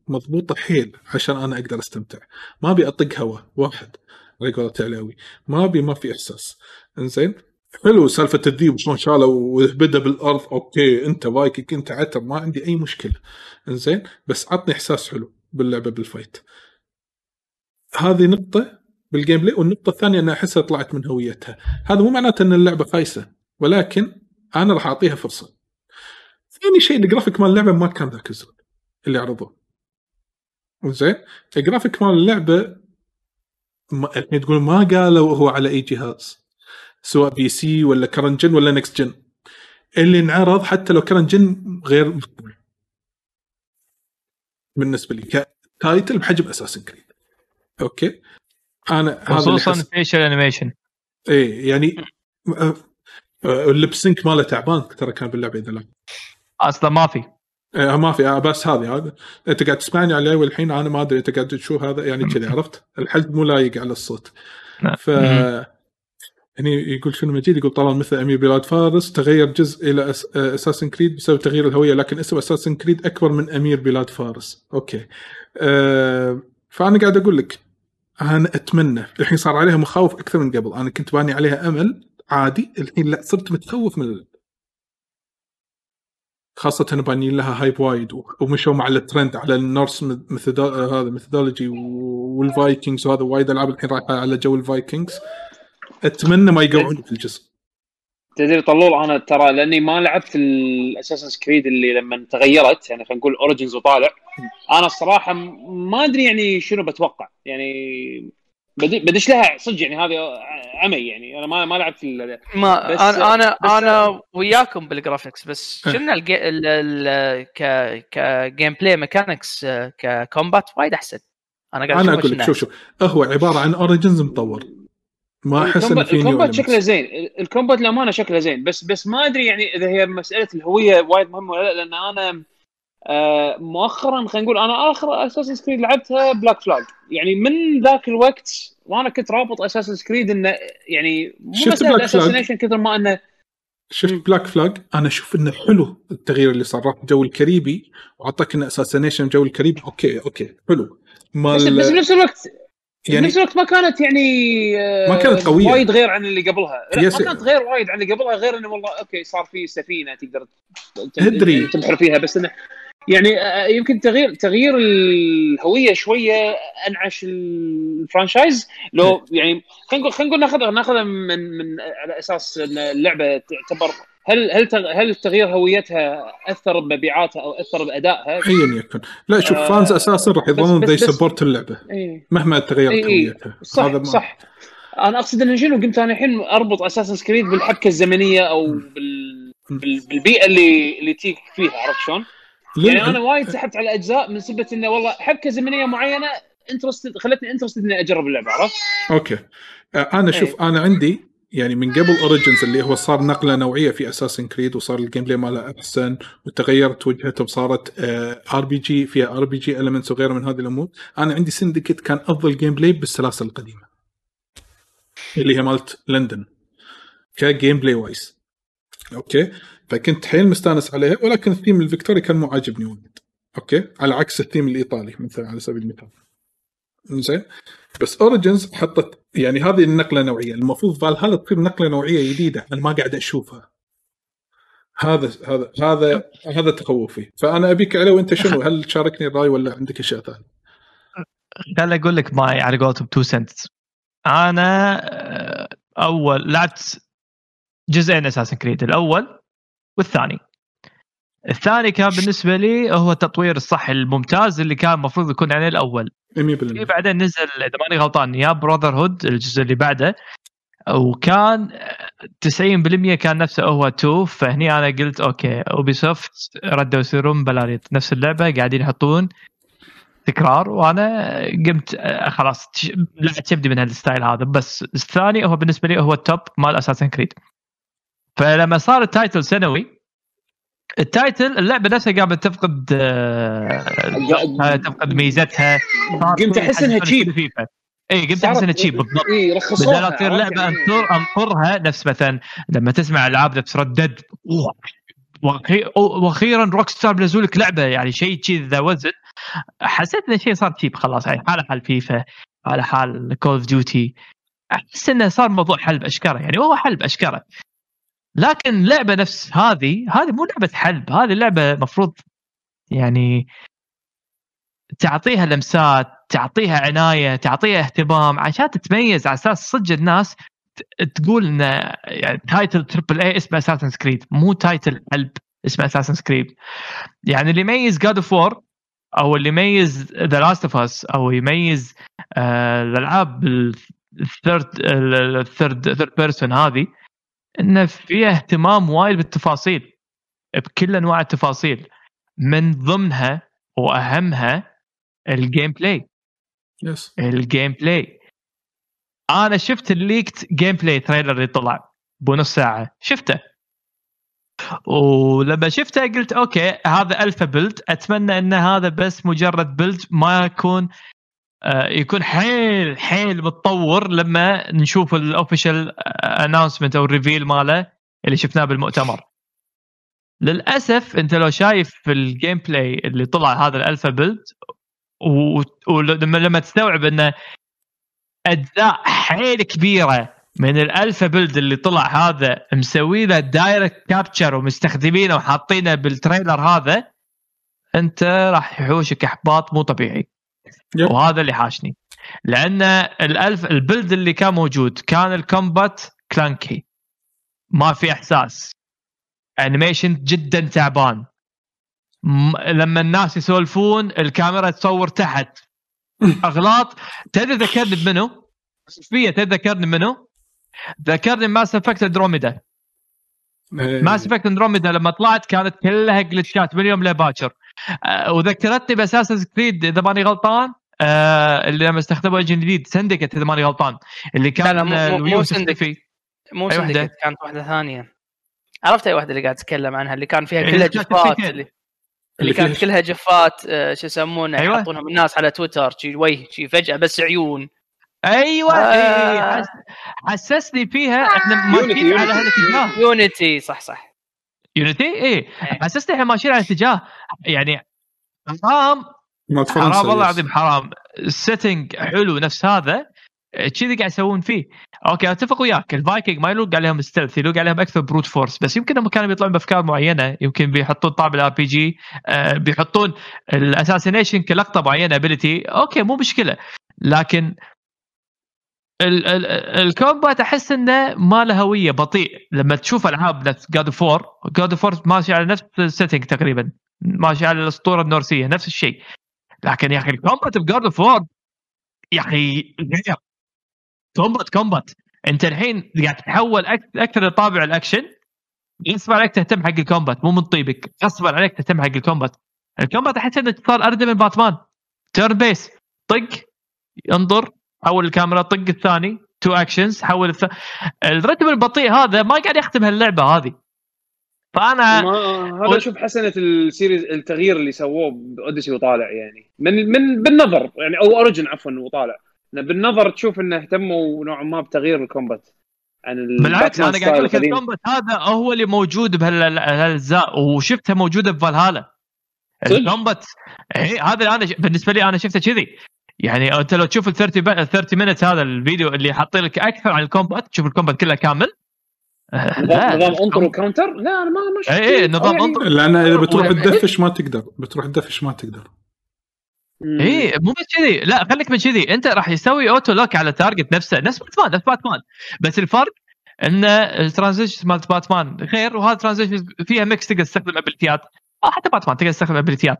مضبوطة حيل عشان أنا أقدر أستمتع. ما أبي أطق هوا واحد. على قولة ما أبي ما في إحساس. إنزين؟ حلو سالفة الذيب شلون شاله وبدا بالأرض. okay أنت فايكنج أنت عتر ما عندي أي مشكلة. إنزين بس عطني إحساس حلو باللعبة بال fight. هذه نقطة بال gameplay والنقطة الثانية ان أحسها طلعت من هويتها. هذا مو معناته أن اللعبة خايسة ولكن أنا راح أعطيها فرصة. ثاني شيء الجرافيك مال اللعبة ما كان ذاك الزود اللي عرضوه. زين الجرافيك مال اللعبة ما تقول ما قالوا هو على أي جهاز. سواء PC ولا current gen ولا next gen اللي انعرض حتى لو current gen غير مقبول. بالنسبة لي ك title بحجم Assassin's Creed okay؟ أنا خصوصا facial animation إيه يعني آه، آه، ال lip sync ماله تعبان ترى كان باللعبة إذا لا. أصلا ما في. آه، ما في آه، بس هذه هذا. إنت قاعد تسمعني عليه والحين أنا ما أدري إنت قاعد تشوف هذا يعني كذا عرفت؟ الحلج مو لايق على الصوت. نعم. ف هني يقول شنو مجيد؟ يقول طبعا مثل أمير بلاد فارس تغير جزء إلى Ass... Assassin's Creed بسبب تغيير الهوية لكن اسم Assassin's Creed أكبر من أمير بلاد فارس. okay. أه... فأنا قاعد أقول لك أنا أتمنى الحين صار عليها مخاوف أكثر من قبل. أنا كنت باني عليها أمل عادي الحين لا صرت متخوف من خاصة بانيين لها hype وايد ومشوا مع الترند على ال Norse mytho... هذا mythology وال Vikings وهذا وايد ألعاب الحين رايحة على جو ال Vikings. أتمنى ما يقوعون في الجزء. تدري طلول أنا ترى لأني ما لعبت ال Assassin's Creed اللي لما تغيرت يعني خلينا نقول Origins وطالع. أنا الصراحة ما أدري يعني شنو بتوقع. يعني بدي- بدش لها؟ صدق يعني هذه عمي يعني. أنا ما ما لعبت ال- ما بس- أنا أنا بس- أنا وياكم بال graphics بس إيه. الجي... ال... ال... ك ك gameplay mechanics ك combat وايد أحسن. أنا قاعد أنا أقول لك شوف شوف هو عبارة عن Origins مطور. ما أحس ال combat في ال combat. شكله زين. ال combat للأمانة شكله زين. بس بس ما أدري يعني إذا هي مسألة الهوية وايد مهمة ولا لا لأن أنا آه، مؤخرا خلينا نقول أنا آخر Assassin's Creed لعبتها Black Flag يعني من ذاك الوقت وأنا كنت رابط Assassin's Creed إنه يعني مو شفت؟ assassination كثر ما انه شفت Black Flag أنا أشوف إنه حلو التغيير اللي صار. راح جو الكاريبي وعطاك إنه assassination جو الكاريبي. okay okay حلو. بس, بس مال بنفس الوقت يعني بنفس الوقت ما كانت يعني آه، ما كانت قوية. وايد غير عن اللي قبلها لا يس- ما كانت غير وايد عن اللي قبلها غير إنه والله okay صار في سفينة تقدر ت- أدري. تبحر فيها بس إنه يعني آه، يمكن تغيير تغيير الهوية شوية أنعش ال franchise لو يعني خلينا نقول خلينا نقول ناخذ ناخذها من من على أساس إن اللعبة تعتبر هل هل هل تغيير هويتها أثر بمبيعاتها أو أثر بأدائها؟ ايا يكن لا شوف آه، fans أساسا راح يظلون they support اللعبة إيه. مهما تغيرت إي إي. هويتها صح هذا ما- صح أنا أقصد إنه شنو قمت أنا الحين أربط Assassin's Creed بالحبكة الزمنية أو بال... بال... بالبيئة اللي اللي take فيها عرفت شلون؟ يعني أنا وايد سحبت على اجزاء من سبة إنه والله حبكة زمنية معينة interested خلتني interested إني أجرب اللعبة عرفت؟ okay آه، أنا شوف أنا عندي يعني من قبل Origins اللي هو صار نقلة نوعية في Assassin's Creed وصار ال gameplay ماله أحسن وتغيرت وجهته وصارت ار بي جي فيها ار بي جي المنتس وغيره من هذه الأمور. أنا عندي Syndicate كان أفضل gameplay بالسلاسل القديمة. اللي هي مالت لندن ك gameplay wise okay؟ فكنت حيل مستانس عليها ولكن الثيم الفيكتوري كان مو عاجبني وايد. okay؟ على عكس الثيم الإيطالي مثلا على سبيل المثال. زين بس Origins حطت يعني هذه النقلة النوعيه المفروض فالهالا تصير نقلة نوعية جديدة. أنا ما قاعد أشوفها. هذا هذا هذا هذا تخوفي. فأنا أبيك عليه وأنت شنو؟ هل تشاركني الرأي ولا عندك أشياء ثانية؟ خل أقول لك my على قولتهم two cents أنا آه، اول لعبت جزئين Assassin's Creed الأول والثاني. الثاني كان بالنسبة لي هو التطوير الصح الممتاز اللي كان المفروض يكون عليه الأول. 100% في بعدين نزل إذا ماني غلطان يا Brotherhood الجزء اللي بعده. وكان 90% كان نفسه هو 2 فهني أنا قلت okay Ubisoft ردوا يصيرون بلاريت نفس اللعبة قاعدين يحطون تكرار وأنا قمت آه، خلاص لا تبدي من هال style هذا. بس الثاني هو بالنسبة لي هو ال top مال Assassin's Creed فلما صار ال title سنوي ال title اللعبة نفسها قامت تفقد آه، تفقد ميزتها. قمت حد cheap. FIFA. إي قمت أحس إنها cheap بالضبط. اي بدل رخصوها لا تصير لعبة؟ انطر انطرها نفس مثلا لما تسمع ألعاب نفس Red Dead وأخيرا Rockstar بنزلوا لك لعبة يعني شيء شيء ذا وزن. حسيت إن الشيء صار cheap خلاص يعني حاله حال فيفا على حال Call of Duty أحس إنه صار موضوع حلب اشكره يعني هو حلب اشكره لكن لعبة نفس هذه هذه مو لعبة حلب هذه لعبة مفروض يعني تعطيها لمسات تعطيها عناية تعطيها اهتمام عشان تتميز على أساس صدق الناس تقول إن يعني title triple A اسمه Assassin's Creed مو title حلب اسمه Assassin's Creed يعني اللي يميز God of War أو اللي يميز The Last of Us أو يميز آه، الألعاب ال third ال third third person هذه إنه فيها اهتمام وايد بالتفاصيل بكل أنواع التفاصيل. من ضمنها وأهمها ال gameplay yes ال gameplay أنا شفت ال leaked gameplay trailer اللي طلع بنص ساعة. شفته. ولما شفته قلت okay هذا alpha build أتمنى إن هذا بس مجرد build ما يكون يكون حيل حيل متطور لما نشوف ال official announcement أو ال reveal ماله اللي شفناه بالمؤتمر للأسف أنت لو شايف ال gameplay اللي طلع هذا ال alpha build ولما لما تستوعب إنه أجزاء حيل كبيرة من ال alpha build اللي طلع هذا مسوي له direct capture ومستخدمينه وحاطينه بال trailer هذا أنت راح يحوشك إحباط مو طبيعي. وهذا اللي حاشني. لأن ال alpha build اللي كان موجود كان ال combat clunky ما في إحساس. animation جدا تعبان م- لما الناس يسولفون الكاميرا تصور تحت. <laughs> أغلاط. تدري ذكرني بمنو؟ فيه تدري ذكرني منو؟ ذكرني Mass Effect Andromeda. Mass Effect Andromeda لما طلعت كانت كلها glitchات من يوم لباكر. آه، وذكرتني ب Assassin's Creed إذا ماني غلطان آه اللي لما استخدموا engine جديد Syndicate إذا ماني غلطان اللي كان لا لا، مو- آه، مو- الويو مو؟ سندكت كانت واحدة ثانية. عرفت أي واحدة اللي قاعد اتكلم عنها؟ اللي كان فيها كلها GIFات اللي, اللي اللي كانت كلها GIFات آه، شو يسمونه أيوة. يحطونها من الناس على تويتر شي وجه شي فجأة بس عيون. أيوه آه. إيه، حس- حسسني فيها إحنا ماشيين Unity، على هالاتجاه Unity صح صح. Unity إيه. إيه. حسسني إحنا ماشيين على اتجاه يعني حرام فرنسا حرام والله. العظيم حرام. ال setting حلو نفس هذا. كذي قاعد يسوون فيه. okay أتفق وياك. الفايكنج ما يلوق عليهم stealth يلوق عليهم أكثر brute force بس يمكن هم كانوا بيطلعون بأفكار معينة. يمكن بيحطون طابع ال RPG بيحطون ال assassination كلقطة معينة ability okay مو مشكلة. لكن ال- ال- ال combat أحس إنه ما له هوية بطيء. لما تشوف ألعاب نفس God of 4 God of 4 ماشي على نفس ال setting تقريبا. ماشي على الأسطورة النورسية نفس الشيء. لكن يا أخي ال combat ب God of 4 يا أخي غير. combat combat أنت الحين قاعد تتحول أكثر لطابع الأكشن. غصبا عليك تهتم حق ال combat مو من طيبك. غصبا عليك تهتم حق ال combat ال combat أحس إنه صار اردى من باتمان turn base طق انظر حول الكاميرا طق الثاني. two actions حول الث... الرتم البطيء هذا ما قاعد يختم هاللعبة هذه. فأنا ما هذا أشوف حسنة ال series التغيير اللي سووه ب Odyssey وطالع يعني. من من بالنظر يعني أو Origins عفوا وطالع بالنظر تشوف إنه اهتموا نوعا ما بتغيير ال combat. عن ال- بالعكس أنا قاعد أقول لك. ال combat هذا هو اللي موجود بهالاجزاء وشفتها موجوده ب Valhalla؟ ال combat إيه، هذا أنا ش... بالنسبة لي أنا شفته كذي. يعني أنت لو تشوف ال 30 ب... 30 minute هذا الفيديو اللي حاطين لك أكثر عن ال combat تشوف ال combat كله كامل. لا، نظام انطر و counter لا أنا ما ما اي اي شيء. نظام يعني- انطر لأن إذا بتروح تدفش ما تقدر. بتروح تدفش ما تقدر. اي إيه، مو بس كذي. لا خليك من كذي. أنت راح يسوي auto lock على ال target نفسه. نفس باتمان نفس باتمان. بس الفرق إن ال transition مالت باتمان غير وهذا transition فيها mix تقدر تستخدم abilityات أو حتى باتمان تقدر تستخدم abilityات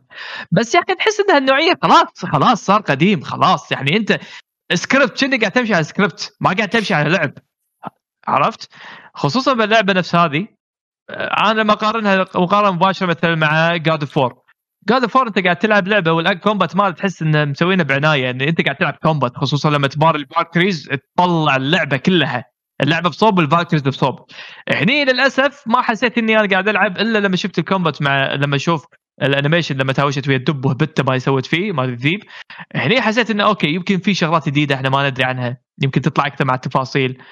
بس يا أخي تحس ان هالنوعيه خلاص خلاص صار قديم خلاص. يعني أنت سكريبت كأنك قاعد تمشي على سكريبت ما قاعد تمشي على لعب. عرفت؟ خصوصا باللعبة نفس هذه أنا لما أقارنها مقارنة مباشرة مثلا مع God of 4 God of 4 أنت قاعد تلعب لعبة وال combat مال تحس إنه مسوينه بعناية يعني أنت قاعد تلعب combat خصوصا لما تباري ال Valkyries تطلع اللعبة كلها. اللعبة بصوب وال Valkyries بصوب. هني للأسف ما حسيت إني أنا قاعد ألعب إلا لما شفت ال combat مع لما أشوف ال animation لما تهاوشت ويا الدب وهبتة ما يسوت فيه ما الذيب هني حسيت إنه okay يمكن في شغلات جديدة إحنا ما ندري عنها. يمكن تطلع أكثر مع التفاصيل.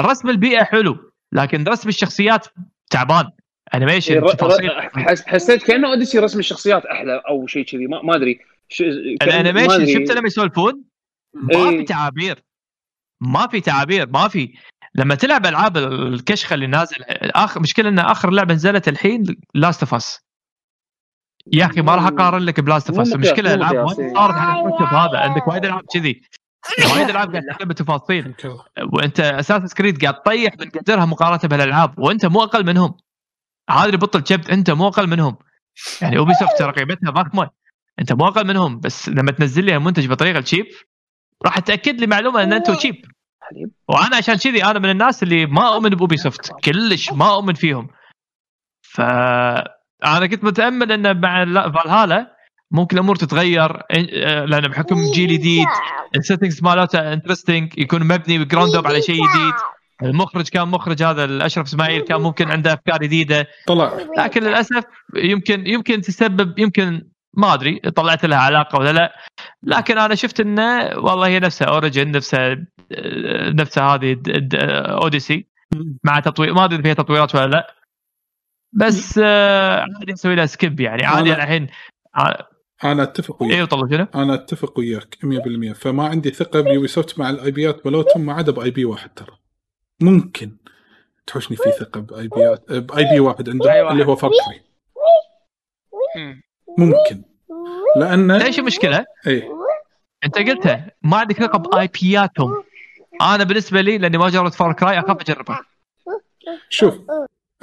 رسم البيئة حلو. لكن رسم الشخصيات تعبان. animation حسيت كأنه Odyssey رسم الشخصيات أحلى أو شيء كذي ما, ما أدري. ما ال animation. شفت لما يسولفون؟ ما إيه. في تعابير. ما في تعابير ما في. لما تلعب ألعاب الكشخة اللي نازل اخر مشكلة إن آخر لعبة نزلت الحين Last of Us يا أخي ما راح أقارن لك ب Last of Us المشكلة ألعاب إيه. صارت على الكتب هذا عندك وايد ألعاب كذي. وايد <laughs> العاب قاعد تلعب بتفاصيل <laughs> وانت Assassin's Creed قاعد تطيح من قدرها مقارنة بالألعاب وانت مو أقل منهم. هذا اللي بطل شبت انت مو أقل منهم. يعني Ubisoft ترى قيمتها ضخمة. انت مو أقل منهم بس لما تنزل لي المنتج بطريقة cheap راح تأكد لي معلومة إن أنتم cheap. وأنا عشان كذي أنا من الناس اللي ما أؤمن ب Ubisoft كلش ما أؤمن فيهم. ف أنا كنت متأمل انه مع لا- فالهالا ممكن الأمور تتغير آه، لأن بحكم جيل جديد ال settings مالته interesting يكون مبني ب ground up على شيء جديد. المخرج كان مخرج هذا الأشرف إسماعيل كان ممكن عنده أفكار جديدة. طلع. لكن للأسف يمكن يمكن تسبب يمكن ما أدري طلعت لها علاقة ولا لا. لكن أنا شفت انه والله هي نفسها Origin نفسها نفسها هذه Odyssey مع تطوير ما أدري إذا فيها تطويرات ولا لا. بس آه، عادي أسوي لها skip يعني. عادي الحين أنا أتفق وياك أيوه طلع شنو؟ أنا أتفق وياك 100% فما عندي ثقة ب Ubisoft مع ال IP ات مالتهم ما عدا ب IP واحد ترى ممكن تحوشني في ثقة ب IP ات ب IP واحد عندهم. اللي هو مم. ممكن لأن إيش المشكلة؟ اي أنت قلتها ما عندك ثقة ب IP اتهم أنا بالنسبة لي لأني ما جربت Far Cry أخاف أجربها شوف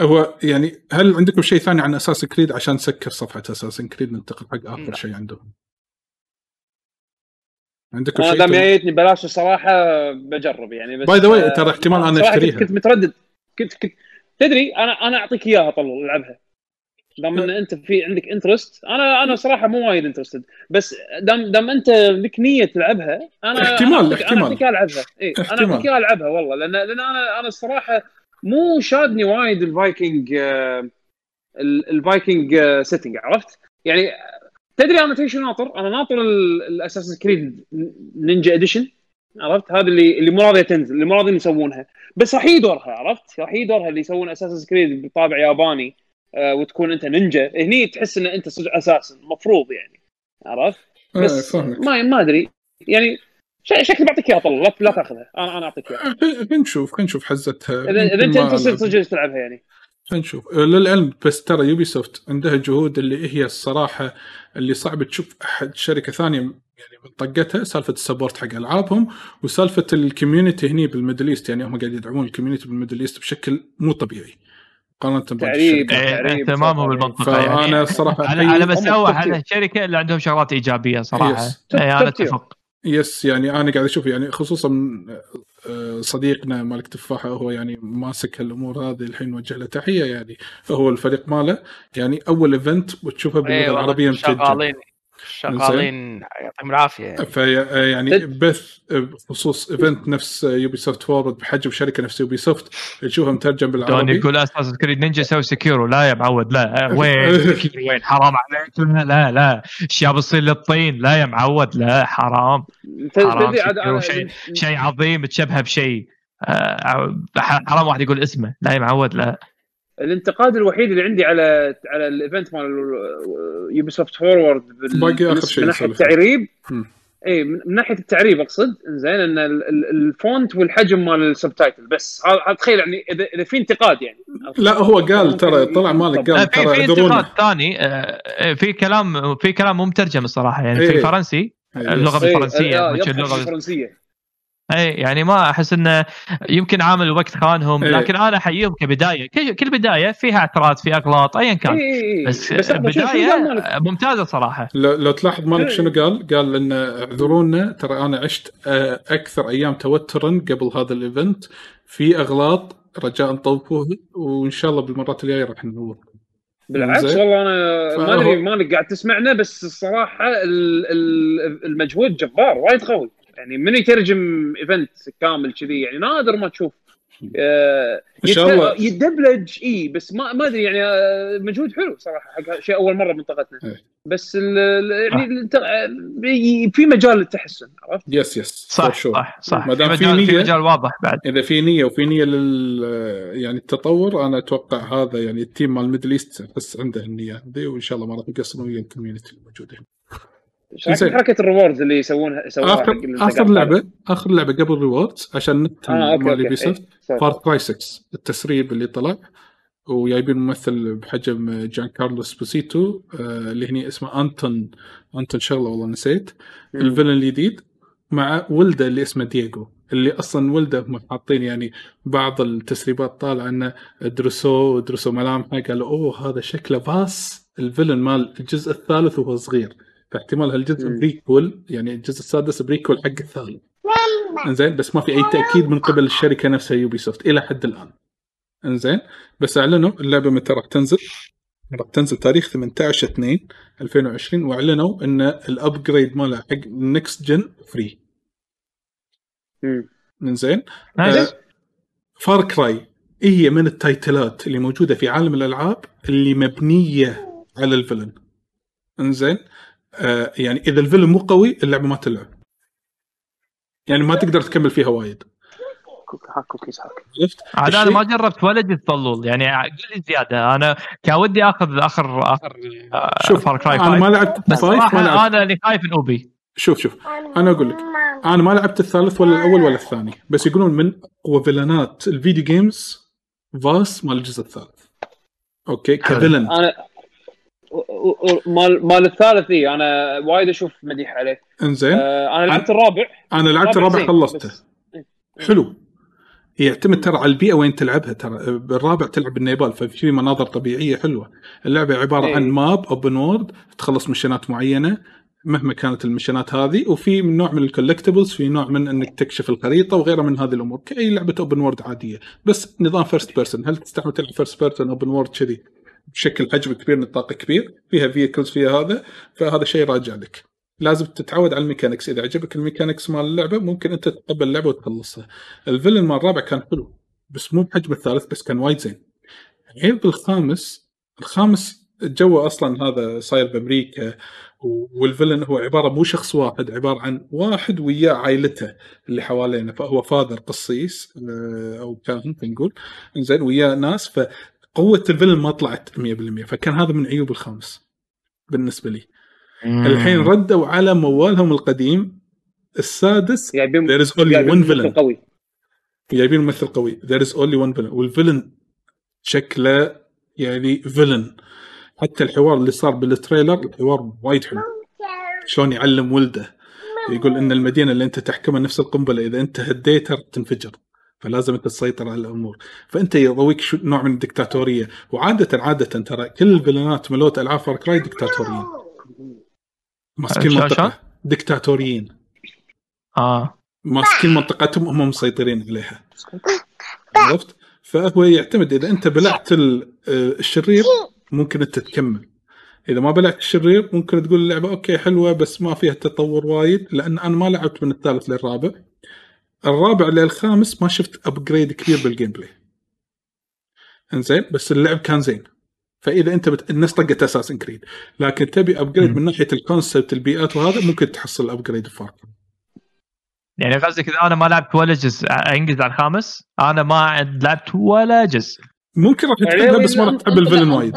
هو يعني هل عندكم شيء ثاني عن Assassin's Creed عشان نسكر صفحة Assassin's Creed ننتقل حق آخر. شيء عندهم؟ عندكم شيء دام جايتني ببلاش الصراحة بجرب يعني بس by the way ترى احتمال أنا أشتريها. كنت متردد. كنت كنت تدري أنا أنا أعطيك إياها طلول ألعبها. دام ان أنت في عندك interest أنا أنا صراحة مو وايد interested بس دام دام أنت لك نية تلعبها أنا احتمال- أنا احتمال. أنا اعطيك العبها اي أنا. أعطيك إياها العبها والله. لأن لأن أنا أنا الصراحه مو شادني وايد الفايكنج آه، ال- الفايكنج آه، setting عرفت؟ يعني تدري أنا شو ناطر؟ أنا ناطر ال Assassin's Creed Ninja edition عرفت؟ هذا اللي اللي مو راضية تنزل اللي مو راضيين يسوونها بس راح يدورها عرفت؟ راح يدورها اللي يسوون Assassin's Creed بطابع ياباني آه وتكون أنت نينجا هني تحس إن أنت صدق assassin المفروض يعني عرفت؟ آه، بس ما ما أدري يعني شكلي بعطيك اياها طلع لا, تأخذها أنا أنا أعطيك اياها آه، خلينا نشوف خلينا نشوف حزتها اذا إذا أنت. صدق تلعبها يعني خلينا نشوف آه، للعلم بس ترى Ubisoft عندها جهود اللي هي الصراحة اللي صعب تشوف أحد شركة ثانية يعني من طقتها سالفة ال support حق ألعابهم وسالفة ال community هني بال Middle East يعني هم قاعد يدعمون ال community بال Middle East بشكل مو طبيعي مقارنة تعريب. إيه، تعريب اهتمامهم صراحة. بالمنطقة فأنا يعني الصراحه على على مساوئ تفكير. الشركة اللي عندهم شغلات إيجابية صراحة yes. اي أنا. أتفق يس يعني أنا قاعد أشوف يعني خصوصا آه، صديقنا مالك تفاحة هو يعني ماسك هالأمور هذه الحين نوجه له تحية يعني هو الفريق ماله. يعني أول ايفنت وتشوفها باللغة إيه العربية متسجل شغالين. شغالين يعطيهم العافية في يعني تد- بث بخصوص إيفنت نفس يوبي سوفت فورورد بحجم شركة نفس يوبي سوفت تشوفها مترجم دون بالعربي يقول أساس كريد نينجا سوي سكيورو لا يا معود لا وين؟ <laughs> سكيورو وين؟ حرام عليك لا لا لا اشياء بتصير للطين لا يا معود لا حرام. حرام شيء شيء عظيم تشبهه بشيء. آه، حرام واحد يقول اسمه لا يا معود لا. الانتقاد الوحيد اللي عندي على على ال event مال Ubisoft Forward باقي آخر شيء من ناحية. التعريب. اي من ناحية التعريب أقصد. زين إن ال- ال- ال font والحجم مال ال subtitle. بس تخيل يعني اذا في انتقاد يعني. لا هو قال ترى طلع مالك قال في ترى في انتقاد ثاني. آه، في كلام في كلام مو مترجم الصراحة. يعني إيه. في فرنسي إيه، اللغة إيه، بالفرنسيه آه، اللغة بالفرنسيه اي يعني ما أحس إنه يمكن عامل وقت خانهم إيه. لكن أنا أحييهم كبداية كل كل بداية فيها اعتراض في أغلاط ايا اي كان بس, بس لحظة، شو- شو قال مالك؟ بدايه ممتازة صراحة لو, لو تلاحظ مالك شنو قال؟ قال إن اعذرونا ترى أنا عشت آه، أكثر أيام توترا قبل هذا ال event في أغلاط رجاء طوفوه وإن شاء الله بالمرات الجاية راح ننور بالعكس. والله أنا ما أدري مالك قاعد تسمعنا بس الصراحة ال- ال- المجهود جبار وايد قوي يعني من يترجم event كامل كذي يعني نادر ما تشوف <laughs> آه، إن شاء الله. يدبلج إي بس ما ما أدري يعني آه، مجهود حلو صراحة حق شيء أول مرة منطقتنا إيه. بس يعني الت- آه، في مجال للتحسن عرفت؟ yes yes صح. صح صح ما دام في في مجال في نية- مجال واضح بعد إذا في نية وفي نية لل يعني التطور أنا أتوقع هذا يعني ال team مال ال Middle East بس عنده النية هذه وإن شاء الله ما راح يقصرون ويا ال community الموجودة بحركه ال rewards اللي يسوونها يسوونها اخر؟ آخر لعبه آخر لعبة قبل rewards عشان نت okay مال Ubisoft إيه، sorry. Far Cry 6 التسريب اللي طلع. وجايبين ممثل بحجم Giancarlo Esposito آه اللي هني اسمه انتون أنتون شغلة والله نسيت. ال villain الجديد مع ولده اللي اسمه دييغو اللي أصلا ولده حاطين يعني بعض التسريبات طالعه إنه درسوه درسوا ملامحه قالوا أوه هذا شكله Vaas. ال villain مال الجزء الثالث وهو صغير. فاحتمال هالجزء. prequel يعني الجزء السادس prequel حق الثالث انزين بس ما في أي تأكيد من قبل الشركة نفسها Ubisoft إلى حد الآن. انزين بس أعلنوا اللعبة متى راح تنزل؟ راح تنزل تاريخ 18 2 2020 وأعلنوا إن ال upgrade مالها حق ال next gen free. انزين nice Far Cry هي من ال title ات اللي موجودة في عالم الألعاب اللي مبنية على ال villain؟ انزين آه يعني إذا الفيلن مو قوي اللعبة ما تلعب. يعني ما تقدر تكمل فيها وايد. كوك- هاك كوكيز هاك عرفت؟ عاد أنا ما جربت ولا جزء طلول يعني قل لي زيادة. أنا كان ودي آخذ اخر آخر شوف فار كراي أنا ما لعبت بس فايف ما صراحة لعبت. أنا اللي خايف من أوبي. شوف شوف. أنا أقول لك. أنا ما لعبت الثالث ولا الأول ولا الثاني. بس يقولون من اقوى فيلنات الفيديو جيمز فاس مال الجزء الثالث. okay. ك villain. أنا مال مال الثالث اي أنا وايد أشوف مديح عليه. إنزين. آه أنا لعبت الرابع. أنا لعبت الرابع خلصته. بس- حلو. يعتمد ترى على البيئة وين تلعبها ترى بالرابع تلعب بالنيبال ففي مناظر طبيعية حلوة. اللعبة عبارة إيه. عن map open world تخلص مشينات معينة مهما كانت المشينات هذه وفي من نوع من ال collectibles في نوع من إنك تكشف الخريطة وغيرها من هذه الأمور. كأي لعبة open world عادية. بس نظام first person هل تستعمل تلعب first person open world كذي؟ بشكل حجم كبير نطاق كبير فيها vehicles فيها هذا فهذا شيء راجع لك. لازم تتعود على ال mechanics. إذا عجبك ال mechanics مال اللعبة ممكن أنت تقبل اللعبة وتخلصها. ال villain مال الرابع كان حلو بس مو بحجم الثالث بس كان وايد زين. عيب الخامس الخامس الجو أصلا هذا صاير بأمريكا وال villain هو عبارة مو شخص واحد عبارة عن واحد وياه عائلته اللي حوالينه فهو father قسيس آه، أو كاهن نقول زين وياه ناس. فقوة ال villain ما طلعت 100% فكان هذا من عيوب الخامس بالنسبة لي. الحين ردوا على موالهم القديم السادس there is only جايبين one villain. قوي. جايبين ممثل قوي. There is only one villain. وال villain شكله يعني villain حتى الحوار اللي صار بال trailer الحوار وايد حلو. شلون يعلم ولده. يقول إن المدينة اللي أنت تحكمها نفس القنبلة إذا أنت هديتها تنفجر. فلازم أنت تسيطر على الأمور. فأنت يضويك شو نوع من الدكتاتورية؟ وعادة عادة ترى كل الفيلنات ملوت ألعاب فار كراي دكتاتوريين. ماسكين منطقة دكتاتوريين. آه. ماسكين منطقتهم هم مسيطرين عليها. <laughs> عرفت؟ فهو يعتمد إذا أنت بلعت ال- آه، الشرير ممكن أنت تكمل. إذا ما بلعت الشرير ممكن تقول اللعبة okay حلوة بس ما فيها تطور وايد لأن أنا ما لعبت من الثالث للرابع. الرابع للخامس ما شفت upgrade كبير بال gameplay انزين بس اللعب كان زين. فإذا أنت بت... الناس طقت Assassin's Creed لكن تبي upgrade. من ناحية ال concept البيئات وهذا ممكن تحصل upgrade Far يعني قصدك اذا أنا ما لعبت ولا جزء. إنجز على الخامس. أنا ما لعبت ولا جزء. ممكن راح تحبها بس ما راح تحب ال villain وايد.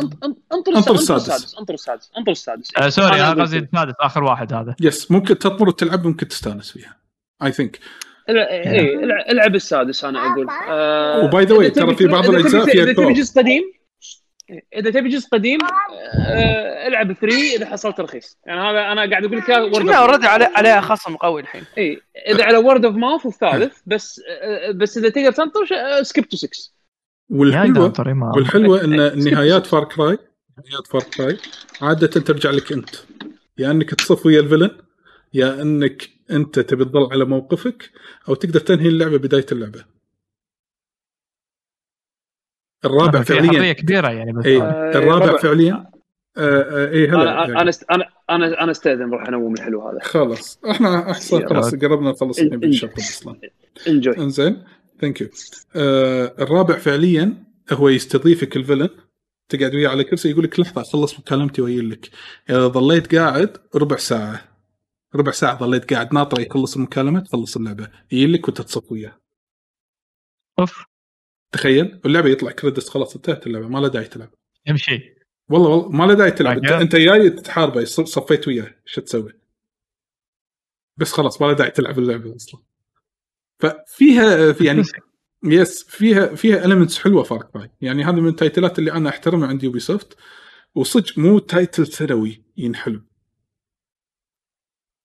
انطر السادس. أنطر السادس أنطر السادس آه sorry أنا قصدي. السادس آخر واحد هذا. yes ممكن تطمر وتلعب ممكن تستانس فيها. I think إيه. الع- العب السادس أنا أقول. آه، و by the way ترى في بعض الأجزاء فيها إذا تبي. جزء قديم إذا تبي جزء قديم آه، العب 3 إذا حصلت رخيص. يعني هذا أنا قاعد أقول لك شفنا mouth. already عليه عليها خصم قوي الحين. اي إذا على word of mouth الثالث بس آه، بس إذا تقدر تنطر skip to 6 يعني والحلوة والحلوة <laughs> إن إيه، نهايات Far Cry نهايات Far Cry عادة ترجع لك أنت. يا إنك تصف ويا ال villain يا إنك أنت تبي تظل على موقفك أو تقدر تنهي اللعبة بداية اللعبة. الرابع في حرية فعليا كبيرة يعني بس اي آه، الرابع ربع. فعليا. آه آه اي هلا أنا يعني. أنا أنا أنا أنا أستأذن راح أنوم الحلو هذا. خلاص إحنا احسن. خلاص قربنا نخلص الحين بالشرط أصلا. enjoy. إنزين thank you آه الرابع فعليا هو يستضيفك ال villain. تقعد وياه على كرسي يقول لك لحظة اخلص مكالمتي وأجي لك. إذا ظليت قاعد ربع ساعة. ربع ساعة ظليت قاعد ناطر يخلص المكالمة تخلص اللعبة. يجي لك وتتصف وياه. أوف. تخيل واللعبه يطلع credits خلاص انتهت اللعبة ما له داعي تلعب. يمشي. والله والله ما له داعي تلعب. انت. أنت جاي تتحاربه يص- صفيت وياه شو تسوي؟ بس خلاص ما له داعي تلعب اللعبة أصلا. ففيها في يعني <laughs> yes فيها فيها elements حلوة Far Cry يعني هذا من التايتلات اللي أنا أحترمها عند Ubisoft وصدق مو title سنوي ينحلب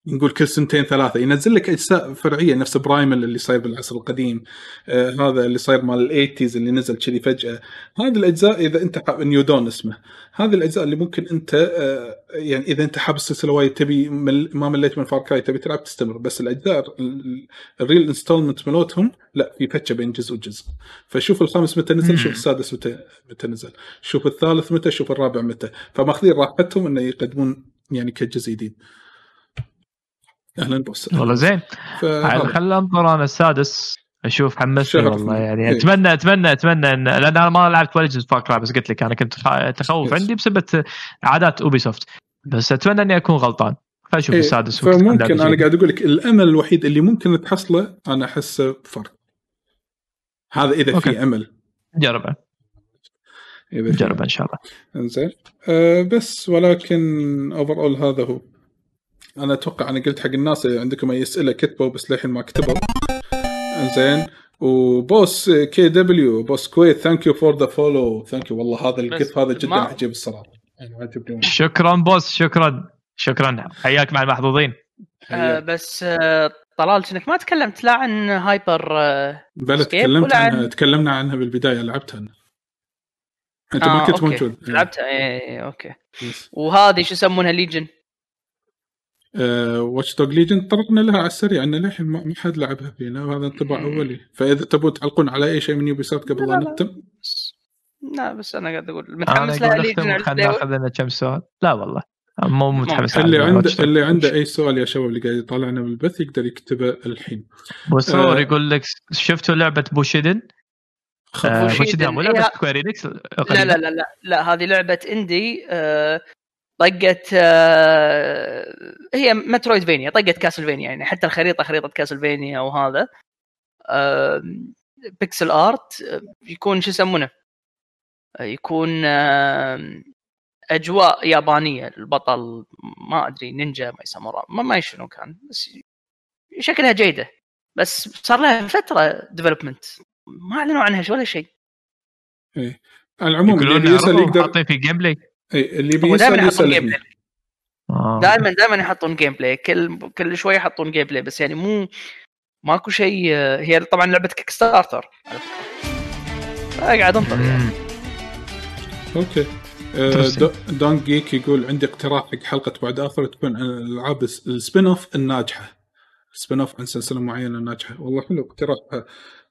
نقول كل سنتين ثلاثة ينزل لك أجزاء فرعية نفس Primal اللي صاير بالعصر القديم آه هذا اللي صاير مال ال eighties اللي نزل كذي فجأة. هذه الأجزاء إذا أنت حاب New Dawn اسمه. هذه الأجزاء اللي ممكن أنت آه يعني إذا أنت حاب السلسلة وايد تبي مل ما مليت من Far Cry تبي تلعب تستمر. بس الأجزاء ال real installment مالوتهم لا في فتشة بين جزء وجزء. فشوف الخامس متى نزل شوف السادس متى متى نزل. شوف الثالث متى شوف الرابع متى. فماخذين راحتهم إنه يقدمون يعني كجزء جديد. أهلا بوس والله زين. فهذا. خل انظر أنا السادس. أشوف حمسني والله. يعني. إيه. اتمنى اتمنى أتمنى ان لأن أنا ما لعبت ولا جزء Far Cry بس قلت لك أنا كنت تخوف. عندي بسبب عادات Ubisoft بس أتمنى إني أكون غلطان. خل أشوف إيه، السادس فممكن أنا. قاعد أقول لك الأمل الوحيد اللي ممكن تحصله أنا احسه فرق. هذا إذا okay. في امل في نجربه إن شاء الله. إنزين. أه بس ولكن overall هذا هو. أنا أتوقع أنا قلت حق الناس اللي عندكم أي أسئلة كتبوا بس للحين ما كتبوا. إنزين. و Boss KW بوس كويت thank you for the follow thank you والله هذا القط هذا جدا ما- عجيب الصراحة. يعني شكرا بوس شكرا. شكرا. حياك مع المحظوظين. آه. بس آه طلال انك ما تكلمت لا عن Hyper آه بلى تكلمت عنها عن- تكلمنا عنها بالبداية لعبتها أنا. أنت ما آه، كنت okay. موجود. لعبتها؟ إيه إيه، okay. yes. وهذه شو يسمونها؟ ليجن واتش دوج ليجن طرقنا لها على السريع أن للحين ما ما حد لعبها فينا وهذا انطباع. أولي فإذا تبون تعلقون على أي شيء من Ubisoft قبل لا،. نختم لا بس أنا قاعد أقول متحمس لها Legion خلينا ناخذ لنا كم سؤال لا والله مو متحمس اللي عنده. اللي عنده أي سؤال يا شباب اللي قاعد يطالعنا بالبث يقدر يكتبه الحين بوسرور آه. يقول لك شفتوا لعبة Bushiden؟ آه، Bushiden، Bushiden مو. لعبة Square Enix لا لا لا لا لا هذه لعبة indie آه، طقت آه، هي Metroidvania طقت Castlevania يعني حتى الخريطة خريطة Castlevania وهذا. آه، pixel art آه، يكون شو يسمونه؟ آه، يكون آه، أجواء يابانية البطل ما أدري نينجا ما يسمونه ما ما شنو كان بس شكلها جيدة. بس صار لها فترة development ما أعلنوا عنها ولا شيء. على العموم يقولون يقدر حاطين في gameplay إي، اللي بيسأل يحطون يسأل gameplay آه. دائما دائما يحطون gameplay كل كل شوي يحطون gameplay بس يعني مو ماكو شيء هي طبعا لعبة Kickstarter على فكره قاعد انطر. يعني. Okay. آه، Interesting. دو- دون جيك يقول عندي اقتراح حق حلقة بعد آخر تكون عن الالعاب الس- ال spin-off الناجحة. Spin-off عن سلسلة معينة ناجحة. والله حلو اقتراح.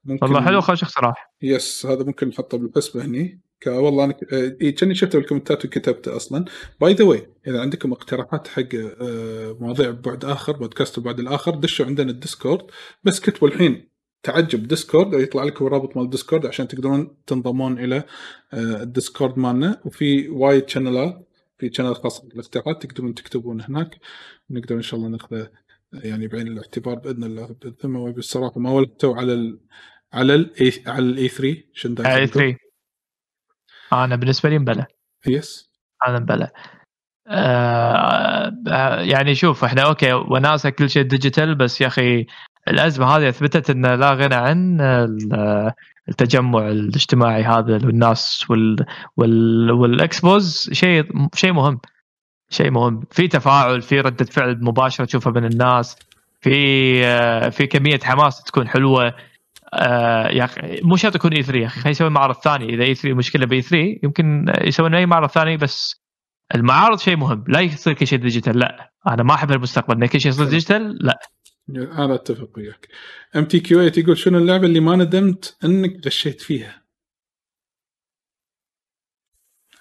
ممكن والله حلو خوش اقتراح. Yes هذا ممكن نحطه بالحسبة هني. والله أنا آه، إيه، كأني شفته بالكومنتات وكتبته أصلا. By the way إذا عندكم اقتراحات حق آه، مواضيع بعد آخر بودكاست بعد الآخر دشوا عندنا ال Discord. بس كتبوا الحين تعجب Discord يطلع لكم الرابط مال ال Discord عشان تقدرون تنضمون إلى آه، ال Discord مالنا. وفي وايد شانلات في channel خاص بالإقتراحات تقدرون تكتبون هناك. نقدر إن شاء الله ناخذه يعني بعين الاعتبار بإذن الله بالذمه وبالصراحه ما ولهتوا على ال على ال E على ال E 3 شنداي E 3 أنا بالنسبة لي مبلى. Yes. أنا مبلى. آه آه، يعني شوف إحنا okay وناسة كل شيء digital بس يا أخي الأزمة هذه أثبتت إن لا غنى عن ال- التجمع الاجتماعي هذا والناس وال وال وال expos شيء شيء مهم. شيء مهم. في تفاعل في ردة فعل مباشرة تشوفها من الناس. في آه، في كمية حماس تكون حلوة. يا أخي مو شرط يكون E 3 يا أخي خلينا نسوي معرض ثاني. إذا E 3 مشكلة ب E 3 يمكن يسوون أي معرض ثاني بس المعارض شيء مهم. لا يصير كل شيء digital لا. أنا ما أحب المستقبل. ان كل شيء يصير digital لا. أنا أتفق وياك. MTQ 8 يقول شنو اللعبة اللي ما ندمت إنك غشيت فيها؟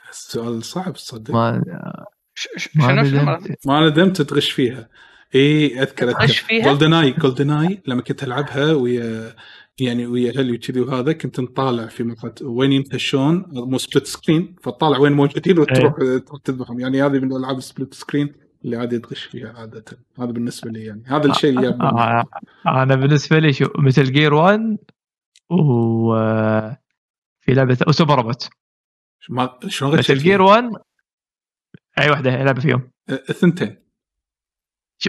السؤال صعب تصدق ما, ما ندمت. ما ندمت تغش فيها. اي أذكر أذكر. فيها؟ GoldenEye GoldenEye لما كنت ألعبها ويا يعني ويا أهلي وكذي وهذا كنت نطالع في مقهى وين ينتشون مو split screen فتطالع وين موجودين وتروح تروح تذبحهم. يعني هذه من الالعاب ال split screen اللي عادي تغش فيها عادة. هذا بالنسبة لي يعني. هذا الشيء اللي يبدو آه أنا بالنسبة لي شو Metal Gear 1 و في لعبة وسوبر روبوت ما شلون غشيت مثل جير 1 أي واحدة لعبة فيهم؟ الثنتين.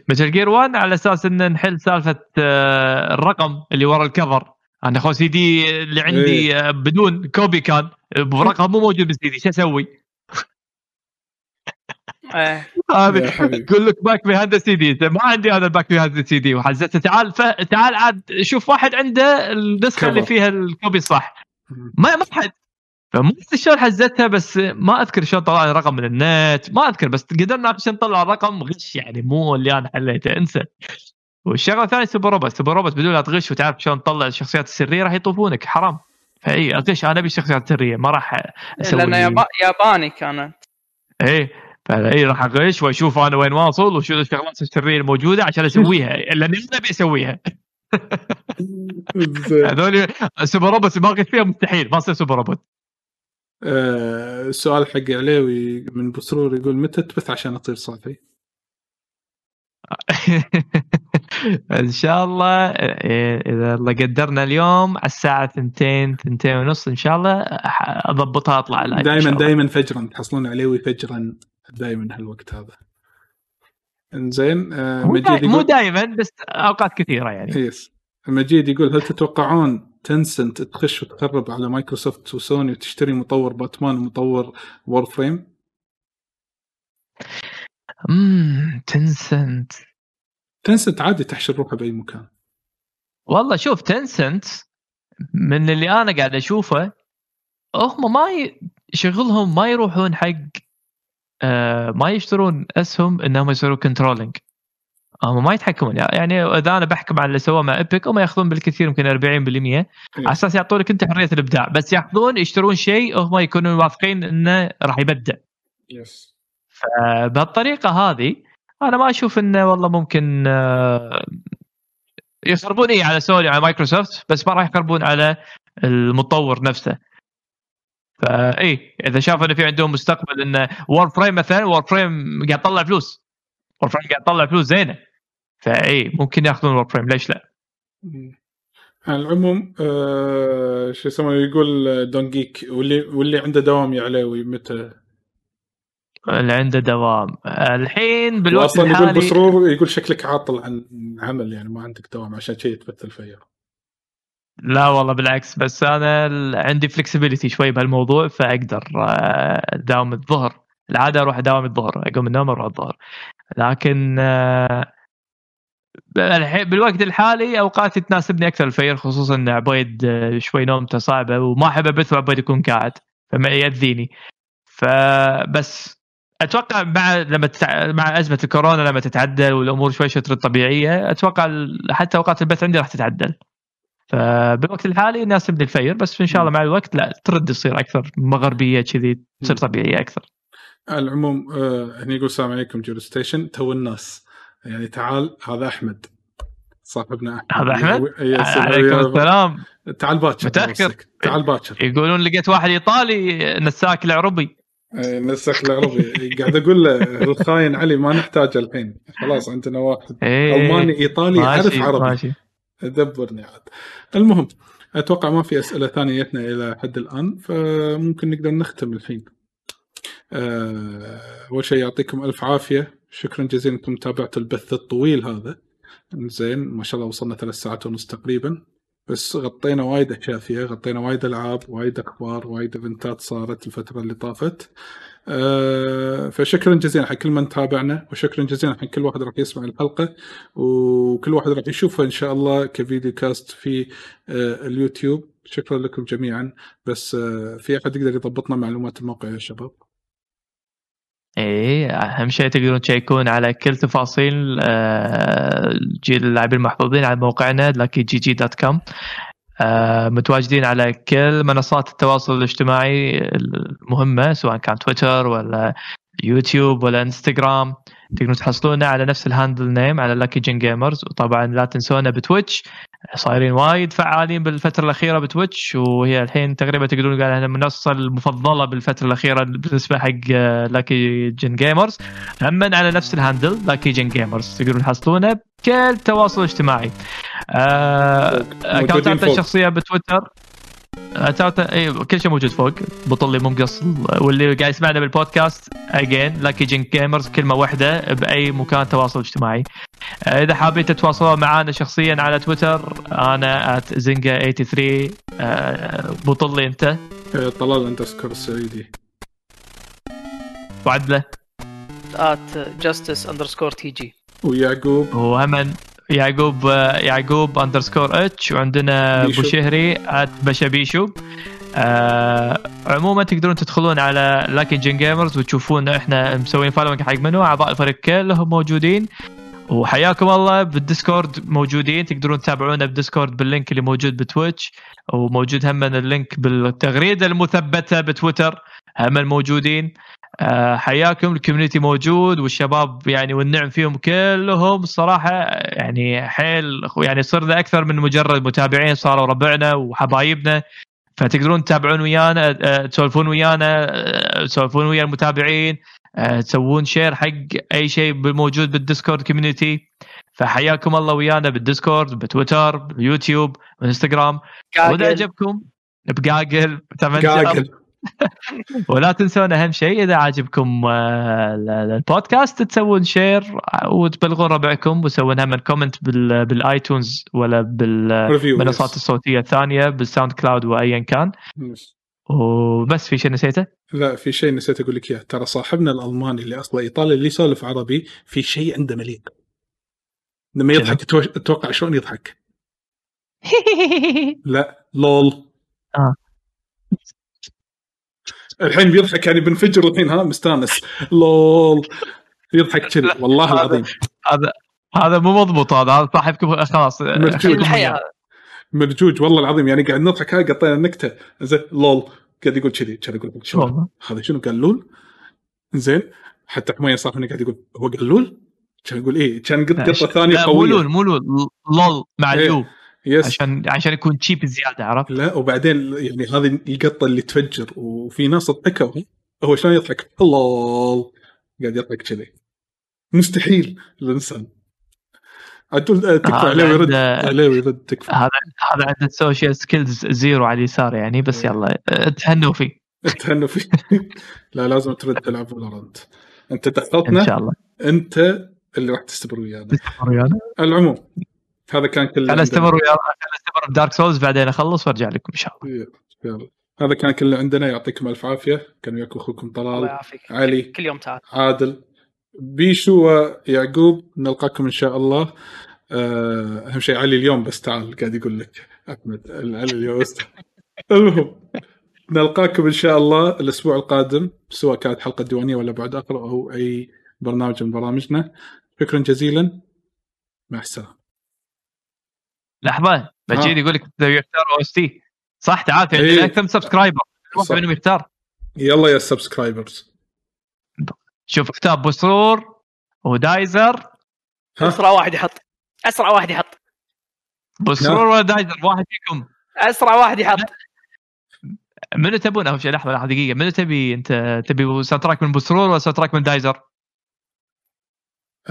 مثل جير 1 على أساس ان نحل سالفة آه، الرقم اللي ورا الكفر. أنا خو سي دي اللي عندي آه، بدون كوبي كان برقم مو موجود بالسي دي. شو أسوي؟ إيه. هذه. يقول لك باك بيهاند سي دي ما عندي هذا الباك بيهاند سي دي وحزته تعال ف... تعال عاد شوف واحد عنده النسخة اللي. فيها الكوبي صح. ما ما حد. فمو أدري شلون حزتها بس ما أذكر شلون طلع لي رقم من النت. ما أذكر بس قدرنا عشان نطلع الرقم. غش يعني مو اللي أنا حليته. انسى. والشغلة الثانية Super Robot. Super Robot بدون لا تغش وتعرف شلون تطلع الشخصيات السرية راح يطوفونك حرام. فإي اغش أنا أبي الشخصيات السرية ما راح أسوي لأنه يابا- ياباني كانت. إيه فإي راح أغش وأشوف أنا وين واصل وشو الشغلات السرية الموجودة عشان أسويها لاني أنا أبي أسويها. هذول Super Robot ما قلت فيها مستحيل ما تصير Super Robot. آه، السؤال حق عليوي من بسرور يقول متى تبث عشان أطير صافي؟ <laughs> إن شاء الله إيه، إذا الله قدرنا اليوم على الساعة 2 2 ونص إن شاء الله أضبطها أطلع live دائما. دائما فجرا تحصلون عليوي فجرا دائما هالوقت هذا إنزين آه، مجيد مو دائما بس أوقات كثيرة يعني yes مجيد يقول هل تتوقعون Tencent تخش وتخرب على مايكروسوفت وسوني وتشتري مطور باتمان ومطور Warframe؟ امم Tencent Tencent عادي تحشر روحها بأي مكان. والله شوف Tencent من اللي أنا قاعد أشوفه هم ما ي... شغلهم ما يروحون حق آه ما يشترون اسهم إنهم يصيروا controlling هم ما يتحكمون. يعني إذا أنا بحكم على اللي سووه مع Epic هم يأخذون بالكثير يمكن 40% على أساس يعطونك أنت حرية الإبداع. بس يأخذون يشترون شيء هم يكونون واثقين إنه راح يبدع. Yes آه، بهالطريقه هذه أنا ما أشوف إنه والله ممكن آه، يخربون اي على سوني على مايكروسوفت بس ما راح يخربون على المطور نفسه. فاي إذا شافوا انه في عندهم مستقبل انه Warframe مثلا Warframe قاعد يطلع فلوس. Warframe قاعد يطلع فلوس زينة. فاي ممكن يأخذون Warframe ليش لا؟ على العموم آه شو يسمونه يقول دون جيك واللي واللي عنده دوام يا عليوي متى اللي عنده دوام. الحين بالوقت واصلا يقول الحالي بسرور يقول شكلك عاطل عن عمل يعني ما عندك دوام عشان شيء تبث الفجر لا والله بالعكس بس أنا عندي flexibility شوي بهالموضوع فأقدر آه، اداوم الظهر. العادة أروح أداوم الظهر أقوم من النوم أروح الظهر. لكن آه، الحين بالوقت الحالي اوقاتي تناسبني أكثر الفير خصوصا إن عبيد آه، شوي نومته صعبة وما أحب أبث وعبيد يكون قاعد فما يأذيني. فبس أتوقع مع لما تتع... مع أزمة الكورونا لما تتعدل والأمور شوي شوي ترد طبيعية أتوقع حتى أوقات البث عندي راح تتعدل. فبالوقت الحالي يناسبني الفير بس إن شاء الله مع الوقت لا ترد تصير أكثر مغربية كذي تصير طبيعية أكثر. على العموم آه هني يقول السلام عليكم جيرو station to الناس. يعني تعال هذا أحمد. صاحبنا أحمد. هذا أحمد؟ yes، عليكم السلام. تعال باكر. نفسك. تعال باكر. يقولون لقيت واحد إيطالي نساك العربي. آه، نسك العربي. قاعد أقول له الخاين علي ما نحتاجه الحين. خلاص عندنا واحد إيه، الماني إيطالي يعرف عربي. ماشي. دبرني عاد. المهم أتوقع ما في أسئلة ثانية جتنا إلى حد الآن فممكن نقدر نختم الحين. آه، أول شيء يعطيكم ألف عافية. شكرا جزيلا انكم تابعتوا البث الطويل هذا. زين ما شاء الله وصلنا ثلاث ساعات ونص تقريبا. بس غطينا وايد أشياء فيها غطينا وايد ألعاب وايد أخبار وايد إيفنتات صارت الفترة اللي طافت. آه، فشكرا جزيلا. حق كل من تابعنا وشكرا جزيلا. حق كل واحد راح يسمع الحلقة وكل واحد راح يشوفها إن شاء الله ك video cast في آه، اليوتيوب. شكرا لكم جميعا. بس آه، في أحد يقدر يضبطنا معلومات الموقع يا شباب؟ إيه أهم شيء تقدرون تشيكون على كل تفاصيل آه، جيل اللاعبين المحظوظين على موقعنا lucky gg dot com متواجدين على كل منصات التواصل الاجتماعي المهمة سواء كان تويتر ولا يوتيوب ولا انستغرام. تقدرون تحصلونا على نفس ال handle name على Lucky Gen Gamers وطبعا لا تنسونا بتويتش. صايرين وايد فعالين بالفترة الأخيرة بتويتش وهي الحين تقريبا تقدرون قال المنصة المفضلة بالفترة الأخيرة بالنسبة حق Lucky Gen Gamers هم على نفس ال handle Lucky Gen Gamers تقدرون تحصلونه بكل التواصل الاجتماعي آه، اكونتاتنا فوق. الشخصية بتويتر؟ كل شيء موجود فوق. بطل لي مو مقص واللي قاعد يسمعنا بالبودكاست again Lucky Gen Gamers كلمة واحدة بأي مكان تواصل اجتماعي. آه، إذا حابين تتواصلون معنا شخصيا على تويتر أنا زنجا 83 آه، بطل لي أنت. آه، طلال underscore السعيدي وعدله. at justice underscore TG ويعقوب. وهم يعقوب يعقوب underscore H وعندنا بيشو. ابو شهري at بشبيشو. آه عموما تقدرون تدخلون على Lucky Gen Gamers وتشوفون إحنا مسوين following حق منو أعضاء الفريق كلهم موجودين. وحياكم الله بالديسكورد موجودين. تقدرون تتابعونا بالديسكورد بال link اللي موجود بتويتش وموجود هم ال link بالتغريدة المثبتة بتويتر. هم موجودين حياكم ال community موجود والشباب يعني والنعم فيهم كلهم. الصراحه يعني حيل يعني صرنا أكثر من مجرد متابعين صاروا ربعنا وحبايبنا. فتقدرون تتابعون ويانا آه، تسولفون ويانا آه، تسولفون ويا المتابعين آه، تسوون share حق أي شيء موجود بالديسكورد community فحياكم الله ويانا بالديسكورد بتويتر باليوتيوب بالإنستغرام. وإذا عجبكم بجاجل. قاقل <laughs> ولا تنسون أهم شيء إذا عاجبكم آه، ال- ال- البودكاست تسوون share وتبلغون ربعكم وتسوون هم comment بال- بال iTunes ولا بالمنصات الصوتية الثانية بالساوند كلاود وايا كان. وبس في شيء نسيته؟ لا في شيء نسيت أقول لك إياه. ترى صاحبنا الألماني اللي اصله إيطالي اللي يسولف عربي في شيء عنده مليق. لما يضحك تو- أتوقع شلون يضحك؟ <laughs> لا لول. آه. الحين بيضحك يعني بنفجر الحين ها مستانس. لول. يضحك كذي. والله هذا- العظيم. هذا هذا مو مضبوط هذا هذا صاحبكم خلاص مرجوج. الحياة. مرجوج والله العظيم. يعني قاعد نضحك هاي قطينا النكتة. زين لول. قاعد يقول كذي كان يقول والله. هذا شنو؟ قال لول. زين. حتى حمية صاحبنا قاعد يقول هو قال لول؟ كان يقول إيه كان قط قطة ثانية لا مو قوية. لول مو لول. لول مع إيه. اليو. يس عشان عشان يكون تشيب زيادة عرفت؟ لا وبعدين يعني هذه القطة اللي تفجر وفي ناس ضحكوا هو شلون يضحك؟ الله قاعد يضحك كذي. مستحيل الانسان عدول آه، تكفى عليه ويرد عليه ويرد تكفى. هذا هذا عنده ال social skills zero على اليسار يعني بس إيه. يلا آه، تهنوا فيه. تهنوا فيه. <laughs> لا لازم ترد تلعب Valorant. أنت إن دخلتنا شاء الله. أنت اللي راح تستمر ويانا. استمر ويانا. العموم. هذا كان كل أنا استمر أنا استمر ب Dark Souls بعدين أخلص وأرجع لكم إن شاء الله. يلا. هذا كان كل اللي عندنا يعطيكم ألف عافية. كان وياكم أخوكم الله طلال يعافيك علي كل يوم تعال. عادل بيشو ويعقوب نلقاكم إن شاء الله. آه، أهم شيء علي اليوم بس تعال قاعد يقول لك. أحمد علي اليوم بس. <laughs> المهم نلقاكم إن شاء الله الأسبوع القادم سواء كانت حلقة ديوانية ولا بعد اقرا أو أي برنامج من برامجنا. شكرا جزيلا. مع السلامة. لحظة مجيد آه. يقول لك يختار OST. صح تعال في إيه. عندنا أكثر من subscriber واحد. منهم يختار يلا يا subscribers شوف كتاب بسرور ودايزر. ها؟ أسرع واحد يحط. أسرع واحد يحط. بسرور ولا دايزر؟ واحد فيكم. أسرع واحد يحط. منو تبون أول شيء لحظة لحظة دقيقة. منو تبي أنت؟ تبي soundtrack من بسرور ولا soundtrack من دايزر؟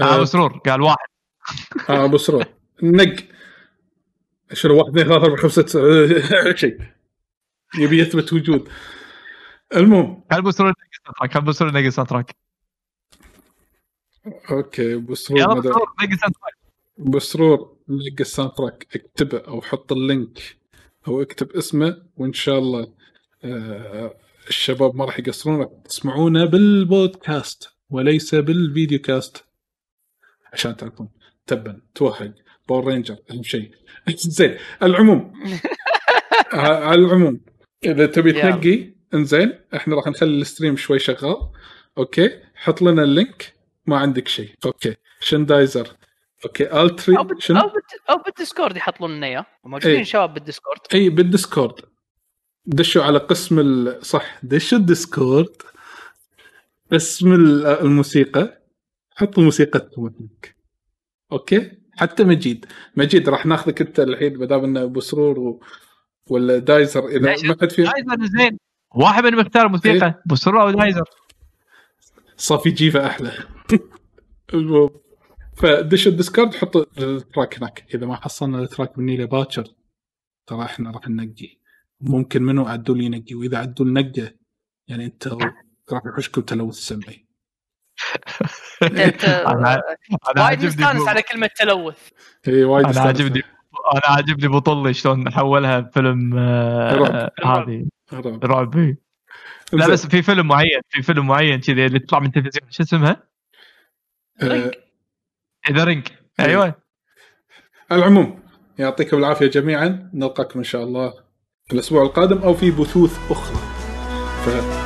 آه. آه، بسرور قال واحد. آه ابو سرور نق. شنو واحد اثنين ثلاثة أربعة خمسة تسعة <laughs> شيء. يبي يثبت وجود. المهم. بسرور نقي ساوند تراك بسرور نقي ساوند تراك. أوكي مدى- بسرور نقي ساوند تراك. ابو سرور لقى الساوند تراك. اكتبه أو حط اللينك. أو اكتب اسمه وإن شاء الله آه الشباب ما راح يقصرون تسمعونه بالبودكاست وليس بالفيديو كاست عشان تعرفون تبا توهق. باور رينجر أهم شيء. <laughs> زين العموم. ع- <laughs> على العموم إذا تبي. تنقي إنزين إحنا راح نخلي الستريم شوي شغال. أوكي؟ حط لنا اللينك ما عندك شيء. أوكي. شندايزر. أوكي التري أو شنو أو بال- أو بالديسكورد يحطون لنا إياه. موجودين إيه. شباب بالديسكورد. إي بالديسكورد. دشوا على قسم ال... صح دشوا الديسكورد. قسم ال- الموسيقى. حطوا موسيقتكم أوكي؟ حتى مجيد. مجيد راح ناخذك انت الحين ما دام إنه أبو سرور و... ولا دايزر إذا؟ ما حد فيهم. دايزر زين. واحد منهم يختار موسيقى بسرور أو دايزر. صافي جيفه أحلى. <laughs> المهم فدش الديسكورد حط التراك هناك. إذا ما حصلنا التراك مني باكر ترى إحنا راح ننقي. ممكن منو عدول ينقي؟ وإذا عدول نقى يعني أنت راح يحوشكم تلوث سمعي. انت <laughs> أنا أنا وايد عاجبني مستانس على كلمة تلوث إي وايد أنا. عاجبني أنا عاجبني بطلي شلون حولها بفيلم آه، رعب. هذه رعب. لا. بس في فيلم معين في فيلم معين كذي اللي تطلع من التلفزيون شو اسمها؟ آه، The Ring إيه. أيوه العموم يعطيكم العافية جميعا نلقاكم إن شاء الله في الأسبوع القادم أو في بثوث أخرى ف